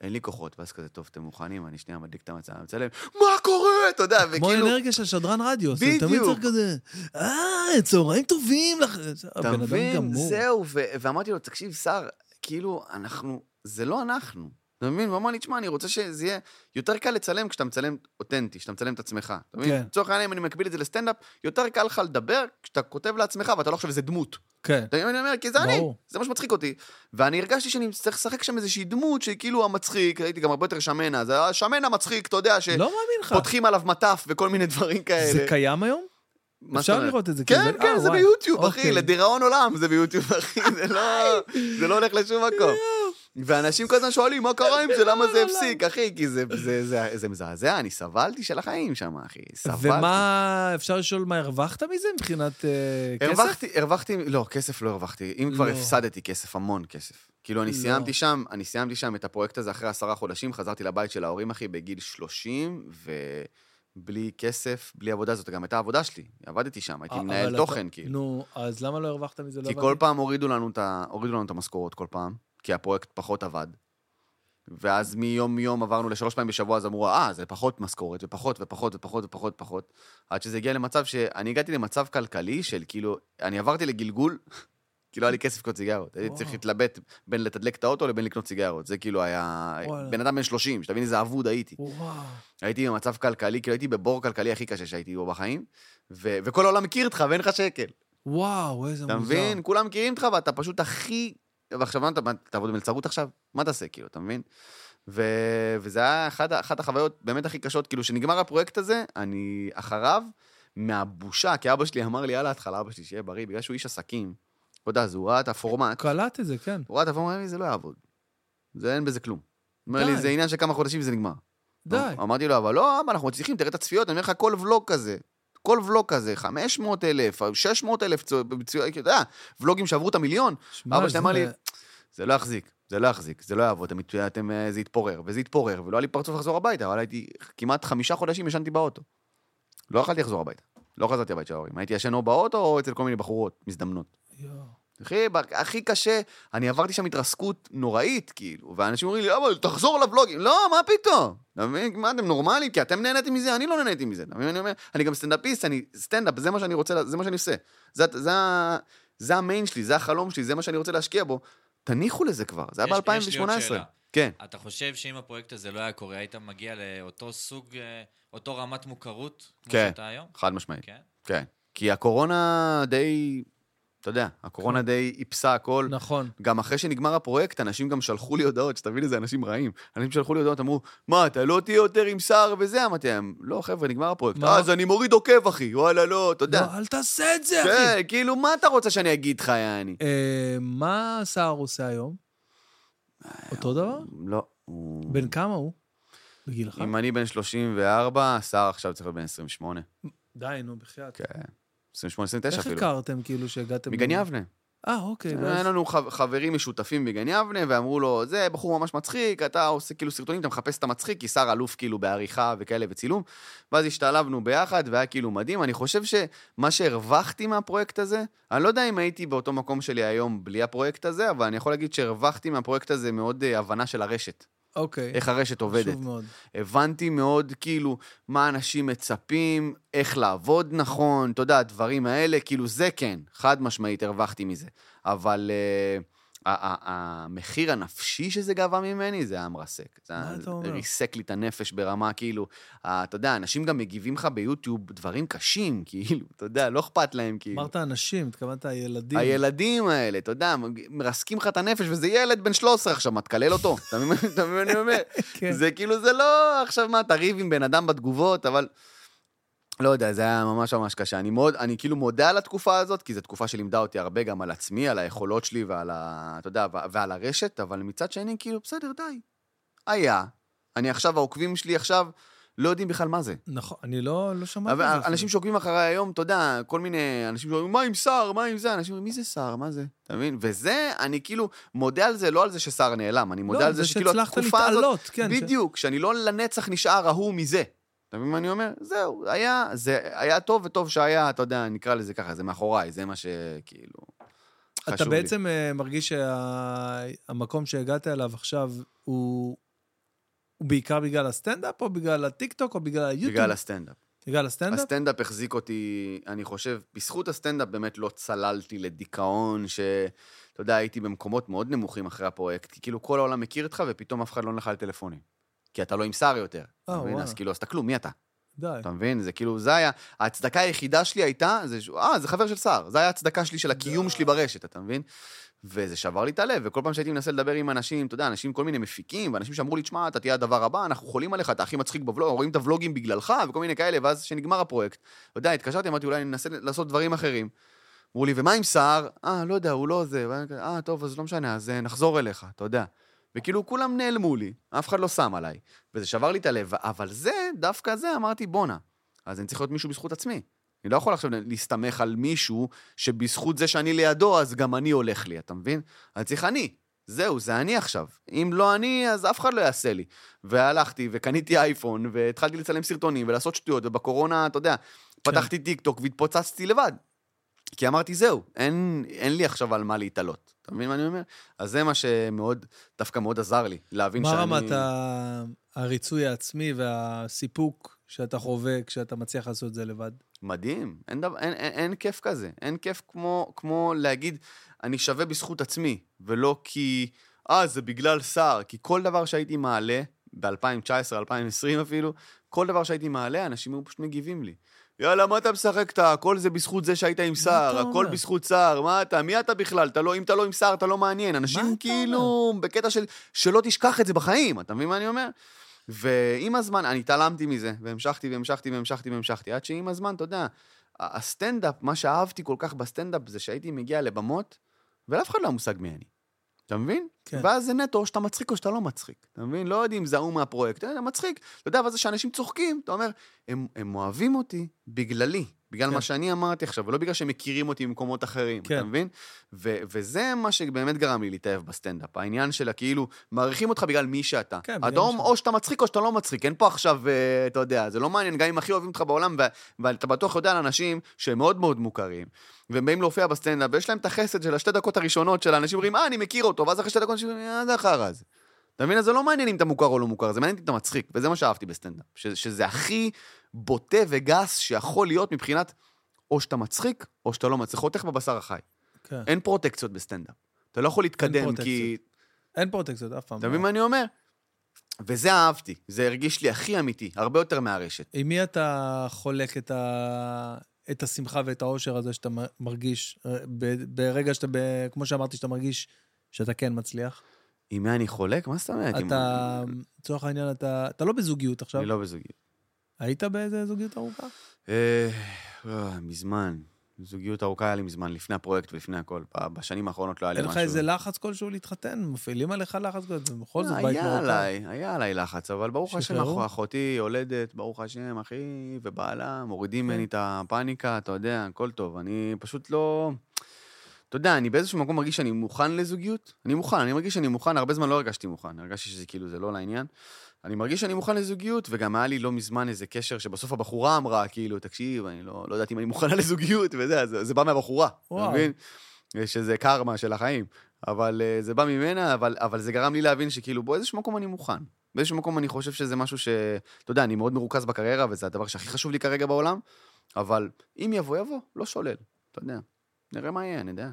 B: אין לי כוחות, ואז כזה, טוב, אתם מוכנים? אני שנייה מדליק את המצלמה, מצלם, מה קורה? אתה יודע,
A: כמו
B: וכאילו...
A: אנרגיה של שדרן רדיו. זה תמיד. צריך כזה, אה, צהריים טובים לך.
B: אתה מבין? זהו, ואמרתי לו, תקשיב, שר, כאילו, אנחנו, זה לא אנחנו. אתה מבין? הוא אמר לי, תשמע, אני רוצה שזה יהיה יותר קל לצלם כשאתה מצלם אותנטי, כשאתה מצלם את עצמך. אתה מבין?
A: כן.
B: לצורך העניין, אם אני מקביל את זה לסטנדאפ, יותר קל לך לדבר כשאתה כותב לעצמך ואתה לא חושב איזה דמות.
A: כן.
B: אתה מבין אני אומר? כי זה אני. זה מה שמצחיק אותי. ואני הרגשתי שאני צריך לשחק שם איזושהי דמות שהיא כאילו המצחיק, הייתי גם הרבה יותר שמנה, זה השמן המצחיק, אתה יודע,
A: לא.
B: שפותחים עליו מטף וכל מיני דברים כאלה.
A: זה קיים היום? אפשר? לראות את זה.
B: כן,
A: כאילו,
B: כן,
A: אה,
B: זה. ביוטיוב, אחי,
A: אוקיי.
B: לדיראון עולם זה ביוטיוב, אחי, זה לא, [LAUGHS] זה לא הולך לשום מקום. ואנשים כל הזמן שואלים, מה קרה עם זה, למה זה הפסיק, אחי? כי זה- זה- זה זה מזעזע, אני סבלתי של החיים שם, אחי. סבלתי.
A: ומה, אפשר לשאול מה הרווחת מזה מבחינת אה, כסף?
B: הרווחתי, הרווחתי, לא, כסף לא הרווחתי. אם כבר
A: לא.
B: הפסדתי כסף, המון כסף. כאילו, אני
A: לא.
B: סיימתי שם, אני סיימתי שם את הפרויקט הזה אחרי עשרה חודשים, חזרתי לבית של ההורים, אחי, בגיל 30, ובלי כסף, בלי עבודה, זאת גם הייתה העבודה שלי. עבדתי שם, הייתי
A: אה,
B: מנהל תוכן,
A: אתה-
B: כאילו.
A: נו, אז למה לא הרווחת מזה? לא
B: כי. כל פעם הורידו לנו את המשכורות כל פעם, כי הפרויקט פחות עבד. ואז מיום יום עברנו לשלוש פעמים בשבוע, אז אמרו, אה, זה פחות משכורת, ופחות ופחות ופחות ופחות ופחות, עד שזה הגיע למצב שאני הגעתי למצב כלכלי של כאילו, אני עברתי לגלגול, [LAUGHS] כי לא היה לי כסף לקנות סיגרות. הייתי. צריך להתלבט בין לתדלק את האוטו לבין לקנות סיגרות. זה כאילו היה... בן אדם בן 30, שתבין איזה אבוד הייתי.
A: וואו.
B: הייתי במצב כלכלי, כאילו הייתי בבור כלכלי הכי קשה שהייתי בו בחיים, ו- וכל העולם מכיר אותך ואין לך שקל.
A: וואו, איזה
B: אתה
A: מוזר.
B: מבין? כולם מכירים אותך ואתה פשוט הכי... ועכשיו מה אתה, תעבוד במלצרות עכשיו? מה תעשה, כאילו, אתה מבין? ו... וזה היה אחד, אחת החוויות באמת הכי קשות, כאילו, שנגמר הפרויקט הזה, אני אחריו, מהבושה, כי אבא שלי אמר לי על ההתחלה, אבא שלי, שיהיה בריא, בגלל שהוא איש עסקים. אתה יודע, אז הוא ראה את הפורמט,
A: קלט את זה, כן.
B: הוא ראה את הפורמט, אמר לי, זה לא יעבוד. זה אין בזה כלום. הוא אומר לי. זה עניין של כמה חודשים וזה נגמר.
A: די.
B: אמרתי לו, אבל לא, אבא, אנחנו מצליחים, תראה את הצפיות, אני אומר לך, כל ולוג כזה, כל ולוג כזה, 500 אלף, 600 אלף, אתה יודע, ולוגים שעברו את המיליון, אבא שלי אמר לי,
A: זה-
B: לא יחזיק, זה לא יחזיק, זה לא יעבוד, אתם, אתם, אה, זה יתפורר, וזה יתפורר, ולא היה לי פרצוף לחזור הביתה, אבל הייתי כמעט חמישה חודשים ישנתי באוטו. לא יכלתי לחזור הביתה. לא חזרתי הביתה של ההורים. הייתי ישן או באוטו או אצל כל מיני בחורות מזדמנות.
A: יואו.
B: אחי, הכי קשה, אני עברתי שם התרסקות נוראית, כאילו, ואנשים אומרים לי, אבל תחזור לבלוגים. לא, מה פתאום? אתה מבין? מה, אתם נורמלים? כי אתם נהניתם מזה, אני לא נהניתי מזה. אתה מבין אני אומר? אני גם סטנדאפיסט, אני סטנדאפ, זה מה שאני רוצה, זה מה שאני עושה. זה, זה, זה המיין שלי, זה החלום שלי, זה מה שאני רוצה להשקיע בו. תניחו לזה כבר, זה היה
C: יש- יש לי עוד
B: ב-2018.
C: שאלה.
B: כן.
C: אתה חושב שאם הפרויקט הזה לא היה קורה, היית מגיע לאותו סוג, אה, אותו רמת מוכרות, כמו
B: כן.
C: שאתה היום?
B: חד משמעית.
C: כן.
B: כן. כי הקורונה די, אתה יודע, הקורונה די איפסה הכל.
A: נכון.
B: גם אחרי שנגמר הפרויקט, אנשים גם שלחו לי הודעות, שתבין איזה אנשים רעים. אנשים שלחו לי הודעות, אמרו, מה, אתה לא תהיה יותר עם שר וזה? אמרתי להם, לא, חבר'ה, נגמר הפרויקט.
A: מה?
B: אז אני מוריד עוקב, אחי, וואלה, לא, אתה יודע.
A: לא, אל תעשה את זה, אחי.
B: כן, כאילו, מה אתה רוצה שאני אגיד לך, יעני?
A: אה, מה סער עושה היום? אותו דבר?
B: לא.
A: בן כמה הוא? בגילך?
B: אם אני בן 34, שר עכשיו צריך להיות בן 28.
A: די, נו, בחייאת.
B: כן. 28, 29
A: איך
B: אפילו.
A: הכרתם, כאילו, שהגעתם...
B: מגן יבנה.
A: אה, אוקיי.
B: היה לנו חב- חברים משותפים בגן יבנה, ואמרו לו, זה בחור ממש מצחיק, אתה עושה כאילו סרטונים, אתה מחפש את המצחיק, כי שר אלוף כאילו בעריכה וכאלה וצילום. ואז השתלבנו ביחד, והיה כאילו מדהים. אני חושב שמה שהרווחתי מהפרויקט הזה, אני לא יודע אם הייתי באותו מקום שלי היום בלי הפרויקט הזה, אבל אני יכול להגיד שהרווחתי מהפרויקט הזה מאוד אה, הבנה של הרשת.
A: אוקיי.
B: איך הרשת עובדת.
A: חשוב מאוד.
B: הבנתי מאוד, כאילו, מה אנשים מצפים, איך לעבוד נכון, אתה יודע, הדברים האלה, כאילו, זה כן, חד משמעית, הרווחתי מזה. אבל uh, המחיר הנפשי שזה גבה ממני, זה היה מרסק. זה
A: מה אתה אומר?
B: ריסק לי את הנפש ברמה, כאילו, אתה יודע, אנשים גם מגיבים לך ביוטיוב דברים קשים, [LAUGHS] כאילו, אתה יודע, לא אכפת להם, כאילו.
A: אמרת אנשים, התכוונת הילדים.
B: הילדים האלה, אתה יודע, מרסקים לך את הנפש, וזה ילד בן 13 עכשיו, מה, תקלל אותו? אתה מבין אתה מבין מה אני אומר? [LAUGHS]
A: כן.
B: זה כאילו, זה לא עכשיו מה, תריב עם בן אדם בתגובות, אבל... לא יודע, זה היה ממש ממש קשה. אני מאוד, אני כאילו מודה על התקופה הזאת, כי זו תקופה שלימדה אותי הרבה גם על עצמי, על היכולות שלי ועל ה... אתה יודע, ועל הרשת, אבל מצד שני, כאילו, בסדר, די. היה. אני עכשיו, העוקבים שלי עכשיו לא יודעים בכלל מה זה.
A: נכון, אני לא לא שמעתי
B: אבל
A: על זה.
B: אנשים. שעוקבים אחריי היום, אתה יודע, כל מיני אנשים שאומרים, מה עם שר, מה עם זה? אנשים אומרים, מי זה שר, מה זה? אתה מבין? וזה, אני כאילו מודה על זה, לא על זה שסער נעלם, אני מודה
A: לא,
B: על זה שכאילו
A: שהצלחת
B: התקופה הזאת...
A: להתעלות, כן. ש-
B: בדיוק, שאני לא לנצח נשאר ההוא מזה. אתה מבין מה אני אומר? זהו, היה, זה היה טוב וטוב שהיה, אתה יודע, נקרא לזה ככה, זה מאחוריי, זה מה שכאילו...
A: אתה
B: חשוב לי.
A: בעצם אה, מרגיש שהמקום שהגעת אליו עכשיו הוא הוא בעיקר בגלל הסטנדאפ, או בגלל הטיקטוק, או בגלל היוטיוב?
B: בגלל הסטנדאפ.
A: בגלל הסטנדאפ?
B: הסטנדאפ החזיק אותי, אני חושב, בזכות הסטנדאפ באמת לא צללתי לדיכאון, ש... אתה יודע, הייתי במקומות מאוד נמוכים אחרי הפרויקט, כי כאילו כל העולם מכיר אותך, ופתאום אף אחד לא עונה לך על טלפונים. כי אתה לא עם שר יותר. מבין?
A: וואלה.
B: אז כאילו, אז אתה כלום, מי אתה?
A: די.
B: אתה מבין? זה כאילו, זה היה... ההצדקה היחידה שלי הייתה, זה, אה, זה חבר של שר. זה היה ההצדקה שלי של הקיום שלי ברשת, אתה מבין? וזה שבר לי את הלב, וכל פעם שהייתי מנסה לדבר עם אנשים, אתה יודע, אנשים, כל מיני מפיקים, ואנשים שאמרו לי, תשמע, אתה תהיה הדבר הבא, אנחנו חולים עליך, אתה הכי מצחיק בוולוג, רואים את הוולוגים בגללך, וכל מיני כאלה, ואז כשנגמר הפרויקט, אתה יודע, התקשרתי, אמרתי, אולי אני אנסה לעשות דברים אחרים. אמרו לי, ומה עם סער? אה, לא יודע, הוא לא זה. אה, טוב, אז לא משנה, אז אה, נחזור אליך, אתה יודע. וכאילו כולם נעלמו לי, אף אחד לא שם עליי, וזה שבר לי את הלב, אבל זה, דווקא זה, אמרתי, בואנה, אז אני צריך להיות מישהו בזכות עצמי. אני לא יכול עכשיו להסתמך על מישהו שבזכות זה שאני לידו, אז גם אני הולך לי, אתה מבין? אני צריך אני. זהו, זה אני עכשיו. אם לא אני, אז אף אחד לא יעשה לי. והלכתי וקניתי אייפון, והתחלתי לצלם סרטונים ולעשות שטויות, ובקורונה, אתה יודע, פתחתי טיק טוק והתפוצצתי לבד. כי אמרתי, זהו, אין, אין לי עכשיו על מה להתעלות. אתה מבין מה אני אומר? אז זה מה שמאוד, דווקא מאוד עזר לי, להבין
A: מה
B: שאני...
A: רמת ה- הריצוי העצמי והסיפוק שאתה חווה כשאתה מצליח לעשות את זה לבד?
B: מדהים, אין, דבר, אין, אין, אין כיף כזה. אין כיף כמו, כמו להגיד, אני שווה בזכות עצמי, ולא כי, אה, זה בגלל סער. כי כל דבר שהייתי מעלה, ב-2019, 2020 אפילו, כל דבר שהייתי מעלה, אנשים היו פשוט מגיבים לי. יאללה, מה אתה משחק את הכל זה בזכות זה שהיית עם סער,
A: אתה
B: הכל
A: אומר?
B: בזכות סער, מה אתה, מי אתה בכלל? אתה לא, אם אתה לא עם סער, אתה לא מעניין. אנשים
A: אתה
B: כאילו, בקטע של, שלא תשכח את זה בחיים, אתה מבין מה אני אומר? ועם הזמן, אני התעלמתי מזה, והמשכתי והמשכתי והמשכתי והמשכתי, עד שעם הזמן, אתה יודע, הסטנדאפ, מה שאהבתי כל כך בסטנדאפ, זה שהייתי מגיע לבמות, ולאף אחד לא היה מושג מי אני. אתה מבין?
A: כן.
B: ואז זה נטו, או שאתה מצחיק או שאתה לא מצחיק. אתה מבין? לא יודעים אם זה ההוא מהפרויקט, אתה מצחיק. אתה יודע, ואז שאנשים צוחקים, אתה אומר, הם, הם אוהבים אותי בגללי, בגלל
A: כן.
B: מה שאני אמרתי עכשיו, ולא בגלל שהם מכירים אותי ממקומות אחרים,
A: כן.
B: אתה מבין? ו- וזה מה שבאמת גרם לי להתאהב בסטנדאפ. העניין של הכאילו, מעריכים אותך בגלל מי שאתה.
A: כן,
B: אדום. או שאתה מצחיק או שאתה לא מצחיק. אין פה עכשיו, אה, אתה יודע, זה לא מעניין, גם אם הכי אוהבים אותך בעולם, ואתה בטוח יודע על אנשים שהם מאוד מאוד מוכרים, והם באים להופיע בסטנדאפ, ויש להם את החסד של השתי דקות הראשונות של האנשים אומרים, אה, אני מכיר אותו, ואז אחרי שתי דקות אה, זה החרא הזה. אתה מבין? אז זה לא מעניין אם אתה מוכר או לא מוכר, זה מעניין אם אתה מצחיק, וזה מה שאהבתי בסטנדאפ. ש- שזה הכי בוטה וגס שיכול להיות מבחינת, או שאתה מצחיק, או שאתה לא מצחיק. חותך בבשר החי.
A: כן.
B: אין פרוטקציות בסטנדאפ. אתה לא יכול להתקדם, כי...
A: אין פרוטקציות אף פעם.
B: אתה מבין מה אני אומר? וזה אהבתי, זה הרגיש לי הכי אמיתי, הרבה יותר מהרשת.
A: עם מי אתה חולק את, ה... את השמחה ואת האושר הזה שאתה מרגיש, אה, ב... ברגע שאתה, ב... כמו שאמרתי, שאתה מרגיש שאתה כן מצליח?
B: עם מי אני חולק? מה זאת אומרת?
A: אתה, לצורך העניין, אתה, אתה לא בזוגיות עכשיו.
B: אני לא בזוגיות.
A: היית באיזה זוגיות ארוכה?
B: אה, אה, מזמן. זוגיות ארוכה היה לי מזמן, לפני הפרויקט ולפני הכל. בשנים האחרונות לא היה לי
A: אין
B: משהו.
A: לך איזה לחץ כלשהו להתחתן? מפעילים עליך לחץ כזה? בכל זאת, בית
B: היה. עליי, היה עליי לחץ, אבל ברוך השם, אחותי יולדת, ברוך השם, אחי ובעלה, מורידים
A: כן.
B: ממני את הפאניקה, אתה יודע, הכל טוב. אני פשוט לא... אתה יודע, אני באיזשהו מקום מרגיש שאני מוכן לזוגיות. אני מוכן, אני מרגיש שאני מוכן, הרבה זמן לא הרגשתי מוכן. הרגשתי שזה כאילו, זה לא לעניין. אני מרגיש שאני מוכן לזוגיות, וגם היה לי לא מזמן איזה קשר שבסוף הבחורה אמרה, כאילו, תקשיב, אני לא, לא יודעת אם אני מוכנה [LAUGHS] לזוגיות, וזה, זה, זה בא מהבחורה, אתה
A: וואו.
B: מבין? שזה קרמה של החיים. אבל אה, זה בא ממנה, אבל, אבל זה גרם לי להבין שכאילו, באיזשהו מקום אני מוכן. באיזשהו מקום אני חושב שזה משהו ש... אתה יודע, אני מאוד מרוכז בקריירה, וזה הדבר שהכי חשוב לי כרגע בעולם, אבל אם יבוא, יבוא, לא שולל. אתה יודע. נראה מה יהיה, אני יודע.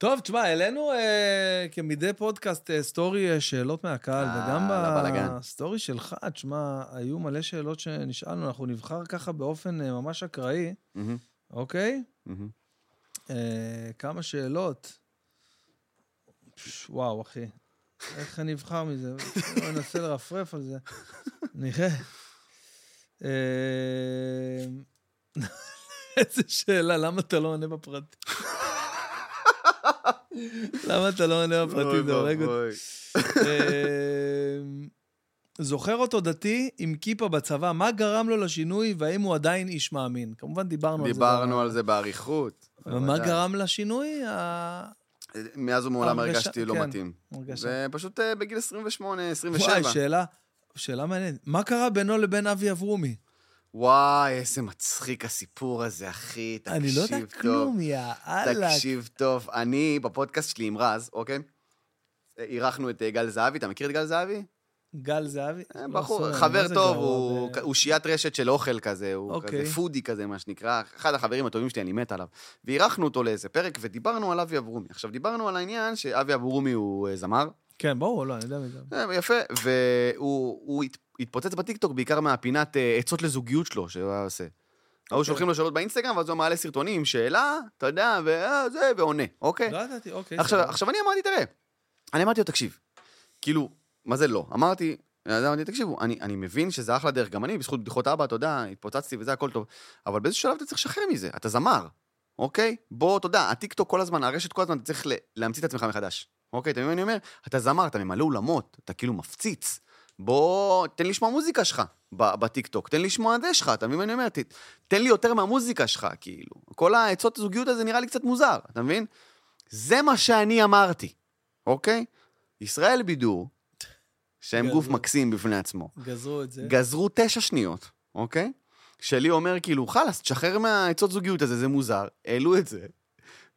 A: טוב, תשמע, העלינו אה, כמדי פודקאסט אה, סטורי אה, שאלות מהקהל,
B: אה,
A: וגם
B: לבלגן.
A: בסטורי שלך, תשמע, היו מלא שאלות שנשאלנו, אנחנו נבחר ככה באופן אה, ממש אקראי,
B: מהמם,
A: אוקיי?
B: מהמם.
A: אה, כמה שאלות. פש, וואו, אחי. איך אני אבחר מזה? בוא ננסה לרפרף על זה. נראה. אה, [LAUGHS] איזה שאלה, למה אתה לא עונה בפרטים? למה אתה לא עונה בפרטים? זה הורג אותי. אה, זוכר אותו דתי עם כיפה בצבא, מה גרם לו לשינוי והאם הוא עדיין איש מאמין? כמובן דיברנו על זה.
B: דיברנו על זה באריכות.
A: ומה. גרם לשינוי?
B: מאז ומעולם הרגשתי לא
A: כן.
B: מתאים. ופשוט אה, בגיל 28, 27.
A: וואי, שאלה מעניינת. מה קרה בינו לבין אבי אברומי?
B: וואי, איזה מצחיק הסיפור הזה, אחי. תקשיב
A: אני לא יודע
B: טוב.
A: כלום, יא אללה.
B: תקשיב טוב. אני, בפודקאסט שלי עם רז, אוקיי? אירחנו את אה, גל זהבי, אתה מכיר את גל זהבי?
A: גל זהבי?
B: אה,
A: לא,
B: בחור, חבר טוב, הוא שיית רשת של אוכל כזה, הוא
A: אוקיי.
B: כזה פודי כזה, מה שנקרא. אחד החברים הטובים שלי, אני מת עליו. ואירחנו אותו לאיזה פרק, ודיברנו על אבי אברומי. עכשיו, דיברנו על העניין שאבי אברומי הוא אה, זמר,
A: כן, ברור, לא, אני יודע מזה.
B: אה, יפה, והוא הוא הת- התפוצץ בטיקטוק בעיקר מהפינת אה, עצות לזוגיות שלו, שהוא היה עושה. היו
A: אוקיי.
B: שולחים לו שאלות באינסטגרם, ואז הוא מעלה סרטונים עם שאלה, אתה יודע, וזה, ועונה, אוקיי?
A: לא ידעתי, אוקיי.
B: עכשיו, אני אמרתי, תראה, אני אמרתי לו, תקשיב, כאילו, מה זה לא? אמרתי, אמרתי, תקשיבו, אני, אני מבין שזה אחלה דרך, גם אני, בזכות בדיחות אבא, אתה יודע, התפוצצתי וזה, הכל טוב, אבל באיזשהו שלב אתה צריך לשחרר מזה, אתה זמר, אוקיי? בוא, אתה יודע, הטיקטוק כל הזמן, הרשת כל הזמן, אתה צריך להמציא את עצמך מחדש. אוקיי, אתה מבין מה אני אומר? אתה זמר, אתה ממלא אולמות, אתה כאילו מפציץ. בוא, תן לי לשמוע מוזיקה שלך בטיקטוק, תן לי לשמוע את זה שלך, אתה מבין מה אני אומר? ת, תן לי יותר מהמוזיקה שלך, כאילו. כל העצות הזוגיות הזה נראה לי קצת מוזר, אתה מבין? זה מה שאני אמרתי, אוקיי? ישראל בידור, שהם גוף
A: גזרו.
B: מקסים בפני עצמו,
A: גזרו את זה.
B: גזרו תשע שניות, אוקיי? שלי אומר כאילו, חלאס, תשחרר מהעצות זוגיות הזה, זה מוזר, העלו את זה.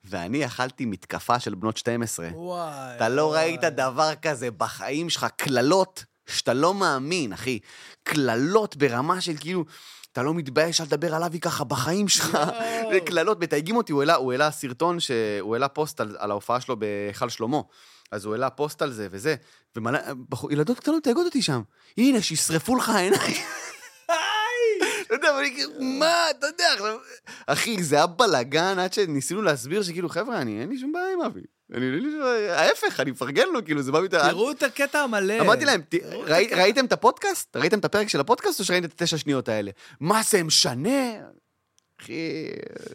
B: ואני אכלתי מתקפה של בנות 12.
A: וואי.
B: אתה לא
A: וואי.
B: ראית דבר כזה בחיים שלך, קללות שאתה לא מאמין, אחי. קללות ברמה של כאילו, אתה לא מתבייש אל תדבר עליו ככה בחיים שלך.
A: יואו.
B: וקללות, מתייגים אותי, הוא העלה, הוא העלה סרטון, ש... הוא העלה פוסט על, על ההופעה שלו בהיכל שלמה. אז הוא העלה פוסט על זה וזה, ומלא, בחור, ילדות קטנות מתייגות אותי שם. הנה, שישרפו לך העיניים. אתה יודע, ואני כאילו, מה, אתה יודע, עכשיו... אחי, זה היה בלאגן עד שניסינו להסביר שכאילו, חבר'ה, אני, אין לי שום בעיה עם אבי. אני, אין לי שום בעיה, ההפך, אני מפרגן לו, כאילו, זה בא מתחת.
A: תראו את הקטע המלא.
B: אמרתי להם. ראיתם את הפודקאסט? ראיתם את הפרק של הפודקאסט או שראיתם את התשע שניות האלה? מה זה משנה? אחי...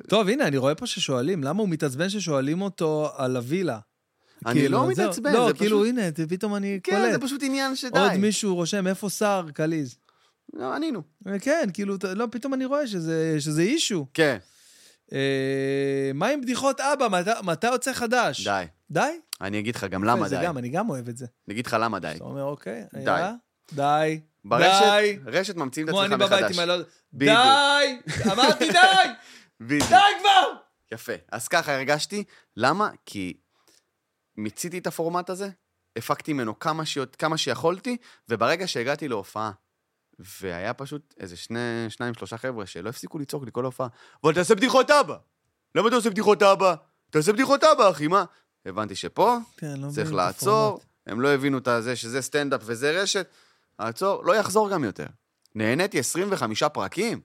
A: טוב, הנה, אני רואה פה ששואלים, למה הוא מתעצבן ששואלים אותו על הווילה?
B: אני
A: כאילו,
B: לא. מתעצבן,
A: לא,
B: זה
A: כאילו,
B: פשוט...
A: הנה, פתאום אני
B: כן, זה
A: קולט.
B: פשוט עניין שדי.
A: עוד מישהו רושם, איפה שר, קליז?
B: לא, ענינו.
A: כן, כאילו, לא, פתאום אני רואה שזה שזה אישו.
B: כן,
A: אה, מה עם בדיחות אבא? מת- מתי יוצא חדש?
B: די.
A: די?
B: אני אגיד לך גם למה
A: זה
B: די.
A: גם, אני גם אוהב את זה.
B: אני אגיד לך למה די.
A: אתה אומר, אוקיי,
B: די.
A: יאללה, די.
B: ברשת,
A: די.
B: רשת ממציאים את
A: כמו
B: עצמך
A: אני בבית
B: מחדש.
A: עם.
B: בדיוק.
A: די! אמרתי די! [LAUGHS] די כבר!
B: יפה. אז ככה הרגשתי. למה? כי מיציתי את הפורמט הזה, הפקתי ממנו כמה, שיות, כמה שיכולתי, וברגע שהגעתי להופעה, והיה פשוט איזה שני, שניים, שלושה חבר'ה שלא הפסיקו לצעוק לי כל ההופעה, אבל תעשה בדיחות אבא! למה אתה עושה בדיחות אבא? תעשה בדיחות אבא, אחי, מה? הבנתי שפה
A: כן, לא
B: צריך לעצור,
A: הפורמט.
B: הם לא הבינו את זה שזה סטנדאפ וזה רשת, לעצור, לא יחזור גם יותר. נהניתי 25 פרקים?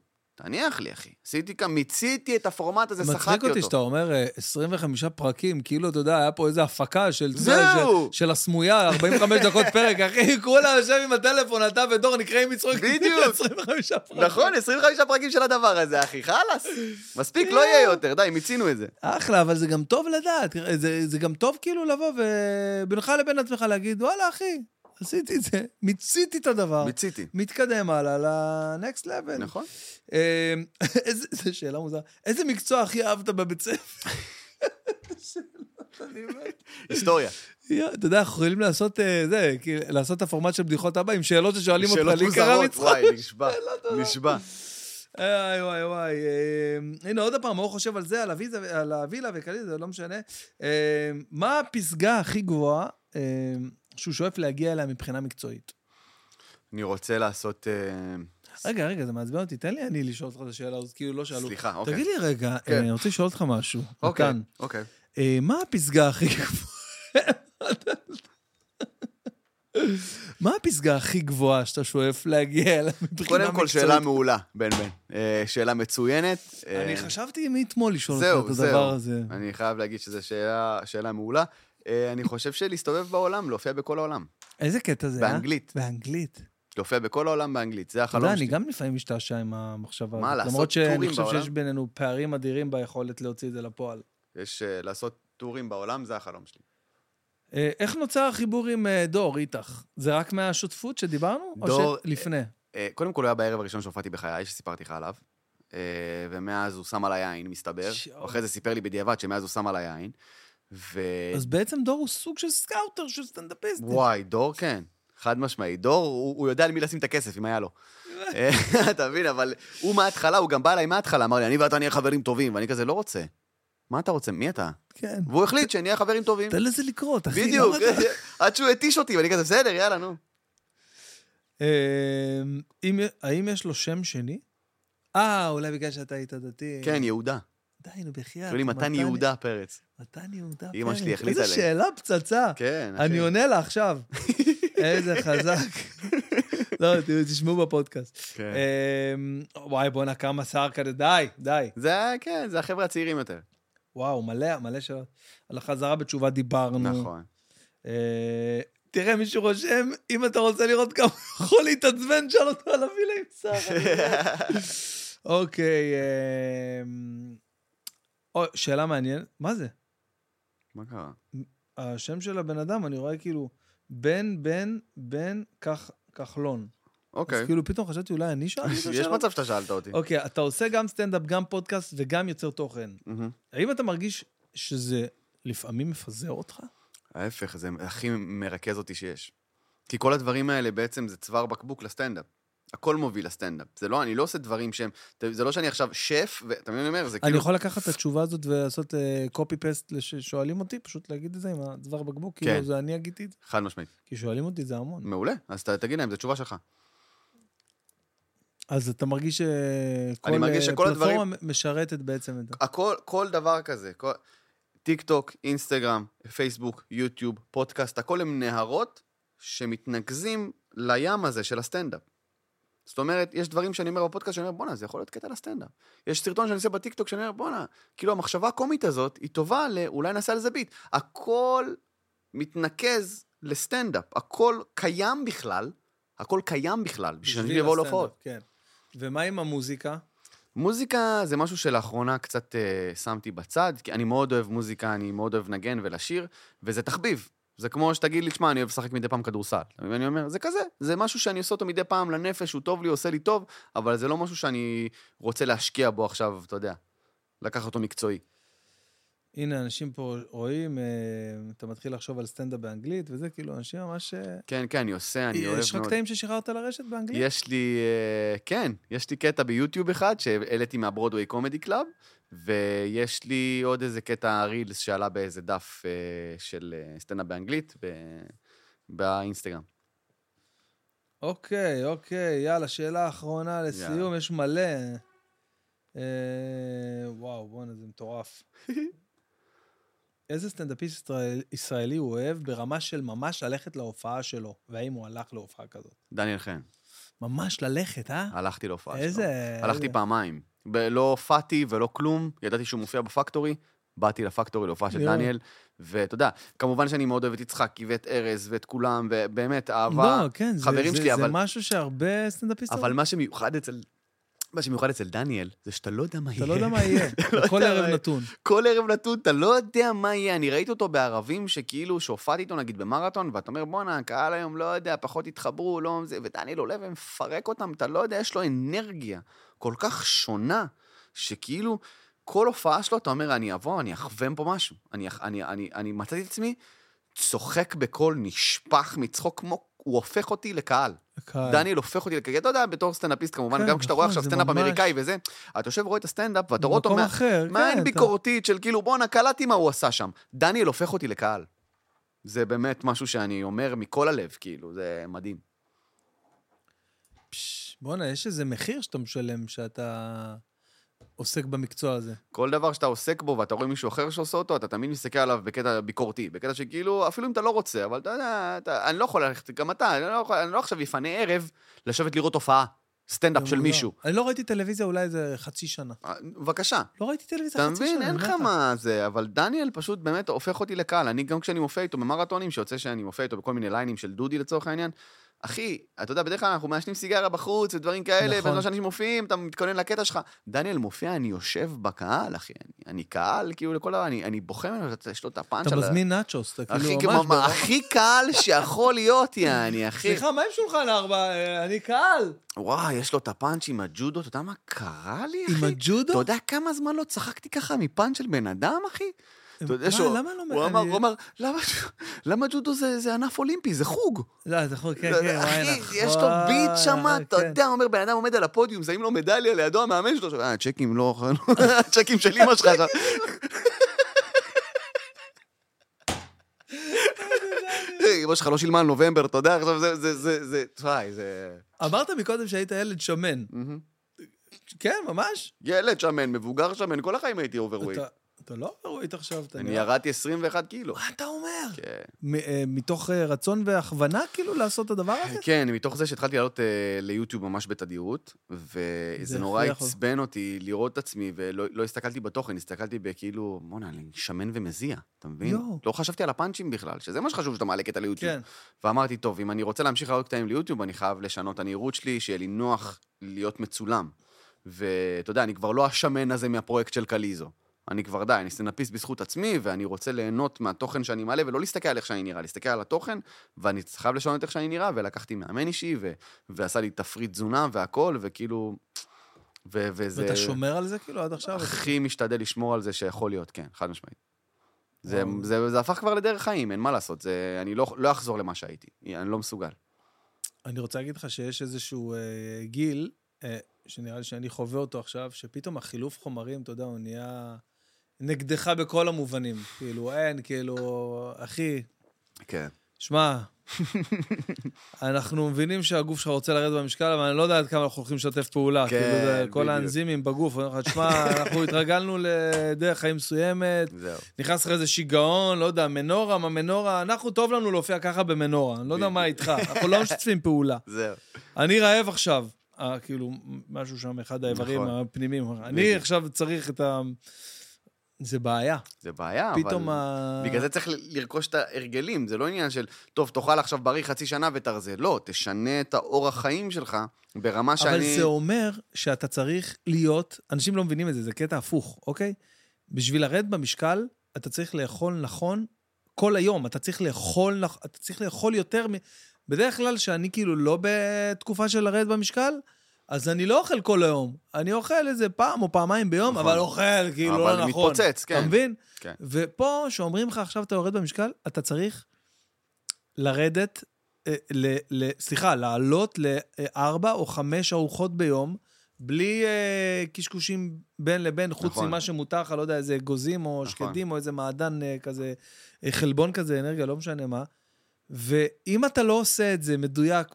B: תניח לי, אחי. עשיתי כאן, מיציתי את הפורמט הזה,
A: מצחיק
B: שחקתי
A: אותי
B: אותו.
A: שאתה אומר אה, 25 פרקים, כאילו, אתה יודע, היה פה איזה הפקה של...
B: זהו.
A: של- של הסמויה, 45 [LAUGHS] דקות פרק, אחי, כולה יושב עם הטלפון, אתה ודור נקראים מצחוק.
B: בדיוק.
A: 25 פרקים.
B: נכון, 25 פרקים של הדבר הזה, אחי, חלאס. מספיק, לא יהיה יותר, די, מיצינו את זה.
A: אחלה, אבל זה גם טוב לדעת, זה, זה גם טוב כאילו לבוא ובינך לבין עצמך להגיד, וואלה, אחי, עשיתי את זה, מיציתי את הדבר,
B: מיציתי.
A: מתקדם הלאה ל-next level.
B: נכון.
A: אה, [LAUGHS] איזה, זו שאלה מוזרה. איזה מקצוע הכי אהבת בבית ספר? [LAUGHS]
B: היסטוריה.
A: אתה יודע, אנחנו יכולים לעשות אה, זה, לעשות את הפורמט של בדיחות הבא עם שאלות ששואלים אותך, לי קרה
B: מוזרות,
A: מצחוק.
B: וואי, נשבע. [LAUGHS] נשבע.
A: וואי וואי וואי. אה, הנה עוד פעם, הוא חושב על זה, על הווילה וכאלה, זה לא משנה. אה, מה הפסגה הכי גבוהה שהוא שואף להגיע אליה מבחינה מקצועית?
B: אני רוצה לעשות... אה,
A: רגע, רגע, זה מעצבן אותי, תן לי אני לשאול אותך את השאלה הזאת, כאילו לא שאלו.
B: סליחה, אוקיי.
A: תגיד לי רגע,
B: כן.
A: אה, אני רוצה לשאול אותך משהו.
B: אוקיי, אוקיי.
A: אה, מה הפסגה הכי גבוהה? [LAUGHS] מה הפסגה הכי גבוהה שאתה שואף להגיע אליה מבחינה מקצועית?
B: קודם כל, שאלה מעולה, בן בן. שאלה מצוינת.
A: אני חשבתי מאתמול לשאול
B: זהו,
A: אותך את
B: זהו.
A: הדבר הזה.
B: אני חייב להגיד שזו שאלה מעולה. אה, אני חושב שלהסתובב בעולם, להופיע בכל העולם.
A: איזה קטע זה, אה?
B: באנגלית.
A: באנגלית.
B: להופיע בכל העולם באנגלית, זה
A: אתה
B: החלום
A: יודע,
B: שלי.
A: אני גם לפעמים משתעשע עם המחשבה
B: מה,
A: הזאת.
B: לעשות
A: למרות שאני
B: טורים
A: חושב
B: בעולם?
A: שיש בינינו פערים אדירים ביכולת להוציא את זה לפועל.
B: יש אה, לעשות טורים בעולם, זה החלום שלי.
A: אה, איך נוצר החיבור עם דור, איתך? זה רק מהשותפות שדיברנו?
B: דור-
A: או שלפני?
B: קודם כל, הוא היה בערב הראשון שהופעתי בחיי, שסיפרתי לך עליו. ומאז הוא שם עליי עין, מסתבר. אחרי זה סיפר לי בדיעבד שמאז הוא שם עליי עין. ו...
A: אז בעצם דור הוא סוג של scouter, של סטנדאפיסט.
B: וואי, דור כן. חד משמעי. דור, הוא, הוא יודע למי לשים את הכסף, אם היה לו. [LAUGHS] אה, [LAUGHS] אתה מבין, אבל הוא מההתחלה, הוא גם בא אליי מההתחלה, אמר לי, אני ואתה נהיה חברים טובים, ואני כזה, לא רוצה. מה אתה רוצה? מי אתה?
A: כן.
B: והוא החליט שנהיה חברים טובים.
A: תן לזה לקרות, אחי.
B: בדיוק, [LAUGHS] עד שהוא התיש אותי, ואני כזה, בסדר, יאללה, נו.
A: אם- האם יש לו שם שני? אה, אולי בגלל שאתה היית דתי.
B: כן, יהודה.
A: די, נו, בחייאת.
B: קוראים לי מתן יהודה פרץ.
A: מתן יהודה
B: אמא
A: פרץ.
B: שלי החליטה
A: איזה
B: לי.
A: שאלה פצצה.
B: כן, אחי.
A: אני עונה לה עכשיו. [LAUGHS] איזה חזק. לא, תשמעו בפודקאסט.
B: כן.
A: אמ, וואי, בואנה, כמה שיער כזה, די, די.
B: זה, כן, זה החבר'ה הצעירים יותר.
A: וואו, מלא, מלא שאלות. על החזרה בתשובה דיברנו.
B: נכון.
A: אה, תראה, מישהו רושם, אם אתה רוצה לראות כמה הוא יכול להתעצבן, שאל אותו על הווילה עם שר. אוקיי, אמ, או, שאלה מעניינת. מה זה?
B: מה קרה?
A: השם של הבן אדם, אני רואה כאילו, בן, בן, בן, כח- כחלון.
B: אוקיי.
A: אז כאילו פתאום חשבתי, אולי אני שאלתי את
B: יש
A: השאלה?
B: מצב שאתה שאלת אותי.
A: אוקיי, אתה עושה גם סטנדאפ, גם פודקאסט וגם יוצר תוכן. האם אתה מרגיש שזה לפעמים מפזר אותך?
B: ההפך, זה הכי מרכז אותי שיש. כי כל הדברים האלה בעצם זה צוואר בקבוק לסטנדאפ. הכל מוביל לסטנדאפ. זה לא, אני לא עושה דברים שהם, זה לא שאני עכשיו שף, ואתה מבין מה אני אומר? זה
A: אני
B: כאילו...
A: יכול לקחת את התשובה הזאת ולעשות קופי פסט לשואלים אותי, פשוט להגיד את זה עם הצוואר בקבוק,
B: כן.
A: כאילו זה אני אגיתי את זה,
B: חד משמעית.
A: כי שואלים אותי זה המון.
B: מעולה, אז ת- תגיד להם, זו תשובה שלך.
A: אז אתה מרגיש שכל
B: אני מרגיש
A: אה,
B: שכל הדברים-
A: פלטפורמה משרתת בעצם את זה.
B: הכל, כל דבר כזה, כל... טיק טוק, אינסטגרם, פייסבוק, יוטיוב, פודקאסט, הכל הם נהרות שמתנקזים לים הזה של הסטנדאפ. זאת אומרת, יש דברים שאני אומר בפודקאסט, שאני אומר, בואנה, זה יכול להיות קטע לסטנדאפ. יש סרטון שאני עושה בטיקטוק, שאני אומר, בואנה, כאילו המחשבה הקומית הזאת, היא טובה ל... אולי נעשה על זה ביט. הכל מתנקז לסטנדאפ. הכל קיים בכלל, הכל קיים בכלל, בשביל
A: הסטנדאפ,
B: להופעות.
A: כן. ומה עם המוזיקה?
B: מוזיקה זה משהו שלאחרונה קצת אה, שמתי בצד, כי אני מאוד אוהב מוזיקה, אני מאוד אוהב לנגן ולשיר, וזה תחביב. זה כמו שתגיד לי, תשמע, אני אוהב לשחק מדי פעם כדורסל. אתה מבין מה אני אומר? זה כזה, זה משהו שאני עושה אותו מדי פעם לנפש, הוא טוב לי, עושה לי טוב, אבל זה לא משהו שאני רוצה להשקיע בו עכשיו, אתה יודע, לקחת אותו מקצועי.
A: הנה, אנשים פה רואים, אה, אתה מתחיל לחשוב על סטנדאפ באנגלית, וזה כאילו, אנשים ממש... אה,
B: כן, כן, אני עושה, אני אוהב
A: יש לך
B: מאוד.
A: קטעים ששחררת לרשת באנגלית?
B: יש לי, אה, כן, יש לי קטע ביוטיוב אחד שהעליתי מה Broadway Comedy Club, ויש לי עוד איזה קטע reels שעלה באיזה דף של סטנדאפ באנגלית באינסטגרם.
A: אוקיי, אוקיי, יאללה, שאלה אחרונה לסיום. יש מלא. וואו, בואנה, זה מטורף. [LAUGHS] איזה סטנדאפיסט ישראל, ישראלי הוא אוהב ברמה של ממש ללכת להופעה שלו, והאם הוא הלך להופעה כזאת?
B: דניאל חן,
A: ממש ללכת, אה?
B: הלכתי להופעה שלו.
A: איזה...
B: הלכתי
A: איזה-
B: פעמיים. ב- לא הופעתי ולא כלום, ידעתי שהוא מופיע בפקטורי, באתי לפקטורי להופעה של. דניאל, ואתה יודע, כמובן שאני מאוד אוהב את יצחקי ואת ארז ואת כולם, ובאמת, אהבה,
A: לא, כן, זה,
B: חברים
A: זה,
B: שלי,
A: זה
B: אבל...
A: משהו שהרבה סטנדאפיסטים...
B: אבל מה שמיוחד אצל... מה שמיוחד אצל דניאל, זה שאתה לא יודע מה [LAUGHS] יהיה.
A: אתה לא יודע מה יהיה,
B: לא
A: כל ערב. נתון.
B: כל ערב נתון, אתה לא יודע מה יהיה. אני ראיתי אותו בערבים שכאילו, שהופעתי איתו נגיד במרתון, ואתה אומר, בואנה, הקהל היום לא יודע, פחות התחברו, לא זה, ודניאל עולה ומפרק אותם, אתה לא יודע, יש לו אנרגיה כל כך שונה, שכאילו, כל הופעה שלו, אתה אומר, אני אבוא, אני אכוון פה משהו. אני, אני, אני, אני מצאתי את עצמי צוחק בקול, נשפך מצחוק, כמו, הוא הופך אותי לקהל.
A: הקהל.
B: דניאל הופך אותי, כי אתה יודע, בתור סטנדאפיסט כמובן,
A: כן,
B: גם כשאתה רואה
A: נכון,
B: עכשיו סטנדאפ
A: ממש-
B: אמריקאי וזה, אתה יושב ורואה את הסטנדאפ, ואתה רואה אותו מה-
A: אחר, כן,
B: מעין
A: אתה-
B: ביקורתית של כאילו, בואנה, קלטתי מה הוא עשה שם. דניאל הופך אותי לקהל. זה באמת משהו שאני אומר מכל הלב, כאילו, זה מדהים.
A: בואנה, יש איזה מחיר שאתה משלם שאתה עוסק במקצוע הזה.
B: כל דבר שאתה עוסק בו ואתה רואה מישהו אחר שעושה אותו, אתה תמיד מסתכל עליו בקטע ביקורתי, בקטע שכאילו, אפילו אם אתה לא רוצה, אבל אתה יודע, אתה, אני לא יכול ללכת, גם אתה, אני לא, יכול, אני לא עכשיו אפנה ערב לשבת לראות הופעה, סטנדאפ של
A: לא.
B: מישהו.
A: אני לא ראיתי טלוויזיה אולי איזה חצי שנה.
B: אה, בבקשה.
A: לא ראיתי טלוויזיה
B: אתה
A: חצי שנה.
B: מבין? אין לך מה זה, אבל דניאל פשוט באמת הופך אותי לקהל. אני גם כשאני מופיע איתו במרתונים, שיוצא שאני מופיע איתו בכל מיני ליינים של דודי לצורך העניין, אחי, אתה יודע, בדרך כלל אנחנו מעשנים סיגריה בחוץ ודברים כאלה,
A: נכון.
B: בזמן שאנשים מופיעים, אתה מתכונן לקטע שלך. דניאל מופיע, אני יושב בקהל, אחי. אני, אני קהל, כאילו, לכל דבר, אני, אני בוכה ממנו, יש לו את הפאנץ'
A: אתה מזמין נאצ'וס, אתה כאילו
B: כמו,
A: ממש... ברמה-
B: הכי קהל שיכול להיות, יעני, אחי.
A: סליחה, מה עם שולחן ארבע? אה, אני קהל.
B: וואי, יש לו את הפאנץ' עם הג'ודו, אתה יודע מה קרה לי, אחי?
A: עם הג'ודו?
B: אתה יודע כמה זמן לא צחקתי ככה מפאנץ' של בן אדם, אחי? אתה יודע
A: מה,
B: שהוא...
A: למה לא...
B: הוא אמר, הוא אמר, "למה- ג'ודו זה זה ענף אולימפי, זה חוג.
A: לא, אתה יכול... כן,
B: לא,
A: כן, וואי,
B: אחי, יש לו ביט שם,
A: נכון,
B: אתה
A: כן.
B: יודע, אומר, בן אדם עומד על הפודיום, שמים לו מדליה לידו המאמן שלו, אה, צ'קים [LAUGHS] לא... צ'קים של אמא שלך. עכשיו." אה, אמא שלך לא שילמה על נובמבר, אתה יודע, עכשיו זה, זה, זה, זה, וואי, זה...
A: אמרת מקודם שהיית ילד שמן. כן, ממש.
B: ילד שמן, מבוגר שמן, כל החיים הייתי overweight.
A: אתה- לא overweight עכשיו, אתה
B: אני
A: נראה...
B: ירדתי 21 קילו.
A: מה אתה אומר?
B: כן.
A: מ- אה, מתוך אה, רצון והכוונה, כאילו, לעשות את הדבר הזה?
B: כן, מתוך זה שהתחלתי לעלות אה, ליוטיוב ממש בתדירות, וזה
A: זה
B: נורא. עצבן אותי לראות את עצמי, ולא לא הסתכלתי בתוכן, הסתכלתי בכאילו, בואנה, אני שמן ומזיע, אתה מבין? לא חשבתי על הפאנצ'ים בכלל, שזה מה שחשוב שאתה מעלה קטע ליוטיוב.
A: כן.
B: ואמרתי, טוב, אם אני רוצה להמשיך לעלות קטעים ליוטיוב, אני חייב לשנות את הנראות שלי, שיהיה לי נוח להיות מצולם. ואתה יודע, אני כבר לא השמן הזה מהפרויקט של קליזו. אני כבר די, אני סטנדאפיסט בזכות עצמי, ואני רוצה ליהנות מהתוכן שאני מעלה, ולא להסתכל על איך שאני נראה, להסתכל על התוכן, ואני חייב לשנות איך שאני נראה, ולקחתי מאמן אישי, ו- ועשה לי תפריט תזונה והכל, וכאילו... ו- וזה...
A: ואתה שומר על זה כאילו עד עכשיו?
B: הכי משתדל לשמור על זה שיכול להיות, כן, חד משמעית. זה,
A: וואו.
B: זה, זה הפך כבר לדרך חיים, אין מה לעשות, זה, אני לא, לא אחזור למה שהייתי, אני לא מסוגל.
A: אני רוצה להגיד לך שיש איזשהו אה, גיל, אה, שנראה לי שאני חווה אותו עכשיו, שפתאום החילוף חומרים, אתה יודע, הוא נהיה נגדך בכל המובנים. כאילו, אין, כאילו, אחי,
B: כן.
A: שמע, אנחנו מבינים שהגוף שלך רוצה לרדת במשקל, אבל אני לא יודע עד כמה אנחנו הולכים לשתף פעולה.
B: כן,
A: כאילו, זה, כל. האנזימים בגוף, אומרים לך, תשמע, אנחנו התרגלנו לדרך חיים מסוימת. נכנס לך איזה שיגעון, לא יודע, מנורה, מה מנורה, אנחנו, טוב לנו להופיע ככה במנורה, אני לא יודע מה איתך, אנחנו לא משתפים פעולה.
B: זהו.
A: אני רעב עכשיו. אה, כאילו, משהו שם, אחד האיברים
B: נכון.
A: הפנימיים. אני. עכשיו צריך את ה... זה בעיה.
B: זה בעיה,
A: פתאום
B: אבל...
A: ה...
B: בגלל זה צריך לרכוש את ההרגלים, זה לא עניין של, טוב, תאכל עכשיו בריא חצי שנה ותרזה. לא, תשנה את האורח חיים שלך ברמה שאני...
A: אבל זה אומר שאתה צריך להיות, אנשים לא מבינים את זה, זה קטע הפוך, אוקיי? בשביל לרדת במשקל, אתה צריך לאכול נכון כל היום, אתה צריך לאכול, אתה צריך לאכול יותר מ... בדרך כלל, שאני כאילו לא בתקופה של לרדת במשקל, אז אני לא אוכל כל היום. אני אוכל איזה פעם או פעמיים ביום,
B: נכון.
A: אבל אוכל כאילו
B: אבל
A: לא נכון.
B: מתפוצץ, כן.
A: אתה מבין?
B: כן.
A: ופה, שאומרים לך עכשיו אתה יורד במשקל, אתה צריך לרדת, אה, ל, ל, סליחה, לעלות לארבע או חמש ארוחות ביום, בלי אה, קשקושים בין לבין, חוץ
B: נכון.
A: ממה שמותר לך, לא יודע, איזה אגוזים או
B: נכון.
A: שקדים או איזה מעדן אה, כזה, אה, חלבון כזה, אנרגיה, לא משנה מה. ואם אתה לא עושה את זה מדויק,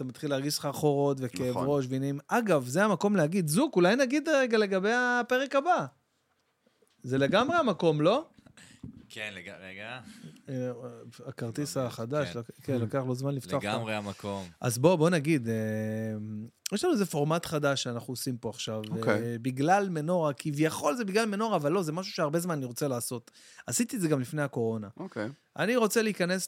A: אתה מתחיל להרגיש סחרחורות וכאב
B: נכון.
A: ראש ועניינים. אגב, זה המקום להגיד, זוק, אולי נגיד רגע לגבי הפרק הבא. זה לגמרי המקום, לא?
C: כן, לג... רגע,
A: הכרטיס החדש,
C: כן.
A: כן, לוקח לו זמן לפתוח.
C: לגמרי המקום.
A: אז בוא, בוא נגיד, אה, יש לנו איזה פורמט חדש שאנחנו עושים פה עכשיו.
B: אוקיי.
A: אה, בגלל מנורה, כביכול זה בגלל מנורה, אבל לא, זה משהו שהרבה זמן אני רוצה לעשות. עשיתי את זה גם לפני הקורונה.
B: אוקיי.
A: אני רוצה להיכנס.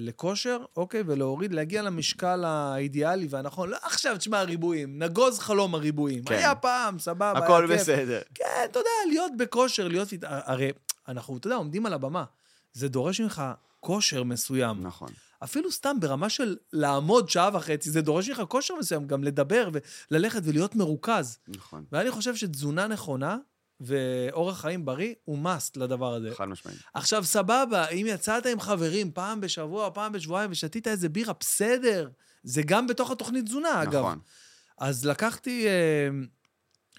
A: לכושר, אוקיי, ולהוריד, להגיע למשקל האידיאלי והנכון. לא עכשיו, תשמע, הריבועים, נגוז חלום הריבועים.
B: כן.
A: היה פעם, סבבה, היה
B: הכל. בסדר.
A: כן, אתה יודע, להיות בכושר, להיות... הרי אנחנו, אתה יודע, עומדים על הבמה. זה דורש ממך כושר מסוים.
B: נכון.
A: אפילו סתם ברמה של לעמוד שעה וחצי, זה דורש ממך כושר מסוים, גם לדבר וללכת ולהיות מרוכז.
B: נכון.
A: ואני חושב שתזונה נכונה ואורח חיים בריא הוא must לדבר הזה.
B: חד משמעית.
A: עכשיו, סבבה, אם יצאת עם חברים פעם בשבוע, פעם בשבועיים, ושתית איזה בירה, בסדר. זה גם בתוך התוכנית תזונה, אגב.
B: נכון.
A: אז לקחתי, אה,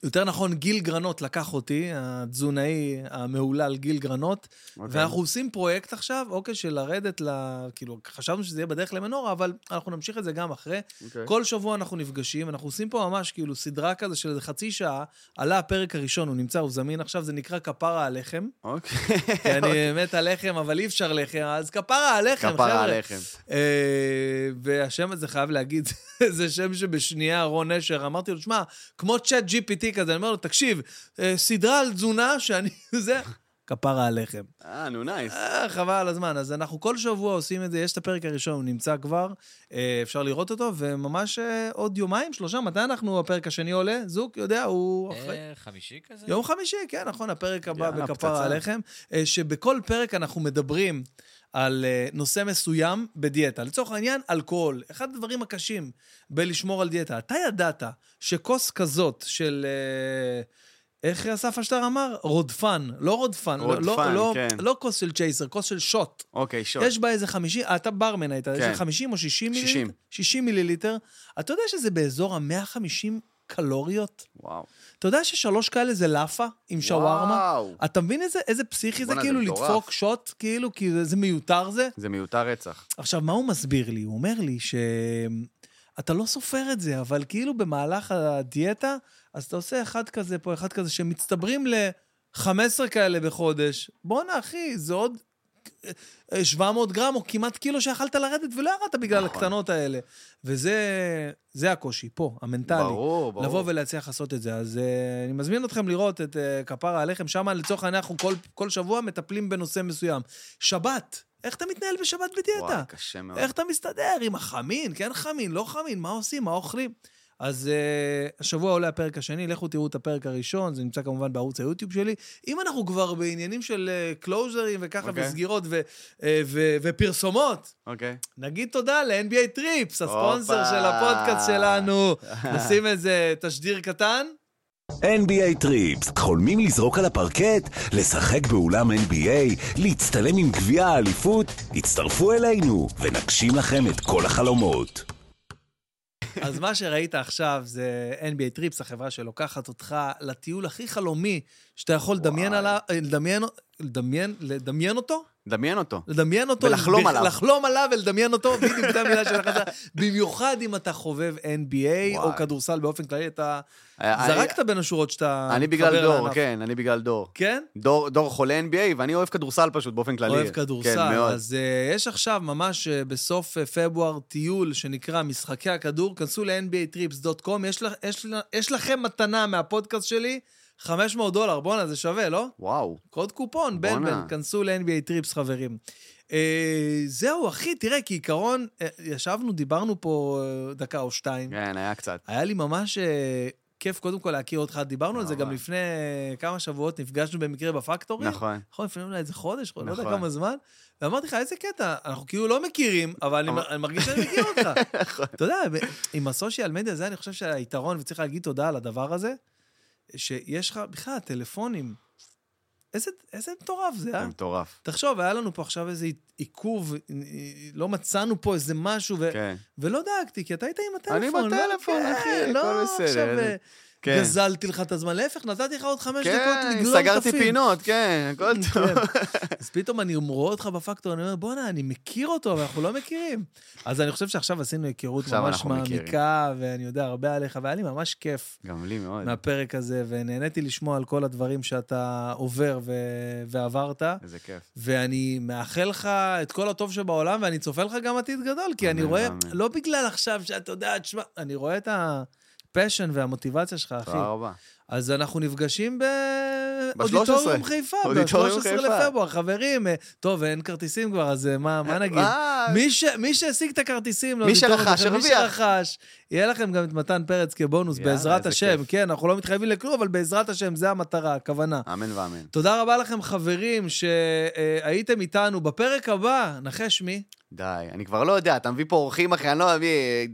A: יותר נכון, גיל גרנות לקח אותי, התזונאי המהולל גיל גרנות,
B: אוקיי.
A: ואנחנו עושים פרויקט עכשיו, אוקיי, של לרדת ל... כאילו, חשבנו שזה יהיה בדרך למנורה, אבל אנחנו נמשיך את זה גם אחרי.
B: אוקיי.
A: כל שבוע אנחנו נפגשים, אנחנו עושים פה ממש כאילו סדרה כזה של איזה חצי שעה. עלה הפרק הראשון, הוא נמצא, הוא זמין עכשיו, זה נקרא כפרה הלחם.
B: אוקיי.
A: כי אני מת על לחם, אבל אי אפשר לחם, אז כפרה הלחם, חבר'ה.
B: כפרה עליכם.
A: אה, והשם הזה, חייב להגיד, [LAUGHS] זה שם שבשנייה רון נשר, אמרתי לו, שמע, כמו צ'אט GPT כזה, אני אומר לו, תקשיב, אה, סדרה על תזונה שאני, [LAUGHS] זה, כפרה הלחם.
B: אה, נו נייס.
A: אה, חבל על הזמן. אז אנחנו כל שבוע עושים את זה, יש את הפרק הראשון, הוא נמצא כבר, אה, אפשר לראות אותו, וממש עוד יומיים, שלושה, מתי אנחנו, הפרק השני עולה? זוק, יודע, הוא אחרי...
C: חמישי כזה?
A: יום חמישי, כן, נכון, הפרק הבא
B: יאללה,
A: בכפר
B: פצצה.
A: הלחם, אה, שבכל פרק אנחנו מדברים על אה, נושא מסוים בדיאטה. לצורך העניין, אלכוהול. אחד הדברים הקשים בלשמור על דיאטה. אתה ידעת שכוס כזאת של... אה, איך אסף אשטר אמר? רודפן, לא רודפן. לא-
B: רודפן,
A: לא,
B: כן.
A: לא, לא כוס של צ'ייסר, כוס של שוט.
B: אוקיי, שוט.
A: יש בה איזה 50, אתה ברמן היית, יש
B: כן.
A: לה 50 או 60 מיליליטר?
B: 60.
A: 60 מיליליטר. אתה יודע שזה באזור ה-150 קלוריות?
B: וואו.
A: אתה יודע ששלוש כאלה זה לאפה עם שווארמה?
B: וואו.
A: אתה מבין איזה, איזה פסיכי זה
B: זה
A: כאילו
B: מטורף.
A: לדפוק שוט, כאילו, כי זה, זה מיותר זה?
B: זה מיותר רצח.
A: עכשיו, מה הוא מסביר לי? הוא אומר לי שאתה לא סופר את זה, אבל כאילו במהלך הדיאטה, אז אתה עושה אחד כזה פה, אחד כזה, שמצטברים ל-15 כאלה בחודש. בואנה, אחי, זה עוד 700 גרם או כמעט קילו שיכלת לרדת ולא ירדת בגלל
B: נכון.
A: הקטנות האלה. וזה זה הקושי, פה, המנטלי.
B: ברור, ברור.
A: לבוא ולהצליח לעשות את זה. אז uh, אני מזמין אתכם לראות את uh, כפרה הלחם, שם לצורך העניין אנחנו כל, כל שבוע מטפלים בנושא מסוים. שבת, איך אתה מתנהל בשבת בדיאטה?
B: וואי, קשה מאוד.
A: איך אתה מסתדר עם החמין, כן חמין, לא חמין, מה עושים, מה אוכלים? אז אה, השבוע עולה הפרק השני, לכו תראו את הפרק הראשון, זה נמצא כמובן בערוץ היוטיוב שלי. אם אנחנו כבר בעניינים של closer ים אה, וככה, okay.
B: אוקיי.
A: וסגירות ו, אה, ו, ופרסומות,
B: אוקיי.
A: נגיד תודה ל-NBA Trips, הספונסר של הפודקאסט שלנו. [LAUGHS] נשים איזה תשדיר קטן.
D: NBA Trips, חולמים לזרוק על הפרקט, לשחק באולם NBA, להצטלם עם גביע האליפות? הצטרפו אלינו ונגשים לכם את כל החלומות.
A: אז מה שראית עכשיו זה NBA טריפס, החברה שלוקחת אותך לטיול הכי חלומי שאתה יכול לדמיין עליו, לדמיין, לדמיין, לדמיין אותו?
B: דמיין אותו.
A: לדמיין אותו.
B: ולחלום
A: ב-
B: עליו.
A: לחלום עליו ולדמיין אותו, בדיוק זו המילה שלך. במיוחד אם אתה חובב NBA או. כדורסל באופן כללי, אתה
B: אה,
A: זרקת בין השורות שאתה
B: אני בגלל דור,
A: לענף.
B: כן, אני בגלל דור.
A: כן?
B: דור, דור חולה NBA, ואני אוהב כדורסל פשוט, באופן כללי.
A: אוהב כדורסל.
B: כן, מאוד.
A: אז uh, יש עכשיו ממש uh, בסוף uh, פברואר טיול שנקרא משחקי הכדור, כנסו ל-nbatrips.com, יש, לכ- יש, לכ- יש לכם מתנה מהפודקאסט שלי, 500 דולר, בואנה, זה שווה, לא?
B: וואו.
A: קוד קופון, בן. בן, כנסו ל-NBA טריפס, חברים. Uh, זהו, אחי, תראה, כעיקרון, uh, ישבנו, דיברנו פה uh, דקה או שתיים.
B: כן, היה קצת.
A: היה לי ממש אה, כיף קודם כל להכיר אותך, דיברנו על זה גם. לפני אה, כמה שבועות, נפגשנו במקרה בפקטורים.
B: נכון.
A: נכון, לפני אולי איזה חודש, לא יודע
B: נכון.
A: כמה זמן. ואמרתי לך, איזה קטע, אנחנו כאילו לא מכירים, אבל אני, אני מרגיש שאני מכיר אותך. [LAUGHS]
B: נכון.
A: אתה יודע, עם הסושיאל מדיה זה, אני חושב שהיתרון, וצריך להגיד תודה על הדבר הזה, שיש לך בכלל טלפונים. איזה, איזה מטורף זה,
B: זה
A: אה?
B: מטורף.
A: תחשוב, היה לנו פה עכשיו איזה עיכוב, לא מצאנו פה איזה משהו, ו...
B: כן.
A: ולא דאגתי, כי אתה היית עם הטלפון.
B: אני
A: לא?
B: בטלפון,
A: כן,
B: אחי,
A: לא,
B: הכל בסדר.
A: עכשיו אה,
B: כן.
A: גזלתי לך את הזמן, להפך, נתתי לך עוד חמש דקות
B: כן,
A: לגלול
B: סגרתי
A: תפים.
B: פינות, כן, הכל טוב.
A: כן. אז פתאום אני רואה אותך בפקטור, אני אומר, בואנה, אני מכיר אותו, אבל אנחנו לא מכירים. אז אני חושב שעכשיו עשינו היכרות ממש
B: אנחנו מכירים.
A: מעמיקה, ואני יודע הרבה עליך, והיה לי ממש כיף
B: גם לי מאוד.
A: מהפרק הזה, ונהניתי לשמוע על כל הדברים שאתה עובר ו- ועברת.
B: איזה כיף.
A: ואני מאחל לך את כל הטוב שבעולם, ואני צופה לך גם עתיד גדול, כי אני
B: אמן
A: רואה,
B: ואמן.
A: לא בגלל עכשיו שאתה יודע, תשמע, אני רואה את הפשן והמוטיבציה שלך, אחי.
B: תודה רבה.
A: אז אנחנו נפגשים
B: ב-13.
A: באודיטוריום חיפה,
B: אודיטוריום
A: ב-13
B: חיפה.
A: לפברואר, חברים. אה, טוב, אין כרטיסים כבר, אז אה, מה מה נגיד?
B: אה,
A: מי ש- מי שהשיג את הכרטיסים,
B: מי
A: לאודיטוריום
B: שרכש,
A: חיפה, מי. שרכש, יהיה לכם גם את מתן פרץ כבונוס,
B: יאללה,
A: בעזרת השם.
B: כיף.
A: כן, אנחנו לא מתחייבים לכלום, אבל בעזרת השם, זה המטרה, הכוונה.
B: אמן ואמן.
A: תודה רבה לכם, חברים, שהייתם איתנו. בפרק הבא, נחש מי?
B: די, אני כבר לא יודע, אתה מביא פה אורחים אחי, אני לא מביא...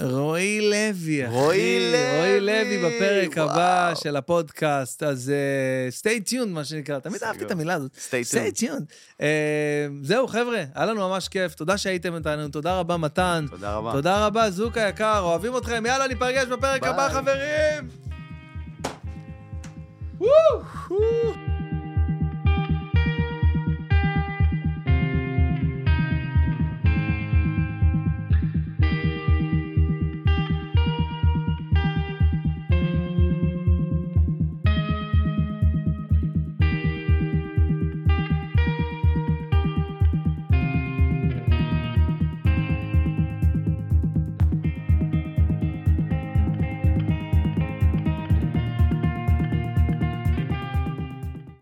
A: רועי לוי, אחי.
B: רועי לוי,
A: רועי לוי בפרק
B: וואו.
A: הבא של הפודקאסט. אז uh, stay tuned, מה שנקרא. תמיד. אהבתי את המילה הזאת. stay tuned. Uh, זהו, חבר'ה, היה לנו ממש כיף. תודה שהייתם איתנו, תודה רבה, מתן.
B: תודה רבה.
A: תודה רבה, זוק היקר, אוהבים אתכם. יאללה, ניפגש בפרק
B: ביי.
A: הבא, חברים. וואו!